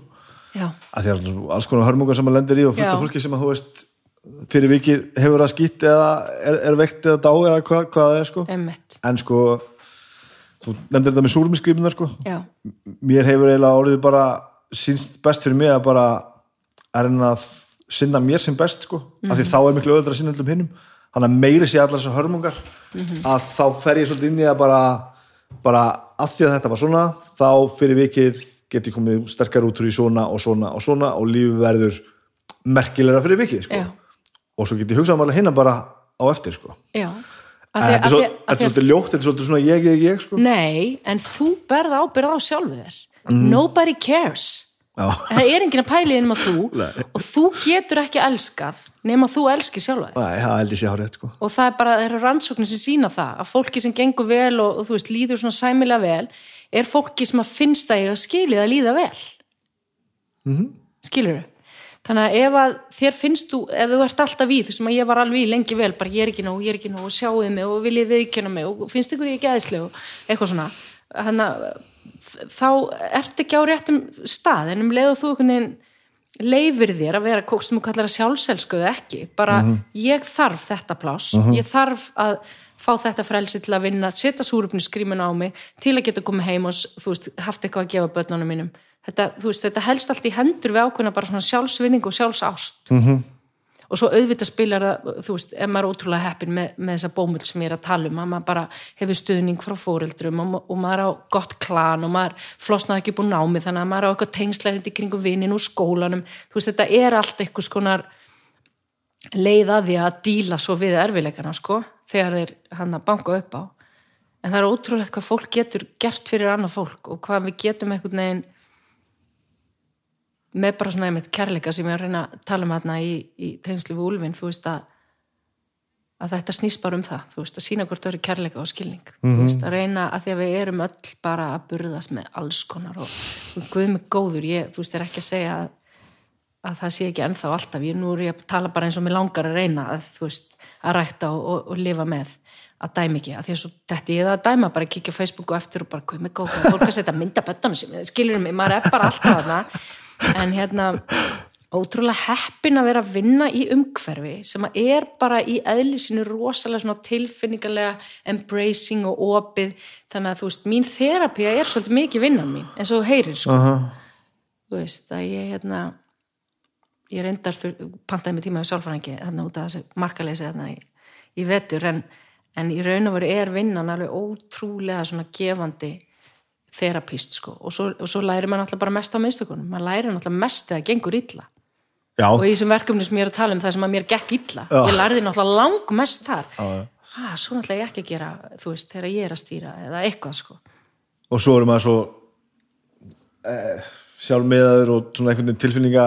já, að því að alls konar hörmungar sem maður lendir í og fullt af fólki sem að þú veist fyrir vikið hefur það skýtt eða er, er veikt eða dá eða hvað, hvað það er sko. emmitt en sko þú nefndir þetta með súrmiskripunar sko. já, mér hefur eiginlega orðið bara sínst best fyrir mig að bara að reyna að sinna mér sem best sko. af því þá er miklu öðvöldra að sinna öllum hinnum þannig að meiri sé allar þessar hörmungar að þá fer ég svolítið inn í að bara bara að því að þetta var svona þá fyrir vikið get ég komið sterkar út úr í svona og svona og svona og lífið verður merkilegra fyrir vikið sko. já, og svo get ég hugsað um allar hinna bara á eftir sko. já þetta er að- svolítið ljótt, þetta er svolítið svona ég, ég, ég sko. nei, en þú berð ábyrð á sjálfu þér nobody cares Já. það er enginn að pæli innum að þú Nei. og þú getur ekki elskað nema þú elski sjálfa þig Nei, það held ég sé hár rétt sko. og það er bara, það eru rannsóknir sem sína það að fólki sem gengur vel og, og þú veist, líður svona sæmilega vel er fólki sem að finnst það eiga skilið að líða vel mm -hmm. skilur þannig að ef að þér finnst þú ef þú ert alltaf í þessum að ég var alveg í lengi vel bara ég er ekki nóg, ég er ekki nóg og sjáuði mig og viljið viðkjöna mig og finnst ykkur ég ekki aðeinslega og eitthvað svona. Þannig að þá ert ekki á réttum stað en um leið og þú leifir þér að vera sem þú kallar að sjálfselskuðu ekki bara ég þarf þetta pláss ég þarf að fá þetta frelsi til að vinna, setja súrupniskrímin á mig til að geta komið heim og veist, haft eitthvað að gefa börnunum mínum þetta, veist, þetta helst allt í hendur við ákveðna bara svona sjálfsvinning og sjálfsást. -hmm. og svo auðvitað spilar það, þú veist, ef maður er ótrúlega heppin með, með þessa bómull sem ég er að tala um að maður bara hefur stuðning frá fóreldrum og, og maður á gott klan og maður flosnaði ekki úr námi þannig að maður á eitthvað tengslæðindi kringum vinnin úr skólanum. Þú veist, þetta er allt eitthvað skonar leið að því að díla svo við erfileikana sko, þegar þeir hann að banka upp á. En það er ótrúlegt hvað fólk getur gert fyrir annað fólk og hvað við getum einhvern veginn með bara svona einmitt kærleika sem ég er að reyna að tala um hérna í, í tengslu við Úlfin, þú veist að að þetta snýst bara um það, þú veist að sína hvort það eru kærleika og skilning. Þú veist að reyna að því að við erum öll bara að burðast með alls konar og, og guð mig góður, ég, þú veist, er ekki að segja að að það sé ekki ennþá alltaf, ég nú er ég að tala bara eins og mér langar að reyna að þú veist, að rækta og, og, og lifa með að dæma ekki, að því að svo þetta ég það að dæma bara að kíkja á Facebook og eftir og bara hvað með góð, fólk að setja mynda böttunum sem skilur mig, maður er bara alltaf en hérna ótrúlega heppin að vera að vinna í umhverfi sem að er bara í eðlisinu rosalega svona tilfinningarlega embracing og opið þannig að þú veist, mín þerapía er svolítið mikið vinnan mín, eins og þú heyrir sko. Aha. þú veist, að ég hérna ég reyndar pantaði mig tíma við sálfræðingi þarna út af þessi markaleysi þarna í, í vetur en, en í raun og veru er vinnan alveg ótrúlega svona gefandi þerapíst sko. Og svo, og svo læri maður náttúrulega bara mest á mistökunum. Maður læri náttúrulega mest þegar það gengur illa. Já, og í þessum verkefni sem ég er að tala um það sem að mér gekk illa. Já. ég lærði náttúrulega langmest þar. Já, já. ah, svo náttúrulega ég ekki að gera þú veist, þegar ég er að stýra eða eitthvað sko. Og svo erum maður svo eh, sjálfmiðaður og svona einhvern veginn tilfinninga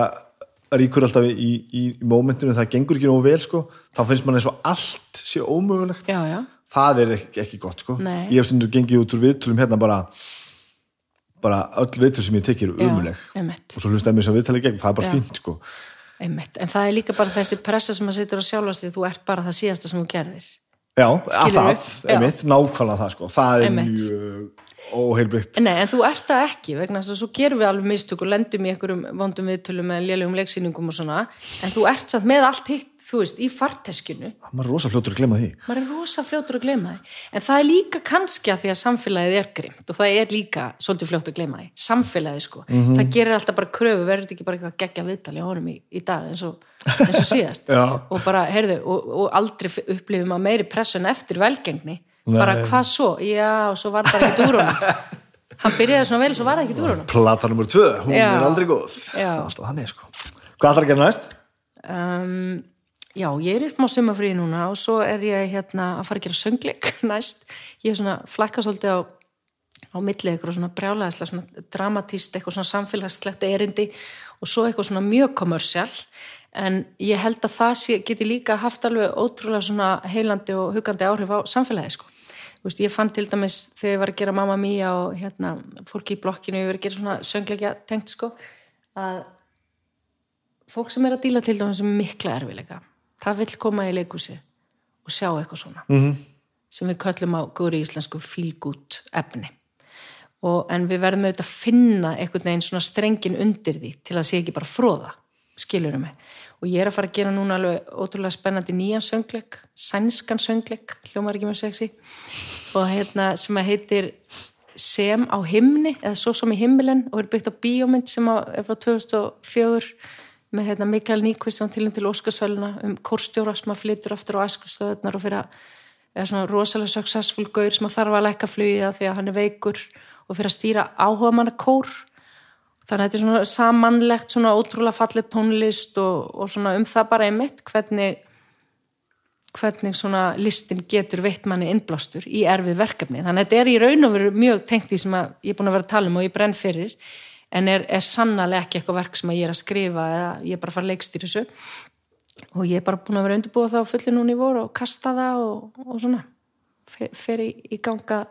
ríkur alltaf í, í, í mómentinu. Það gengur ekki nógu vel sko. Þá finnst mann eins og allt sé ómögulegt. Já, það er ekki, ekki gott sko. Nei. ég hef stundur gengið út úr viðtölum hérna bara bara öll viðtöl sem ég já, umuleg og svo hlustaði mér sem viðtali gegn, það er bara Já. fínt sko. Einmitt. En það er líka bara þessi pressa sem að situr á sjálfast því þú ert bara það síðasta sem þú gerðir. Já, að Skilurðu? það, einmitt, nákvæmlega það sko. Það er Einmitt. mjög óheilbrygt Nei, en þú ert það ekki vegna þess að svo gerum við alveg mistök og lendum í einhverjum vondum viðtölum með lélegum leiksýningum og svona. En þú ert samt með allt hitt, þú veist, í farteskinu maður er rosa fljótur að glemma því. Maður er rosa fljótur að gleyma því. En það er líka kannski að því að samfélagið er grimt og það er líka svolítið fljótt að gleyma því. Samfélagið sko, það gerir alltaf bara kröfu verður þetta ekki bara eitthvað geggja viðtali á honum í, í dag eins og, eins og síðast? Og bara, heyrðu, og, og aldrei upplifum að meiri pressu en eftir velgengni Nei. bara hvað svo, já, svo var það ekki úr honum. Hann byrjaði svona vel, svo var það ekki úr honum. Plata nummer tvö, hún Já. er aldrei góð. Alltaf þannig sko. Hvað ætlar að gera næst? um, já, ég er í smá sumafríi núna og svo er ég hérna að fara að gera söngleik næst, ég er svona flakka svolítið á, á milli eitthvað svona brjálæðislega, svona dramatíst eitthvað svona samfélagslegt erindi og svo eitthvað svona mjög kommersial en ég held að það geti líka haft alveg ótrúlega svona heilandi og hugandi áhrif á samfélagi sko veist, ég fann til dæmis þegar ég var að gera Mamma Mia og hérna, fólki í blokkinu, ég var að gera svona söngleikja tengt sko, að fólk sem er að díla til dæmis um mikla erfileika það vill koma í leikhúsi og sjá eitthvað svona -hmm. sem við köllum á góri íslensku fílgút efni og, en við verðum auðvitað að finna einhvern veginn svona strengin undir því til að sé ekki bara fróða skilurum mig og ég er að fara að gera núna alveg ótrúlega spennandi nýjan söngleik sænskan söngleik, hljómar ekki mjög sexy og hérna sem að heitir sem á himni eða svo som í himmilen og er byggt á bíómynd sem er frá 2004 með hérna Mikael Nyqvist sem tilum til Óskarsvæluna um kórstjóra sem að flytur aftur á æskustöðunar og fyrir að eða svona rosalega successful gaur sem að þarf að lækka flugið því að hann er veikur og fyrir að stýra áhuga manna kór þannig að þetta er svona samanlegt svona ótrúlega fallið tónlist og, og svona um það bara einmitt hvernig hvernig svona listin getur veitt manni innblástur í erfið verkefni. Þannig að þetta er í raun og veru mjög tengt því sem ég er búin að vera að tala um og ég brenn fyrir en er, er sannlega ekki eitthvað verk sem ég er að skrifa eða ég er bara að fara að leikstýra þessu. Og ég er bara búin að vera undirbúa það á fullu núna í voru og kasta það og, og svona. Fer, fer í, í ganga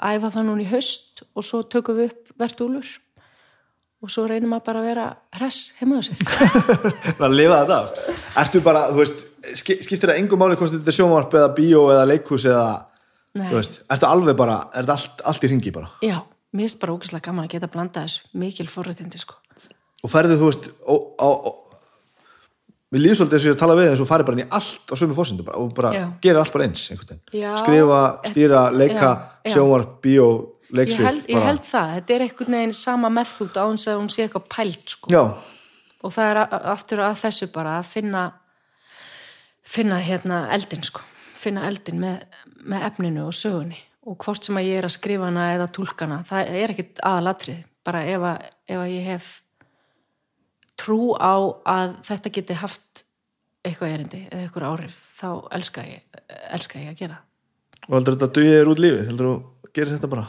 æfa það núna í haust og svo tökum við upp verðúlur og svo reynum að bara vera hress heima á sér að lifa þetta af. ertu bara, þú veist ski- skiptir það engum máli hvort þetta er sjónvarp eða bíó eða leikhús eða Nei. þú veist, ertu alveg bara, er þetta allt, allt í ringi bara Já, mér finnst bara ógæslega gaman að geta að blanda þessu mikil forréttindi sko og ferðu, þú veist ó, á, á, við líðum svolítið þess að ég er að tala við þess og farið bara inn í allt á sömu fórsendu bara, og bara Já. gerir allt bara eins einhvern veginn. Skrifa, stýra, leika Já, já. sjónvarp, bíó, ég leiksvið held, ég held það, þetta er einhvern veginn sama method á hans að hún sé eitthvað pælt sko. Já, og það er aftur að þessu bara að finna finna hérna eldin sko. Finna eldin með, með efninu og sögunni. Og hvort sem að ég er að skrifa hana eða tólkana, það er ekkit aðalatrið bara ef að, ef að ég hef trú á að þetta geti haft eitthvað erindi eða eitthvað áhrif, þá elska ég elska ég að gera og heldur þetta dugið þér út lífið? Heldur þú gerir þetta bara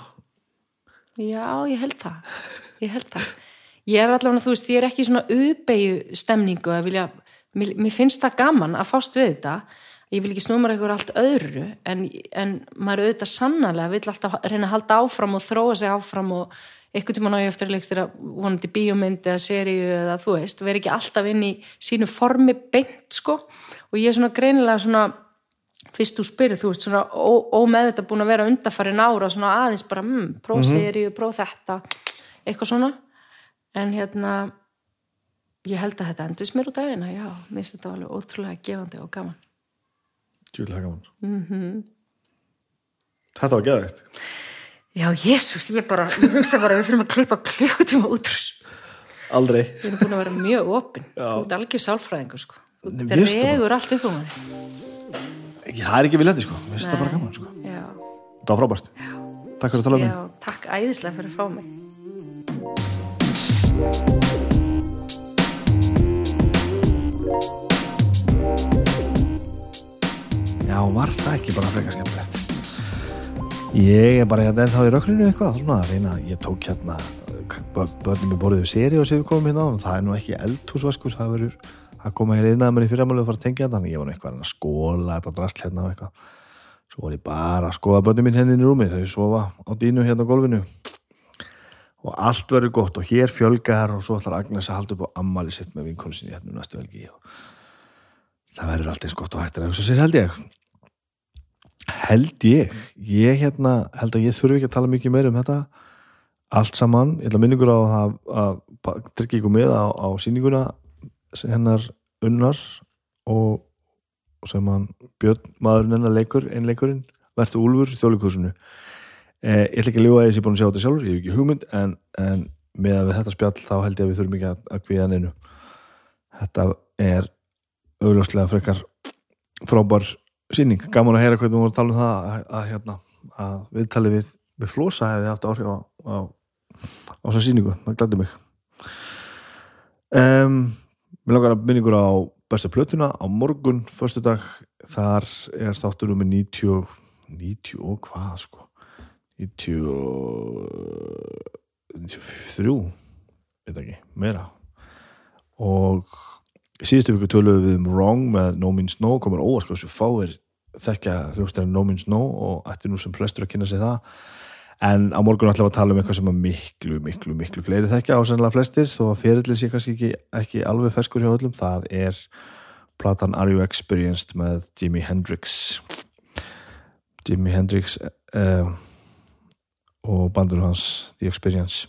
Já, ég held það. Ég held það. Ég er allavega, þú veist, ég er ekki í svona uppeyju stemningu að vilja, mér, mér finnst það gaman að fást við þetta. Ég vil ekki snúma eitthvað allt öðru, en, en maður auðvitað sannarlega vill alltaf reyna að halda áfram og þróa sig áfram og einhvern tíma náðu eftir að vonandi bíómynd eða seríu eða þú veist, veri ekki alltaf inn í sínu formi beint, sko. Og ég er svona greinilega svona fyrst þú spyrir, þú veist, svona ómeðvitað búin að vera undarfærin ára svona aðeins bara, mm, próf seríu, próf þetta eitthvað svona en hérna ég held að þetta endist mér úr dagina, já, mér finnst þetta alveg ótrúlega gefandi og gaman. Tjúlega gaman Mhm. -hmm. Þetta var geðvægt Já, jésús, ég bara, ég hugsa bara við fyrir að klippa klukkutíma út úr þessu. Aldrei Við erum búin að vera mjög opinn. Þú ert algjör sálfræðingur, sko. Þú dregur allt upp um hann. Það er ekki viljandi sko, mér finnst það bara gaman sko. Já, Það var frábært. Takk fyrir að tala um mig. Já, takk æðislega fyrir að fá mig. Já, var það ekki bara frekar skemmtilegt? Ég er bara hérna ennþá í rökkrinu eitthvað svona reyna, ég tók hérna börnum í borðið seri og séu komum hérna á það er nú ekki eldhúsvaskur það verður að koma hér inn að mér í fyrramáli og fara að tengja þetta. Þannig ég var eitthvað að að skóla þetta drasl hérna og eitthvað. Svo var ég bara að skoða börnum mín henni í rúmi þau sofa á dínu hérna á gólfinu. Og allt verður gott og hér fjölgar og svo ætlar Agnes að halda upp á ammali sitt með vinkonu sinni hérna um næstu velgi og það verður allt eins gott og hættir að hugsa sér held ég. Held ég. Ég hérna, held að ég þurfi ekki að tala mikið meir um þetta. Allt saman, ég ætla minningur á að, að, að tryggja ykkur með á, á sýninguna. sem hennar unnar og, og sem hann Björn, maðurinn hennar leikur einleikurinn, verður úlfur þjóðleikursinu eh, ég ætla ekki að ljúga að ég sé búin að sjá þetta sjálfur, ég hef ekki hugmynd en, en með að við þetta spjall þá held ég að við þurfum ekki að, að kvíða neinu. Þetta er augljóslega frekar frábær síning, gaman að heyra hvernig við vorum að tala um það að, að, hérna, að viðtalið við, við flosa hefði haft áhrif á, á, á þessa síningu, það glædi mig. Um, Mér langar að minningur á besta plötuna á morgun, förstu dag þar er þáttur nummer 90 90 og hvað sko? 90 93 veit ekki, meira. Og síðustu viku töluðum við um Wrong með No Means No, komur hvað þessu fáir þekkja hljóstæðin No Means No og ætti nú sem flestur að kynna sig það en á morgun ætlum við að tala um eitthvað sem að miklu, miklu, miklu fleiri þekkja á sannlega flestir þó að fyrirlið sé kannski ekki, ekki alveg ferskur hjá öllum, það er platan Are You Experienced með Jimi Hendrix. Jimi Hendrix uh, og bandur hans The Experience.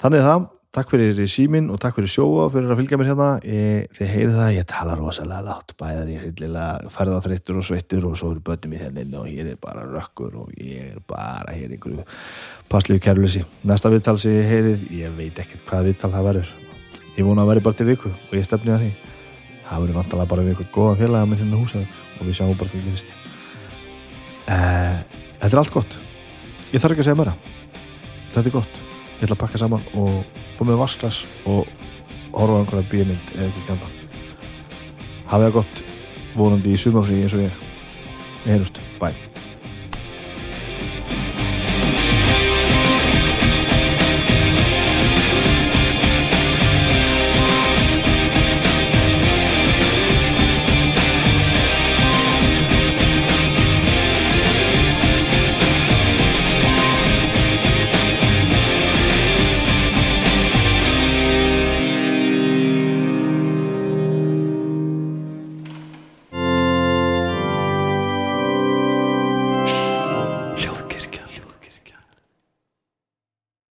Þannig er það takk fyrir símin og takk fyrir sjóa fyrir að fylgja mér hérna. Ég, þið heyrið það, ég tala rosalega látt bæðar ég er hildilega ferðaþreyttur og sveittur og svo eru bönnum mér hérna og hér er bara rökkur og ég er bara hér einhverju passlíu kærlösi næsta viðtal sem ég heyrið, ég veit ekkert hvaða viðtal það verður. Ég vona að verði bara til viku og ég stefni að því. Það verður vantalega bara við einhvern góðan félaga minn hérna húsaðug og við sjáum bara hvað gerist. Uh, þetta er allt gott. Ég þarf ekki að segja mér þetta er gott ég ætla að pakka saman og fá með vasklas og horfa einhverja bímynd eða ekki kjönda hafið það gott vonandi í sumafrí eins og ég. Við heyrjumst, bye